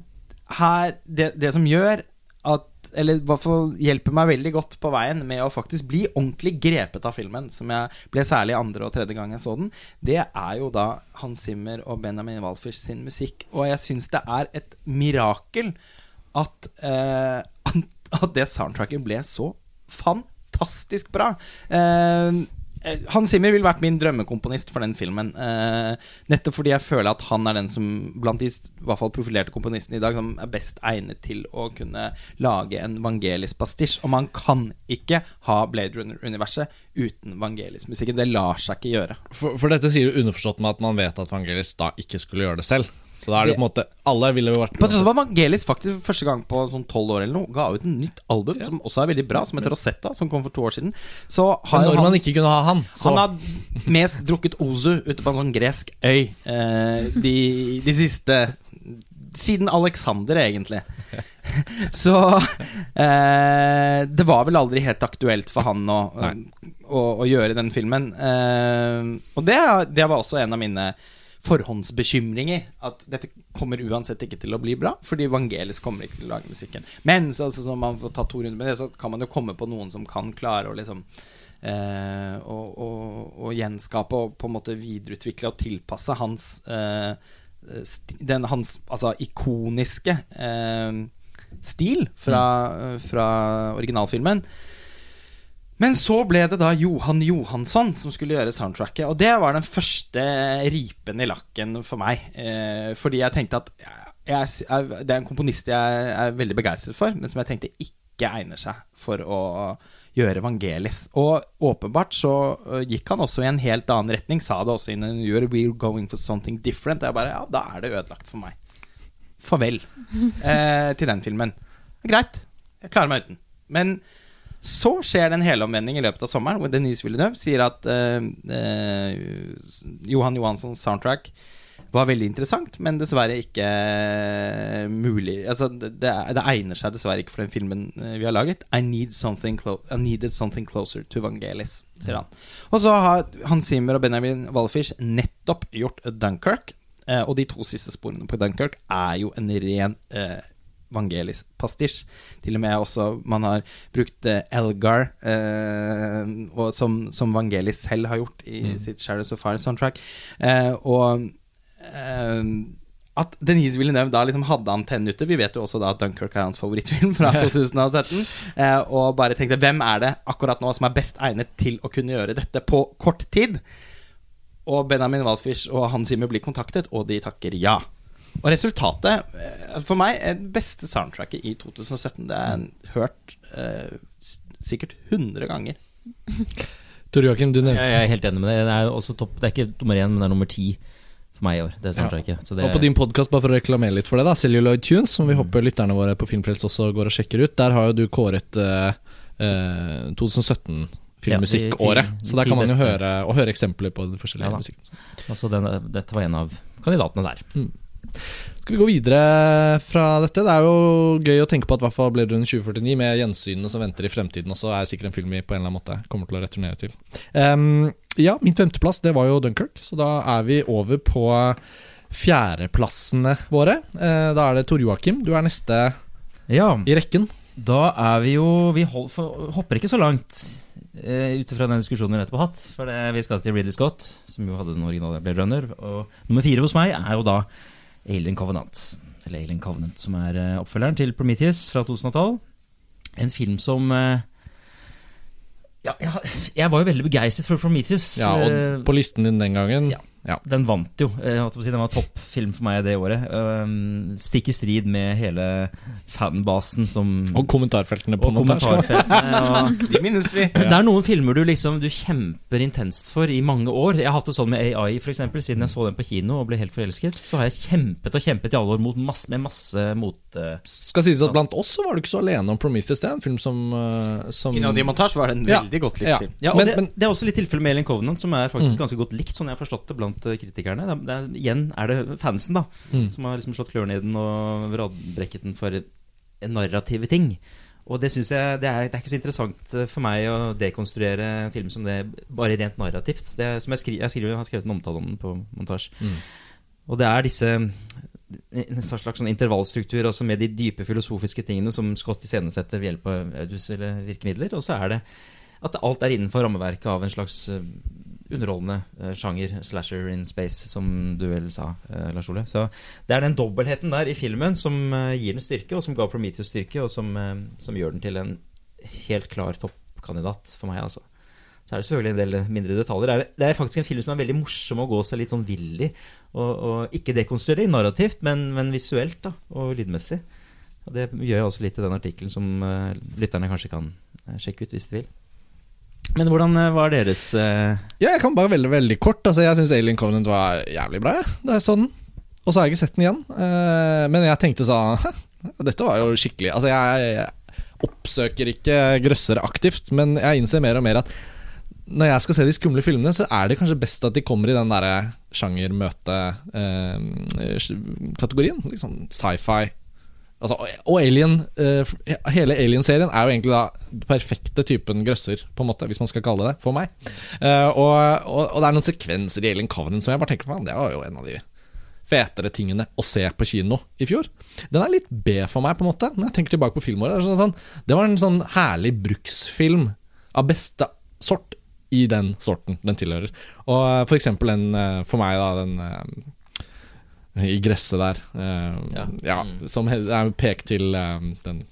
her det, det som gjør at eller i hvert hjelper meg veldig godt på veien med å faktisk bli ordentlig grepet av filmen, som jeg ble særlig andre og tredje gang jeg så den, det er jo da Hans Zimmer og Benjamin Walfish sin musikk. Og jeg syns det er et mirakel at, eh, at det soundtracket ble så fantastisk bra. Eh, eh, Hans Zimmer ville vært min drømmekomponist for den filmen. Eh, nettopp fordi jeg føler at han er den som blant de hvert fall profilerte komponistene i dag som er best egnet til å kunne lage en Vangelis pastisj. Og man kan ikke ha Blade Runner-universet uten Vangelis-musikken. Det lar seg ikke gjøre. For, for dette sier du underforstått med at man vet at Vangelis da ikke skulle gjøre det selv. Så da er det på en måte Alle ville jo vært På tross av at Vangelis faktisk første gang på sånn tolv år eller noe ga ut en nytt album som også er veldig bra, som heter Rosetta, som kom for to år siden. Så har Men når han man ikke kunne ha han, så Han har mest drukket Ozu ute på en sånn gresk øy eh, de, de siste Siden Alexander, egentlig. Så eh, det var vel aldri helt aktuelt for han å, å, å gjøre den filmen. Eh, og det, det var også en av mine forhåndsbekymringer. At dette kommer uansett ikke til å bli bra, fordi Vangelis kommer ikke til å lage musikken. Men så, så når man får ta to runder med det, så kan man jo komme på noen som kan klare å liksom eh, å, å, å gjenskape og på en måte videreutvikle og tilpasse hans eh, den, hans altså ikoniske eh, stil fra, eh, fra originalfilmen. Men så ble det da Johan Johansson som skulle gjøre soundtracket. Og det var den første ripen i lakken for meg. Eh, fordi jeg tenkte at jeg, jeg, det er en komponist jeg er veldig begeistret for, men som jeg tenkte ikke egner seg for å gjøre Vangelis. Og åpenbart så øh, gikk han også i en helt annen retning. Sa det også innen en intervju. We're going for something different. Og jeg bare Ja, da er det ødelagt for meg. Farvel eh, til den filmen. Greit, jeg klarer meg uten. Men så skjer det en helomvending i løpet av sommeren, hvor Denise Villeneuve sier at eh, eh, Johan Johanssons soundtrack var veldig interessant, men dessverre ikke eh, mulig Altså, det, det, egner seg dessverre ikke for den filmen eh, vi har laget. I, need something I needed something closer to Vangelis, sier han. Og så har Hans Zimmer og Benjamin Walfish nettopp gjort Dunkerque. Eh, og de to siste sporene på Dunkerque er jo en ren eh, Vangelis-pastisj. Til og med også man har brukt eh, Elgar, eh, som, som Vangelis selv har gjort i sitt Shadows of Fire-soundtrack. Eh, og eh, at Denise Villeneuve da liksom hadde antennen ute Vi vet jo også da at Dunkerque er hans favorittfilm fra 2017. Eh, og bare tenkte hvem er det akkurat nå som er best egnet til å kunne gjøre dette på kort tid? Og Benjamin Walsfish og Hans Zimmer blir kontaktet, og de takker ja. Og resultatet, eh, for meg, er det beste soundtracket i 2017. Det er hørt eh, sikkert 100 ganger. Tor Joakim, du nevnte Jeg er helt enig med det. Det er, også topp, det er ikke nummer én, men det er nummer ti for meg i år. Det soundtracket. Så det, Og på din podkast, bare for å reklamere litt for det, da Celluloid Tunes, som vi håper lytterne våre på Filmfrelst også går og sjekker ut, der har jo du kåret eh, eh, 2017 filmmusikkåret. Ja, så der kan man jo høre, og høre eksempler på den forskjellige Ja musikken. Altså den, dette var en av kandidatene der. Skal vi gå videre fra dette? Det er jo gøy å tenke på at hvert fall Blade Runner 2049 med gjensynene som venter i fremtiden også, er sikkert en film vi på en eller annen måte kommer til å returnere til. Um, ja, min femteplass det var jo Dunkerque, så da er vi over på fjerdeplassene våre. Uh, da er det Tor Joakim, du er neste Ja, i rekken. da er vi jo Vi hold, for, hopper ikke så langt uh, ut ifra den diskusjonen vi nettopp har hatt. For det, vi skal til Ridley Scott, som jo hadde den originale Blade Runner. Og nummer fire hos meg er jo da Alien Covenant. Eller Alien Covenant, som er eh, oppfølgeren til Prometheus fra 2012. En film som eh, ja, jeg, jeg var jo veldig begeistret for Prometheus. Ja, Eh, og på listen din den gangen ja. Den vant jo. Å si, den var toppfilm for meg det året. Um, Stikk i strid med hele fanbasen som Og kommentarfeltene på og montasje. kommentarfeltene. og- De minnes vi. Det er noen filmer du liksom Du kjemper intenst for i mange år. Jeg har hatt det sånn med AI, eksempel Siden jeg så den på kino og ble helt forelsket. Så har jeg kjempet og kjempet i alle år mot masse, med masse mot... uh, Skal sies at blant oss så var du ikke så alene om Prometheus. Det er en film som, uh, som Innad i montasje var det en Ja. veldig godt likt Ja. film. Ja, og Men- det, men- det er også litt tilfellet med Alien Covenant, som er faktisk Mm. ganske godt likt, sånn jeg har forstått det blant eh, kritikerne. Det det igjen er det fansen da Mm. som har liksom slått klørne i den og radbrekket den for narrative ting. Og det synes jeg det er, det er ikke så interessant eh, for meg å dekonstruere en film som det bare rent narrativt. Det, som jeg, skri, jeg, skriver, jeg har skrevet en omtale om den på montasje. Mm. Og det er disse en slags sånn intervallstruktur altså med de dype filosofiske tingene som Scott iscenesetter ved hjelp av audiovisuelle virkemidler. Og så er det at alt er innenfor rammeverket av en slags eh, underholdende uh, sjanger, slasher in space, som du vel sa, uh, Lars Ole. Så det er den dobbeltheten der i filmen som uh, gir den styrke, og som ga Prometheus styrke, og som, som gjør den til en helt klar toppkandidat for meg, altså. Så er det selvfølgelig en del mindre detaljer. Det er, faktisk en film som er veldig morsom å gå seg litt sånn vill i. Og, og ikke dekonstruere narrativt, men, men visuelt da, og lydmessig. Og Det gjør jeg også litt i den artikkelen som lytterne kanskje kan sjekke ut hvis de vil. Men hvordan eh, var deres uh... Ja, jeg kan bare veldig, veldig kort. Altså, jeg syns Alien Covenant var jævlig bra, jeg, da jeg så den. Og så har jeg ikke sett den igjen. Uh, men jeg tenkte sånn Dette var jo skikkelig Altså, jeg, oppsøker ikke grøssere aktivt, men jeg innser mer og mer at når jeg skal se de skumle filmene, så er det kanskje best at de kommer i den derre sjanger-møte-kategorien. liksom sci-fi. Altså, og- Alien uh, Hele Alien-serien er jo egentlig da perfekte typen grøsser, på en måte, hvis man skal kalle det det, for meg. Uh, og, og, og det er noen sekvenser i Alien Covenant som jeg bare tenker på, det var jo en av de fetere tingene å se på kino i fjor. Den er litt B for meg, på en måte, når jeg tenker tilbake på filmåret. Det, sånn, det var en sånn herlig bruksfilm av beste sort i den sorten den tilhører. Og eh, for eksempel den, for meg, da, den i gresset der. eh, Ja. ja. Mm. Som er pek til eh, den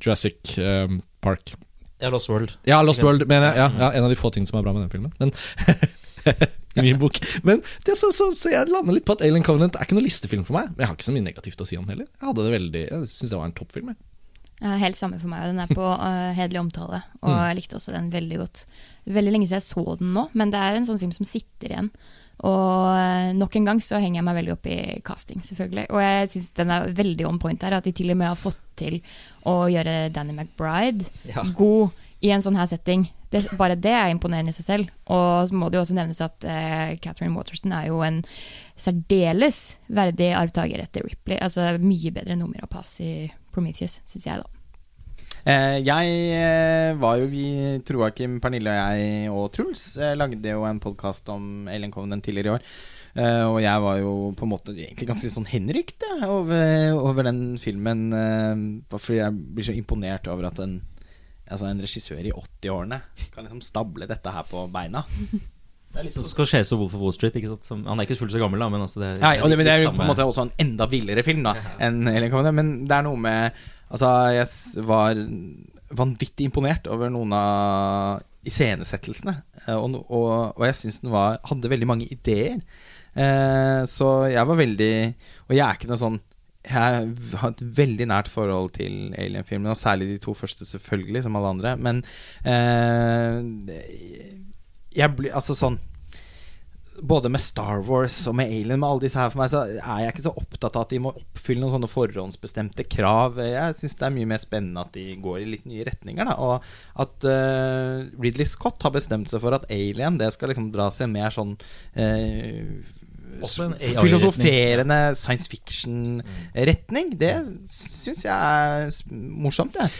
Jurassic eh, Park. Ja, Lost World. Ja, Lost World, mener jeg. Ja, Mm. ja, en av de få tingene som er bra med den filmen. Men I min bok. Men det så, så, så jeg lander litt på at Alien Covenant er ikke noe listefilm for meg. Men jeg har ikke så mye negativt å si om heller. Jeg hadde det veldig Jeg syns det var en toppfilm. jeg. Helt samme for meg. Den er på uh, hederlig omtale, og Mm. jeg likte også den veldig godt. Veldig lenge siden jeg så den nå, men det er en sånn film som sitter igjen. Og eh, nok en gang så henger jeg meg veldig opp i casting, selvfølgelig. Og jeg syns den er veldig on point her, at de til og med har fått til å gjøre Danny McBride Ja. god i en sånn her setting. Det, bare det er imponerende i seg selv. Og så må det jo også nevnes at uh, Catherine Waterston er jo en særdeles verdig arvtaker etter Ripley. Altså mye bedre enn og pass i Prometheus, syns jeg, da. Eh, jeg eh, var jo vi, Troakim, Pernille og jeg og Truls eh, lagde jo en podkast om Ellen Covenant tidligere i år. Og jeg var jo på en måte egentlig ganske sånn henrykt over, over den filmen. bare fordi jeg blir så imponert over at en, altså en regissør i 80-årene kan liksom stable dette her på beina. Så sånn skal skje og Wolf of Wall Street. Ikke sant? Som, han er ikke fullt så gammel, da, men altså det er, Nei, det, men det er jo på en måte også en enda villere film da enn Alien Covenant. Men det er noe med Altså, jeg var vanvittig imponert over noen av iscenesettelsene. eh, Og, og, og jeg syns den var, hadde veldig mange ideer. Eh, så jeg var veldig Og jeg er ikke noe sånn jeg har et veldig nært forhold til Alien-filmene, og særlig de to første, selvfølgelig, som alle andre. Men eh, jeg blir Altså sånn både med Star Wars og med Alien, med alle disse her for meg, så er jeg ikke så opptatt av at de må oppfylle noen sånne forhåndsbestemte krav. Jeg syns det er mye mer spennende at de går i litt nye retninger. Da. Og at uh, Ridley Scott har bestemt seg for at Alien det skal liksom dra seg mer sånn AI-retning. Filosoferende science fiction-retning. Det syns jeg er morsomt, jeg.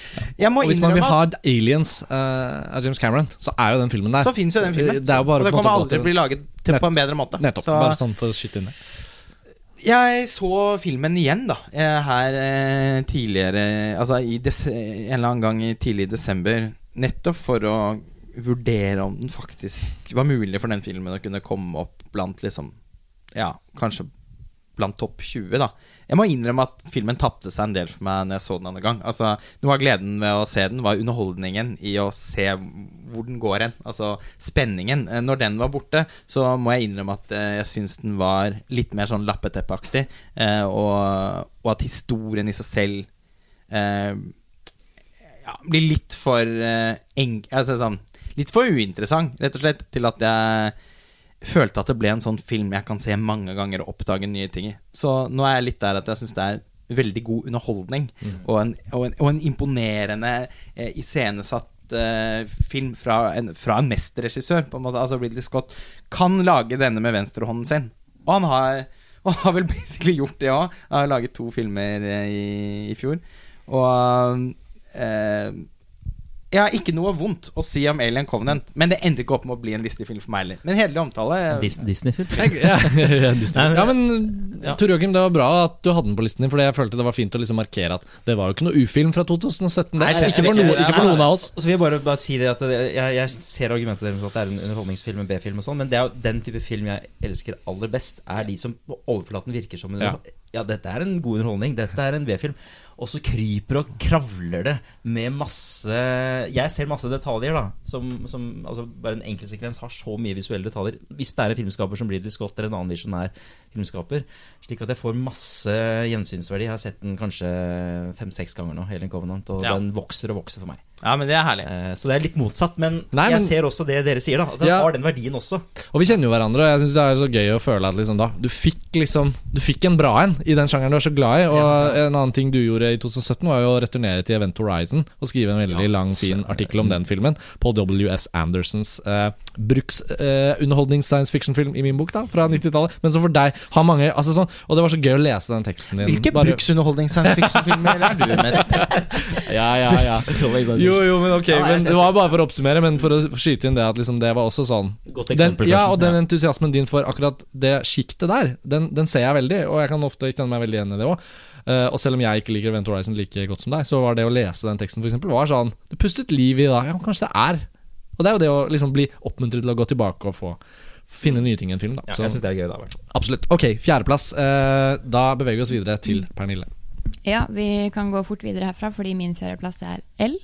Jeg må hvis man vil ha Aliens uh, av James Cameron, så er jo den filmen der. så fins jo den filmen. Det er og det kommer å aldri til- bli laget til, på en bedre måte. Nettopp. Så Bare sånn for å skyte inn det. jeg så filmen igjen, da. eh, Her eh, tidligere Altså en eller annen gang i tidlig i desember. Nettopp for å vurdere om den faktisk var mulig for den filmen å kunne komme opp blant liksom Ja, kanskje blant topp 20, da. Jeg må innrømme at filmen tapte seg en del for meg når jeg så den andre gang. Altså, Noe av gleden ved å se den var underholdningen i å se hvor den går hen. Altså spenningen. Eh, Når den var borte, så må jeg innrømme at eh, jeg syns den var litt mer sånn lappeteppeaktig, eh, og, og at historien i seg selv eh, ja, blir litt for eh, eng... Altså sånn Litt for uinteressant, rett og slett, til at jeg følte at det ble en sånn film jeg kan se mange ganger og oppdage nye ting i. Så nå er jeg litt der at jeg syns det er veldig god underholdning, og, en, og, en, og en imponerende eh, iscenesatt eh, film fra en, fra en mesterregissør, på en måte. Altså Ridley Scott kan lage denne med venstrehånden sin. Og han har, og har vel basically gjort det òg. Har laget to filmer eh, i, i fjor. Og eh, jeg har ikke noe vondt å si om Alien Covenant, men det endte ikke opp med å bli en Disney-film for meg heller. Men hederlig omtale. Dis Disney-film. Ja, Disney. ja men Ja. Tor Joakim, det var bra at du hadde den på listen din, Fordi jeg følte det var fint å liksom markere at det var jo ikke noe ufilm fra 2017. Nei, ikke, for det- noen, ikke for noen av oss. Så vil jeg bare, bare si det at jeg, jeg ser argumentet deres for at det er en underholdningsfilm, en B-film og sånn, men det er jo den type film jeg elsker aller best, er de som på overflaten virker som en Ja. Ja. dette er en god underholdning, dette er en B-film. Og så kryper og kravler det med masse Jeg ser masse detaljer, da. Som, som altså Bare en enkeltsekvens har så mye visuelle detaljer. Hvis det er en filmskaper som Ridley Scott eller en annen visjonær filmskaper. Slik at jeg får masse gjensynsverdi. Jeg har sett den kanskje fem-seks ganger nå, Helen Covenant, og Ja. den vokser og vokser for meg. Ja, men det er herlig. Eh, Så det er litt motsatt, men Nei, jeg ser også det dere sier, da. At den Ja. har den verdien også. Og vi kjenner jo hverandre, og jeg syns det er så gøy å føle at liksom da Du fikk liksom Du fikk en bra en i den sjangeren du er så glad i. Og en annen ting du gjorde i 2017, var jo å returnere til Event Horizon og skrive en veldig lang, fin artikkel om den filmen. På W.S. Andersons eh, bruksunderholdnings science fiction-film i min bok, da, fra 90-tallet. Men som for deg har mange altså sånn, Og det var så gøy å lese den teksten din. Hvilke Bare- bruksunderholdnings science fiction-filmer er du mest? Ja, ja, ja. Jo, jo, men ok. Men det var bare for å oppsummere, men for å skyte inn det at liksom det var også sånn Godt den. Ja, og den entusiasmen din for akkurat det sjiktet der, den, den ser jeg veldig, og jeg kan ofte kjenne meg veldig igjen i det òg. og selv om jeg ikke liker Event Horizon like godt som deg, så var det å lese den teksten for eksempel, var sånn Du pustet liv i da. Ja, kanskje det er. Og det er jo det å liksom bli oppmuntret til å gå tilbake og få finne nye ting i en film. Da. ja, Så, jeg syns det er gøy, da. absolutt. Ok, fjerdeplass. Uh, da beveger vi oss videre til Pernille. Ja, vi kan gå fort videre herfra, fordi min fjerdeplass er L.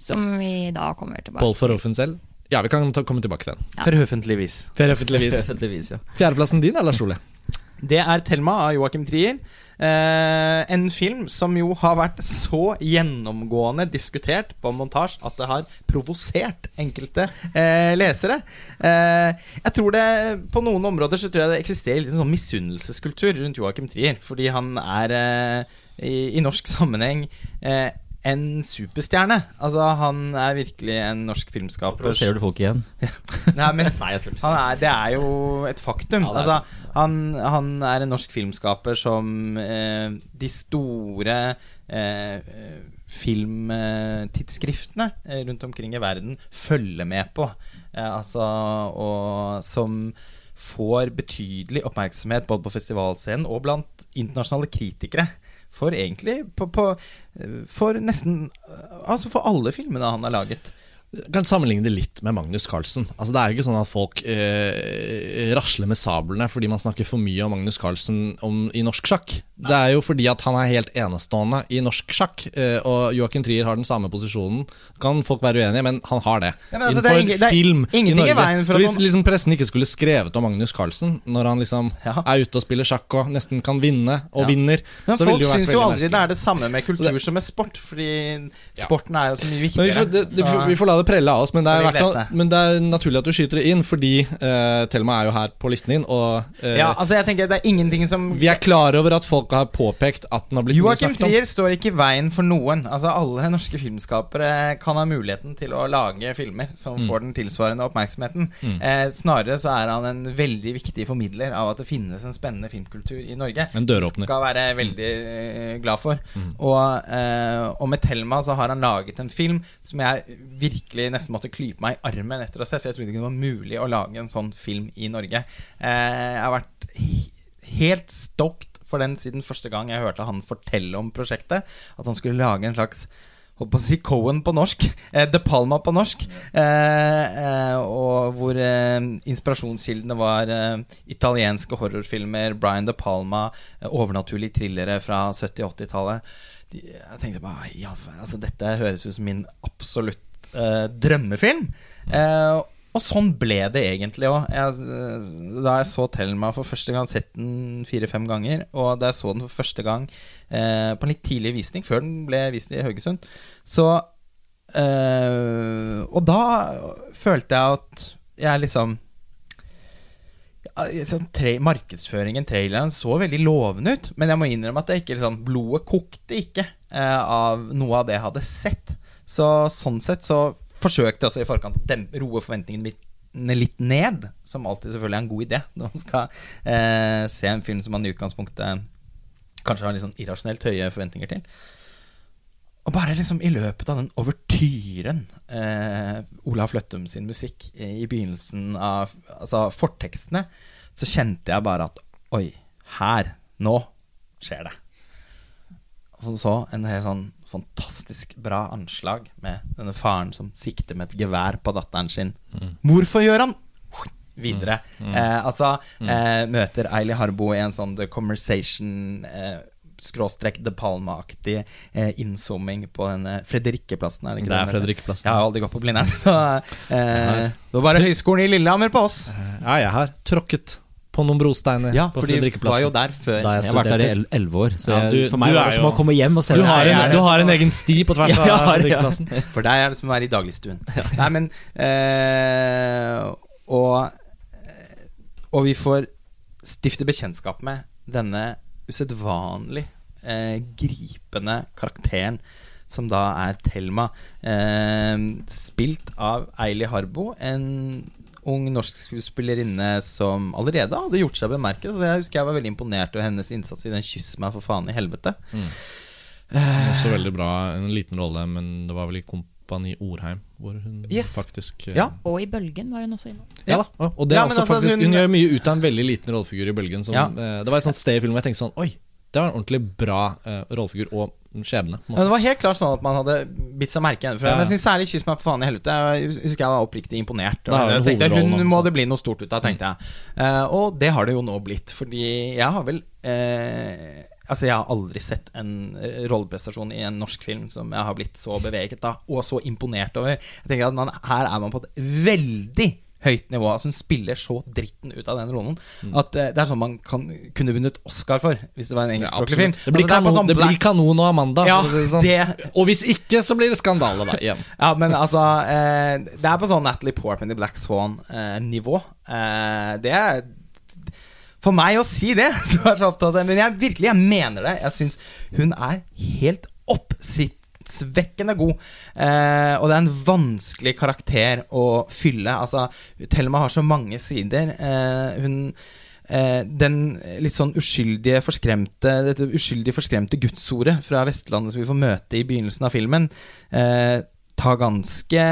Som vi da kommer tilbake Paul Verhoeven selv. Ja, vi kan ta, komme tilbake til den. Forhåpentligvis. Forhåpentligvis. Ja. Fjerdeplassen din, eller Lars Ole? Det er Thelma av Joakim Trier. Eh, en film som jo har vært så gjennomgående diskutert på montasje at det har provosert enkelte eh, lesere. Eh, jeg tror det På noen områder så tror jeg det eksisterer litt en sånn misunnelseskultur rundt Joakim Trier. Fordi han er eh, i, i norsk sammenheng eh, en superstjerne. Altså, han er virkelig en norsk filmskaper. Ser du folk igjen? Nei, men Nei, han er, det er jo et faktum. Ja, er altså, han, han er en norsk filmskaper som eh, de store eh, filmtidsskriftene eh, rundt omkring i verden følger med på. Eh, altså, og som får betydelig oppmerksomhet både på festivalscenen og blant internasjonale kritikere. For egentlig på, på, eh, For nesten Altså for alle filmene han har laget. Jeg kan sammenligne det litt med Magnus Carlsen. Altså, det er jo ikke sånn at folk eh, rasler med sablene fordi man snakker for mye om Magnus Carlsen om, i norsk sjakk. Det er jo fordi at han er helt enestående i norsk sjakk, eh, og Joachim Trier har den samme posisjonen. Kan folk være uenige, men han har det. Ja, altså, Innenfor det er film i er i Norge. for Så hvis liksom pressen ikke skulle skrevet om Magnus Carlsen, når han liksom Ja. er ute og spiller sjakk og nesten kan vinne, og Ja. vinner, Men så folk det syns jo aldri det er det samme med kultur det- som med sport, fordi sporten er jo så mye Men vi viktigere. får, det, det, vi får la det prelle av oss, men det, er verdt men det er naturlig at du skyter det inn, fordi uh, Thelma er jo her på listen din, og uh, ja, altså jeg tenker Det er ingenting som vi er klar over at folk har påpekt at den har blitt Joakim. Trier står ikke i veien for noen. Altså Alle norske filmskapere kan ha muligheten til å lage filmer som Mm. får den tilsvarende oppmerksomheten. Eh, snarere så er han en veldig viktig formidler av at det finnes en spennende filmkultur i Norge. En døråpner. Skal være veldig eh, glad for. Og, eh, og med Thelma så har han laget en film som jeg virkelig nesten måtte klype meg i armen etter å ha sett. For jeg trodde ikke det var mulig å lage en sånn film i Norge. Eh, jeg har vært helt stoked for den siden første gang jeg hørte han fortelle om prosjektet. At han skulle lage en slags Holdt på å si Cohen på norsk. Eh, De Palma på norsk. Eh, eh, og hvor eh, inspirasjonskildene var eh, italienske horrorfilmer, Brian De Palma, overnaturlige thrillere fra 70-80-tallet. Jeg tenkte bare ja, altså, Dette høres ut som min absolutt drømmefilm. Eh, og sånn ble det egentlig òg. Da jeg så Thelma for første gang, sett den fire-fem ganger, og da jeg så den for første gang eh, på en litt tidlig visning, før den ble vist i Haugesund, så eh, Og da følte jeg at jeg liksom sånn tre, Markedsføringen, traileren, så veldig lovende ut. Men jeg må innrømme at ikke liksom, blodet kokte ikke eh, av noe av det jeg hadde sett. Så sånn sett så forsøkte altså i forkant å dempe, roe forventningene litt, litt ned. Som alltid selvfølgelig er en god idé når man skal eh, se en film som man i utgangspunktet kanskje har litt sånn irrasjonelt høye forventninger til. Og bare liksom i løpet av den overtyren eh, Olav Fløttum sin musikk i begynnelsen av altså fortekstene, så kjente jeg bare at Oi, her, nå skjer det. Og så en helt sånn fantastisk bra anslag med denne faren som sikter med et gevær på datteren sin. Hvorfor gjør han videre? Eh, altså, eh, møter Eili Harbo i en sånn The Conversation eh, skråstrek De Palma-aktig eh, innzooming på denne Fredrikkeplassen. Er det, Det er? Fredrikkeplassen. Jeg har aldri gått på Blindern, så eh, det var bare Høgskolen i Lillehammer på oss. Ja, jeg har tråkket på noen brosteiner Ja, for de var jo der før. Da jeg Jeg har vært der i elleve år, så Ja, du- for meg var er det som jo- å komme hjem og se Du har, en, du har en egen sti på tvers av Ja, ja. Fredrikkeplassen. For deg er det som å være i dagligstuen. Nei, men øh, og, og vi får stifte bekjentskap med denne usedvanlig eh, gripende karakteren som da er Thelma. Eh, spilt av Eili Harbo, en ung norsk skuespillerinne som allerede hadde gjort seg bemerket. Så jeg husker jeg var veldig imponert over hennes innsats i den 'Kyss meg for faen i helvete'. Også veldig bra, en liten rolle, men det var vel i Kompani Orheim hvor hun Yes. faktisk eh, Ja. Og i Bølgen var hun også innom. Ja da, og- og det er Ja, også altså, faktisk hun- Hun gjør mye ut av en veldig liten rollefigur i Bølgen. Som, Ja. eh, det var et sånt sted i filmen hvor jeg tenkte sånn Oi, det var en ordentlig bra uh, rollefigur og skjebne. på en Ja, det var helt klart sånn at man hadde bitt seg merke i henne. Ja. Men jeg særlig 'Kyss meg for faen i helvete' Jeg husker jeg var oppriktig imponert. Jeg tenkte Hun må det bli noe stort ut av, tenkte jeg. Uh, og det har det jo nå blitt. Fordi jeg har vel uh, Altså, jeg har aldri sett en eh, rolleprestasjon i en norsk film som jeg har blitt så beveget av, og så imponert over. Jeg tenker at man, Her er man på et veldig høyt nivå. Altså Hun spiller så dritten ut av den rollen Mm. at uh, det er sånn man kan, kunne vunnet Oscar for hvis det var en Ja, engelskspråklig film. Det blir, Altså, kanon, det, sånn det blir kanon og Amanda. Ja, si det sånn. det- Og hvis ikke, så blir det skandale, da. Igjen. Ja, men altså uh, Det er på sånn Natalie Portman i Black Swan-nivå. Uh, det er For meg å si det, så er jeg så opptatt av det. Men jeg virkelig, jeg mener det. Jeg syns hun er helt oppsiktsvekkende god. Eh, og det er en vanskelig karakter å fylle. Altså, Thelma har så mange sider. Eh, hun eh, den litt sånn uskyldige, forskremte Dette uskyldige, forskremte gudsordet fra Vestlandet som vi får møte i begynnelsen av filmen, eh, tar ganske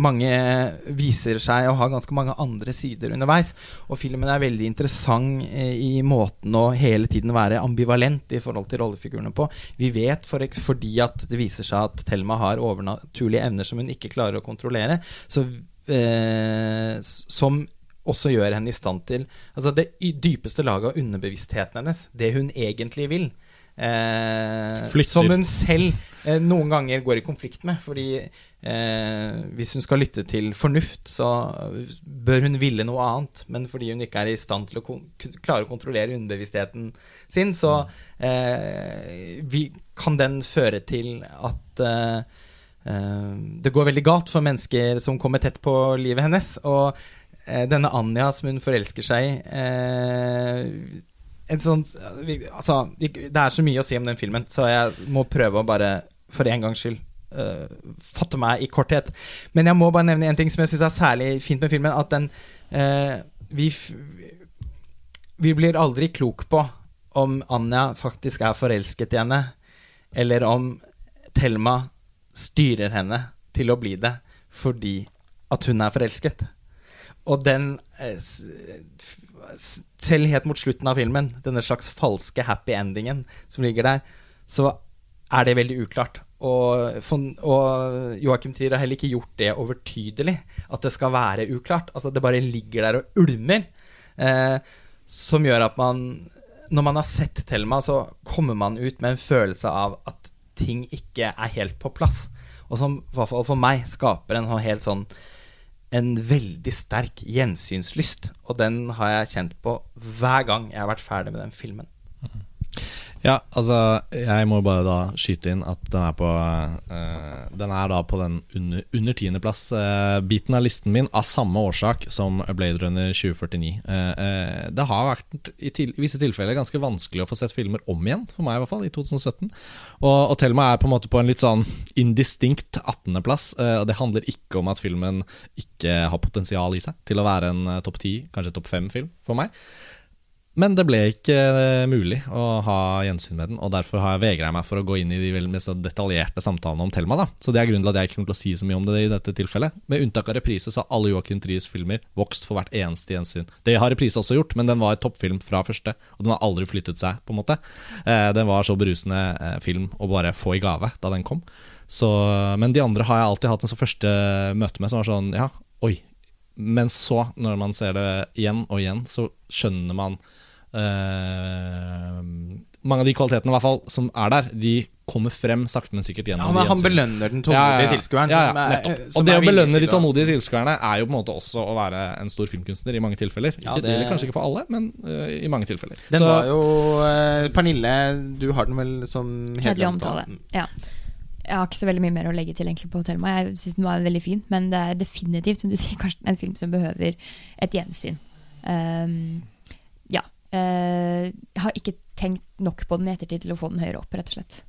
mange Viser seg å ha ganske mange andre sider underveis. Og filmen er veldig interessant eh, i måten å hele tiden være ambivalent i forhold til rollefigurene på. Vi vet for, fordi at det viser seg at Thelma har overnaturlige evner som hun ikke klarer å kontrollere. Så eh, som også gjør henne i stand til Altså det dypeste laget av underbevisstheten hennes, det hun egentlig vil. Eh, som hun selv eh, noen ganger går i konflikt med. Fordi eh, hvis hun skal lytte til fornuft, så bør hun ville noe annet. Men fordi hun ikke er i stand til å klare å kontrollere underbevisstheten sin, så eh, vi, kan den føre til at eh, eh, det går veldig galt for mennesker som kommer tett på livet hennes. Og denne Anja som hun forelsker seg i en sånn, altså, Det er så mye å si om den filmen, så jeg må prøve å bare, for en gangs skyld, uh, fatte meg i korthet. Men jeg må bare nevne en ting som jeg syns er særlig fint med filmen. At den uh, vi, vi blir aldri klok på om Anja faktisk er forelsket i henne, eller om Thelma styrer henne til å bli det fordi at hun er forelsket. Og den s- Selv helt mot slutten av filmen, denne slags falske happy endingen som ligger der, så er det veldig uklart. Og, og Joachim Trier har heller ikke gjort det overtydelig, at det skal være uklart. Altså Det bare ligger der og ulmer. Eh, som gjør at man Når man har sett Thelma, så kommer man ut med en følelse av at ting ikke er helt på plass. Og som i hvert fall for meg skaper en sånn helt sånn en veldig sterk gjensynslyst. Og den har jeg kjent på hver gang jeg har vært ferdig med den filmen. Ja, altså Jeg må bare da skyte inn at den er på uh, Den er da på den under, under tiendeplass-biten av listen min, av samme årsak som Blade Runner 2049. Uh, eh, det har vært i, til, visse tilfeller ganske vanskelig å få sett filmer om igjen, for meg i hvert fall, i 2017. Og, og Thelma er på en måte på en litt sånn indistinkt 18.-plass. Eh, og det handler ikke om at filmen ikke har potensial i seg til å være en eh, topp 10, kanskje topp 5-film for meg. Men det ble ikke eh, mulig å ha gjensyn med den, og derfor har jeg vegra meg for å gå inn i de mest detaljerte samtalene om Thelma. da. Så det er grunnen til at jeg ikke kommer til å si så mye om det i dette tilfellet. Med unntak av reprise så har alle Joachim Tries filmer vokst for hvert eneste gjensyn. Det har reprise også gjort, men den var et toppfilm fra første, og den har aldri flyttet seg, på en måte. Eh, den var så berusende eh, film å bare få i gave da den kom. Så, men de andre har jeg alltid hatt en så første møte med som var sånn Ja, oi. Men så, når man ser det igjen og igjen, så skjønner man Mange av de kvalitetene i hvert fall som er der, de kommer frem sakte, men sikkert Ja, gjennom men han belønner den tålmodige tilskueren. Ja, ja, som er- nettopp. Og det å belønne de tålmodige tilskuerne er jo på en måte også å være en stor filmkunstner i mange tilfeller. Ja, Ikke, det- eller Kanskje ikke for alle, men uh, i mange tilfeller. Den Så- var jo uh, Pernille, du har den vel som Hederlig omtale. Ja. Jeg har ikke så veldig mye mer å legge til egentlig på Thelma. Jeg syns den var veldig fin, men det er definitivt som du sier, Karsten, en film som behøver et gjensyn. Um, ja. Eh, jeg har ikke tenkt nok på den i ettertid til å få den høyere opp, rett og slett.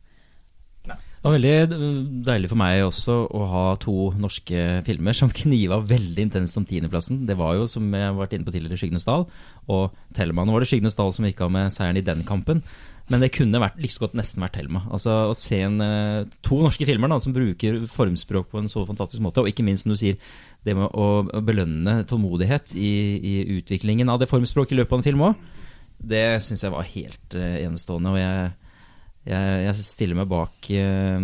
Det var veldig deilig for meg også å ha to norske filmer som kniva veldig intenst om tiendeplassen. Det var jo, som jeg har vært inne på tidligere, 'Skyggenes dal' og 'Thelma'. Nå var det 'Skyggenes dal' som gikk av med seieren i den kampen. Men det kunne vært, like så godt nesten vært Thelma. Altså Å se en, eh, to norske filmer da, som bruker formspråk på en så fantastisk måte, og ikke minst som du sier, det med å belønne tålmodighet i, i utviklingen av det formspråket i løpet av en film òg, det syns jeg var helt eh, enestående. Og jeg, jeg, jeg stiller meg bak eh,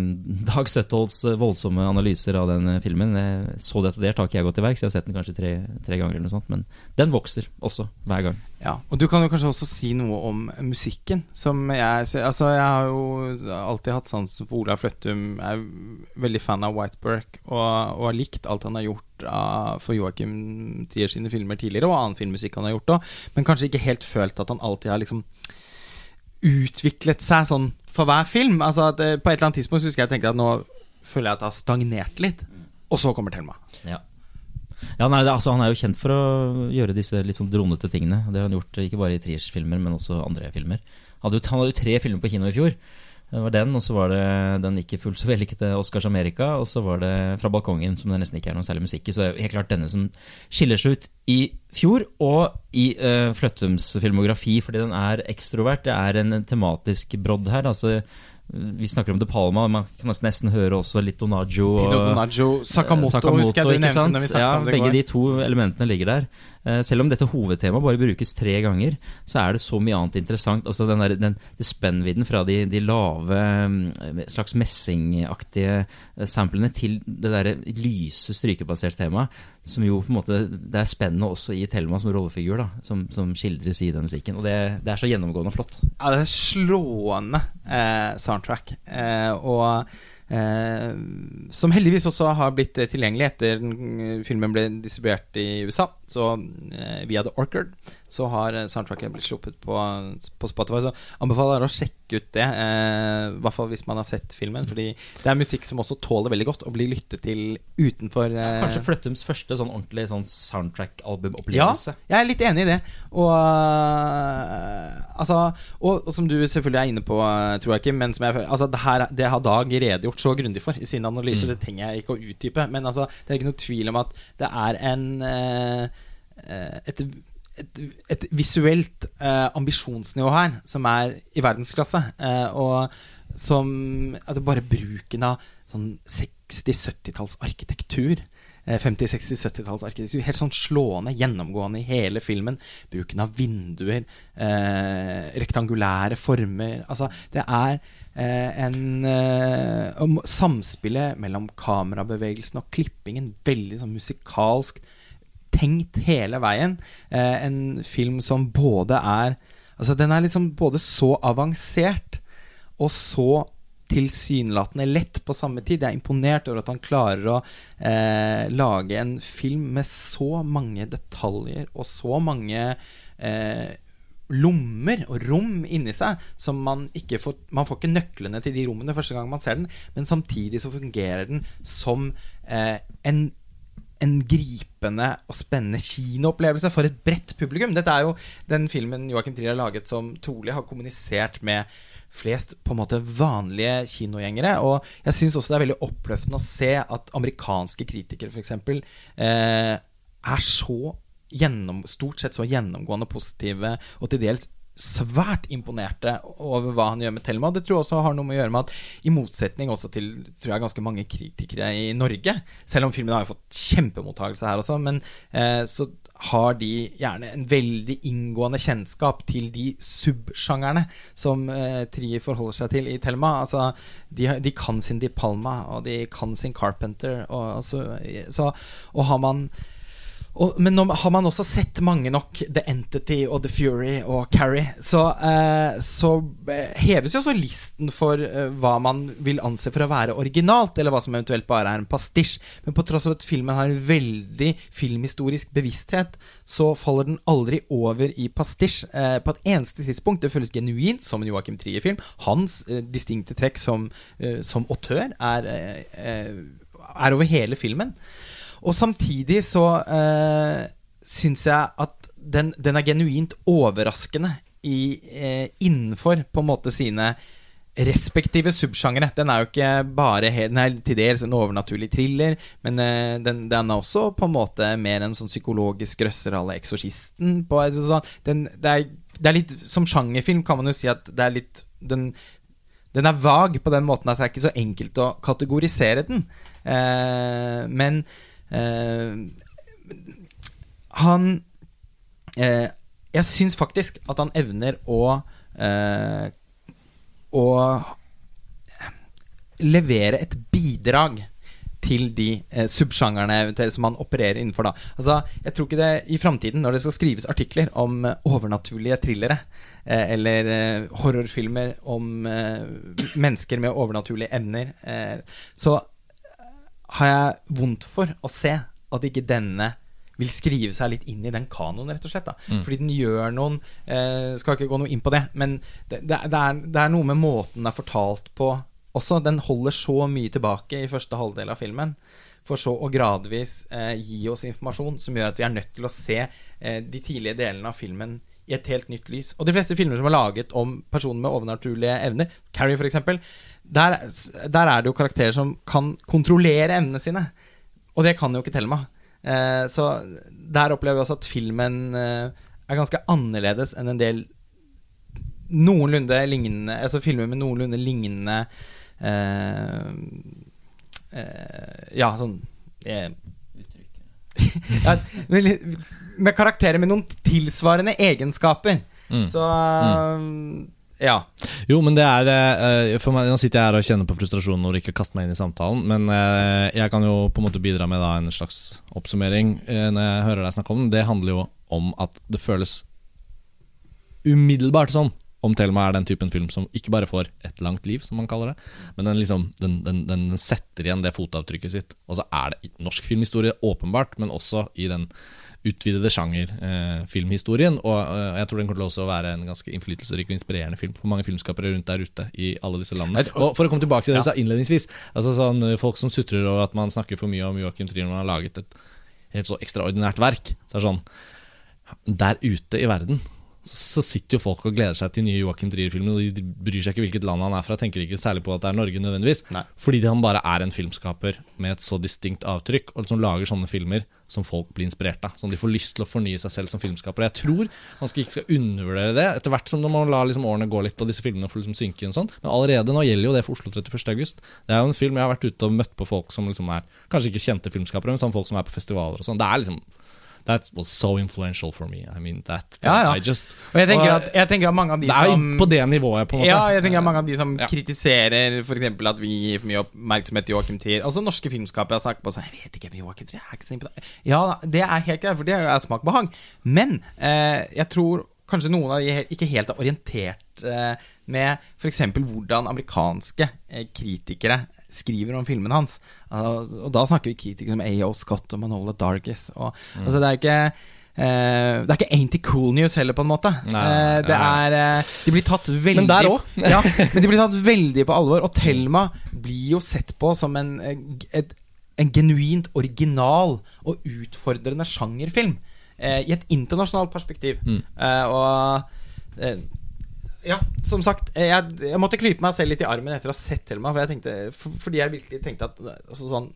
Dag Søtholds eh, voldsomme analyser av den eh, filmen. Jeg så detaljert har ikke jeg gått i verk, så jeg har sett den kanskje tre, tre ganger, eller noe sånt, men den vokser også hver gang. Ja, og du kan jo kanskje også si noe om musikken. Som jeg Altså, jeg har jo alltid hatt sansen for Olav Fløttum. Jeg er veldig fan av Whiteberg og, og har likt alt han har gjort av, for Joachim Trier sine filmer tidligere, og annen filmmusikk han har gjort òg, men kanskje ikke helt følt at han alltid har liksom utviklet seg sånn for hver film. Altså at eh, På et eller annet tidspunkt så husker jeg tenkte at nå føler jeg at det har stagnert litt, og så kommer Thelma. Ja. Ja, nei, det, altså Han er jo kjent for å gjøre disse litt sånn dronete tingene. Det har han gjort ikke bare i Triers filmer, men også andre filmer. Hadde jo, han hadde jo tre filmer på kino i fjor. Det var den, og så var det den ikke fullt så vellykkede Oscars Amerika, og så var det Fra balkongen, som det nesten ikke er noe særlig musikk i. Så det er helt klart denne som skiller seg ut i fjor, og i uh, Fløttums filmografi, fordi den er ekstrovert. Det er en tematisk brodd her. altså vi snakker om De Palma, man kan nesten, høre også litt Donaggio. og- Donaggio, Sakamoto, husker jeg du nevnte ja, Begge går. de to elementene ligger der. Eh, selv om dette hovedtemaet bare brukes tre ganger, så er det så mye annet interessant. Altså den der, den, den Spennvidden fra de, de lave, mm, slags messingaktige eh, samplene til det derre lyse, strykebaserte temaet. som jo på en måte Det er spennende også i Thelma som rollefigur, da, som, som skildres i den musikken. Og det, det er så gjennomgående og flott. Ja, det er slående eh, soundtrack. Eh, og eh, som heldigvis også har blitt eh, tilgjengelig etter filmen ble distribuert i USA. Så eh, via The Orchard så har eh, soundtracket blitt sluppet på, på Spotify. Så anbefaler jeg å sjekke ut det. eh, I hvert fall hvis man har sett filmen. Fordi det er musikk som også tåler veldig godt å bli lyttet til utenfor eh, Kanskje Fløttums første sånn ordentlig sånn ja, soundtrack-albumopplevelse. jeg er litt enig i det. Og altså og, og som du selvfølgelig er inne på, tror jeg ikke, men som jeg føler Altså, det her det har Dag redegjort så grundig for i sine analyser, det trenger jeg ikke å utdype. Men altså, det er ikke noe tvil om at det er en øh, et, et, et visuelt eh, ambisjonsnivå her som er i verdensklasse. Eh, og som at Bare bruken av sånn 60-70-talls arkitektur. eh, 50-60-70-talls arkitektur. Helt sånn slående, gjennomgående i hele filmen. Bruken av vinduer, eh, rektangulære former. Altså, det er eh, en eh, Samspillet mellom kamerabevegelsen og klippingen veldig sånn musikalsk tenkt hele veien. Eh, en film som både er Altså, den er liksom både så avansert og så tilsynelatende lett på samme tid. Jeg er imponert over at han klarer å eh, lage en film med så mange detaljer og så mange eh, lommer og rom inni seg som man ikke får Man får ikke nøklene til de rommene første gang man ser den, men samtidig så fungerer den som eh, en en gripende og spennende kinoopplevelse for et bredt publikum. Dette er jo den filmen Joachim Trier har laget som trolig har kommunisert med flest på en måte vanlige kinogjengere. Og jeg syns også det er veldig oppløftende å se at amerikanske kritikere f.eks. Eh, er så gjennom, stort sett så gjennomgående positive og til dels svært imponerte over hva han gjør med Thelma. Det tror jeg også har noe med å gjøre med at i motsetning også til tror jeg, ganske mange kritikere i Norge, selv om filmen har jo fått kjempemottakelse her også, men eh, så har de gjerne en veldig inngående kjennskap til de subsjangerne som eh, Trier forholder seg til i Thelma. Altså, de, de kan sin Di Palma, og de kan sin Carpenter. Og, altså, så, og har man og, men nå har man også sett mange nok The Entity og The Fury og Carrie, så, eh, så eh, heves jo også listen for eh, hva man vil anse for å være originalt, eller hva som eventuelt bare er en pastisj. Men på tross av at filmen har en veldig filmhistorisk bevissthet, så faller den aldri over i pastisj eh, på et eneste tidspunkt. Det føles genuint som en Joachim Trier-film. Hans eh, distinkte trekk som, eh, som autør er, er over hele filmen. Og samtidig så eh, syns jeg at den, den er genuint overraskende i, eh, innenfor på en måte sine respektive subsjangere. Den er jo ikke bare Den er til dels en overnaturlig thriller, men eh, den, den er også på en måte mer en sånn psykologisk røsser à Eksorsisten. På, sånn- den, det, er, det er litt Som sjangerfilm kan man jo si at det er litt den, den er vag på den måten at det er ikke så enkelt å kategorisere den. Eh, men han eh, Jeg syns faktisk at han evner å eh, Å levere et bidrag til de eh, subsjangerne som han opererer innenfor. da Altså, Jeg tror ikke det i framtiden, når det skal skrives artikler om eh, overnaturlige thrillere, eh, eller eh, horrorfilmer om eh, mennesker med overnaturlige evner, eh, så har jeg vondt for å se at ikke denne vil skrive seg litt inn i den kanoen, rett og slett. da Fordi den gjør noen eh, Skal ikke gå noe inn på det, men det, det, er, det er noe med måten den er fortalt på også. Den holder så mye tilbake i første halvdel av filmen. For så å gradvis eh, gi oss informasjon som gjør at vi er nødt til å se eh, de tidlige delene av filmen i et helt nytt lys. Og de fleste filmer som er laget om personer med overnaturlige evner, Carrie f.eks., der, der er det jo karakterer som kan kontrollere evnene sine. Og det kan jo ikke Thelma. Eh, så der opplever vi også at filmen eh, er ganske annerledes enn en del noenlunde lignende Altså filmer med noenlunde lignende eh, eh, Ja, sånn eh, ja, med, karakterer med noen tilsvarende egenskaper. Mm. Så um, Ja. Jo, men det er eh, for meg, Nå sitter jeg her og kjenner på frustrasjonen over ikke å kaste meg inn i samtalen, men eh, jeg kan jo på en måte bidra med en slags oppsummering eh, når jeg hører deg snakke om den. Det handler jo om at det føles umiddelbart sånn om Thelma er den typen film som ikke bare får et langt liv, som man kaller det, men den, liksom, den, den, den setter igjen det fotavtrykket sitt. Og så er det norsk filmhistorie, åpenbart, men også i den utvidede sjanger, eh, filmhistorien. Og eh, jeg tror den kommer til også å være en ganske innflytelsesrik og inspirerende film for mange filmskapere rundt der ute i alle disse landene. Og for å komme tilbake til det du sa innledningsvis, altså sånn eh, folk som sutrer over at man snakker for mye om Joachim Trier når han har laget et helt så ekstraordinært verk, så er det sånn Der ute i verden så sitter jo folk og gleder seg til nye Joachim Trier-filmer, og de bryr seg ikke hvilket land han er fra, tenker ikke særlig på at det er Norge nødvendigvis, Nei. fordi han bare er en filmskaper med et så distinkt avtrykk, og som lager sånne filmer som folk blir inspirert av, som de får lyst til å fornye seg selv som filmskaper. Jeg tror man skal ikke skal undervurdere det, etter hvert som man lar liksom årene gå litt, og disse filmene får liksom synke inn sånn, men allerede nå gjelder jo det for Oslo 31. august. Det er jo en film jeg har vært ute og møtt på folk som liksom er, kanskje ikke kjente filmskapere, men sånn folk som er på festivaler og sånn. Det er liksom That was so influential for me. I mean, that Ja, ja. Just jeg tenker, at, jeg tenker at mange av de Det er som på det nivået, på en måte. Ja, jeg tenker at mange av de som Ja. kritiserer f.eks. at vi gir for mye oppmerksomhet til Joachim Trier Altså norske filmskapere har snakket på sånn Jeg vet ikke, Joachim Trier er ikke så imponerende. Ja, det er helt greit, for det er smak og behag. Men eh, jeg tror kanskje noen av de ikke helt er orientert eh, med f.eks. hvordan amerikanske eh, kritikere skriver om filmen hans. Altså, og da snakker vi kritikere som A.O. Scott og Manola Dargis. Og, Mm. altså, det er ikke Uh, det er ikke Ain't it cool news heller, på en måte. Nei, uh, det er uh, De blir tatt veldig Men der òg. ja, men de blir tatt veldig på alvor. Og Thelma blir jo sett på som en, et, en genuint original og utfordrende sjangerfilm. I et internasjonalt perspektiv. Mm. Og ja, som sagt, jeg, jeg måtte klype meg selv litt i armen etter å ha sett Thelma. For jeg tenkte, for, fordi jeg virkelig tenkte at altså, sånn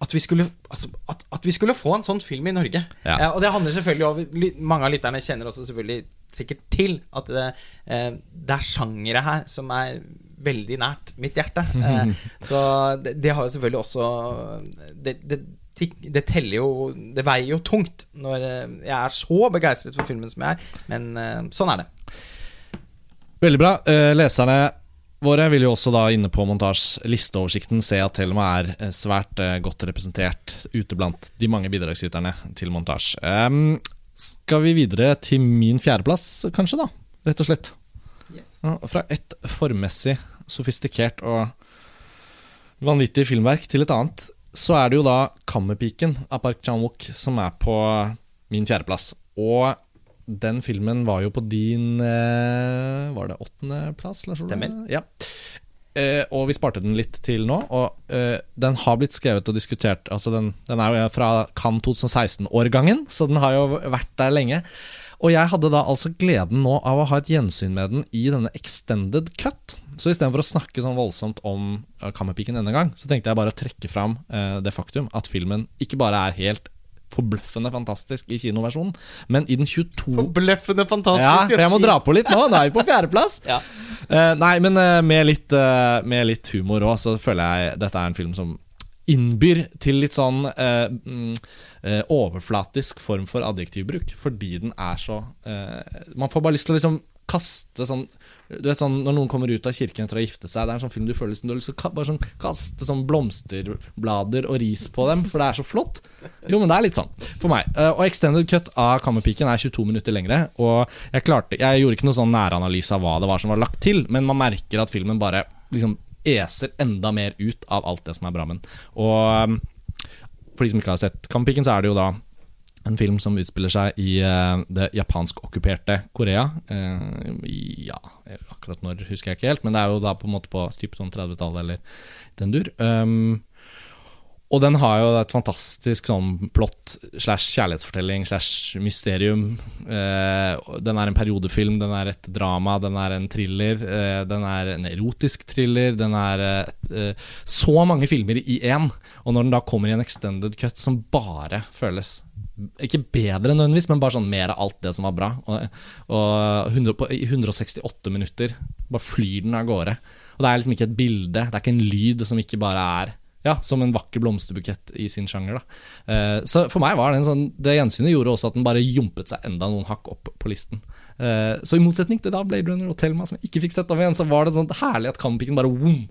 at vi, skulle, altså, at, at vi skulle få en sånn film i Norge. Ja. Eh, og det handler selvfølgelig om Mange av lytterne kjenner også selvfølgelig sikkert til at det, eh, det er sjangere her som er veldig nært mitt hjerte. Eh, så det, det har jo selvfølgelig også det, det, det teller jo Det veier jo tungt når eh, jeg er så begeistret for filmen som jeg er. Men eh, sånn er det. Veldig bra. Eh, leserne våre vil jo også da inne på montasj listeoversikten se at Thelma er eh, svært eh, godt representert ute blant de mange bidragsyterne til montasj. Um, skal vi videre til min fjerdeplass, kanskje, da? Rett og slett. Ja, fra et formmessig sofistikert og vanvittig filmverk til et annet, så er det jo da Kammerpiken av Park Chan-wook som er på min fjerdeplass. Og den filmen var jo på din eh, Var det åttendeplass? Stemmer. Ja. Eh, og vi sparte den litt til nå. Og eh, den har blitt skrevet og diskutert Altså den, den er jo fra Cannes 2016-årgangen, så den har jo vært der lenge. Og jeg hadde da altså gleden nå av å ha et gjensyn med den i denne extended cut. Så istedenfor å snakke sånn voldsomt om uh, Kammerpiken denne gang, så tenkte jeg bare å trekke fram eh, det faktum at filmen ikke bare er helt forbløffende fantastisk i kinoversjonen, men i den 22 Forbløffende fantastisk. ja, for jeg må dra på litt nå. Da er vi på fjerdeplass. Ja. Uh, nei, men uh, med, litt, uh, med litt humor òg, så føler jeg dette er en film som innbyr til litt sånn mm, overflatisk form for adjektivbruk, fordi den er så Man får bare lyst til å liksom kaste sånn Du vet sånn Når noen kommer ut av kirken etter å ha giftet seg, det er en sånn film du føler som du har lyst til å sånn kaste sånn blomsterblader og ris på dem, for det er så flott. Jo, men det er litt sånn for meg. Eh, og extended cut av Kammerpiken er 22 minutter lengre, og jeg klarte Jeg gjorde ikke noe sånn næranalyse av hva det var som var lagt til, men man merker at filmen bare liksom eser enda mer ut av alt det som er bra med den. Og um, for de som ikke har sett Kammerpiken, så er det jo da en film som utspiller seg i eh, det japansk-okkuperte Korea. Eh, ja, akkurat når husker jeg ikke helt, men det er jo da på en måte på typ sånn 30-tallet eller den dur. Um, og den har jo et fantastisk sånn plott slash kjærlighetsfortelling slash mysterium. Eh, den er en periodefilm, den er et drama, den er en thriller, den er en erotisk thriller. Den er eh, så mange filmer i én. Og når den da kommer i en extended cut som bare føles ikke bedre nødvendigvis, men bare sånn mer av alt det som var bra. Og, og 100, på, i 168 minutter bare flyr den av gårde. Og det er liksom ikke et bilde, det er ikke en lyd som ikke bare er ja, som en vakker blomsterbukett i sin sjanger. Da. Eh, så for meg var det en sånn Det gjensynet gjorde også at den bare jumpet seg enda noen hakk opp på listen. Eh, så i motsetning til da Blade Runner og Thelma, som jeg ikke fikk sett om igjen, så var det sånn herlig at Kammerpiken bare boom.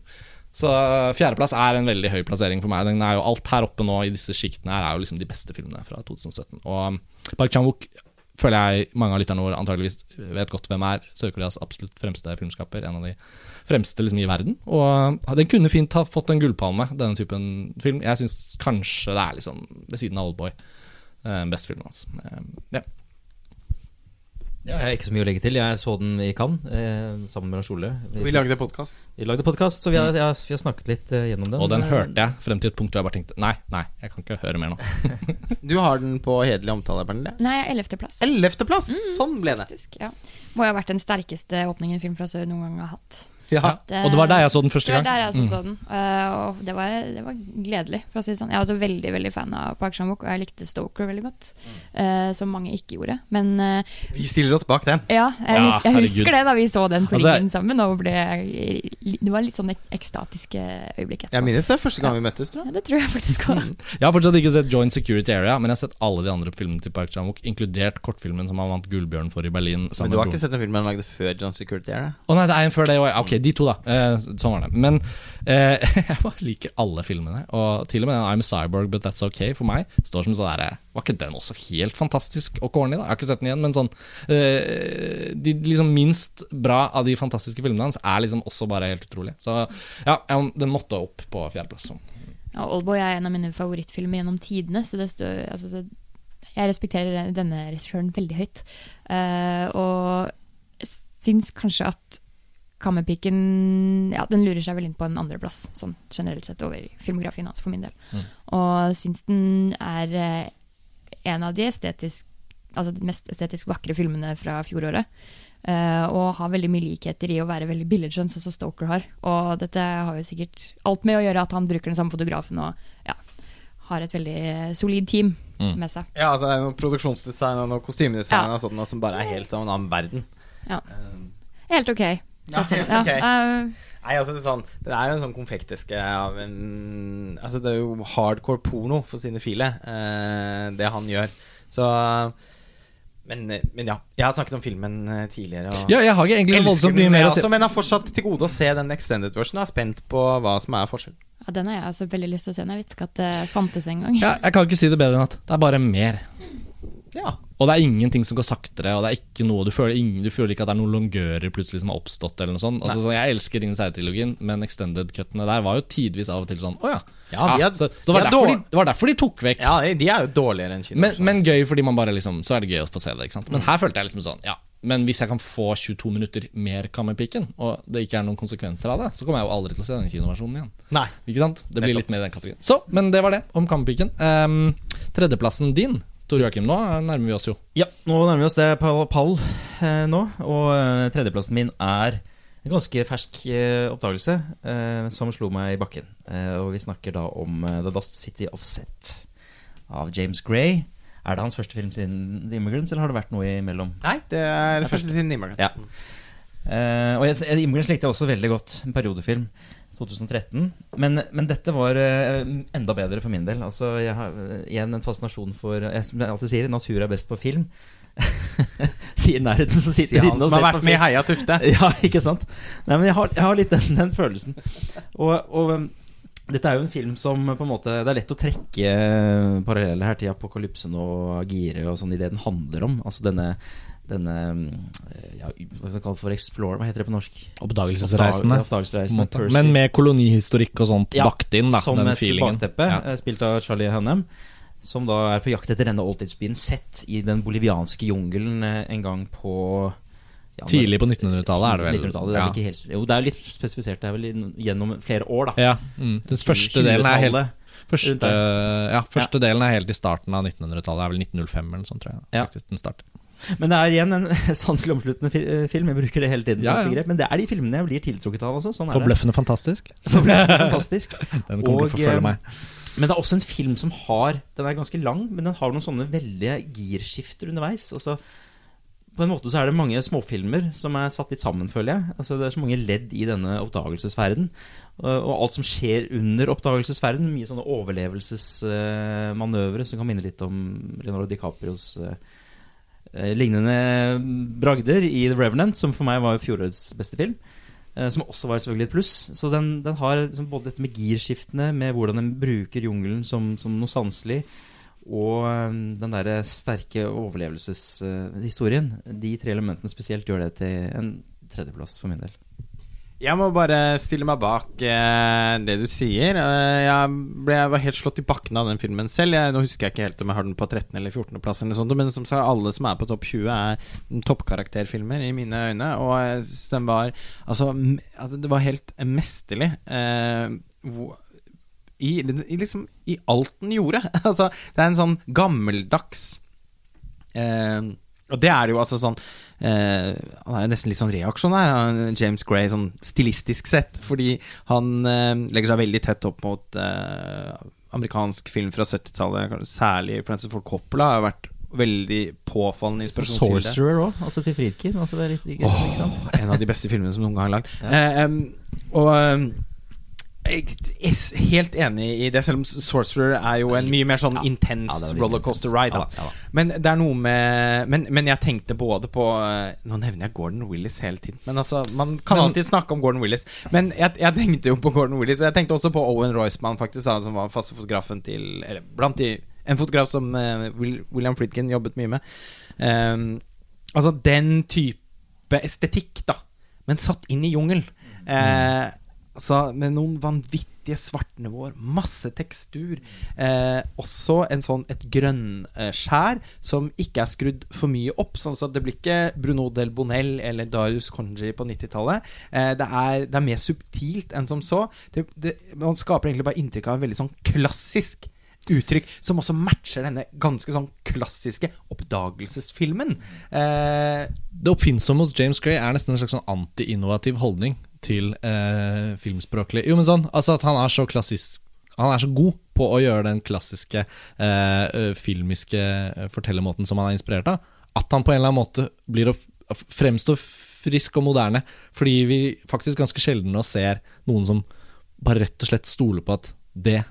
Så eh, fjerdeplass er en veldig høy plassering for meg. Den er jo Alt her oppe nå i disse sjiktene er jo liksom de beste filmene fra 2017. Og um, Park Chan-wook føler jeg mange av lytterne våre antageligvis vet godt hvem er. Sør-Koreas absolutt fremste filmskaper. En av de fremste liksom, i verden. Og uh, den kunne fint ha fått en gullpalme, denne typen film. Jeg syns kanskje det er liksom ved siden av Oldboy. Uh, best filmen hans. Altså. ja. Ja, jeg har ikke så mye å legge til. Jeg så den i Cannes eh, sammen med Lars Ole. Vi, Vi lagde podkast. vi lagde podkast, så vi har, jeg, vi har snakket litt eh, gjennom den. Og den hørte jeg frem til et punkt hvor jeg bare tenkte nei, nei, jeg kan ikke høre mer nå. Du har den på hederlig omtale, Pernille. Nei, ellevteplass. Ellevteplass! Sånn ble det. Faktisk, ja. Må jo ha vært den sterkeste åpningen Film fra sør noen gang har hatt. Ja. Og det var der jeg så den første gang. Det var der jeg også Mm. så den. uh, og det var, det var gledelig, for å si det sånn. Jeg er også veldig veldig fan av Park Chan-wook, og jeg likte Stoker veldig godt. Uh, som mange ikke gjorde. Men uh, Vi stiller oss bak den. ja, jeg, Ja, jeg husker det da vi så den på Altså, riggen sammen. Og ble, det var litt sånn ek- ekstatiske øyeblikk Jeg minnes det første gang vi møttes, tror jeg. Ja, det tror jeg faktisk òg. Jeg har fortsatt ikke sett Joint Security Area, men jeg har sett alle de andre filmene til Park Chan-wook, inkludert kortfilmen som han vant Gullbjørn for i Berlin. Men du har ikke sett den filmen han lagde før John Security? Area? Å Å nei, det er en før det òg. Ok, de to, da. Eh, sånn var det. Men eh, jeg bare liker alle filmene. Og til og med I'm a Cyborg, but that's okay for meg står som sånn derre Var ikke den også helt fantastisk og corny, da? Jeg har ikke sett den igjen, men sånn eh, De liksom minst bra av de fantastiske filmene hans er liksom også bare helt utrolig. Så ja, den måtte opp på fjerdeplass. så. Ja, Oldboy er en av mine favorittfilmer gjennom tidene, så det står altså, så Jeg respekterer denne regissøren veldig høyt. Uh, og syns kanskje at Kammerpiken Ja, den lurer seg vel inn på en andreplass, sånn generelt sett over filmografien hans, for min del. Mm. Og syns den er eh, en av de estetisk Altså mest estetisk vakre filmene fra fjoråret. Uh, og har veldig mye likheter i å være veldig billedskjønn, sånn som Stoker har. Og dette har jo sikkert alt med å gjøre at han bruker den samme fotografen og ja, har et veldig eh, solid team Mm. med seg. Ja, altså det er noe produksjonsdesign og noe kostymedesign Ja. og sånt, noe som bare er helt av en annen verden. Ja. Helt ok. Ja, eh, Nei, altså det er sånn Det er jo en sånn konfekteske av en Altså det er jo hardcore porno for sine file, eh, det han gjør. Så men, men ja. Jeg har snakket om filmen eh, tidligere. Og Ja, jeg har ikke egentlig voldsomt mye mer jeg å si. men har fortsatt til gode å se den extended versionen. Jeg er spent på hva som er forskjellen. ja, den har jeg også veldig lyst til å se. Jeg visste ikke at det fantes engang. Ja, jeg kan ikke si det bedre enn at det er bare mer. Ja. Og det er ingenting som går saktere, og det er ikke noe du føler, ingen, du føler ikke at det er noen longører plutselig som har oppstått, eller noe sånt. Altså, så jeg elsker Ringenes herre-trilogien, men extended-cuttene der var jo tidvis av og til sånn Å ja. Ja, de er- så, så det, var de de, det var derfor de tok vekk. ja, de er jo dårligere enn kino. men, men gøy fordi man bare liksom Så er det gøy å få se det, ikke sant. Men her følte jeg liksom sånn Ja, men hvis jeg kan få 22 minutter mer Kammerpiken, og det ikke er noen konsekvenser av det, så kommer jeg jo aldri til å se den kinoversjonen igjen. Nei. Ikke sant? Det blir litt mer i den kategorien. Så, men det var det om Kammerpiken. Um, tredjeplassen din, Tor Joakim, nå nærmer vi oss jo. Ja, nå nærmer vi oss det pall, pall eh, nå, og eh, tredjeplassen min er en ganske fersk eh, oppdagelse eh, som slo meg i bakken. Eh, og vi snakker da om eh, The Lost City of Set av James Gray. Er det hans første film siden The Immigrants, eller har det vært noe imellom? Nei, det er det første siden Immigrant. Ja. Eh, og jeg, jeg- Immigrants likte jeg også veldig godt. En periodefilm. 2013. Men, men dette var eh, enda bedre for min del. Altså, jeg har eh, igjen en fascinasjon for jeg, Som jeg alltid sier, natur er best på film. sier nerden som sitter inne og som har ser vært på med i. Heia Tufte. Ja, ikke sant? Nei, men jeg har, jeg har litt den, den følelsen. Og, og um, dette er jo en film som på en måte Det er lett å trekke paralleller her til Apokalypsen og 'Gire' og sånn i det den handler om. Altså denne denne ja, Hva skal jeg kalle det for Explorer? Hva heter det på norsk? Oppdagelsesreisende. Oppdagelsesreisende. Men med kolonihistorikk og sånt Ja, bakt inn, da. Som den et feelingen. bakteppe, Ja. eh, spilt av Charlie Hunnam. Som da er på jakt etter denne oldtidsbyen sett i den bolivianske jungelen eh, en gang på ja, Tidlig på 1900-tallet er det vel. 1900-tallet, det er vel ikke helt, jo, det er jo litt spesifisert. Det er vel gjennom flere år, da. Ja, mm. Den første delen er helt 20-tallet. Første, ja, første delen er helt i starten av 1900-tallet. Det er vel 1905 eller noe sånt, tror jeg. Ja. Faktisk, den starter. Men det er igjen en sanselig omsluttende eh, film. Jeg bruker det hele tiden som Ja, ja. begrep. Men det er de filmene jeg blir tiltrukket av. Altså. Sånn er. Forbløffende fantastisk. Forbløffende fantastisk. Den kommer til å forfølge eh, meg. Men det er også en film som har Den er ganske lang, men den har noen sånne veldige girskifter underveis. Altså, på en måte så er det mange småfilmer som er satt litt sammen, føler jeg. Altså, det er så mange ledd i denne oppdagelsesferden. Og og alt som skjer under oppdagelsesferden. Mye sånne overlevelsesmanøvre som kan minne litt om Leonardo DiCaprios eh, lignende bragder i The Revenant, som for meg var fjorårets beste film. eh, Som også var selvfølgelig et pluss. Så den, den har liksom både dette med girskiftene, med hvordan den bruker jungelen som, som noe sanselig, og eh, den derre sterke overlevelseshistorien. De tre elementene spesielt gjør det til en tredjeplass for min del. Jeg må bare stille meg bak eh, det du sier. Eh, jeg, ble, jeg var helt slått i bakken av den filmen selv. Jeg, nå husker jeg ikke helt om jeg har den på 13. eller 14. plass, eller sånt, men som sa, alle som er på topp 20, er toppkarakterfilmer i mine øyne. Og den var Altså, det var helt mesterlig. Eh, hvor, i, liksom, I alt den gjorde. altså, det er en sånn gammeldags eh, Og det er det jo altså sånn eh, Han er jo nesten litt sånn reaksjonær, James Gray, sånn stilistisk sett. Fordi han eh, legger seg veldig tett opp mot eh, amerikansk film fra 70-tallet. Særlig Francis Ford Coppola har vært veldig påfallende inspirasjonskilde. Sorcerer òg, altså til Friedkin. Altså det litt, sant? En av de beste filmene som noen gang er lagd. Eh, em, og em, jeg er helt enig i det, selv om Sorcerer er jo en mye mer sånn Ja. intens Ja, er rollercoaster ride. Ja Da. da. Men det er noe med men, men jeg tenkte både på eh, Nå nevner jeg Gordon Willis hele tiden. Men altså, Man kan Men- alltid snakke om Gordon Willis. Men jeg, jeg tenkte jo på Gordon Willis, og jeg tenkte også på Owen Roysman, faktisk, da, som var faste fotografen til Eller blant de En fotograf som uh, William Friedkin jobbet mye med. Um, altså den type estetikk, da, men satt inn i jungelen. Eh, altså med noen vanvittige svartnivåer, masse tekstur. Eh, også en sånn et grønnskjær som ikke er skrudd for mye opp. Sånn at det blir ikke Bruno del Bonell eller Darius Conji på 90-tallet. Eh, det, det er mer subtilt enn som så. Det, det, man skaper egentlig bare inntrykk av en veldig sånn klassisk uttrykk som også matcher denne ganske sånn klassiske oppdagelsesfilmen. Eh, Det oppfinnsomme hos James Gray er nesten en slags sånn anti-innovativ holdning til eh, filmspråklig. Jo, men sånn, altså at han er så klassisk Han er så god på å gjøre den klassiske eh, filmiske fortellermåten som han er inspirert av, at han på en eller annen måte blir å f- fremstå frisk og moderne, fordi vi faktisk ganske sjelden nå ser noen som bare rett og slett stoler på at det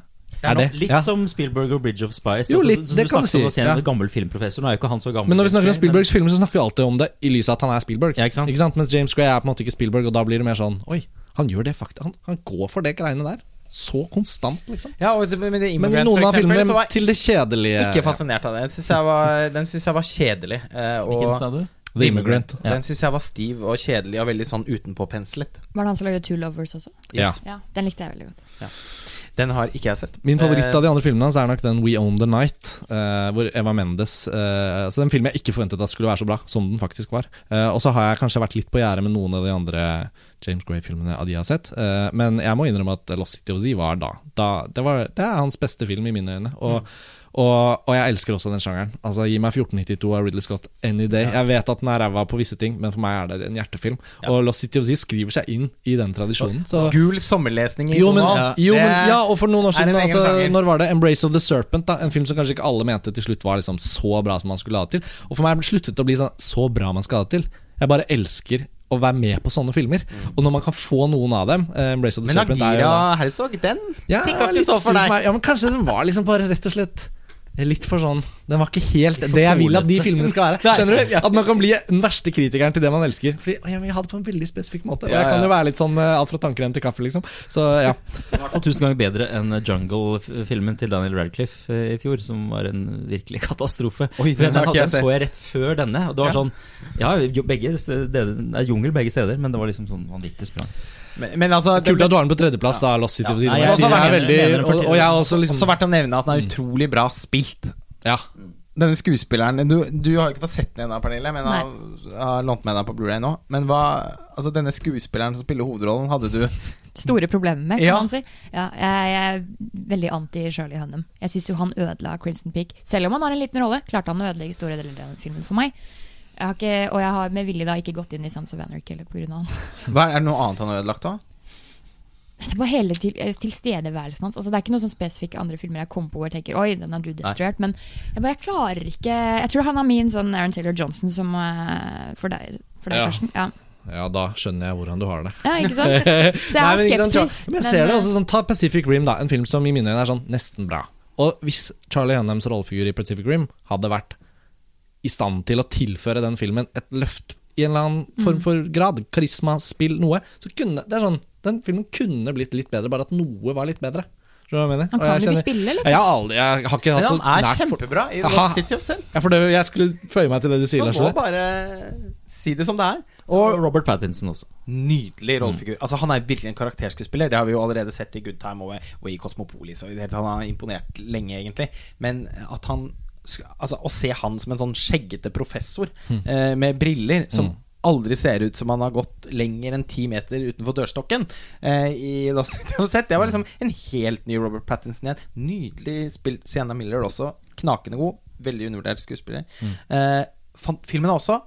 Det er er det. litt Ja. som Spielberg og Bridge of Spice. Jo, altså, litt, som det du kan du si, å se en ja. gammel filmprofessor. Nå er jo ikke han så gammel. Men når vi snakker om men- Spielbergs filmer, så snakker vi alltid om det i lys av at han er Spielberg. Ja, ikke sant? Mens James Gray er på en måte ikke Spielberg, og da blir det mer sånn Oi, han gjør det faktisk. Han, han går for det greiene der. Så konstant, liksom. ja, og men, Men i noen av filmene var jeg til det kjedelige ikke fascinert av det. Den syns jeg, var- den synes jeg var kjedelig. eh, Hvilken og sa du? The Immigrant. Ja. den syns jeg var stiv og kjedelig og veldig sånn utenpåpenslet. Var det han som lagde Two Lovers også? Yes. Ja, Den likte jeg veldig godt. Den har ikke jeg sett. Min favoritt Eh, av de andre filmene hans er nok den We Own The Night, eh, hvor Eva Mendes Så Altså Den filmen jeg ikke forventet at skulle være så bra, som den faktisk var. Eh, og så har jeg kanskje vært litt på gjerdet med noen av de andre James Gray-filmene av de jeg har sett. Eh, men jeg må innrømme at Lost City of Z var da. da det, var, det er hans beste film i mine øyne. Og, og, og jeg elsker også den sjangeren. Altså Gi meg 1492 av Ridley Scott any day. Jeg vet at den er ræva på visse ting, men for meg er det en hjertefilm. Og Lost City of Z skriver seg inn i den tradisjonen. Så Gul sommerlesning i jo, men, Donald. jo, men, ja, og for noen år siden altså. Når var det? 'Embrace of the Serpent', da en film som kanskje ikke alle mente til slutt var liksom så bra som man skulle ha det til. Og for meg sluttet det å bli sånn, så bra man skal ha det til. Jeg bare elsker å være med på sånne filmer. Og når man kan få noen av dem eh, of the Men Agira Herzog, den ja, tikka ikke så for deg. Ja, men kanskje den var liksom bare rett og slett Litt for sånn Den var ikke helt det jeg vil at de filmene skal være. Skjønner du? At man kan bli den verste kritikeren til det man elsker. Fordi jeg vil ha det på en veldig spesifikk måte. Og jeg kan jo være litt sånn eh, alt fra tannkrem til kaffe, liksom. Så ja. I hvert fall tusen ganger bedre enn Jungle-filmen til Daniel Radcliffe eh, i fjor, som var en virkelig katastrofe. Oi, den den, den så jeg rett før denne. Og det var sånn Ja, begge steder, det er jungel begge steder, men det var liksom sånn vanvittig sprang. Men, men altså Kult at du har den på tredjeplass, da. Lost City Ja. Nei, jeg Jeg er jeg veldig, og, og jeg har også liksom Også verdt å nevne at den er utrolig bra spilt. Ja. Denne skuespilleren Du, du har jo ikke fått sett den ennå, Pernille, men Nei. har, har lånt med deg på Blu-ray nå. Men hva Altså, denne skuespilleren som spiller hovedrollen, hadde du Store problemer med, kan Ja. man si. Ja, jeg, jeg er veldig anti Shirley Hunnam. Jeg syns jo han ødela Crimson Peak. Selv om han har en liten rolle, klarte han å ødelegge store deler av filmen for meg. Jeg har ikke, og jeg har med vilje da ikke gått inn i Sons of Anarchy eller av han. hva, Er det noe annet han har ødelagt da? Det er bare hele til, eh, tilstedeværelsen hans. Altså, det er ikke noe sånn spesifikke andre filmer jeg kom på hvor jeg tenker Oi, den har du destruert. Men jeg bare jeg klarer ikke Jeg tror han er min sånn Aaron Taylor Johnson som uh, For deg, for deg Ja. Karsten. Ja. ja, da skjønner jeg hvordan du har det. ja, ikke sant? Så jeg Nei, har men skepsis. Men jeg ser det eh, også sånn Ta Pacific Rim, da. En film som i mine øyne er sånn nesten bra. Og hvis Charlie Hunnams rollefigur i Pacific Rim hadde vært i stand til å tilføre den filmen et løft i en eller annen form for grad. Karisma, spill, noe. Så kunne, det er sånn, Den filmen kunne blitt litt bedre, bare at noe var litt bedre. Jeg? Han Og jeg kan jo ikke kjenner- spille, eller? Jeg har aldri Jeg har ikke hatt så han er nært kjempebra i. Lost City of Zen. Ja, det, jeg skulle føye meg til det du sier, Man må bare si det som det er. Og Robert Pattinson også. nydelig rollefigur. Altså Han er virkelig en karakterskuespiller. Det har vi jo allerede sett i Good Time og, og i Cosmopolis. Og i det hele tatt Han har imponert lenge, egentlig. Men at han Altså Å se han som en sånn skjeggete professor eh, med briller som aldri ser ut som han har gått lenger enn ti meter utenfor dørstokken eh, i Lost Det var liksom en helt ny Robert Pattinson igjen. Nydelig spilt. Sienna Miller også. Knakende god. Veldig undervurdert skuespiller. Eh, fan, filmen er også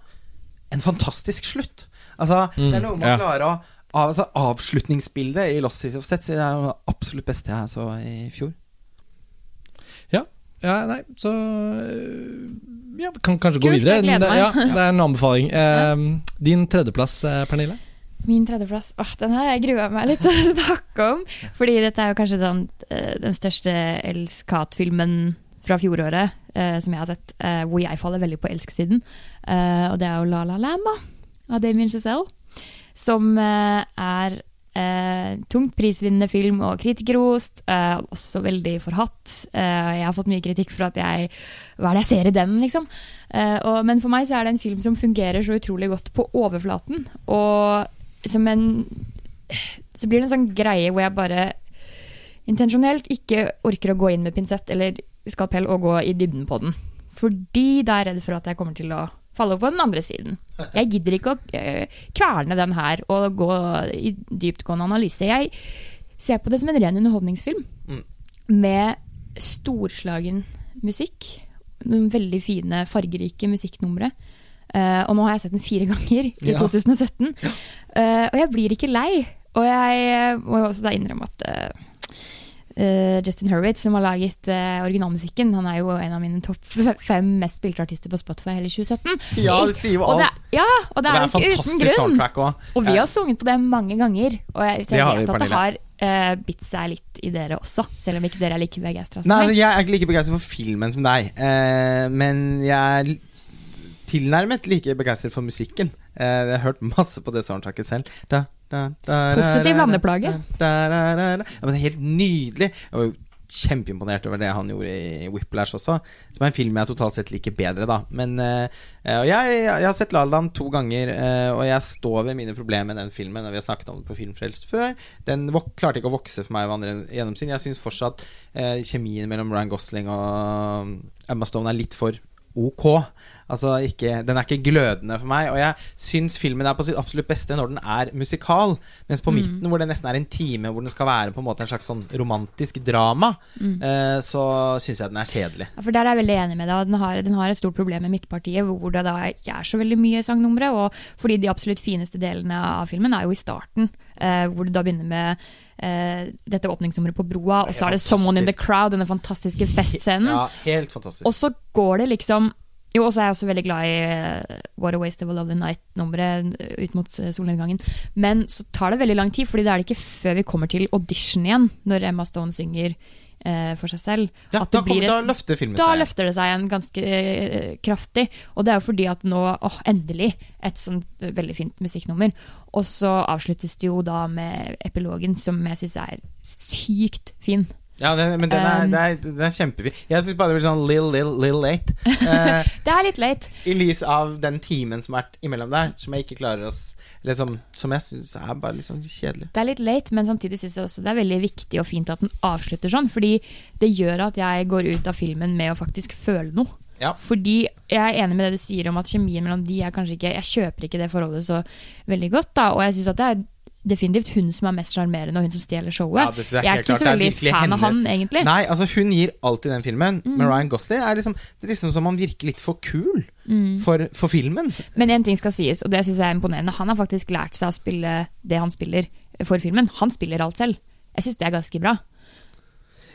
en fantastisk slutt. Altså, det er noe man ja. å klare å av, altså, Avslutningsbildet i Lost City of Set det er det absolutt beste jeg så i fjor. Ja, nei, så øh, Ja, kan kanskje gå videre. jeg Det, meg. ja, det er en anbefaling. Eh, din tredjeplass, eh, Pernille? Min tredjeplass åh, Den har jeg grua meg litt til å snakke om. Fordi dette er jo kanskje sånn, eh, den største Elskat-filmen fra fjoråret eh, som jeg har sett, eh, hvor jeg faller veldig på elsk-siden. og det er jo La La Land, da, av Damien Giselle. Som er eh, tungt prisvinnende film og kritikerrost. Eh, også veldig forhatt. Eh, jeg har fått mye kritikk for at jeg Hva er det jeg ser i den, liksom? Eh, og, men for meg så er det en film som fungerer så utrolig godt på overflaten. Og som en Så blir det en sånn greie hvor jeg bare intensjonelt ikke orker å gå inn med pinsett eller skalpell og gå i dybden på den. Fordi da er jeg redd for at jeg kommer til å falle over på den andre siden. Jeg gidder ikke å eh, kverne den her og gå i dyptgående analyse. Jeg ser på det som en ren underholdningsfilm Mm. med storslagen musikk. Noen veldig fine, fargerike musikknumre. Uh, og nå har jeg sett den fire ganger i Ja. 2017. Uh, og jeg blir ikke lei. Og jeg eh, må jo også da innrømme at eh, eh, Justin Hurwitz, som har laget uh, originalmusikken, han er jo en av mine topp fem mest spilte artister på Spotify hele 2017. Ja, det sier jo Og det, alt. ja, og det Det er er fantastisk soundtrack òg. Og vi har sunget på det mange ganger. Og jeg, så jeg vet at det har uh, bitt seg litt i dere også, selv om ikke dere er like begeistra som Nei, meg. jeg er ikke like begeistra for filmen som deg. uh, men jeg er tilnærmet like begeistret for musikken. Jeg har hørt masse på det soundtracket selv. Da, Positiv landeplage. Ja, men det er helt nydelig. Jeg var jo kjempeimponert over det han gjorde i Whiplash også. Som er en film jeg totalt sett liker bedre, da. Men uh, jeg, jeg har sett La La Land to ganger, uh, og jeg står ved mine problemer med den filmen. Og vi har snakket om det på Filmfrelst før. Den klarte ikke å vokse for meg ved andre gjennomsyn. Jeg syns fortsatt uh, kjemien mellom Ryan Gosling og Emma Stone er litt for ok. Altså ikke, Den er ikke glødende for meg. Og jeg syns filmen er på sitt absolutt beste når den er musikal. Mens på midten, hvor det nesten er en time hvor den skal være på en måte en slags sånn romantisk drama, eh, så syns jeg den er kjedelig. Ja, For Der er jeg veldig enig med deg. Den har, den har et stort problem med Midtpartiet, hvor det da ikke er så veldig mye sangnumre. Og fordi de absolutt fineste delene av filmen er jo i starten, eh, hvor du da begynner med eh, dette åpningsnummeret på broa, og så er det 'Someone in the. Crowd', denne fantastiske festscenen. Ja, helt fantastisk. Og så går det liksom Jo, og så er jeg også veldig glad i eh, What a Waste of a Lovely Night-nummeret eh, ut mot eh, solnedgangen. Men så tar det veldig lang tid, Fordi det er det ikke før vi kommer til audition igjen, når Emma Stone synger eh, for seg selv. ja, da, kom, blir et- da løfter filmen da seg. løfter det seg igjen ganske eh, kraftig. Og det er jo fordi at nå, åh, endelig, et sånt veldig fint musikknummer. Og så avsluttes det jo da med epilogen, som jeg syns er sykt fin. Ja, den, men den er, Um, den er, den er kjempefin. Jeg syns bare det blir sånn lill, lill, lill late. Uh, Det er litt late. I lys av den timen som har vært imellom der, som jeg ikke klarer å liksom, som, som jeg syns er bare litt sånn kjedelig. Det er litt late, men samtidig syns jeg også det er veldig viktig og fint at den avslutter sånn. Fordi det gjør at jeg går ut av filmen med å faktisk føle noe. Ja. Fordi jeg er enig med det du sier om at kjemien mellom de er kanskje ikke Jeg kjøper ikke det forholdet så veldig godt, da. Og jeg syns at det er definitivt hun som er mest sjarmerende, og hun som stjeler showet. Ja, jeg jeg er ikke klart. så veldig fan fan av han, egentlig. Nei, altså hun gir alt i den filmen. Mm. Men Ryan Gosling er liksom Det er liksom som han virker litt for kul for, for filmen. Men én ting skal sies, og det syns jeg er imponerende. Han har faktisk lært seg å spille det han spiller for filmen. Han spiller alt selv. Jeg syns det er ganske bra.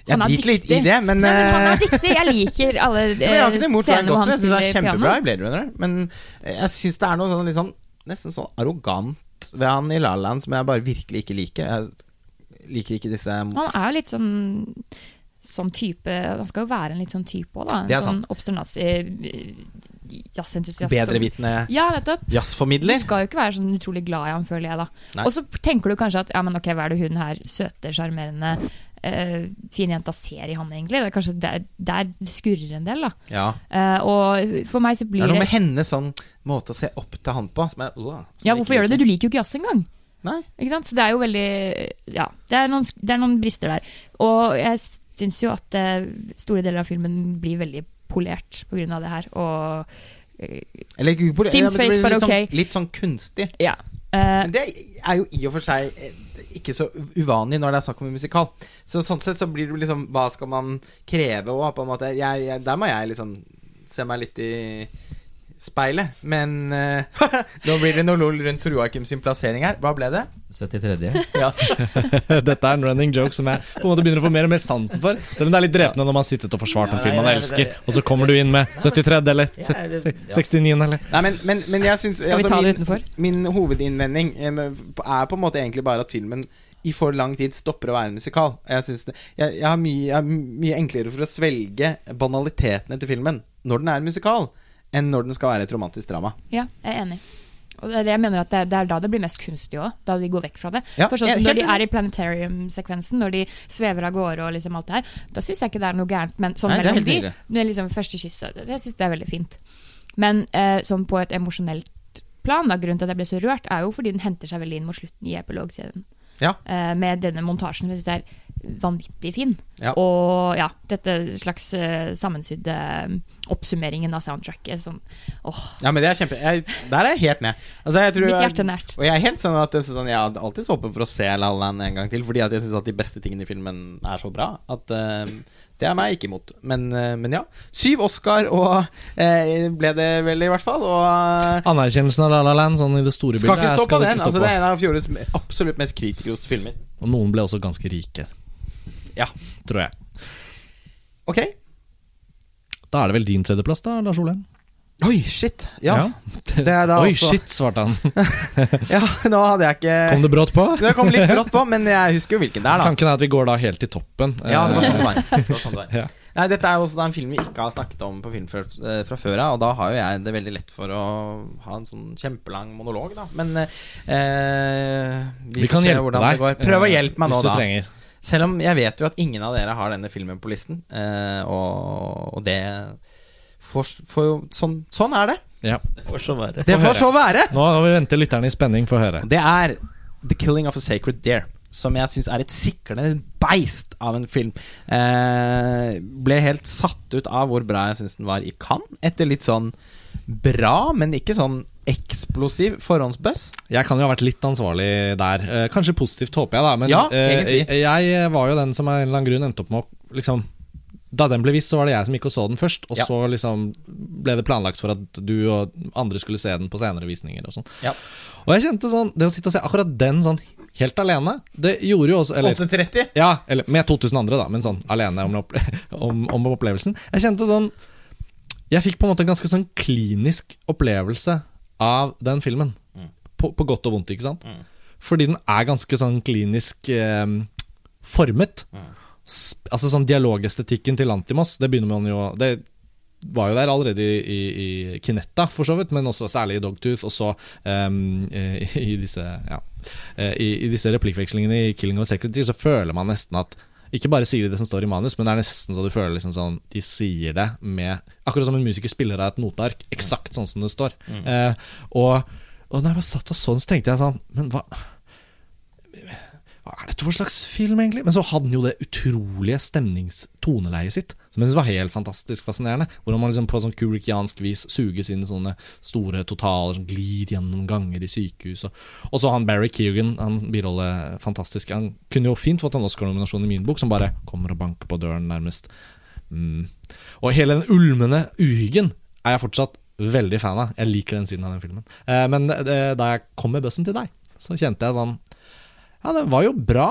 Jeg Han er litt i dyktig. det, men, Nei, men han eh, er dyktig. Jeg liker alle scenene hvor han Jeg syns han er kjempebra i Blade Runner. Men jeg syns det er noe sånn sånn nesten sånn arrogant ved han i La La Land som jeg bare virkelig ikke liker. Jeg liker ikke disse Han er jo litt sånn Sånn type Han skal jo være en litt sånn type òg, da. En Det sånn obsternasi jazzentusiast. Bedrevitende Ja, jazzformidler. Du skal jo ikke være sånn utrolig glad i ham, føler jeg da. Og så tenker du kanskje at ja, men ok, hva er det hun her søte, sjarmerende, eh, fine jenta ser i han egentlig? Det er kanskje der, der det skurrer en del, da. Ja. Uh, og for meg så blir Det Det er noe med hennes sånn måte å se opp til han på som er uh, som Ja, hvorfor gjør du det? Du liker jo ikke jazz engang. Nei. Ikke sant? Så det er jo veldig Ja, det er noen, det er noen brister der. Og jeg syns jo at eh, store deler av filmen blir veldig polert på grunn av det her. Og eh, Eller, på- ja, fake, but litt, okay. sånn, litt sånn kunstig. ja. Eh, Men det er jo i og for seg eh, ikke så uvanlig når det er snakk om en musikal. Så sånn sett så blir det liksom Hva skal man kreve òg, på en måte? Jeg, jeg, der må jeg liksom se meg litt i speilet. Men uh, nå blir det noe lol rundt Joakim sin plassering her. Hva ble det? 73. Ja. Dette er en running joke som jeg på en måte begynner å få mer og mer sansen for. Selv om det er litt drepende når man har sittet og forsvart en film man elsker, og så kommer du inn med 73. eller Ja, 69. eller Nei, men, men, men jeg syns Skal vi ta det utenfor? min hovedinnvending eh, er på en måte egentlig bare at filmen i for lang tid stopper å være en musikal. Jeg, det, jeg, jeg, har mye, jeg har mye enklere for å svelge banalitetene til filmen når den er en musikal, enn når den skal være et romantisk drama. Ja, jeg er enig. Og det er det jeg mener at det, det er da det blir mest kunstig òg, da de går vekk fra det. Ja, For sånn som Når de er i planetarium-sekvensen, når de svever av gårde og liksom alt det her, da syns jeg ikke det er noe gærent. Men sånn Nei, er mellom de, er liksom første kyss, jeg syns det er veldig fint. Men eh, sånn på et emosjonelt plan, da, grunnen til at jeg ble så rørt, er jo fordi den henter seg veldig inn mot slutten i epilogscenen. Ja. Eh, med denne montasjen Jeg synes det er vanvittig fin. Ja. Og ja, dette slags uh, sammensydde eh, oppsummeringen av soundtracket. Sånn, åh, Ja, men det er kjempe jeg, Der er jeg helt med. Altså, jeg tror mitt hjerte nært. og jeg er helt sånn at det er sånn, Jeg er alltid så åpen for å se La La Land en gang til, fordi at jeg syns at de beste tingene i filmen er så bra. At uh, Det er meg ikke imot. Men, uh, men ja. Syv Oscar og uh, ble det vel, i hvert fall. Og Anerkjennelsen av La La Land sånn i det store skal bildet ikke stå skal på det den. Altså, det er en av fjorårets absolutt mest kritikerroste filmer. Og noen ble også ganske rike, Ja. tror jeg. Ok. Da er det vel din tredjeplass, da, Lars Ole? Oi, shit. Ja. Det er da Oi, også- shit, svarte han. ja, nå hadde jeg ikke Kom det brått på? Det kom litt brått på, men jeg husker jo hvilken det er, da. Tanken er at vi går da helt til toppen. Ja, det var Eh, sånn det var. Det var, sånn det var. Ja. Nei, dette er jo også da en film vi ikke har snakket om på film eh, fra før av, og da har jo jeg det veldig lett for å ha en sånn kjempelang monolog, da. Men eh, vi, Vi får kan se hjelpe hvordan deg. det går. Prøv å eh, hjelpe meg nå, hvis du da. trenger. Selv om jeg vet jo at ingen av dere har denne filmen på listen, eh, og, og det for, for, sånn, sånn er det. Ja. For så være. Det får så være. Nå nå vi vente lytterne i spenning for å høre. Det er The Killing of a Sacred Deer. Som jeg syns er et siklende beist av en film. Eh, ble helt satt ut av hvor bra jeg syns den var i Cannes. Etter litt sånn bra, men ikke sånn eksplosiv forhåndsbøss. Jeg kan jo ha vært litt ansvarlig der. Eh, kanskje positivt, håper jeg, da. Men Ja, eh, egentlig. jeg var jo den som av en eller annen grunn endte opp med å liksom Da den ble vist, så var det jeg som gikk og så den først. Og Ja. så liksom ble det planlagt for at du og andre skulle se den på senere visninger og sånn. Ja. Og jeg kjente sånn Det å sitte og se akkurat den sånn helt alene, det gjorde jo også Eller 8.30. Ja, eller med 2000 andre, da, men sånn alene om, om, om opplevelsen. Jeg kjente sånn Jeg fikk på en måte en ganske sånn klinisk opplevelse av den filmen. På, på godt og vondt, ikke sant? Fordi den er ganske sånn klinisk eh, formet. Mm. altså sånn Dialogestetikken til Antimos, det begynner man jo Det var jo der allerede i, i, i Kinetta, for så vidt, men også særlig i Dogtooth, og så ehm, i, i disse ja, eh, i, i disse replikkvekslingene i Killing of Secretary, så føler man nesten at ikke bare sier de det som står i manus, men det er nesten så du føler liksom sånn De sier det med Akkurat som en musiker spiller av et noteark, eksakt sånn som det står. Eh, og, og når jeg bare satt og så den, så tenkte jeg sånn Men hva hva er dette for slags film, egentlig? Men så hadde den jo det utrolige stemningstoneleiet sitt, som jeg synes var helt fantastisk fascinerende. Hvordan man liksom på sånn kubrikiansk vis suges inn i sånne store totaler som glir gjennom ganger i sykehus. Og, så han Barry Keegan, han birolle fantastisk. Han kunne jo fint fått en Oscar-nominasjon i min bok, som bare kommer og banker på døren, nærmest. Mm. Og hele den ulmende uhyggen er jeg fortsatt veldig fan av. Jeg liker den siden av den filmen. Eh, men det, da jeg kom med bøssen til deg, så kjente jeg sånn ja, den var jo bra,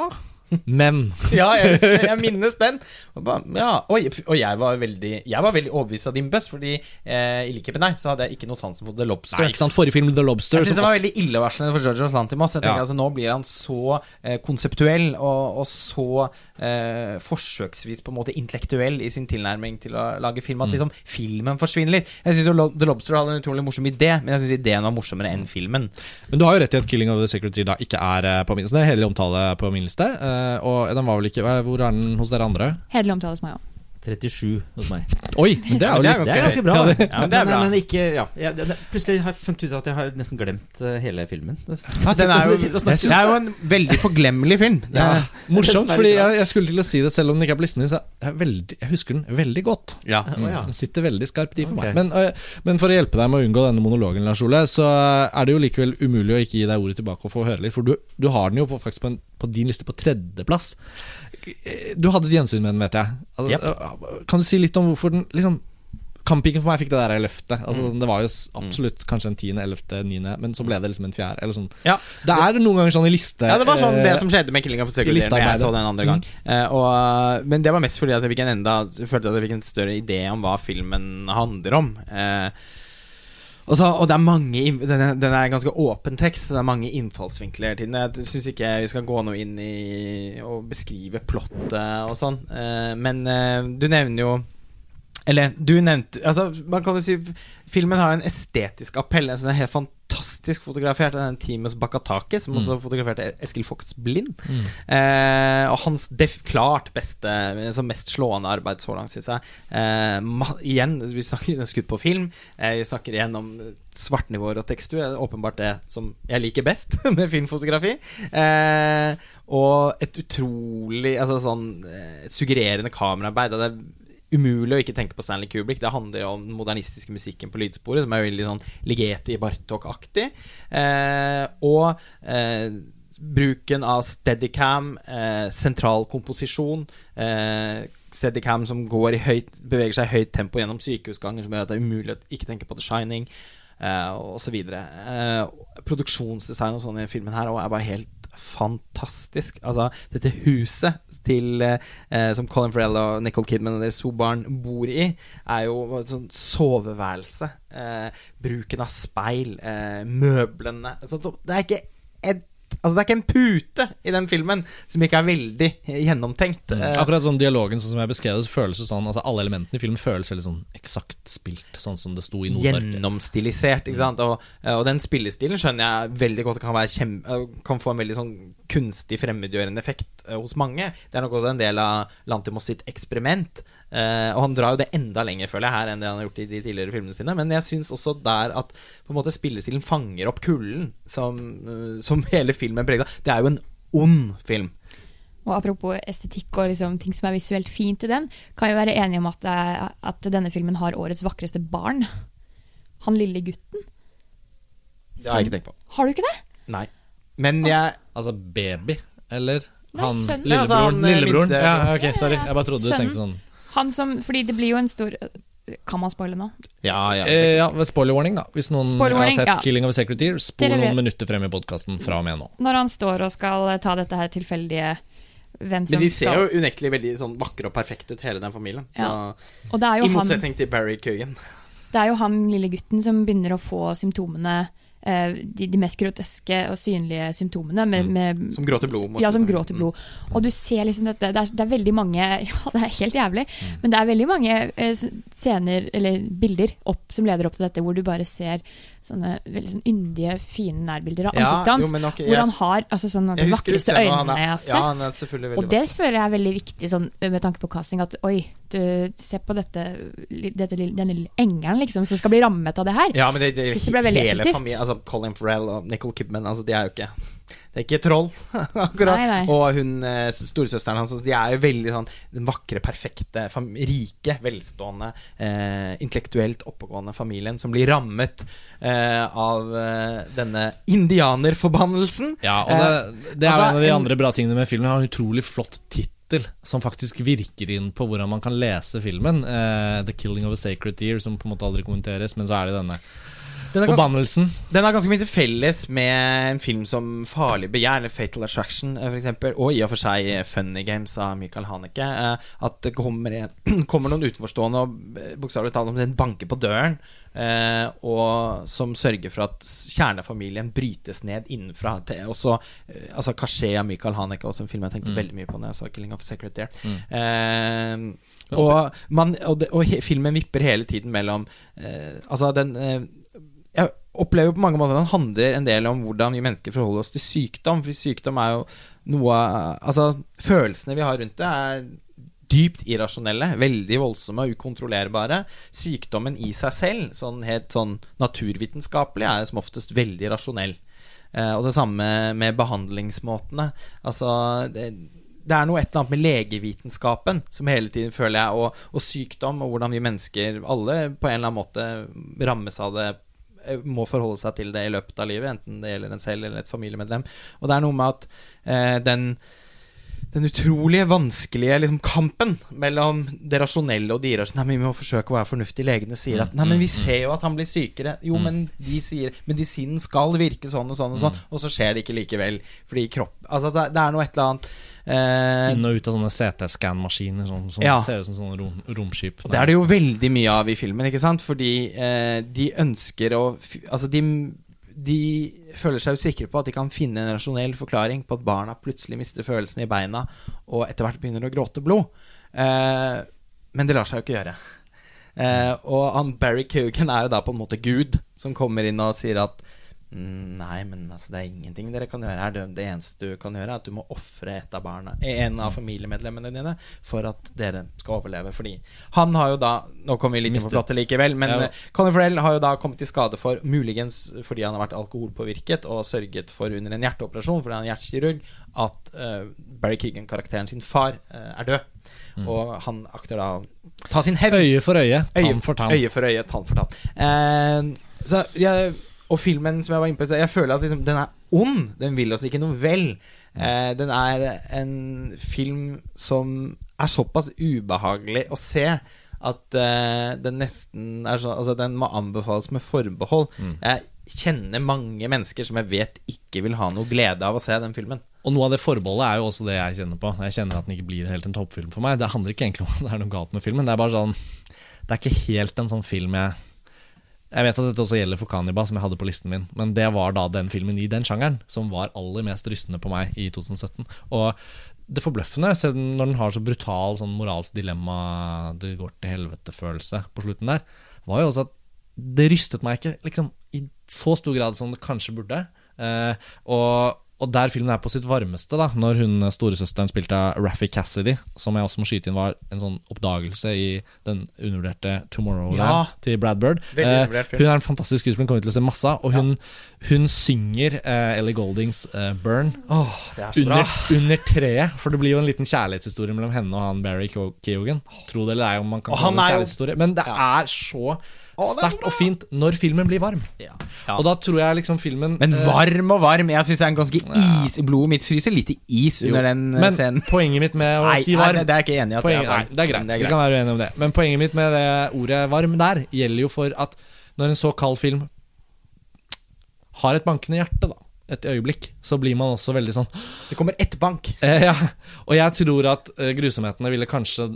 Men Ja, jeg, husker, jeg minnes den. Og, ba, ja, og, og jeg var veldig Jeg var veldig overbevist av din buzz, fordi eh, i likhet med deg så hadde jeg ikke noe sansen for The Lobster. Nei, ikke sant, Forrige film, The Lobster Jeg synes det var veldig illevarslende for Georgios Lantimos. Jeg tenker Ja. altså Nå blir han så eh, konseptuell og, og så eh, forsøksvis på en måte intellektuell i sin tilnærming til å lage film Mm. at liksom filmen forsvinner litt. Jeg syns The Lobster hadde en utrolig morsom idé, men jeg syns ideen var morsommere enn filmen. Men du har jo rett i at 'Killing of the Secretary' da ikke er eh, på min liste. Er omtale på min liste. eh, Og den var vel ikke eh, Hvor er den hos dere andre? Hederlig omtale hos meg òg. 37 hos meg. Oi, men det er jo litt Det er ganske bra. Ja, det- ja, men det er bra. men ikke ja. Det, Plutselig har jeg funnet ut at jeg har nesten glemt eh, hele filmen. Den er jo, det er jo en veldig forglemmelig film. Det ja, er, morsomt, fordi jeg, jeg skulle til å si det selv om den ikke er på listen min. Så jeg, veldig, jeg husker den veldig godt. ja. Mm. Den sitter veldig skarpt i for meg. Men, øh, men for å hjelpe deg med å unngå denne monologen, Lars Ole, så er det jo likevel umulig å ikke gi deg ordet tilbake og få høre litt. For du, du har den jo på, faktisk på, en, på din liste på tredjeplass. Du hadde et gjensyn med den, vet jeg. Altså, Yep. øh, Kan du si litt om hvorfor den liksom Kamppiken for meg fikk det der løftet. Altså, Det var jo absolutt kanskje en tiende, ellevte, niende, men så ble det liksom en fjerde. Eller sånn. Ja. Det er noen ganger sånn i liste Ja, det var sånn det eh, som skjedde med Killing of a Circle' jeg så den andre gang. Eh, og, men det var mest fordi at jeg fikk en enda følte at jeg fikk en større idé om hva filmen handler om. Eh, og, så, og det er mange den er, den ganske åpen tekst, så det er mange innfallsvinkler til den. Jeg syns ikke vi skal gå noe inn i og beskrive plottet og sånn. Eh, men eh, du nevner jo eller du nevnte altså, Man kan jo si Filmen har en estetisk appell. Altså, den er helt fantastisk fotografert av team Timus Bakatake, som også fotograferte Eskil Fox blind. Eh, og hans def klart beste, altså mest slående arbeid så langt, syns jeg. Eh, igjen, vi snakker den er skutt på film. Eh, vi snakker igjen om svartnivåer og tekstur. Det er åpenbart det som jeg liker best med filmfotografi. Eh, og et utrolig altså sånn eh, et suggererende kameraarbeid. Og det er umulig å ikke tenke på Stanley Kubrick. Det handler jo om den modernistiske musikken på lydsporet, som er veldig sånn Ligeti Bartok-aktig. Eh, og eh, bruken av steadicam, eh, sentral komposisjon eh, Steadicam som høyt, beveger seg i høyt tempo gjennom sykehusganger, som gjør at det er umulig å ikke tenke på The Shining, eh, og så videre. Eh, produksjonsdesign og sånn i filmen her er bare helt fantastisk. Altså, dette huset til eh, som Colin Farrell og Nicole Kidman og deres to barn bor i, er jo et sånt soveværelse. Eh, bruken av speil, eh, møblene altså, Det er ikke et Altså Det er ikke en pute i den filmen som ikke er veldig gjennomtenkt. Mm. Akkurat sånn dialogen sånn som jeg beskrev det, føles det sånn Altså Alle elementene i filmen føles veldig sånn eksakt spilt, sånn som det sto i notearket. gjennomstilisert. Ikke sant? Og, og den spillestilen skjønner jeg veldig godt kan, kjem, eh, kan få en veldig sånn kunstig fremmedgjørende effekt eh, hos mange. Det er nok også en del av Lantimos sitt eksperiment. Eh, og han drar jo det enda lenger, føler jeg, her enn det han har gjort i de tidligere filmene sine. Men jeg syns også der at på en måte spillestilen fanger opp kulden som, eh, som hele filmen preger av. Det er jo en ond film. Og apropos estetikk og liksom ting som er visuelt fint i den, kan jo være enige om at, at denne filmen har årets vakreste barn. Han lille gutten. Det har jeg ikke tenkt på. Har du ikke det? Nei. Men jeg Altså baby, eller Nei, han sønnen. Ja, altså, lillebroren? han, eh, lillebroren? minste- Ja, ok, sorry. Jeg bare trodde du Sønnen. tenkte sånn Han som, fordi det blir jo en stor Kan man spoile nå? Ja, ja. eh, Ja, spoiler warning, da. Hvis noen har sett ja. 'Killing of a Secretary', spol noen minutter frem i podkasten fra og med nå. Når han står og skal eh, ta dette her tilfeldige hvem som Men de ser skal jo unektelig veldig sånn vakre og perfekte ut, hele den familien. Så, Ja. Og det er, I motsetning han, til Barry Coogan. det er jo han lille gutten som begynner å få symptomene de, de mest groteske og synlige symptomene. Med, med, Som gråter blod. Ja, som gråter blod. Og du ser liksom dette Det er, det er veldig mange Ja, det er helt jævlig, men det er veldig mange eh, scener, eller bilder, opp, som leder opp til dette, hvor du bare ser sånne veldig sånn yndige, fine nærbilder av Ja, ansiktet hans. jo, nok- hvor jeg- han har altså, sånn de vakreste øynene jeg har sett. Ja, Og det føler jeg er veldig viktig sånn, med tanke på casting. At oi, du, se på dette, dette denne lille engelen liksom, som skal bli rammet av det her. Ja, men det, det, Syns det ble veldig effektivt. familien Altså Colin Farrell og Nicole Kidman altså, De er jo ikke Det er ikke troll, akkurat. Nei, nei. Og hun eh, storesøsteren hans altså, De er jo veldig sånn den vakre, perfekte, fam rike, velstående, eh, intellektuelt oppegående familien som blir rammet eh, av eh, denne indianerforbannelsen. Ja, og det, det er altså, en av de en- andre bra tingene med filmen. Den har en utrolig flott titt som faktisk virker inn på hvordan man kan lese filmen. Uh, 'The Killing of a Sacred Deer', som på en måte aldri kommenteres, men så er det denne Den Forbannelsen. den har ganske mye til felles med en film som Farlig begjær, eller Fatal Attraction, eh, for eksempel, og i og for seg eh, Funny Games av Michael Haneke. eh, At det kommer, kommer noen utenforstående og bokstavelig talt omtrent banker på døren, og som sørger for at kjernefamilien brytes ned innenfra. Til, også altså Kasjé av Michael Haneke, også en film jeg tenkte veldig mye på når jeg så 'Killing of Secret Dear'. Mm. Eh, og, man, og, det, og filmen vipper hele tiden mellom eh, Altså, den eh, Jeg opplever på mange måter at den handler en del om hvordan vi mennesker forholder oss til sykdom. For sykdom er jo noe Altså, følelsene vi har rundt det, er dypt irrasjonelle, veldig voldsomme og ukontrollerbare. Sykdommen i seg selv, sånn helt sånn naturvitenskapelig, er som oftest veldig rasjonell. Eh, og det samme med behandlingsmåtene. Altså det, det er noe et eller annet med legevitenskapen som hele tiden føler jeg, og, og sykdom, og hvordan vi mennesker alle på en eller annen måte rammes av det, må forholde seg til det i løpet av livet, enten det gjelder en selv eller et familiemedlem. Og det er noe med at eh, den den utrolige vanskelige liksom, kampen mellom det rasjonelle og det irrasjonelle. Vi må forsøke å være fornuftige. Legene sier at Nei, men vi ser jo at han blir sykere. Jo, men de sier medisinen skal virke sånn og sånn og sånn, og så skjer det ikke likevel. Fordi kropp Altså, det, det er noe et eller annet eh, Inn og ut av sånne CT-scan-maskiner som, som Ja. ser ut som sånne rom, romskip. Og Det er det jo veldig mye av i filmen, ikke sant? Fordi eh, de ønsker å Altså, de, de føler seg jo sikre på at de kan finne en rasjonell forklaring på at barna plutselig mister følelsen i beina og etter hvert begynner å gråte blod. Eh, men det lar seg jo ikke gjøre. Eh, og han Barry Coogan er jo da på en måte Gud, som kommer inn og sier at «Mm, Nei, men altså, det er ingenting dere kan gjøre her. Det, det eneste du kan gjøre, er at du må ofre barna En av familiemedlemmene dine for at dere skal overleve. Fordi han har jo da Nå kommer vi litt inn på plottet likevel, men Ja. eh, Colin Farrell har jo da kommet i skade for, muligens fordi han har vært alkoholpåvirket og sørget for under en hjerteoperasjon fordi han er hjertekirurg, at uh, Barry Keegan-karakteren sin far uh, er død. Og han akter da å ta sin hevn. Øye for øye, tann Øye- for tann. Øye for øye, tann for tann. Uh, så jeg, og filmen som jeg var inne på Jeg føler at liksom, den er ond. Den vil oss ikke noe vel. Eh, den er en film som er såpass ubehagelig å se at eh, den nesten er sånn Altså, den må anbefales med forbehold. Jeg kjenner mange mennesker som jeg vet ikke vil ha noe glede av å se den filmen. Og noe av det forbeholdet er jo også det jeg kjenner på. Jeg kjenner at den ikke blir helt en toppfilm for meg. Det handler ikke egentlig om at det er noe galt med filmen. Det er bare sånn Det er ikke helt en sånn film jeg Jeg vet at dette også gjelder for Kaniba, som jeg hadde på listen min, men det var da den filmen i den sjangeren som var aller mest rystende på meg i 2017. Og det forbløffende, selv når den har så brutal sånn moralsk dilemma, det går til helvete-følelse på slutten der, var jo også at det rystet meg ikke liksom, i så stor grad som det kanskje burde. Eh, og, og der filmen er på sitt varmeste, da når hun storesøsteren spilte av Raffi Cassidy, som jeg også må skyte inn var en sånn oppdagelse i den undervurderte Tomorrowland Ja. til Brad Bird. Eh, hun er en fantastisk skuespiller, kommer til å se masse. Og hun, hun synger eh, Ellie Goldings eh, 'Burn' bra. under, under treet. For det blir jo en liten kjærlighetshistorie mellom henne og han Barry Keoghan. Tro det eller ei om man kan kalle det en kjærlighetshistorie. Men det Ja. det er så sterkt og fint når filmen blir varm. Ja. Og da tror jeg liksom filmen Men eh, varm og varm. Jeg syns det er en ganske is Blodet mitt fryser litt i is jo. under den eh, Men scenen. poenget mitt med å Nei, si nei, varm det er ikke enig i. at Poenget, det er nei, det er greit. Men Vi kan være uenige om det. Men poenget mitt med det ordet 'varm' der gjelder jo for at når en så kald film har et bankende hjerte, da, et øyeblikk, så blir man også veldig sånn Det kommer ett bank. eh, Ja. Og jeg tror at eh, grusomhetene ville kanskje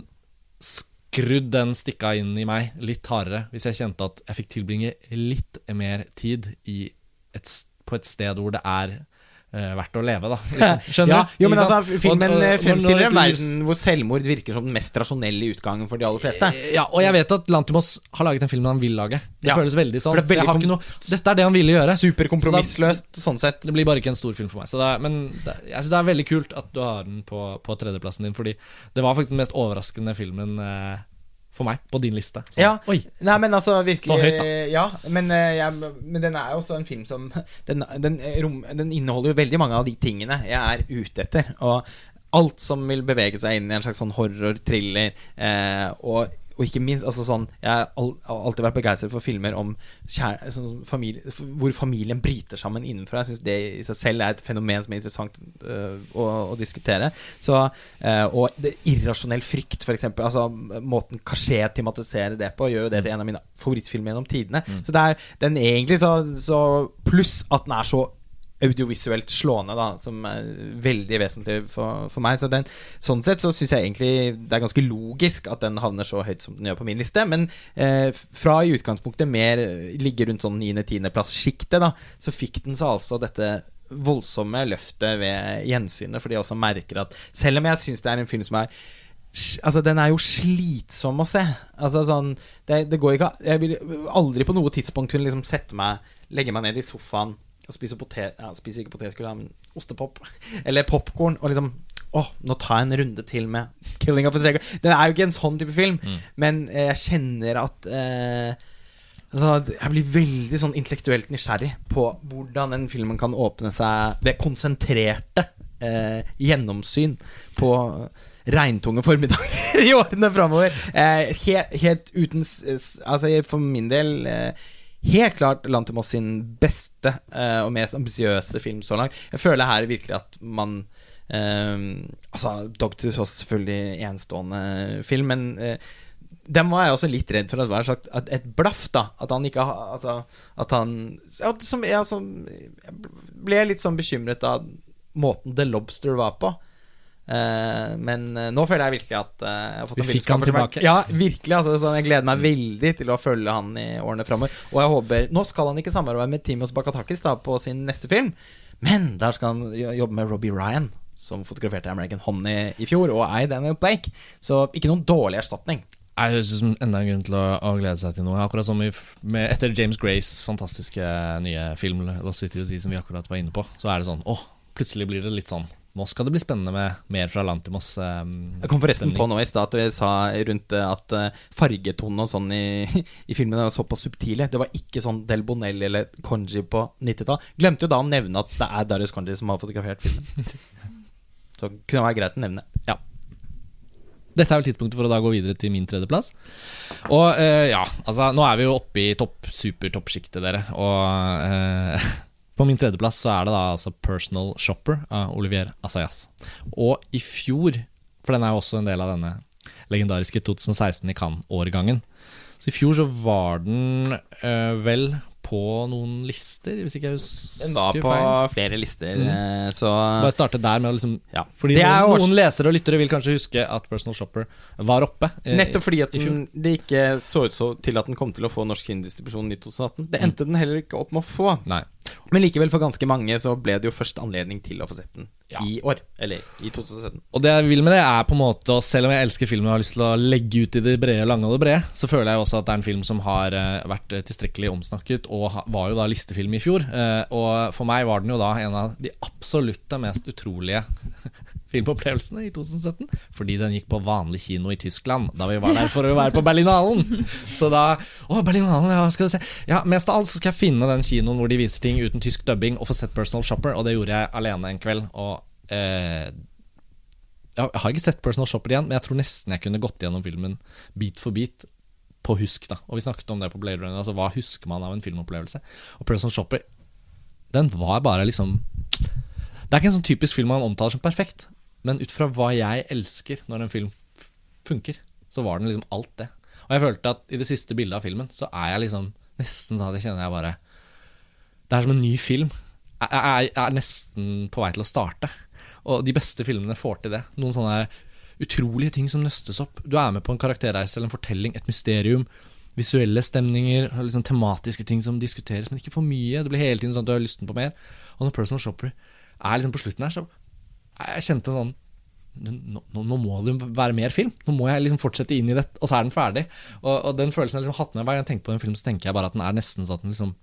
skrudd den stikka inn i meg litt hardere hvis jeg kjente at jeg fikk tilbringe litt mer tid i et, på et sted hvor det er eh, verdt å leve, da. Skjønner Ja, du? jo, men altså, filmen Og- og- eh, fremstiller en verden hvor selvmord virker som den mest rasjonelle utgangen for de aller fleste. Ja, og jeg vet at Lantimos har laget en film han vil lage. Det Ja. føles veldig sånn. Det er så noe, dette er det han ville gjøre. Superkompromissløst sånn sett. Det blir bare ikke en stor film for meg. Så det er, men det, jeg synes det er veldig kult at du har den på, på tredjeplassen din, fordi det var faktisk den mest overraskende filmen eh, for meg på din liste. Så, Ja. Oi. Nei, men altså virkelig Så høyt, da. Ja, men, ja, men den er jo også en film som den, den, eh, rom, den inneholder jo veldig mange av de tingene jeg er ute etter. Og alt som vil bevege seg inn i en slags sånn horror-thriller, eh, og, og ikke minst altså sånn, Jeg har alltid vært begeistret for filmer om kjær, sånn, familie, hvor familien bryter sammen innenfra. Jeg syns det i seg selv er et fenomen som er interessant øh, å, å diskutere. Så, øh, og det, irrasjonell frykt, f.eks. Altså, måten Kasché tematiserer det på, gjør jo det til en av mine favorittfilmer gjennom tidene. Så det er den egentlig så, så Pluss at den er så audiovisuelt slående, da, som er veldig vesentlig for, for meg. Så den, sånn sett så syns jeg egentlig det er ganske logisk at den havner så høyt som den gjør på min liste. Men eh, fra i utgangspunktet mer ligger ligge rundt sånn 9.-10.-plass-sjiktet, da, så fikk den seg altså dette voldsomme løftet ved gjensynet, fordi jeg også merker at selv om jeg syns det er en film som er Altså, den er jo slitsom å se. Altså, sånn Det, det går ikke Jeg vil aldri på noe tidspunkt kunne liksom sette meg Legge meg ned i sofaen og spiser, potet... Ja, spiser ikke potetgull, men ostepop. Eller popkorn. Og liksom Å, nå tar jeg en runde til med 'Killing of a Sacred'. Den er jo ikke en sånn type film, men eh, jeg kjenner at eh, altså, Jeg blir veldig sånn intellektuelt nysgjerrig på hvordan den filmen kan åpne seg ved konsentrerte eh, gjennomsyn på regntunge formiddager i årene framover. Eh, helt, helt uten Altså, for min del eh, Helt klart Lantimos sin beste eh, og mest ambisiøse film så langt. Jeg føler her virkelig at man eh, Altså, Dogtus var selvfølgelig enestående film, men eh, den var jeg også litt redd for at var slags- at et blaff, da. At han ikke Altså, at han ja, som, ja, som, Jeg ble litt sånn bekymret av måten The Lobster var på. Eh, men eh, nå føler jeg virkelig at eh, jeg har fått Vi en fikk han tilbake. Ja, virkelig. Altså, sånn, jeg gleder meg veldig til å følge han i årene framover. Og jeg håper Nå skal han ikke samarbeide med Timos Bakatakis da, på sin neste film, men der skal han jobbe med Robbie Ryan, som fotograferte American Honey i fjor, og I. Daniel Blake. Så ikke noen dårlig erstatning. Jeg høres ut som enda en grunn til å, å glede seg til noe. Akkurat som i, med, etter James Grays fantastiske nye film Lost City of Sea, som vi akkurat var inne på, så er det sånn åh, plutselig blir det litt sånn Nå skal det bli spennende med mer fra Lantimos. Eh, Jeg kom forresten på nå i stad at vi sa rundt at uh, fargetonen og sånn i, i filmen er såpass subtile. Det var ikke sånn Del Bonelli eller Konji på 90-tall. Glemte jo da å nevne at det er Darius Konji som har fotografert filmen. Så kunne det være greit å nevne. Ja. Dette er vel tidspunktet for å da gå videre til min tredjeplass. Og eh, ja, altså nå er vi jo oppe i topp, supertoppsjiktet, dere. Og eh, på min tredjeplass så er det da altså Personal Shopper av Olivier Assayas. Og i fjor, for den er jo også en del av denne legendariske 2016 i Cannes-årgangen. Så i fjor så var den øh, vel på noen lister, hvis ikke jeg husker feil. Den var på feil. flere lister, Mm. eh, så Bare starte der med å liksom ja. fordi noen, noen lesere og lyttere vil kanskje huske at Personal Shopper var oppe. eh, Nettopp fordi at den, det ikke så ut så til at den kom til å få norsk kinodistribusjon i 2018. Det endte den heller ikke opp med å få. Nei. Men likevel, for ganske mange så ble det jo først anledning til å få sett den Ja. i år. Eller i 2017. Og det jeg vil med det, er på en måte og Selv om jeg elsker filmen og har lyst til å legge ut i det brede, lange og det brede, så føler jeg også at det er en film som har eh, vært eh, tilstrekkelig omsnakket, og var jo da listefilm i fjor. Eh, og for meg var den jo da en av de absolutte mest utrolige filmopplevelsene i 2017. Fordi den gikk på vanlig kino i Tyskland, da vi var der for å være på Berlinalen. Så da Å, Berlinalen, ja, skal du se. Ja, Mest av alt så skal jeg finne den kinoen hvor de viser ting uten tysk dubbing, og få sett Personal Shopper, og det gjorde jeg alene en kveld. Og eh, jeg har ikke sett Personal Shopper igjen, men jeg tror nesten jeg kunne gått gjennom filmen bit for bit på husk. da Og vi snakket om det på Blade Runner. Altså Hva husker man av en filmopplevelse? Og Personal Shopper, den var bare liksom Det er ikke en sånn typisk film man omtaler som perfekt, men ut fra hva jeg elsker når en film funker, så var den liksom alt det. Og jeg følte at i det siste bildet av filmen, så er jeg liksom nesten sånn at jeg kjenner jeg bare Det er som en ny film. Jeg, jeg, jeg er nesten på vei til å starte. Og de beste filmene får til det. Noen sånne utrolige ting som nøstes opp. Du er med på en karakterreise eller en fortelling, et mysterium. Visuelle stemninger, liksom tematiske ting som diskuteres, men ikke for mye. Det blir hele tiden sånn at du har lysten på mer. Og når Personal Shopper er liksom på slutten her, så jeg kjente sånn nå, nå, må det være mer film. Nå må jeg liksom fortsette inn i det, og så er den ferdig. Og, og den følelsen jeg liksom hatt med hver gang jeg tenker på den film, så tenker jeg bare at den er nesten sånn at den liksom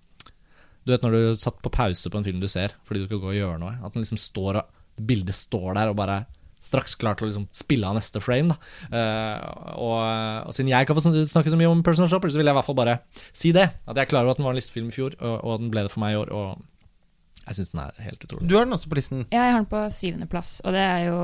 Du vet når du satt på pause på en film du ser fordi du skal gå og gjøre noe, at den liksom står og bildet står der og bare er straks klar til å liksom spille av neste frame. Eh, og, og siden jeg ikke har fått snakke så mye om Personal Shopper, så vil jeg i hvert fall bare si det. At jeg er klar over at den var en listefilm i fjor, og, og den ble det for meg i år. Og Jeg syns den er helt utrolig. Du har den også på listen. Ja, jeg har den på syvendeplass, og det er jo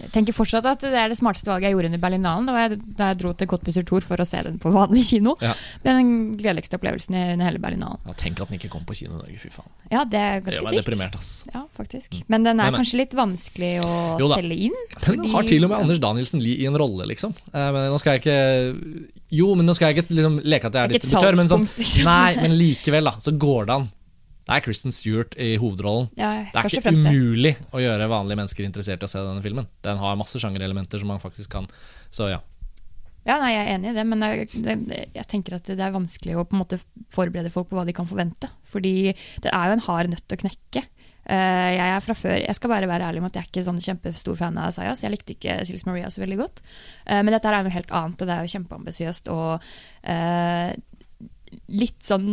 Jeg tenker fortsatt at det er det smarteste valget jeg gjorde under Berlinalen. Da, jeg, da jeg dro til Cottbusser Tour for å se den på vanlig kino. Ja. Det er den gledeligste opplevelsen under hele Berlinalen. Ja, tenk at den ikke kom på kino i Norge, fy faen. Ja, det er ganske sykt. Det var sykt. deprimert, ass. Ja, faktisk. Men den er Men- kanskje litt vanskelig å Jo selge inn. Fordi... den har til og med Anders Danielsen Lie i en rolle, liksom. Eh, men nå skal jeg ikke Jo, men nå skal jeg ikke liksom leke at jeg er Det er distributør, men sånn liksom. Nei, men likevel, da, så går det an. Det er Kristen Stewart i hovedrollen. Ja, Det er ikke umulig å gjøre vanlige mennesker interessert i å se denne filmen. Den har masse sjangerelementer som man faktisk kan Så ja. Ja, nei, jeg er enig i det, men jeg, det, jeg tenker at det er vanskelig å på en måte forberede folk på hva de kan forvente. Fordi det er jo en hard nøtt å knekke. Uh, jeg er fra før, jeg skal bare være ærlig med at jeg er ikke sånn kjempestor fan av Sayas. Jeg likte ikke Sils Maria så veldig godt. Uh, men dette er noe helt annet, og det er jo kjempeambisiøst og uh, litt sånn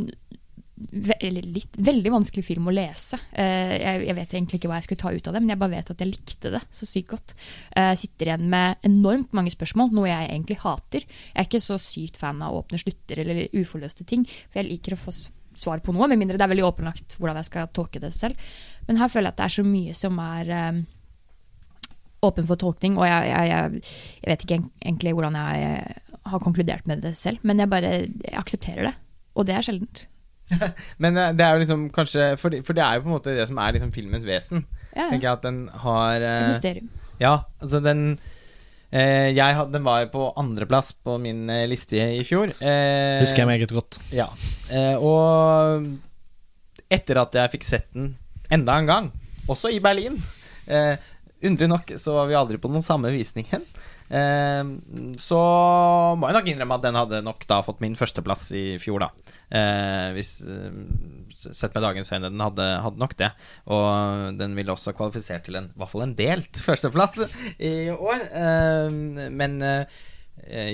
ve litt, veldig vanskelig film å lese. Uh, jeg, jeg vet egentlig ikke hva jeg skulle ta ut av det, men jeg bare vet at jeg likte det så sykt godt. Uh, sitter igjen med enormt mange spørsmål, noe jeg egentlig hater. Jeg er ikke så sykt fan av åpne slutter eller uforløste ting, for jeg liker å få svar på noe, med mindre det er veldig åpenlagt hvordan jeg skal tolke det selv. Men her føler jeg at det er så mye som er uh, åpen for tolkning, og jeg, jeg, jeg, jeg vet ikke egentlig hvordan jeg har konkludert med det selv, men jeg bare aksepterer det, og det er sjeldent. Men eh, det er jo liksom kanskje For, for det er jo på en måte det som er liksom filmens vesen. Ja, Tenker jeg at den har Et eh, mysterium. Ja, altså den eh, jeg had, Den var jo på andreplass på min eh, liste i fjor. Eh, Husker jeg meget godt. Ja. Eh, og etter at jeg fikk sett den enda en gang, også i Berlin eh, Underlig nok så var vi aldri på den samme visningen. Eh, så må jeg nok innrømme at den hadde nok da fått min førsteplass i fjor, da. Eh, hvis eh, Sett med dagens øyne, den hadde, hadde nok det. Og den ville også kvalifisert til en, i hvert fall en delt førsteplass i år. Eh, men eh,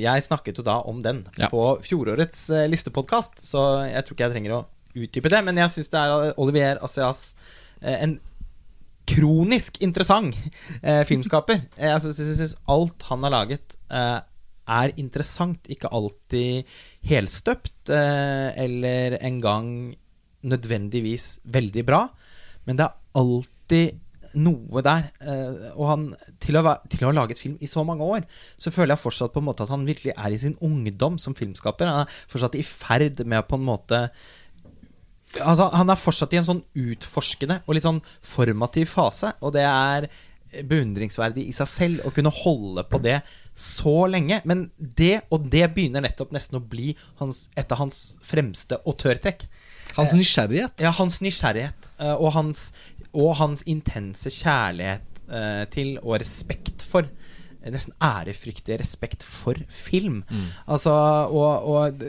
jeg snakket jo da om den Ja. på fjorårets uh, listepodkast, så jeg tror ikke jeg trenger å utdype det. Men jeg syns det er Olivier Asias eh, en kronisk interessant eh, filmskaper. Jeg syns- alt han har laget, eh, er interessant. Ikke alltid helstøpt, eh, eller engang nødvendigvis veldig bra. Men det er alltid noe der. Eh, og han, til å, til å ha laget film i så mange år, så føler jeg fortsatt på en måte at han virkelig er i sin ungdom som filmskaper. Han er fortsatt i ferd med å på en måte Altså, han er fortsatt i en sånn utforskende og litt sånn formativ fase, og det er beundringsverdig i seg selv å kunne holde på det så lenge. Men det, og det begynner nettopp nesten å bli hans, et av hans fremste autørtrekk. Hans nysgjerrighet. Ja, hans nysgjerrighet eh, og hans, og hans intense kjærlighet eh, til og respekt for eh, Nesten ærefryktig respekt for film. Altså, og, og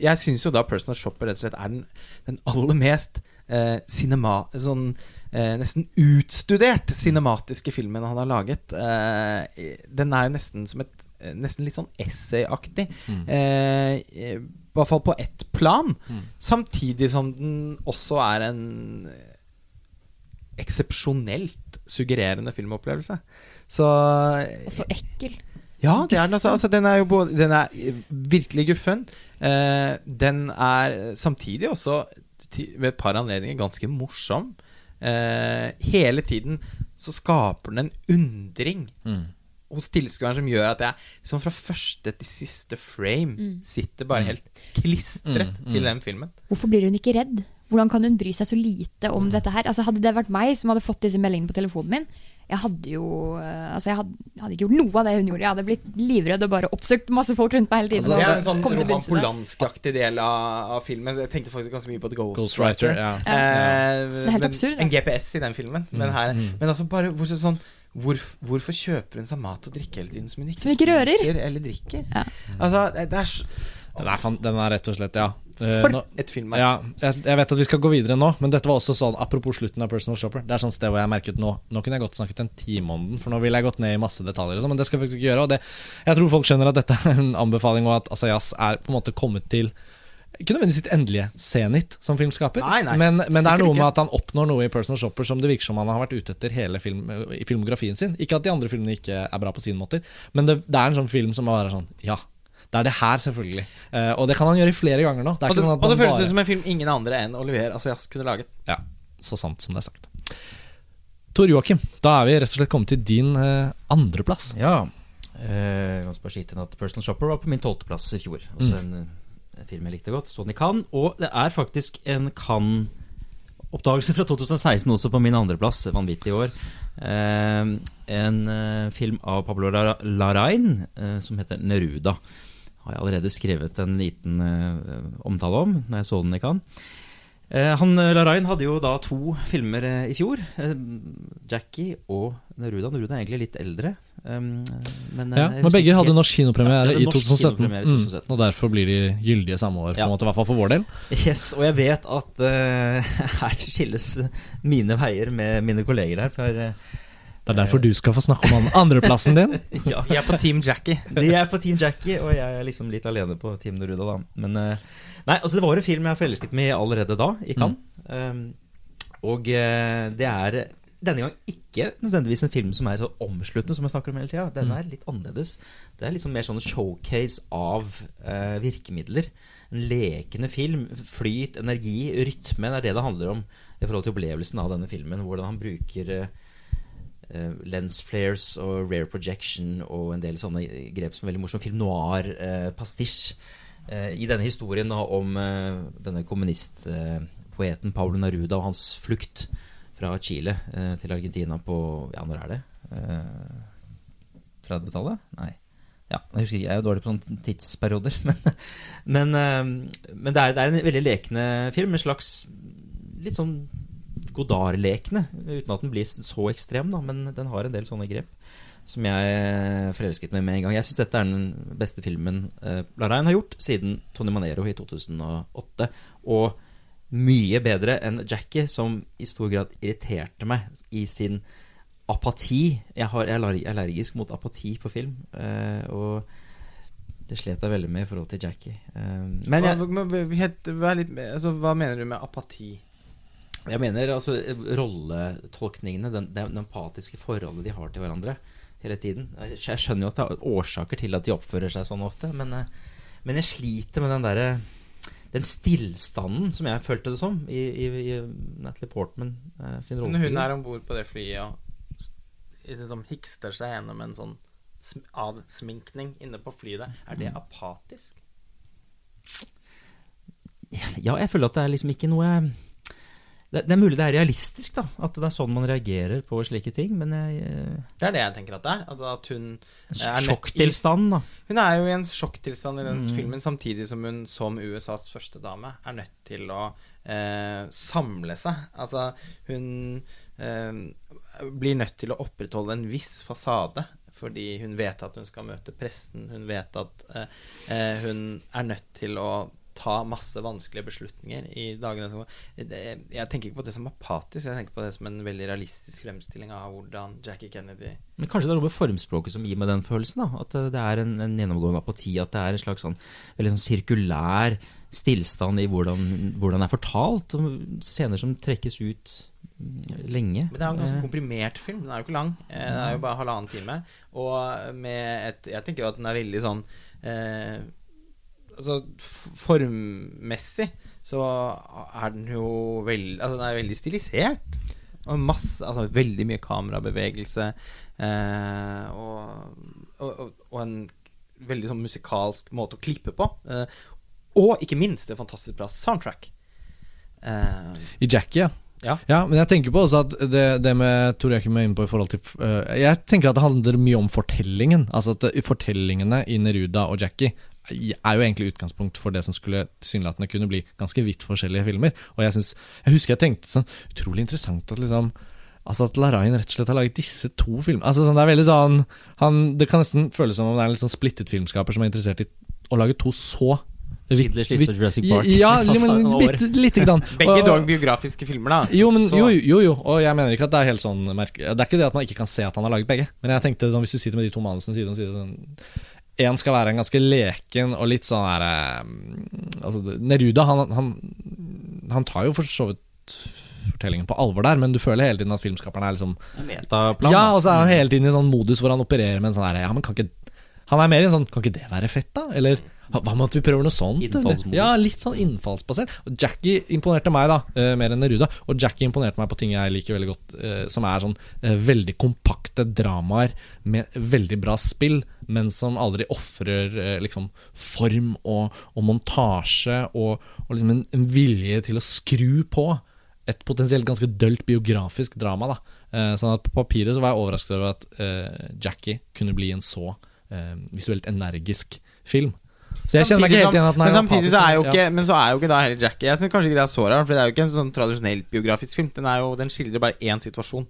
jeg syns jo da Personal Shopper rett og slett er den, den aller mest eh, cinema... Sånn eh, nesten utstudert cinematiske filmen han har laget. Eh, den er jo nesten som et eh, Nesten litt sånn essayaktig. Eh, I hvert fall på ett plan. Samtidig som den også er en eksepsjonelt suggererende filmopplevelse. Så Og så ekkel. ja, det er den altså, altså Den er jo både Den er virkelig guffen. Eh, den er samtidig også ved et par anledninger ganske morsom. Eh, hele tiden så skaper den en undring Mm. hos tilskueren som gjør at jeg liksom fra første til siste frame sitter bare helt klistret Mm, mm. til den filmen. Hvorfor blir hun ikke redd? Hvordan kan hun bry seg så lite om dette her? Altså, hadde det vært meg som hadde fått disse meldingene på telefonen min, jeg hadde jo eh, Altså, jeg hadde, hadde ikke gjort noe av det hun gjorde. Jeg hadde blitt livredd og bare oppsøkt masse folk rundt meg hele tiden. Altså, Det er en sånn Roman. Polanski-aktig del av, av filmen. Jeg tenkte faktisk ganske mye på The Ghostwriter. Ja. Eh, Det er helt men- absurd. En GPS i den filmen. Men, her, men altså bare hvor, sånn Hvorf, Hvorfor kjøper hun seg mat og drikke hele tiden som hun ikke, Som ikke rører? spiser eller drikker? Ja. Altså, det er Den, er den er rett og slett, ja. Eh, For nå- et filmverk. Ja, jeg, jeg vet at vi skal gå videre nå, men dette var også sånn apropos slutten av Personal Shopper. Det er sånn sted hvor jeg merket nå Nå kunne jeg godt snakket en time om den, for nå ville jeg gått ned i masse detaljer, og sånn, men det skal jeg faktisk ikke gjøre. Det, jeg tror folk skjønner at dette er en anbefaling, og at Asayas er på en måte kommet til ikke nødvendigvis sitt endelige senit som filmskaper, Nei, nei, men, men det er noe med at han oppnår noe i Personal Shopper som det virker som han har vært ute etter hele film, i filmografien sin. Ikke at de andre filmene ikke er bra på sine måter, men det, det er en sånn film som bare er sånn Ja, det er det her, selvfølgelig. Uh, og det kan han gjøre flere ganger nå. Det er Og det, sånn at og det føles bare som en film ingen andre enn Olivier Asias kunne laget. ja. så sant som det er sagt. Tor Joakim, da er vi rett og slett kommet til din uh, andreplass. Ja. Uh, jeg kan bare skyte at Personal Shopper var på min tolvteplass i fjor. Også en, en film jeg likte godt. Så den i Cannes. Og det er faktisk en Cannes-oppdagelse fra 2016 også på min andreplass. Vanvittig år. Eh, en eh, film av Pablo Larain Larrain eh, som heter Neruda. Har jeg allerede skrevet en liten eh, omtale om når jeg så den i Cannes. Eh, han Larain hadde jo da to filmer eh, i fjor. Eh, Jackie og Neruda. Neruda er egentlig litt eldre. Men, eh, Ja, men begge hadde norsk kinopremiere Ja, i 2017. kinopremiere i Mm, og derfor blir de gyldige samme år, på Ja. en måte, i hvert fall for vår del. Yes, og jeg vet at uh, her skilles mine veier med mine kolleger her. For eh, Det er derfor du skal få snakke om an- andreplassen din. ja, Vi er på Team Jackie. de er på Team Jackie, og jeg er liksom litt alene på Team Neruda, da. Men eh, Nei, altså det var en film jeg forelsket meg i allerede da, i Cannes. Um, og eh, det er denne gang ikke nødvendigvis en film som er så omsluttende som jeg snakker om hele tida. Den er litt annerledes. Det er liksom mer sånn showcase av uh, virkemidler. En lekende film. Flyt, energi, rytme. Det er det det handler om i forhold til opplevelsen av denne filmen. Hvordan han bruker eh, lens flares og rare projection og en del sånne grep som er veldig morsom. Film noir, eh. Eh, I denne historien om eh, denne kommunistpoeten Paulo Naruda og hans flukt fra Chile eh, til Argentina på Ja, når er det? Eh, 30-tallet? Nei. Ja, jeg husker jeg er dårlig på sånne tidsperioder. Men, men, eh, men det, er, det er en veldig lekende film. En slags litt sånn Godard-lekende, uten at den blir så ekstrem, da. Men den har en del sånne grep som jeg forelsket meg med en gang. Jeg syns dette er den beste filmen eh, Larain har gjort siden Tony Manero i 2008. Og mye bedre enn Jackie, som i stor grad irriterte meg i sin apati. Jeg, har, jeg er allergisk mot apati på film. eh, og det slet jeg veldig med i forhold til Jackie. Eh, men jeg, hva, hva, hva er litt, altså, hva mener du med apati? Jeg mener altså rolletolkningene, den, den, empatiske forholdet de har til hverandre hele tiden. Jeg, jeg skjønner jo at det er årsaker til at de oppfører seg sånn ofte, men, eh, men jeg sliter med den derre den stillstanden som jeg følte det som i, i, i Natalie Portman eh, sin rolle. Hun er om bord på det flyet og liksom hikster seg gjennom en sånn sm avsminkning inne på flyet der, er det apatisk? Ja, jeg føler at det er liksom ikke noe det, det er mulig det er realistisk, da. At det er sånn man reagerer på slike ting. Men jeg, Det er det jeg tenker at det er. Altså at hun er sjokktilstand, da. Hun er jo i en sjokktilstand i den Mm. filmen, samtidig som hun som USAs første dame er nødt til å eh, samle seg. Altså, hun eh, blir nødt til å opprettholde en viss fasade. Fordi hun vet at hun skal møte presten. Hun vet at eh, eh, hun er nødt til å ta masse vanskelige beslutninger i dagene som Jeg tenker ikke på det som apatisk, jeg tenker på det som en veldig realistisk fremstilling av hvordan Jackie Kennedy Men kanskje det er noe med formspråket som gir meg den følelsen. da At eh, det er en, en gjennomgående apati. At det er en slags sånn veldig sånn sirkulær stillstand i hvordan, hvordan det er fortalt. Scener som trekkes ut lenge. Men det er jo en ganske Eh, komprimert film. Den er jo ikke lang. Eh, Den er jo bare halvannen time. Og med et Jeg tenker jo at den er veldig sånn eh, Altså formmessig så er den jo veldig Altså den er veldig stilisert. Og masse Altså veldig mye kamerabevegelse. Eh, og, og, og, en veldig sånn musikalsk måte å klippe på. Eh, og ikke minst en fantastisk bra soundtrack. Eh, I Jackie, ja. Ja. Ja, men jeg tenker på også at det, det med Tor Joakim er inne på i forhold til uh, Jeg tenker at det handler mye om fortellingen. Altså at fortellingene i Neruda og Jackie er jo egentlig utgangspunkt for det som skulle tilsynelatende kunne bli ganske vidt forskjellige filmer. Og jeg, synes, jeg husker jeg tenkte sånn Utrolig interessant at liksom Altså at Larain rett og slett har laget disse to filmene. Altså sånn, Det er veldig sånn han, Det kan nesten føles som om det er en litt sånn splittet filmskaper som er interessert i å lage to så Schindlers liste og Jurassic Park. Ja, sånn men bitte lite grann. Begge dog biografiske filmer, da. jo, men, jo, jo, jo, og jeg mener ikke at det er helt sånn merke... Det er ikke det at man ikke kan se at han har laget begge, men jeg tenkte sånn, hvis du sitter med de to manusene side om side sånn Én skal være en ganske leken og litt sånn her eh, Altså, Neruda, han, han, han tar jo for så vidt fortellingen på alvor der, men du føler hele tiden at filmskaperen er liksom Metaplan. Ja, og så er han hele tiden i sånn modus hvor han opererer med en sånn herre Ja, men kan ikke Han er mer i en sånn Kan ikke det være fett, da? Eller Hva med at vi prøver noe sånt? Ja, litt sånn innfallsbasert. Og Jackie imponerte meg, da, uh, mer enn Neruda. Og Jackie imponerte meg på ting jeg liker veldig godt, uh, som er sånn uh, veldig kompakte dramaer med veldig bra spill, men som aldri ofrer liksom form og, og montasje og, og liksom en, en vilje til å skru på et potensielt ganske dølt biografisk drama. da Sånn at På papiret så var jeg overrasket over at Jackie kunne bli en så visuelt energisk film. Så jeg kjenner meg ikke helt igjen at den men er samtidig så er jo ikke Men så er jo ikke da heller Jackie Jeg synes kanskje ikke det er så rart, for det er jo ikke en sånn tradisjonelt biografisk film. Den, er jo, den skildrer bare én situasjon,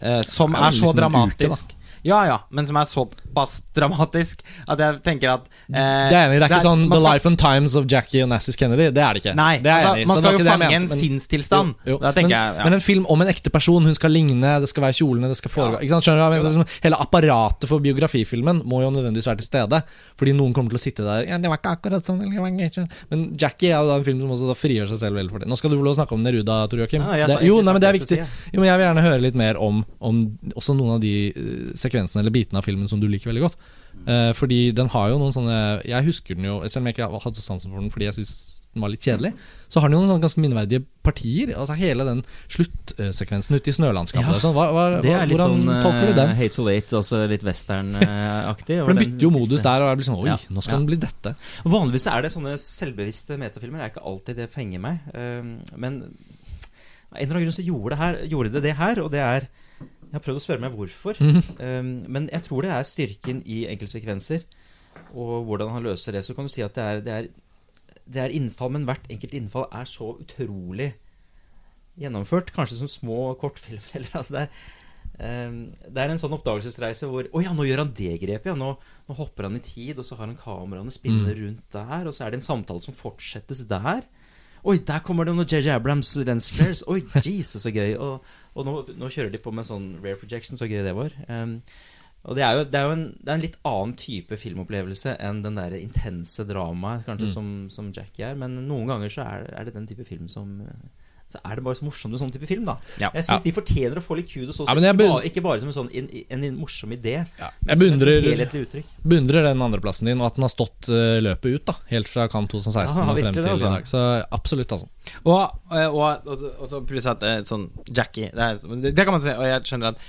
eh, som er, er så liksom dramatisk. uke, ja, ja, men som er såpass dramatisk at jeg tenker at eh, Det er enig. Det er ikke sånn man The skal- Life and Times of Jackie og Nassis Kennedy. Det er det ikke. Nei, det altså, man skal jo fange en sinnstilstand. Jo, jo. Men, jeg ja. men en film om en ekte person, hun skal ligne, det skal være kjolene, det skal foregå sant? Skjønner du liksom, Hele apparatet for biografifilmen må jo nødvendigvis være til stede. Fordi noen kommer til å sitte der Ja, det var ikke akkurat sånn sånn». Men Jackie er jo da en film som også frigjør seg selv veldig for det. Nå skal du å snakke om Neruda, Tor Joakim. Ja, jeg Det- jo, nei, men det er viktig. Jo, men jeg vil gjerne høre litt mer om, om også noen av de eh, sekvensene eller bitene av filmen som du liker veldig godt. Uh, fordi den har jo noen sånne Jeg husker den jo, selv om jeg ikke hadde så sansen for den fordi jeg syns den var litt kjedelig, så har den jo noen sånne ganske minneverdige partier. Altså Hele den sluttsekvensen ute i snølandskapet. Ja, og sånn. Hva, hva, Det er litt hvordan sånn tolker du den? Hateful Eight, altså litt western-aktig. For den bytter jo modus der, og jeg blir sånn Oi, Ja, nå skal ja. den bli dette. Vanligvis er det sånne selvbevisste metafilmer. Det er ikke alltid det fenger meg. Uh, men en eller annen grunn så gjorde det, her, gjorde det det her, og det er Jeg har prøvd å spørre meg hvorfor. Mhm. Um, men jeg tror det er styrken i enkeltsekvenser, og hvordan han løser det. Så kan du si at det er, det er, det er innfall, men hvert enkelt innfall er så utrolig gjennomført. Kanskje som små kortfilmer. Eller, altså det, er, um, det er en sånn oppdagelsesreise hvor Å ja, nå gjør han det grepet. Ja, nå, nå hopper han i tid, og så har han kameraene spillende rundt der. Og så er det en samtale som fortsettes der. Oi, der kommer det noen JJ Abrams lens flares. Oi, Jesus, så gøy. Og, og nå, nå kjører de på med en sånn rare projection, så gøy det var. Um, og det er jo, det er jo en, det er en litt annen type filmopplevelse enn den der intense dramaet kanskje Mm. som, som Jackie er. Men noen ganger så er, er det den type film som Så er det bare så morsomt med sånn type film, da. Ja. Jeg syns de fortjener å få litt kudos også. Ja, men ikke, bare, ikke bare som en sånn en, en, en morsom idé. Jeg beundrer, beundrer den andreplassen din, og at den har stått uh, løpet ut. da Helt fra Kan 2016 Ja, og frem frem det, til altså. i dag. Så absolutt, altså. Og, og, og, og, så- og så pluss at eh, sånn Jackie det, er, det kan man si, og jeg skjønner at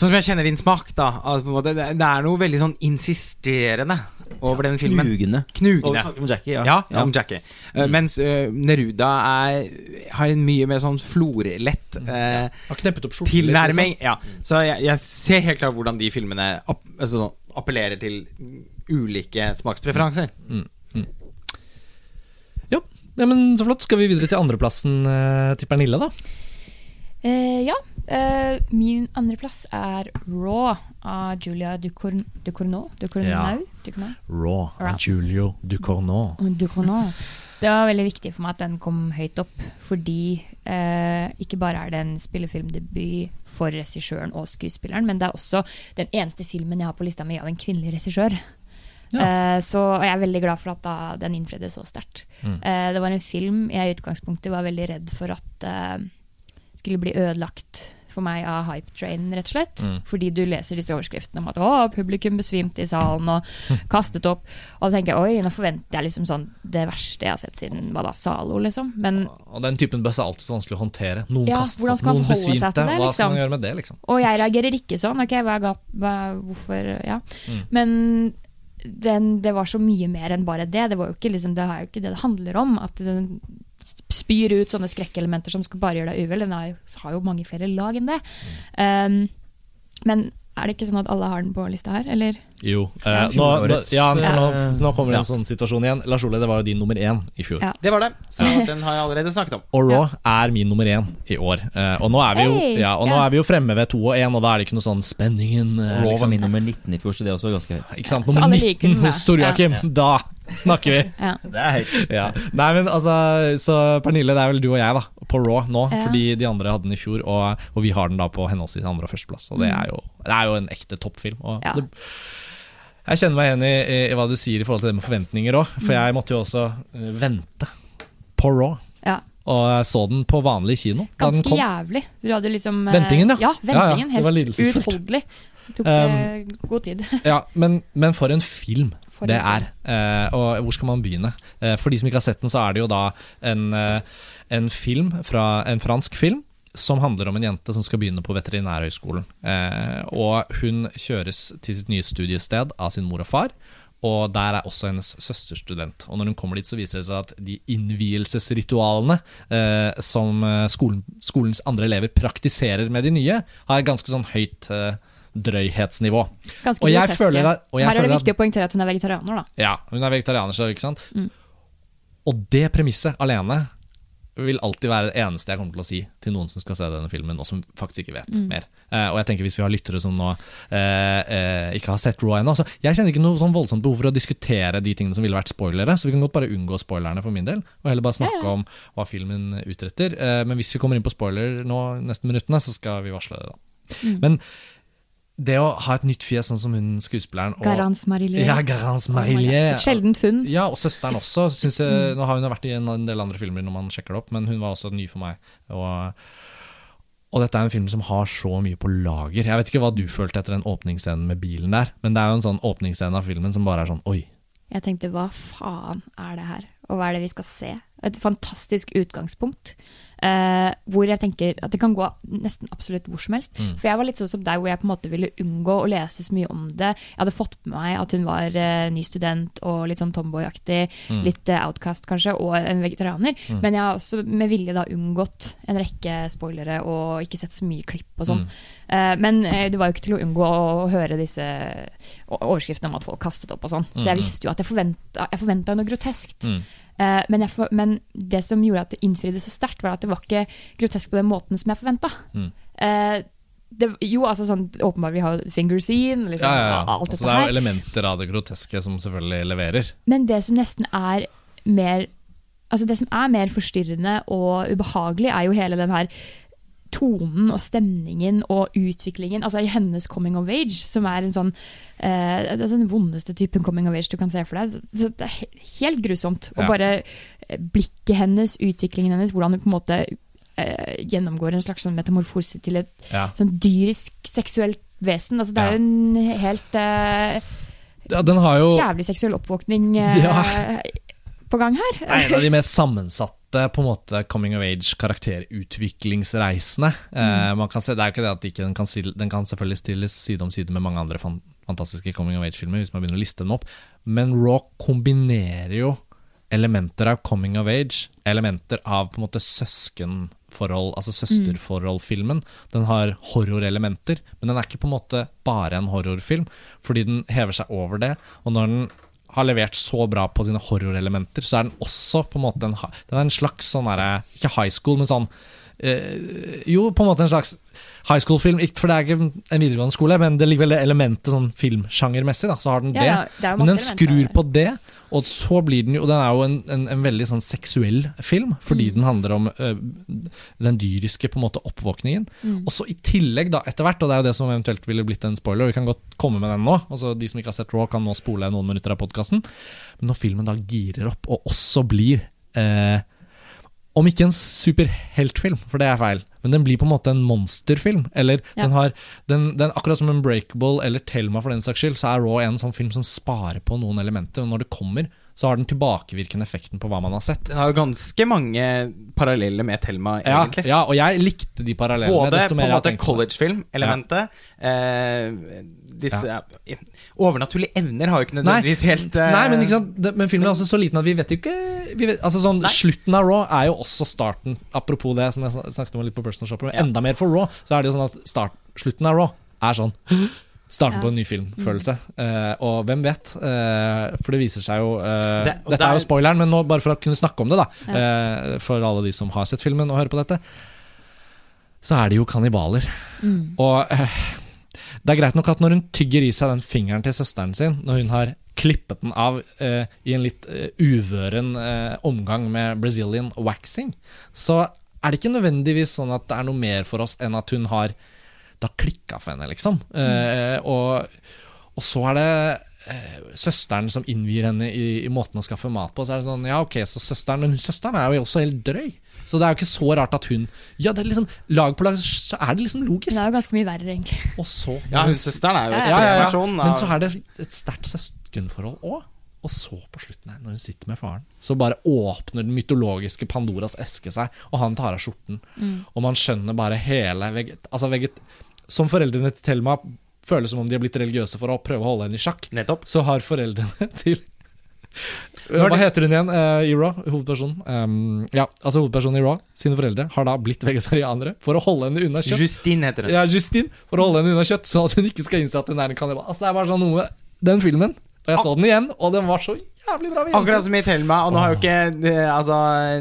Sånn som jeg kjenner din smak, da at på en måte, det, er noe veldig sånn insisterende over den filmen. Knugende. Og vi snakker om Jackie, ja. Ja, om Jackie. Uh, Mm. Mens uh, Neruda er, har en mye mer sånn florlett uh, Har kneppet opp skjorten tilnærming. liksom. Ja. Så jeg, jeg ser helt klart hvordan de filmene app, altså, sånn, appellerer til ulike smakspreferanser. Ja, men Så flott. Skal vi videre til andreplassen eh, til Pernille, da? Eh, ja. eh, min andreplass er Raw av Julia Ducourn Ducournau. Ducournau? Ja. Raw av Julio Ducorneau. Ducournau. Det var veldig viktig for meg at den kom høyt opp, fordi eh, ikke bare er det en spillefilmdebut for regissøren og skuespilleren, men det er også den eneste filmen jeg har på lista mi av en kvinnelig regissør. Eh, så jeg er veldig glad for at da, den innfridde så sterkt. Mm. Uh, det var en film jeg i utgangspunktet var veldig redd for at eh, skulle bli ødelagt for meg av hype train, rett og slett. Mm. Fordi du leser disse overskriftene om at å, publikum besvimte i salen og kastet opp. Og da tenker jeg oi, nå forventer jeg liksom sånn det verste jeg har sett siden hva da, Zalo, liksom. Men, Og den typen bøss er alltid så vanskelig å håndtere. Noen Ja, kastet noen besvimte. det, Hva skal liksom? man gjøre med det, liksom? og jeg reagerer ikke sånn. Ok, hva er galt? Hvorfor Ja. Mm. Men den, det var så mye mer enn bare det. Det, var jo ikke, liksom, det er jo ikke det det handler om. At den spyr ut sånne skrekkelementer som skal bare gjøre deg uvel. Den er jo, har jo mange flere lag enn det. Um, men er det ikke sånn at alle har den på lista her, eller? Jo. Eh, nå, nå, ja, for nå, eh, nå kommer det ja. en sånn situasjon igjen. Lars Ole, det var jo din nummer én i fjor. Ja. Det var det. Så den har jeg allerede snakket om. Og Raw er min nummer én i år. Eh, og nå er vi jo, ja, og nå Ja. er vi jo fremme ved to og én, og da er det ikke noe sånn spenningen eh, Raw var liksom, min nummer 19 i fjor, så det er også ganske høyt. Ikke sant? Nummer 19 liker den, da. hos Tor-Joakim. Da snakker vi! Ja. Det er høyt. ja. Nei, men altså Så Pernille, det er vel du og jeg, da, på Raw nå. Ja. Fordi de andre hadde den i fjor, og, og vi har den da på henholdsvis andre og førsteplass. Og det Mm. er jo, det er jo en ekte toppfilm. Og Ja. det, jeg kjenner meg igjen i, i, i hva du sier i forhold til det med forventninger òg, for jeg måtte jo også eh, vente på Raw. Ja. Og jeg så den på vanlig kino Ganske jævlig. Du hadde liksom eh, Ventingen, ja. Ja, Ja, ja, ventingen. Helt uutholdelig. Det tok Um, eh, god tid. Ja, men, men for en film. For det en er. Eh, og hvor skal man begynne? Eh, for de som ikke har sett den, så er det jo da en, en film fra en fransk film. Som handler om en jente som skal begynne på Veterinærhøgskolen. Eh, og hun kjøres til sitt nye studiested av sin mor og far. Og der er også hennes søsterstudent. Og når hun kommer dit, så viser det seg at de innvielsesritualene eh, som eh, skolen, skolens andre elever praktiserer med de nye, har et ganske sånn høyt eh, drøyhetsnivå. Ganske Og jeg føler at- og jeg Her er det viktig at- å poengtere at hun er vegetarianer, da. Ja, hun er vegetarianer, så ikke sant? Mm. Og det premisset alene vil alltid være det eneste jeg kommer til å si til noen som skal se denne filmen, og som faktisk ikke vet Mm. mer. Eh, og jeg tenker hvis vi har lyttere som nå eh, eh, ikke har sett Raw ennå så Jeg kjenner ikke noe sånn voldsomt behov for å diskutere de tingene som ville vært spoilere, så vi kan godt bare unngå spoilerne for min del, og heller bare snakke Ja, ja. om hva filmen utretter. Eh, men hvis vi kommer inn på spoiler nå neste minuttene, så skal vi varsle det, da. Mm. Men det å ha et nytt fjes, sånn som hun skuespilleren og Garance Marillier. Ja, Garance Oh. Marillier. Sjeldent funn. Ja, og søsteren også. Synes jeg, Nå har hun vært i en, en del andre filmer når man sjekker det opp, men hun var også ny for meg. Og, og dette er en film som har så mye på lager. Jeg vet ikke hva du følte etter den åpningsscenen med bilen der, men det er jo en sånn åpningsscene av filmen som bare er sånn oi. Jeg tenkte hva faen er det her, og hva er det vi skal se? Et fantastisk utgangspunkt. Eh, hvor jeg tenker at det kan gå nesten absolutt hvor som helst. Mm. For jeg var litt sånn som deg, hvor jeg på en måte ville unngå å lese så mye om det. Jeg hadde fått med meg at hun var eh, ny student og litt sånn tomboy-aktig, Mm. litt eh, outcast kanskje, og en vegetarianer. Mm. Men jeg har også med vilje da unngått en rekke spoilere og ikke sett så mye klipp og sånn. Mm. Eh, men det var jo ikke til å unngå å høre disse overskriftene om at folk kastet opp og sånn. Så jeg Mhm. visste jo at jeg forventa, jeg forventa noe groteskt. Eh, men, for, men det som gjorde at det innfridde så sterkt, var at det var ikke grotesk på den måten som jeg forventa. Mm. Eh, det, jo, altså sånn åpenbart vi har finger scene, liksom, Ja, ja, ja. alt Altså, det er jo elementer av det groteske som selvfølgelig leverer. Men det som nesten er mer Altså det som er mer forstyrrende og ubehagelig, er jo hele den her tonen og stemningen og utviklingen altså i hennes coming of age, som er en sånn eh, Det er den vondeste typen coming of age du kan se for deg. Det er helt grusomt. Og bare eh, blikket hennes, utviklingen hennes, hvordan hun på en måte eh, gjennomgår en slags sånn metamorfose til et Ja. sånn dyrisk seksuelt vesen. Altså det er Ja. en helt eh, ja, den har jo jævlig seksuell oppvåkning eh, Ja. På gang her. Er en av de mest sammensatte på en måte coming of age karakterutviklingsreisene. Eh, man kan se, det er jo ikke det at ikke den, kan, den kan selvfølgelig stilles side om side med mange andre fan, fantastiske coming of age-filmer, hvis man begynner å liste dem opp, men Raw kombinerer jo elementer av coming of age, elementer av på en måte søskenforhold, altså søsterforhold-filmen. Den har horrorelementer, men den er ikke på en måte bare en horrorfilm, fordi den hever seg over det, og når den har levert så bra på sine horrorelementer, så er den også på en måte en, den er en slags sånn derre Ikke high school, men sånn øh, Jo, på en måte en slags high school-film. For det er ikke en videregående skole, men det ligger vel det elementet sånn filmsjangermessig. Så har den det. ja, det men den skrur på det, og så blir den jo Og den er jo en, en, en veldig sånn seksuell film, fordi Mm. den handler om ø, den dyriske på en måte oppvåkningen. Mm. Og så i tillegg, da, etter hvert, og det er jo det som eventuelt ville blitt en spoiler, vi kan godt komme med den nå, altså de som ikke har sett Raw, kan nå spole noen minutter av podkasten, men når filmen da girer opp, og også blir eh, om ikke en superheltfilm, for det er feil, men den blir på en måte en monsterfilm. Eller Ja. den har den, den, Akkurat som Unbreakable eller Thelma for den saks skyld, så er Raw en sånn film som sparer på noen elementer. Og når det kommer, så har den tilbakevirkende effekten på hva man har sett. Den har jo ganske mange paralleller med Thelma, Ja, egentlig. ja, og jeg likte de parallellene. Både desto på en måte college-film-elementet eh, Disse ja. Overnaturlige evner har jo ikke nødvendigvis helt uh, Nei, men, ikke sant? Det, men filmen er også så liten at vi vet jo ikke vi vet, altså sånn, Slutten av Raw er jo også starten. Apropos det som jeg snakket om litt på Personal Shopper. Men Ja. enda mer for Raw, så er det jo sånn at start, slutten av Raw er sånn Starten Ja. på en ny filmfølelse. Eh, og hvem vet? Uh, for det viser seg jo uh, Det- Dette er jo spoileren, men nå bare for å kunne snakke om det, da. Eh, for alle de som har sett filmen og hører på dette. Så er de jo kannibaler. Mm. Og eh, det er greit nok at når hun tygger i seg den fingeren til søsteren sin, når hun har klippet den av eh, i en litt eh, uvøren eh, omgang med Brazilian waxing, så er det ikke nødvendigvis sånn at det er noe mer for oss enn at hun har da klikka for henne, liksom. Eh, og, og så er det eh, søsteren som innvier henne i, i måten å skaffe mat på. Så er det sånn, ja ok, så søsteren Men søsteren er jo også helt drøy. Så det er jo ikke så rart at hun Ja, det er liksom lag på lag, så er det liksom logisk. det er jo ganske mye verre, egentlig. Og så Ja, hun søsteren er jo Ja, et ja, ja, ja. versjon Men så er det et sterkt søskenforhold òg. Og så på slutten her, når hun sitter med faren, så bare åpner den mytologiske Pandoras eske seg, og han tar av skjorten. Og man skjønner bare hele veget... Altså veget som foreldrene til Thelma føles som om de har blitt religiøse for å prøve å holde henne i sjakk, Nettopp. så har foreldrene til Hva heter hun igjen eh, i Raw? Hovedpersonen. Um, ja, altså hovedpersonen i Raw, sine foreldre, har da blitt vegetarianere for å holde henne unna kjøtt. Justine heter hun. Ja, Justine, for å holde henne unna kjøtt, så at hun ikke skal innse at hun er en kannibal. Altså, det er bare sånn noe Den filmen, og jeg så den igjen, og den var så jævlig bra. Akkurat som i Thelma, og nå har jo ikke eh, Altså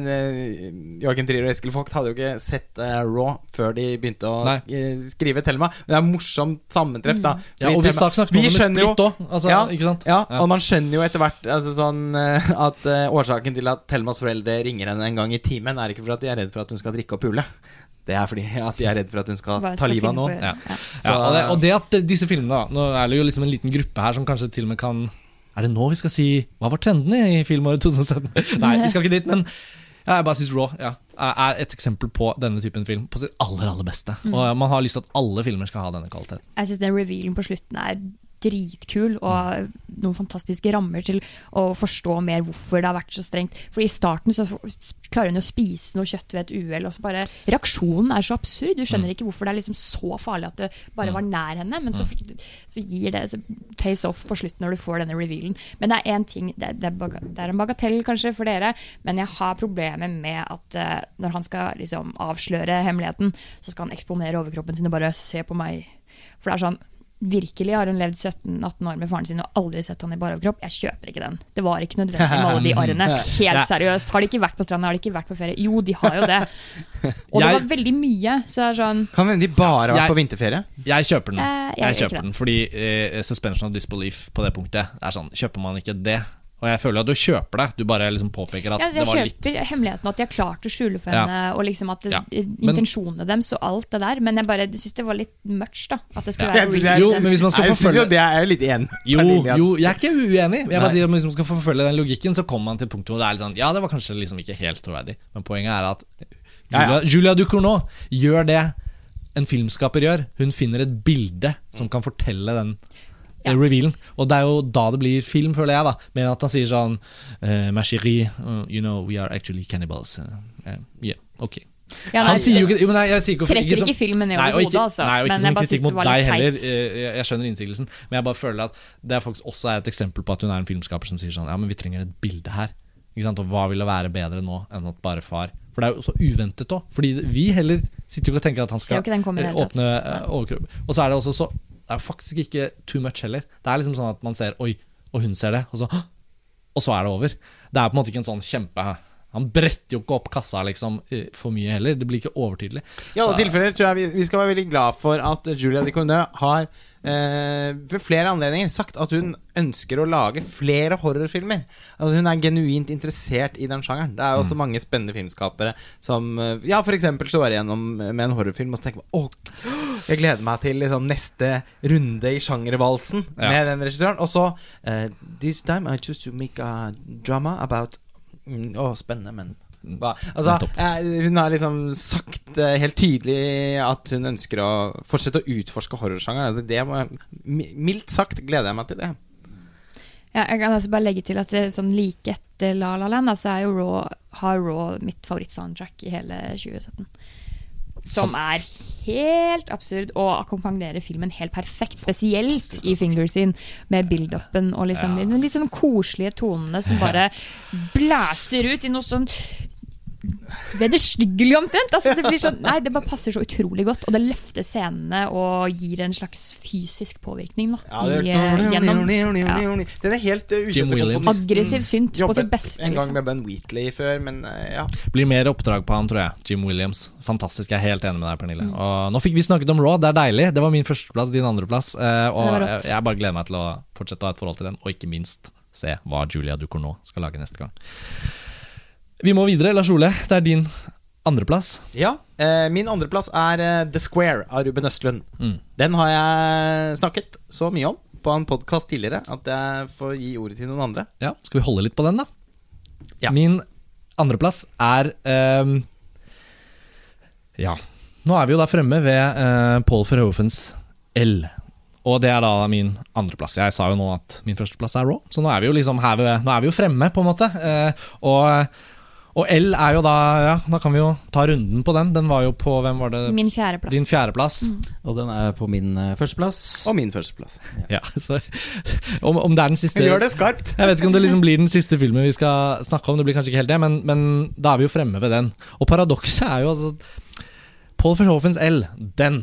eh, Joakim Trier og Eskil Vogt hadde jo ikke sett uh, Raw før de begynte å Nei. sk skrive Thelma. Men det er morsomt sammentreff, da. Ja, og vi Thelma- sak snakket om vi skjønner jo- splitt òg, altså, Ja, ikke sant? Ja, Ja. og man skjønner jo etter hvert altså sånn, at uh, årsaken til at Thelmas foreldre ringer henne en gang i timen, er ikke for at de er redd for at hun skal drikke og pule. Det er fordi at de er redd for at hun skal Bare ta livet av noen. Ja. Ja. Så, Ja, og, det, og det at disse filmene da Nå er det jo liksom en liten gruppe her som kanskje til og med kan Er det nå vi skal si Hva var trendene i filmåret 2017? Nei, vi skal ikke dit, men jeg bare synes Raw ja, er et eksempel på denne typen film på sitt aller aller beste. Og man har lyst til at alle filmer skal ha denne kvaliteten. Jeg syns den revealen på slutten er dritkul, og noen fantastiske rammer til å forstå mer hvorfor det har vært så strengt. For i starten så klarer hun å spise noe kjøtt ved et uhell, og så bare Reaksjonen er så absurd. Du skjønner ikke hvorfor det er liksom så farlig at det bare var nær henne, men så, så gir det så pays off på slutten når du får denne revealen. Men det er én ting det, det er en bagatell kanskje for dere, men jeg har problemer med at uh, når han skal liksom avsløre hemmeligheten, så skal han eksponere overkroppen sin og bare se på meg. For det er sånn Virkelig har hun levd 17-18 år med faren sin og aldri sett han i bar overkropp. Jeg kjøper ikke den. Det var ikke nødvendig med alle de arrene. Helt seriøst. Har de ikke vært på stranda, har de ikke vært på ferie? Jo, de har jo det. Og det var veldig mye. Så det er sånn Kan hende de bare har vært Jeg- på vinterferie. Jeg kjøper den. Eh, jeg Jeg kjøper den Fordi eh, suspension of disbelief på det punktet er sånn, Kjøper man ikke det Og jeg føler at du kjøper det Du bare liksom påpeker at ja, det var litt Jeg kjøper hemmeligheten, at de har klart å skjule for Ja. henne, og liksom at Ja. Intensjonene deres og alt det der. Men jeg bare syns det var litt much, da. At det skulle Jeg, være jeg, real. Jo, men hvis man skal jeg synes forfølge- jo det er jo litt enig jo, jo, jeg er ikke uenig Jeg bare sier at Hvis man skal forfølge den logikken Så kommer man til punktet hvor det er litt sånn Ja, det var kanskje liksom ikke helt troverdig Men poenget er at Ja, Julia, ja. Julia Ducournau gjør det en filmskaper gjør Hun finner et bilde som kan fortelle den Ja. eh, revealen Og det er jo da det blir film, føler jeg da Med at han sier sånn eh, Ma chérie, uh, you know, we are actually cannibals uh, Yeah, ok Ja, Han sier jo ikke, jo, nei, sier ikke Trekker som- ikke filmen ned over hodet, altså. Nei, og ikke Men som bare kritikk mot deg heller. Eh, Jeg, jeg skjønner innsigelsen, men jeg bare føler at det er faktisk også er et eksempel på at hun er en filmskaper som sier sånn Ja, men vi trenger et bilde her. Ikke sant? Og hva ville være bedre nå enn at bare far For det er jo så uventet òg. Fordi vi heller sitter jo ikke og tenker at han skal eh, åpne overkroppen. Og så er det også så Det er faktisk ikke too much heller. Det er liksom sånn at man ser Oi, og hun ser det, og så Og så er det over. Det er på en måte ikke en sånn kjempe Han bretter jo ikke opp kassa liksom for mye heller. Det blir ikke overtydelig. I alle tilfeller tror jeg vi, vi skal være veldig glad for at Julia Dicournau har eh, ved flere anledninger sagt at hun ønsker å lage flere horrorfilmer. Altså Hun er genuint interessert i den sjangeren. Det er jo også Mm. mange spennende filmskapere som eh, Ja, eksempel slår igjennom med en horrorfilm og så tenker man Åh, jeg gleder meg til liksom, neste runde i sjangervalsen Ja. med den regissøren. Og så uh, This time I choose to make a drama about mm, Å, spennende, men hva? Altså, eh, hun har liksom sagt eh, helt tydelig at hun ønsker å fortsette å utforske horrorsjangeren. Det, det mildt sagt gleder jeg meg til det. Ja, jeg kan altså bare legge til at det, er sånn like etter La La Land, så er jo Raw, har Raw mitt favorittsoundtrack i hele 2017. Som er helt absurd og akkompagnerer filmen helt perfekt. Spesielt i Fingers In, med build-upen og liksom Ja. de litt sånn koselige tonene som bare blæster ut i noe sånn Vederstyggelig omtrent. Altså, det, blir sånn, nei, det bare passer så utrolig godt, og det løfter scenene og gir en slags fysisk påvirkning. Da, Ja, det er, i, gjennom ja. Den er helt uh, Jim Williams. aggressiv synt på sitt beste. en gang Liksom. med Ben Wheatley før, men uh, ja. Blir mer oppdrag på han, tror jeg. Jim Williams. Fantastisk. Jeg er helt enig med deg, Pernille. Og nå fikk vi snakket om Raw. Det er deilig. Det var min førsteplass, din andreplass. Uh, og jeg, jeg bare gleder meg til å fortsette å ha et forhold til den, og ikke minst se hva Julia Ducournau skal lage neste gang. Vi må videre. Lars Ole, det er din andreplass. ja. Eh, min andreplass er eh, The Square av Ruben Østlund. Mm. Den har jeg snakket så mye om på en podkast tidligere at jeg får gi ordet til noen andre. Ja, Skal vi holde litt på den, da? Ja. Min andreplass er eh, Ja. Nå er vi jo da fremme ved eh, Paul Verhoevens L. Og det er da min andreplass. Jeg sa jo nå at min førsteplass er Raw, så nå er vi jo liksom her ved, Nå er vi jo fremme, på en måte. Eh, og, og L er jo da Ja, da kan vi jo ta runden på den. Den var jo på Hvem var det? Min fjerdeplass. Din fjerdeplass. Og den er på min eh, førsteplass. Og min førsteplass. Ja, så om, om det er den siste Gjør det skarpt! Jeg vet ikke om det liksom blir den siste filmen vi skal snakke om. Det blir kanskje ikke helt det, men, men da er vi jo fremme ved den. Og paradokset er jo altså Paul Verhovens L, den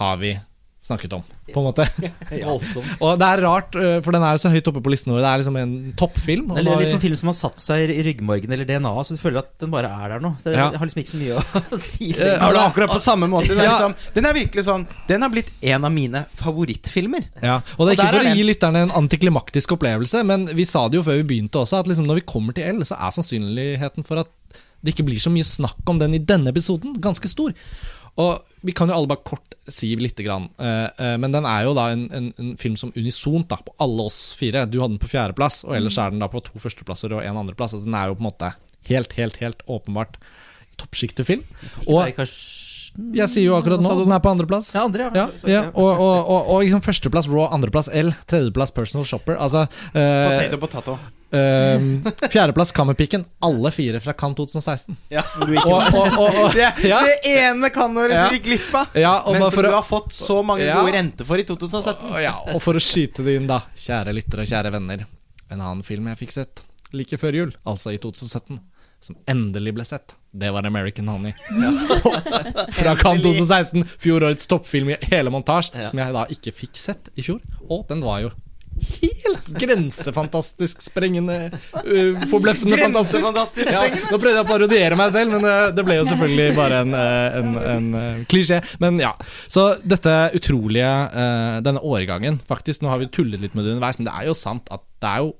har vi snakket om, på en måte. Voldsomt. Og det er rart, øh, for den er jo så høyt oppe på listen vår. Det er liksom en toppfilm. Det er liksom en film som har satt seg i ryggmargen eller DNA, så du føler at den bare er der nå. Det Ja. har liksom ikke så mye å si. Uh, Har du akkurat på samme måte? Den er, Ja. liksom, den er virkelig sånn Den har blitt en av mine favorittfilmer. Ja, og det er Og ikke for er å gi den. lytterne en antiklimaktisk opplevelse, men vi sa det jo før vi begynte også, at liksom når vi kommer til L, så er sannsynligheten for at det ikke blir så mye snakk om den i denne episoden, ganske stor. Og vi kan jo alle bare kort si lite grann, eh, eh, men den er jo da en, en, en film som unisont da, på alle oss fire. Du hadde den på fjerdeplass, og ellers er den da på to førsteplasser og en andreplass. Altså den er jo på en måte helt, helt, helt åpenbart toppsjiktet film. Og jeg sier jo akkurat nå du? den er på andreplass. Ja, andre, Ja, ja, og, og, og, og liksom førsteplass Raw, andreplass L, tredjeplass Personal Shopper. Altså eh, Potato, potato. eh, Fjerdeplass Kammerpiken. Alle fire fra Cannes 2016. Ja. Og, og, og, og, Det, ja, det ene kannåret Ja. du gikk glipp av! ja, Men som for du har fått så mange Ja. gode renter for i 2017. og, ja, og for å skyte det inn, da, kjære lyttere og kjære venner. En annen film jeg fikk sett like før jul, altså i 2017, som endelig ble sett, det var American Honey. Fra Kamp 2016, fjorårets toppfilm i hele montasje, Ja. som jeg da ikke fikk sett i fjor. Og den var jo helt grensefantastisk sprengende, uh, forbløffende fantastisk. Grensefantastisk Ja, nå prøvde jeg å parodiere meg selv, men uh, det ble jo selvfølgelig bare en, uh, en, en uh, klisjé. Men ja. Så dette utrolige, uh, denne årgangen, faktisk, nå har vi tullet litt med det underveis, men det er jo sant at det er jo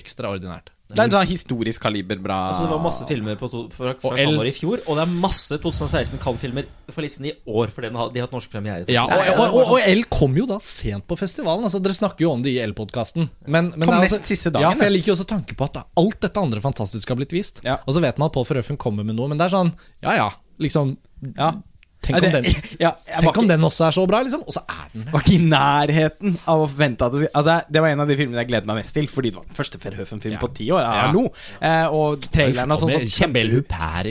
ekstraordinært. Det er en sånn historisk kaliber bra Altså Det var masse filmer på to, fra, fra L- Cannes i fjor, og det er masse 2016 Cannes-filmer på listen i år, fordi de har hatt norsk premiere. Ja, og, og, og, og L kom jo da sent på festivalen. Altså, dere snakker jo om det i L-podkasten. Men, men Kom det er nest siste dagen, Ja, for jeg liker jo også tanken på at alt dette andre fantastiske har blitt vist. Ja. Og så vet man at Pål Frøfen kommer med noe, men det er sånn Ja ja, liksom Ja. Tenk om den, ja, tenk om den også er så bra, liksom. Og så er den var ikke i nærheten av å forvente at det skulle Altså, det var en av de filmene jeg gledet meg mest til, fordi det var den første Verhoeven-film Ja. på ti år. Ja. Hallo! Eh, og traileren og sånn så kjempe,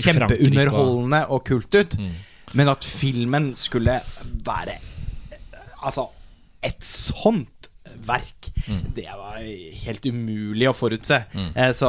kjempeunderholdende og kult ut. Mm. Men at filmen skulle være Altså, et sånt verk, Mm. det var helt umulig å forutse. Eh, så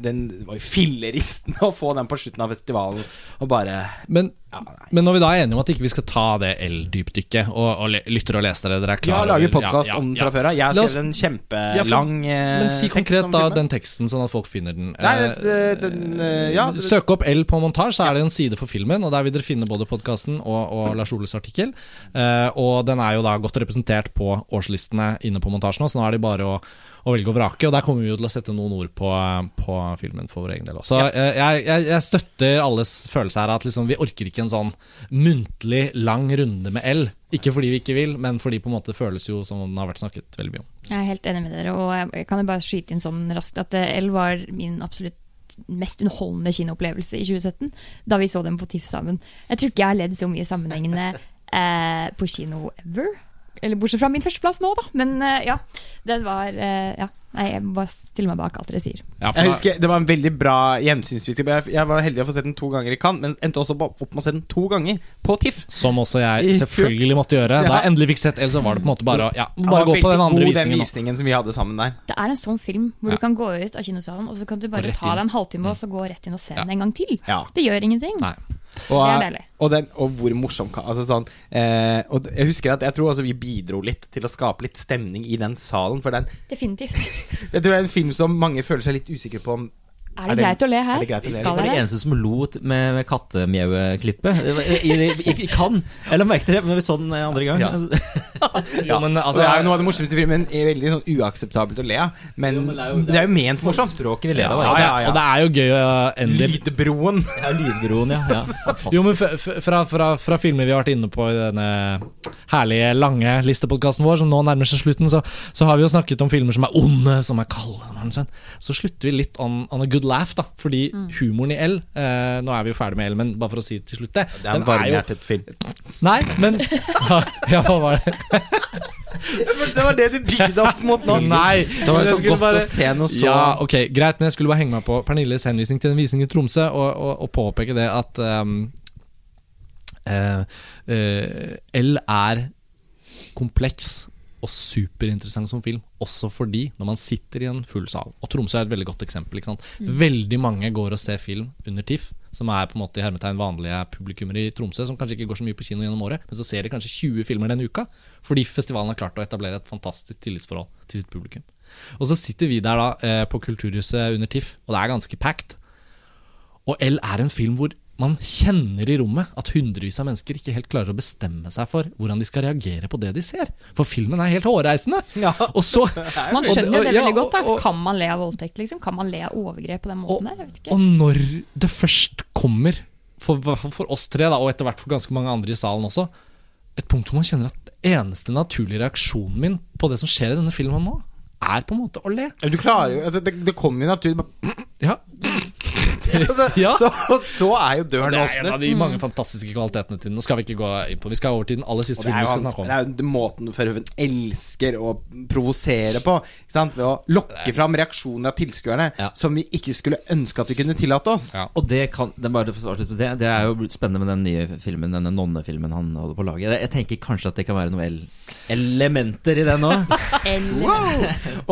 den var jo filleristende å få den på slutten av festivalen og bare Men, ja, men når vi da er enige om at ikke vi skal ta det L-dypdykket, og, og lyttere og lesere, dere er Vi har laget podkast ja, ja, om den ja. fra før av. Jeg har skrevet en Ja, kjempelang eh, Men si konkret da den teksten, sånn at folk finner den. Nei, Eh, eh, den, eh, ja, Søk opp L på montasje, så er det en side for filmen, og der vil dere finne både podkasten og, og Lars Oles artikkel. Eh, og den er jo da godt representert på årslistene inne på montasjen nå, så nå er det bare å, å velge og vrake. Og der kommer vi jo til å sette noen ord på, på filmen for vår egen del også. Så eh, jeg, jeg, jeg støtter alles følelse her at liksom, vi orker ikke en sånn muntlig lang runde med L. Ikke fordi vi ikke vil, men fordi på en måte det føles jo som den har vært snakket veldig mye om. Jeg er helt enig med dere, og jeg- kan jo bare skyte inn sånn raskt at eh, L var min absolutt mest underholdende kinoopplevelse i 2017, da vi så den på TIFF sammen. Jeg tror ikke jeg har ledd så mye sammenhengende eh, på kino ever. Eller bortsett fra min førsteplass nå, da. Men eh, ja, den var eh, Ja. Nei, jeg må bare stille meg bak alt dere sier. Ja, for Jeg husker Det var en veldig bra gjensynsvis Jeg, var heldig å få sett den to ganger i Cannes, men endte også opp med å se den to ganger på TIFF. Som også jeg selvfølgelig måtte gjøre. Da jeg endelig fikk sett Else, så var det på en måte bare å ja, bare gå på den andre god, den visningen. som vi hadde sammen der. Det er en sånn film hvor Ja. du kan gå ut av kinosalen, og så kan du bare ta deg en halvtime og så gå rett inn og se Ja. den en gang til. Ja. Det gjør ingenting. Nei. Og, Det er deilig. og, den, og hvor morsom kan Altså sånn eh, Og jeg husker at jeg tror altså vi bidro litt til å skape litt stemning i den salen. For den, Definitivt. jeg tror det er en film som mange føler seg litt usikre på om Er det, Er det- greit å le her? er det greit å le? Skal var de det? eneste som lo med, med kattemjaueklippet. I, Cannes. Jeg la merke til det, men vi så den andre gang. Ja. Jo, men altså, det er jo noe av det morsomste i filmen. Er veldig sånn uakseptabelt å le av. Men, det er jo ment morsomt. Språket vi ler av. ja, ja, Og det er jo gøy å endelig Lydbroen. Ja, Lydbroen, ja. Jo, men fra, fra, fra filmer vi har vært inne på i denne herlige, lange listepodkasten vår, som nå nærmer seg slutten, så, så har vi jo snakket om filmer som er onde, som er kalde. Så slutter vi litt on, on a good laugh, da. Fordi humoren i L eh, Nå er vi jo ferdig med L, men bare for å si til slutt det. Det er en den jo- varmhjertet film. Nei, men Ja, hva var det? Det var det du bygde opp mot nå. Nei. Så var det så godt godt å se noe så Ja, ok, greit, men jeg skulle bare henge meg på Pernilles henvisning til en visning i Tromsø, og, og, og påpeke det at um, uh, uh, L er kompleks og superinteressant som film, også fordi når man sitter i en full sal Og Tromsø er et veldig godt eksempel. Sant? Veldig mange går og ser film under TIFF, som er på en måte i hermetegn vanlige publikummere i Tromsø, som kanskje ikke går så mye på kino gjennom året, men så ser de kanskje 20 filmer denne uka, fordi festivalen har klart å etablere et fantastisk tillitsforhold til sitt publikum. Og så sitter vi der da eh, på Kulturhuset under TIFF, og det er ganske packed. Og L er en film hvor man kjenner i rommet at hundrevis av mennesker ikke helt klarer å bestemme seg for hvordan de skal reagere på det de ser. For filmen er helt hårreisende. Ja. Og så Man og- skjønner og- det veldig godt. da og- og- Kan man le av voldtekt? liksom? Kan man le av overgrep på den måten der? Jeg vet ikke. Og når det først kommer, for, for oss tre, da, og etter hvert for ganske mange andre i salen også, et punkt hvor man kjenner at eneste naturlige reaksjonen min på det som skjer i denne filmen nå, er på en måte å le. Du klarer jo altså, Det, det kommer jo naturlig bare- Ja, altså, Ja. så, så er jo døren åpnet. Det er en av de mange fantastiske kvalitetene til den. Nå skal vi ikke gå inn på Vi skal over til den aller siste filmen vi skal snakke om. det er jo måten Verhoeven elsker å provosere på. Ikke sant? Ved å lokke fram reaksjoner av tilskuerne Ja. som vi ikke skulle ønske at vi kunne tillate oss. Ja. Og det kan det, er bare for å det, det er jo spennende med den nye filmen, denne nonnefilmen han holder på å lage. Jeg, tenker kanskje at det kan være noen el elementer i den òg. wow.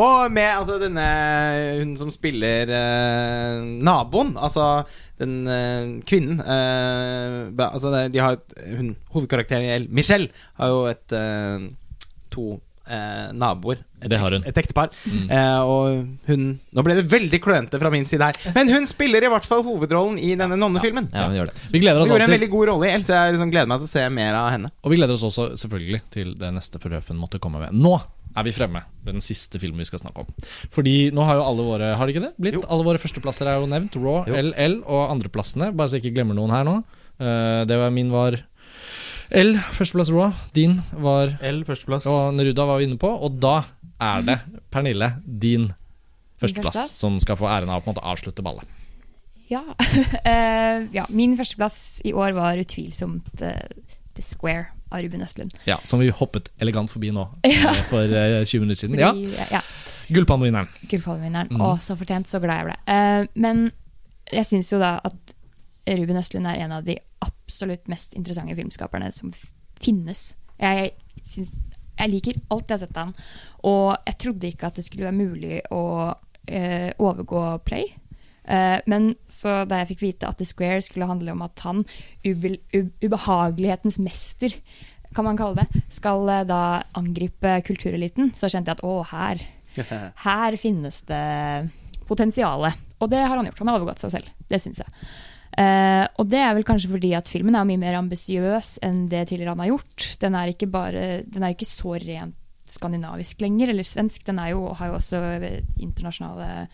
Og med altså denne hun som spiller eh, naboen, altså den eh, kvinnen eh, ba- Altså de har et hun, Hovedkarakteren i El, Michelle, har jo et eh, to eh, naboer. Et, Det har hun. Et ektepar. Eh, og hun Nå ble det veldig klønete fra min side her, men hun spiller i hvert fall hovedrollen i denne nonnefilmen. Ja, vi gjør det. Vi gleder Hun oss gjorde en veldig god rolle i El, så jeg liksom gleder meg til å se mer av henne. Og vi gleder oss også selvfølgelig til det neste forhøfen måtte komme med. Nå er vi fremme ved den siste filmen vi skal snakke om. Fordi nå har jo alle våre Har det ikke det? Blitt? Jo. Alle våre førsteplasser er jo nevnt. Raw, Jo. LL og andreplassene. Bare så jeg ikke glemmer noen her nå. Uh, det var min var L, førsteplass Raw. Din var L, førsteplass. Og Neruda var vi inne på. Og da er det Pernille, din førsteplass, førsteplass? som skal få æren av å på en måte avslutte ballet. ja. uh, ja. Min førsteplass i år var utvilsomt uh, The Square av Ruben Østlund. Ja, Som vi hoppet elegant forbi nå ja. for eh, 20 minutter siden. Ja, ja. Gullpannvinneren. Gullpalmevinneren. Mm. Å, så fortjent. Så glad jeg ble. Eh, men jeg syns jo da at Ruben Østlund er en av de absolutt mest interessante filmskaperne som finnes. Jeg, synes, jeg liker alt jeg har sett av han, og jeg trodde ikke at det skulle være mulig å eh, overgå Play. Eh, men så da jeg fikk vite at The Square skulle handle om at han, ube, ubehagelighetens mester, kan man kalle det, skal eh, da angripe kultureliten, så kjente jeg at å, her her finnes det potensialet. Og det har han gjort. Han har overgått seg selv. Det syns jeg. Uh, og det er vel kanskje fordi at filmen er mye mer ambisiøs enn det tidligere han har gjort. Den er ikke, bare, den er ikke så rent skandinavisk lenger, eller svensk. Den er jo, har jo også internasjonale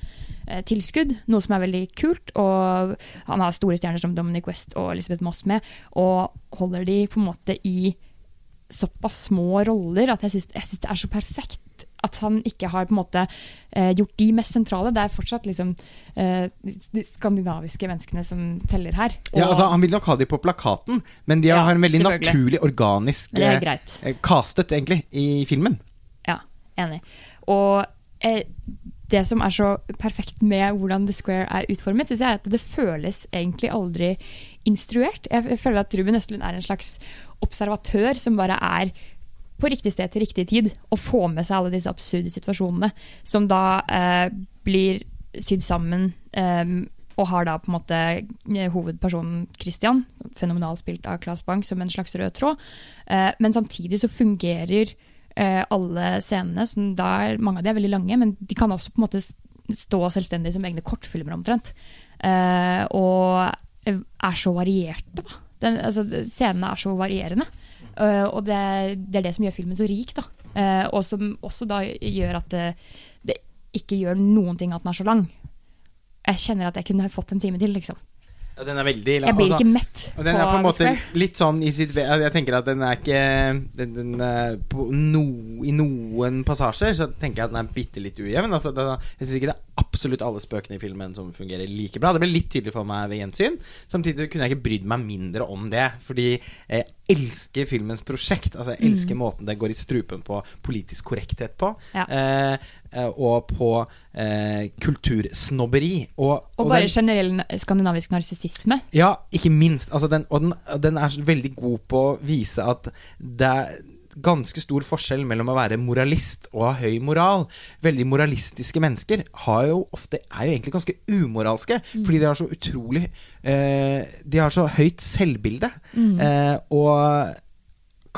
tilskudd, noe som er veldig kult. Og han har store stjerner som Dominic West og Elizabeth Moss med, og holder de på en måte i såpass små roller at jeg syns, det er så perfekt at han ikke har på en måte eh, gjort de mest sentrale. Det er fortsatt liksom eh, de skandinaviske menneskene som teller her. Og, Ja, altså, han vil nok ha de på plakaten, men de Ja, har en veldig naturlig, organisk eh, eh, castet, egentlig, i filmen. Ja, enig. Og eh, det som er så perfekt med hvordan The Square er utformet, synes jeg er at det føles egentlig aldri instruert. Jeg, føler at Ruben Østlund er en slags observatør som bare er på riktig sted til riktig tid og får med seg alle disse absurde situasjonene, som da eh, blir sydd sammen eh, og har da på en måte eh, hovedpersonen Christian, fenomenalt spilt av Claes Bang, som en slags rød tråd. Eh, men samtidig så fungerer eh, alle scenene, som da er, mange av de er veldig lange, men de kan også på en måte stå selvstendig som egne kortfilmer omtrent. Eh, og er så varierte, da. Den, altså, scenene er så varierende. Eh, og det, det er det som gjør filmen så rik, da. Eh, og som også da gjør at det, det ikke gjør noen ting at den er så lang. Jeg kjenner at jeg kunne fått en time til, liksom. Ja, den er veldig Jeg blir altså- ikke mett Og den er på en måte litt sånn i sitt ve- Jeg tenker at den er ikke den, den, er på no, I noen passasjer så tenker jeg at den er bitte litt ujevn. Altså, jeg syns ikke det er absolutt alle spøkene i filmen som fungerer like bra. Det ble litt tydelig for meg ved gjensyn. Samtidig kunne jeg ikke brydd meg mindre om det. Fordi jeg elsker filmens prosjekt. Altså Jeg elsker måten det går i strupen på politisk korrekthet på. Ja. Eh, eh, og på eh, kultursnobberi. Og, Og og bare den- generell skandinavisk narsissisme. ja, ikke minst. Altså den, og den, den er veldig god på å vise at det er ganske stor forskjell mellom å være moralist og ha høy moral. Veldig moralistiske mennesker har jo ofte, er jo egentlig ganske umoralske, fordi de har så utrolig eh, De har så høyt selvbilde. Eh, og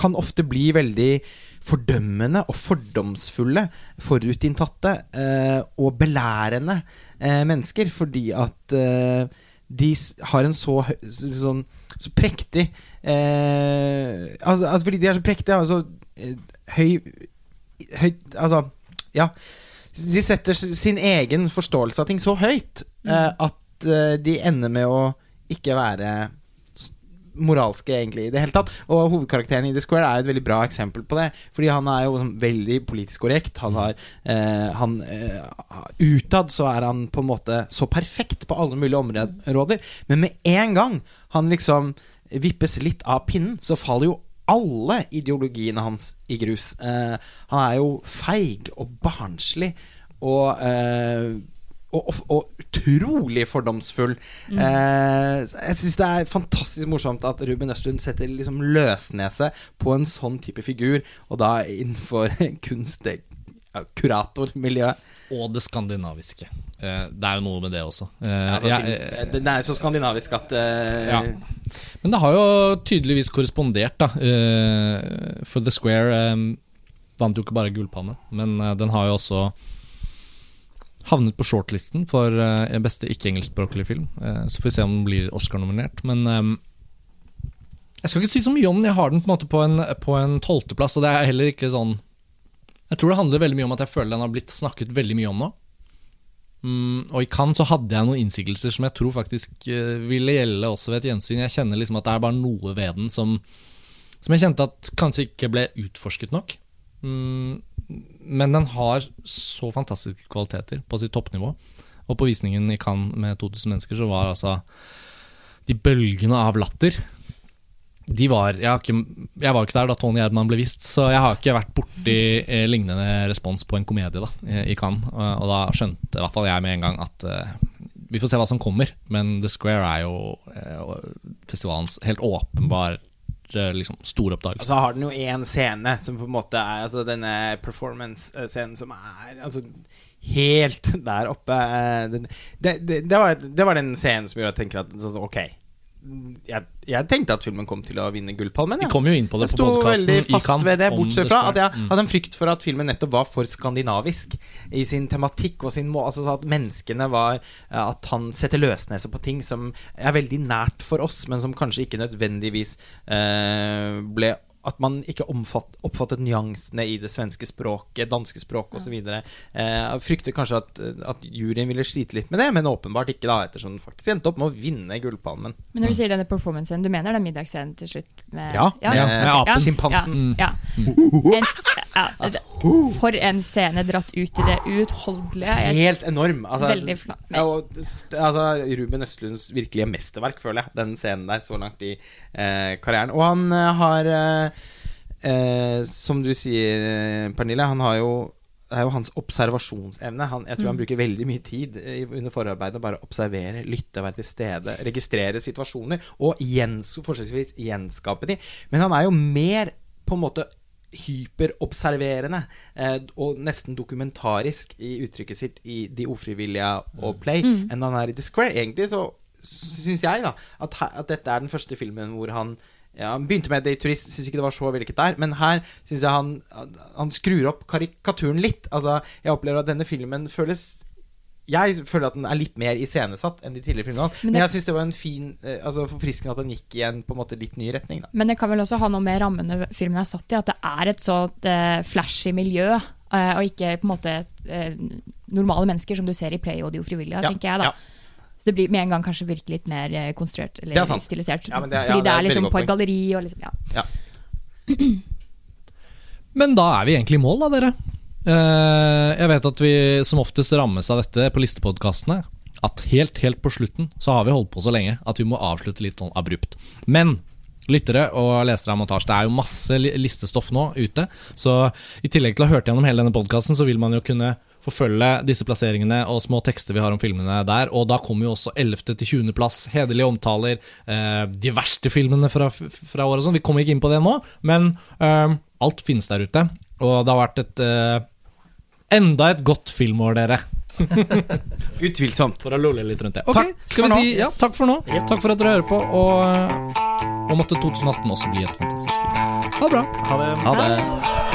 kan ofte bli veldig fordømmende og fordomsfulle, forutinntatte eh, og belærende eh, mennesker, fordi at eh, de har en så, sånn, så prektig eh, altså, altså fordi de er så prektige, altså eh, høy, høy Altså, ja. De setter sin egen forståelse av ting så høyt eh, at eh, de ender med å ikke være moralske egentlig i det hele tatt. Og hovedkarakteren i The Square er et veldig bra eksempel på det. Fordi han er jo sånn veldig politisk korrekt. Han har eh, han, eh, Utad så er han på en måte så perfekt på alle mulige områder. Men med en gang han liksom vippes litt av pinnen, så faller jo alle ideologiene hans i grus. Eh, han er jo feig og barnslig og eh, og, og, og utrolig fordomsfull. Eh, jeg syns det er fantastisk morsomt at Ruben Østlund setter liksom løsnese på en sånn type figur, og da innenfor kunst kuratormiljøet. Og det skandinaviske. Eh, det er jo noe med det også. Eh, Altså, jeg- film- eh, den er så skandinavisk at Ja. Men det har jo tydeligvis korrespondert, da. for The Square vant jo ikke bare Gullpalme, men den har jo også havnet på shortlisten for beste ikke-engelskspråklige film. Så får vi se om den blir Oscar-nominert. Men jeg skal ikke si så mye om den. Jeg har den på en måte på en tolvteplass, og det er heller ikke sånn Jeg tror det handler veldig mye om at jeg føler den har blitt snakket veldig mye om nå. Mm, og i Cannes så hadde jeg noen innsigelser som jeg tror faktisk eh, ville gjelde også ved et gjensyn. Jeg kjenner liksom at det er bare noe ved den som, som jeg kjente at kanskje ikke ble utforsket nok. Mm, men den har så fantastiske kvaliteter på sitt toppnivå. Og på visningen i Cannes med 2000 mennesker så var altså de bølgene av latter de var, jeg, ikke, jeg var ikke der da Tony Erdman ble vist, så jeg har ikke vært borti eh, lignende respons på en komedie da, eh, i Cannes. Og, og da skjønte i hvert fall jeg med en gang at eh, vi får se hva som kommer. Men The Square er jo eh, festivalens helt åpenbar eh, liksom, store oppdagelse. Og så har den jo én scene som på en måte er altså denne performance-scenen som er altså helt der oppe. eh, det, det, det, var, det var den scenen som gjorde at jeg tenker at sånn, ok jeg, jeg tenkte at filmen kom til å vinne Gullpalmen. Vi kom jo inn på det Jeg på sto veldig fast ved det, bortsett fra at jeg hadde en frykt for at filmen nettopp var for skandinavisk i sin tematikk og sin må Altså at menneskene var At han setter løsnese på ting som er veldig nært for oss, men som kanskje ikke nødvendigvis eh, ble at man ikke omfatt, oppfattet nyansene i det svenske språket, danske språket osv. Eh, jeg frykter kanskje at, at juryen ville slite litt med det, men åpenbart ikke, da ettersom den faktisk endte opp med å vinne Gullpalmen. Men når du sier denne performancen, du mener den middagsscenen til slutt? Med, Ja, ja, med- med apen. Sjimpansen. Ja, ja. En, ja, altså, for en scene dratt ut i det uutholdelige. Helt enorm. Altså, Veldig. Ja, og, altså, Ruben Østlunds virkelige mesterverk, føler jeg. Den scenen der så langt i eh, karrieren. Og han eh, har eh, eh, Som du sier, eh, Pernille, han har jo det er jo hans observasjonsevne. Han, jeg tror han bruker veldig mye tid under forarbeidet å bare observere, lytte, være til stede, registrere situasjoner og gjens, forsøksvis gjenskape de. Men han er jo mer på en måte hyperobserverende eh, og nesten dokumentarisk i uttrykket sitt i De ufrivillige og Play enn han er i The Square. Egentlig så syns jeg da at, her, at dette er den første filmen hvor han ja, Han begynte med det i Turist, syns ikke det var så vellykket der. Men her syns jeg han, han skrur opp karikaturen litt. Altså, Jeg opplever at denne filmen føles Jeg føler at den er litt mer iscenesatt enn de tidligere filmene. Men Men, jeg syns det var en fin eh, Altså forfriskende at den gikk i en på en måte litt ny retning. Da. Men det kan vel også ha noe med rammene filmen er satt i, at det er et sånt eh, flashy miljø, eh, og ikke på en måte normale mennesker som du ser i Play og De ufrivillige, Ja, tenker jeg da. ja. Så det blir med en gang kanskje virke litt mer konstruert konstruert, Det er eller sant. stilisert. Ja, men det er- fordi ja, det det er er liksom på et galleri og liksom, ja. Men da er vi egentlig i mål, da, dere. Eh, jeg vet at vi som oftest rammes av dette på listepodkastene. At helt, helt på slutten så har vi holdt på så lenge at vi må avslutte litt sånn abrupt. Men lyttere og lesere av montasje, det er jo masse listestoff nå ute. Så i tillegg til å ha hørt gjennom hele denne podkasten, så vil man jo kunne forfølge disse plasseringene og små tekster vi har om filmene der. Og da kommer jo også 11. til 20. plass, hederlige omtaler, eh, de verste filmene fra, fra året og sånn. Vi kommer ikke inn på det nå, men eh, alt finnes der ute. Og det har vært et eh, enda et godt filmår, dere. Utvilsomt. For å lolle litt rundt det. Ok, Takk skal for vi si ja, takk for nå. Takk for at dere hører på, og, og måtte 2018 også bli et fantastisk film. Ha det bra. Ha det. Ha det.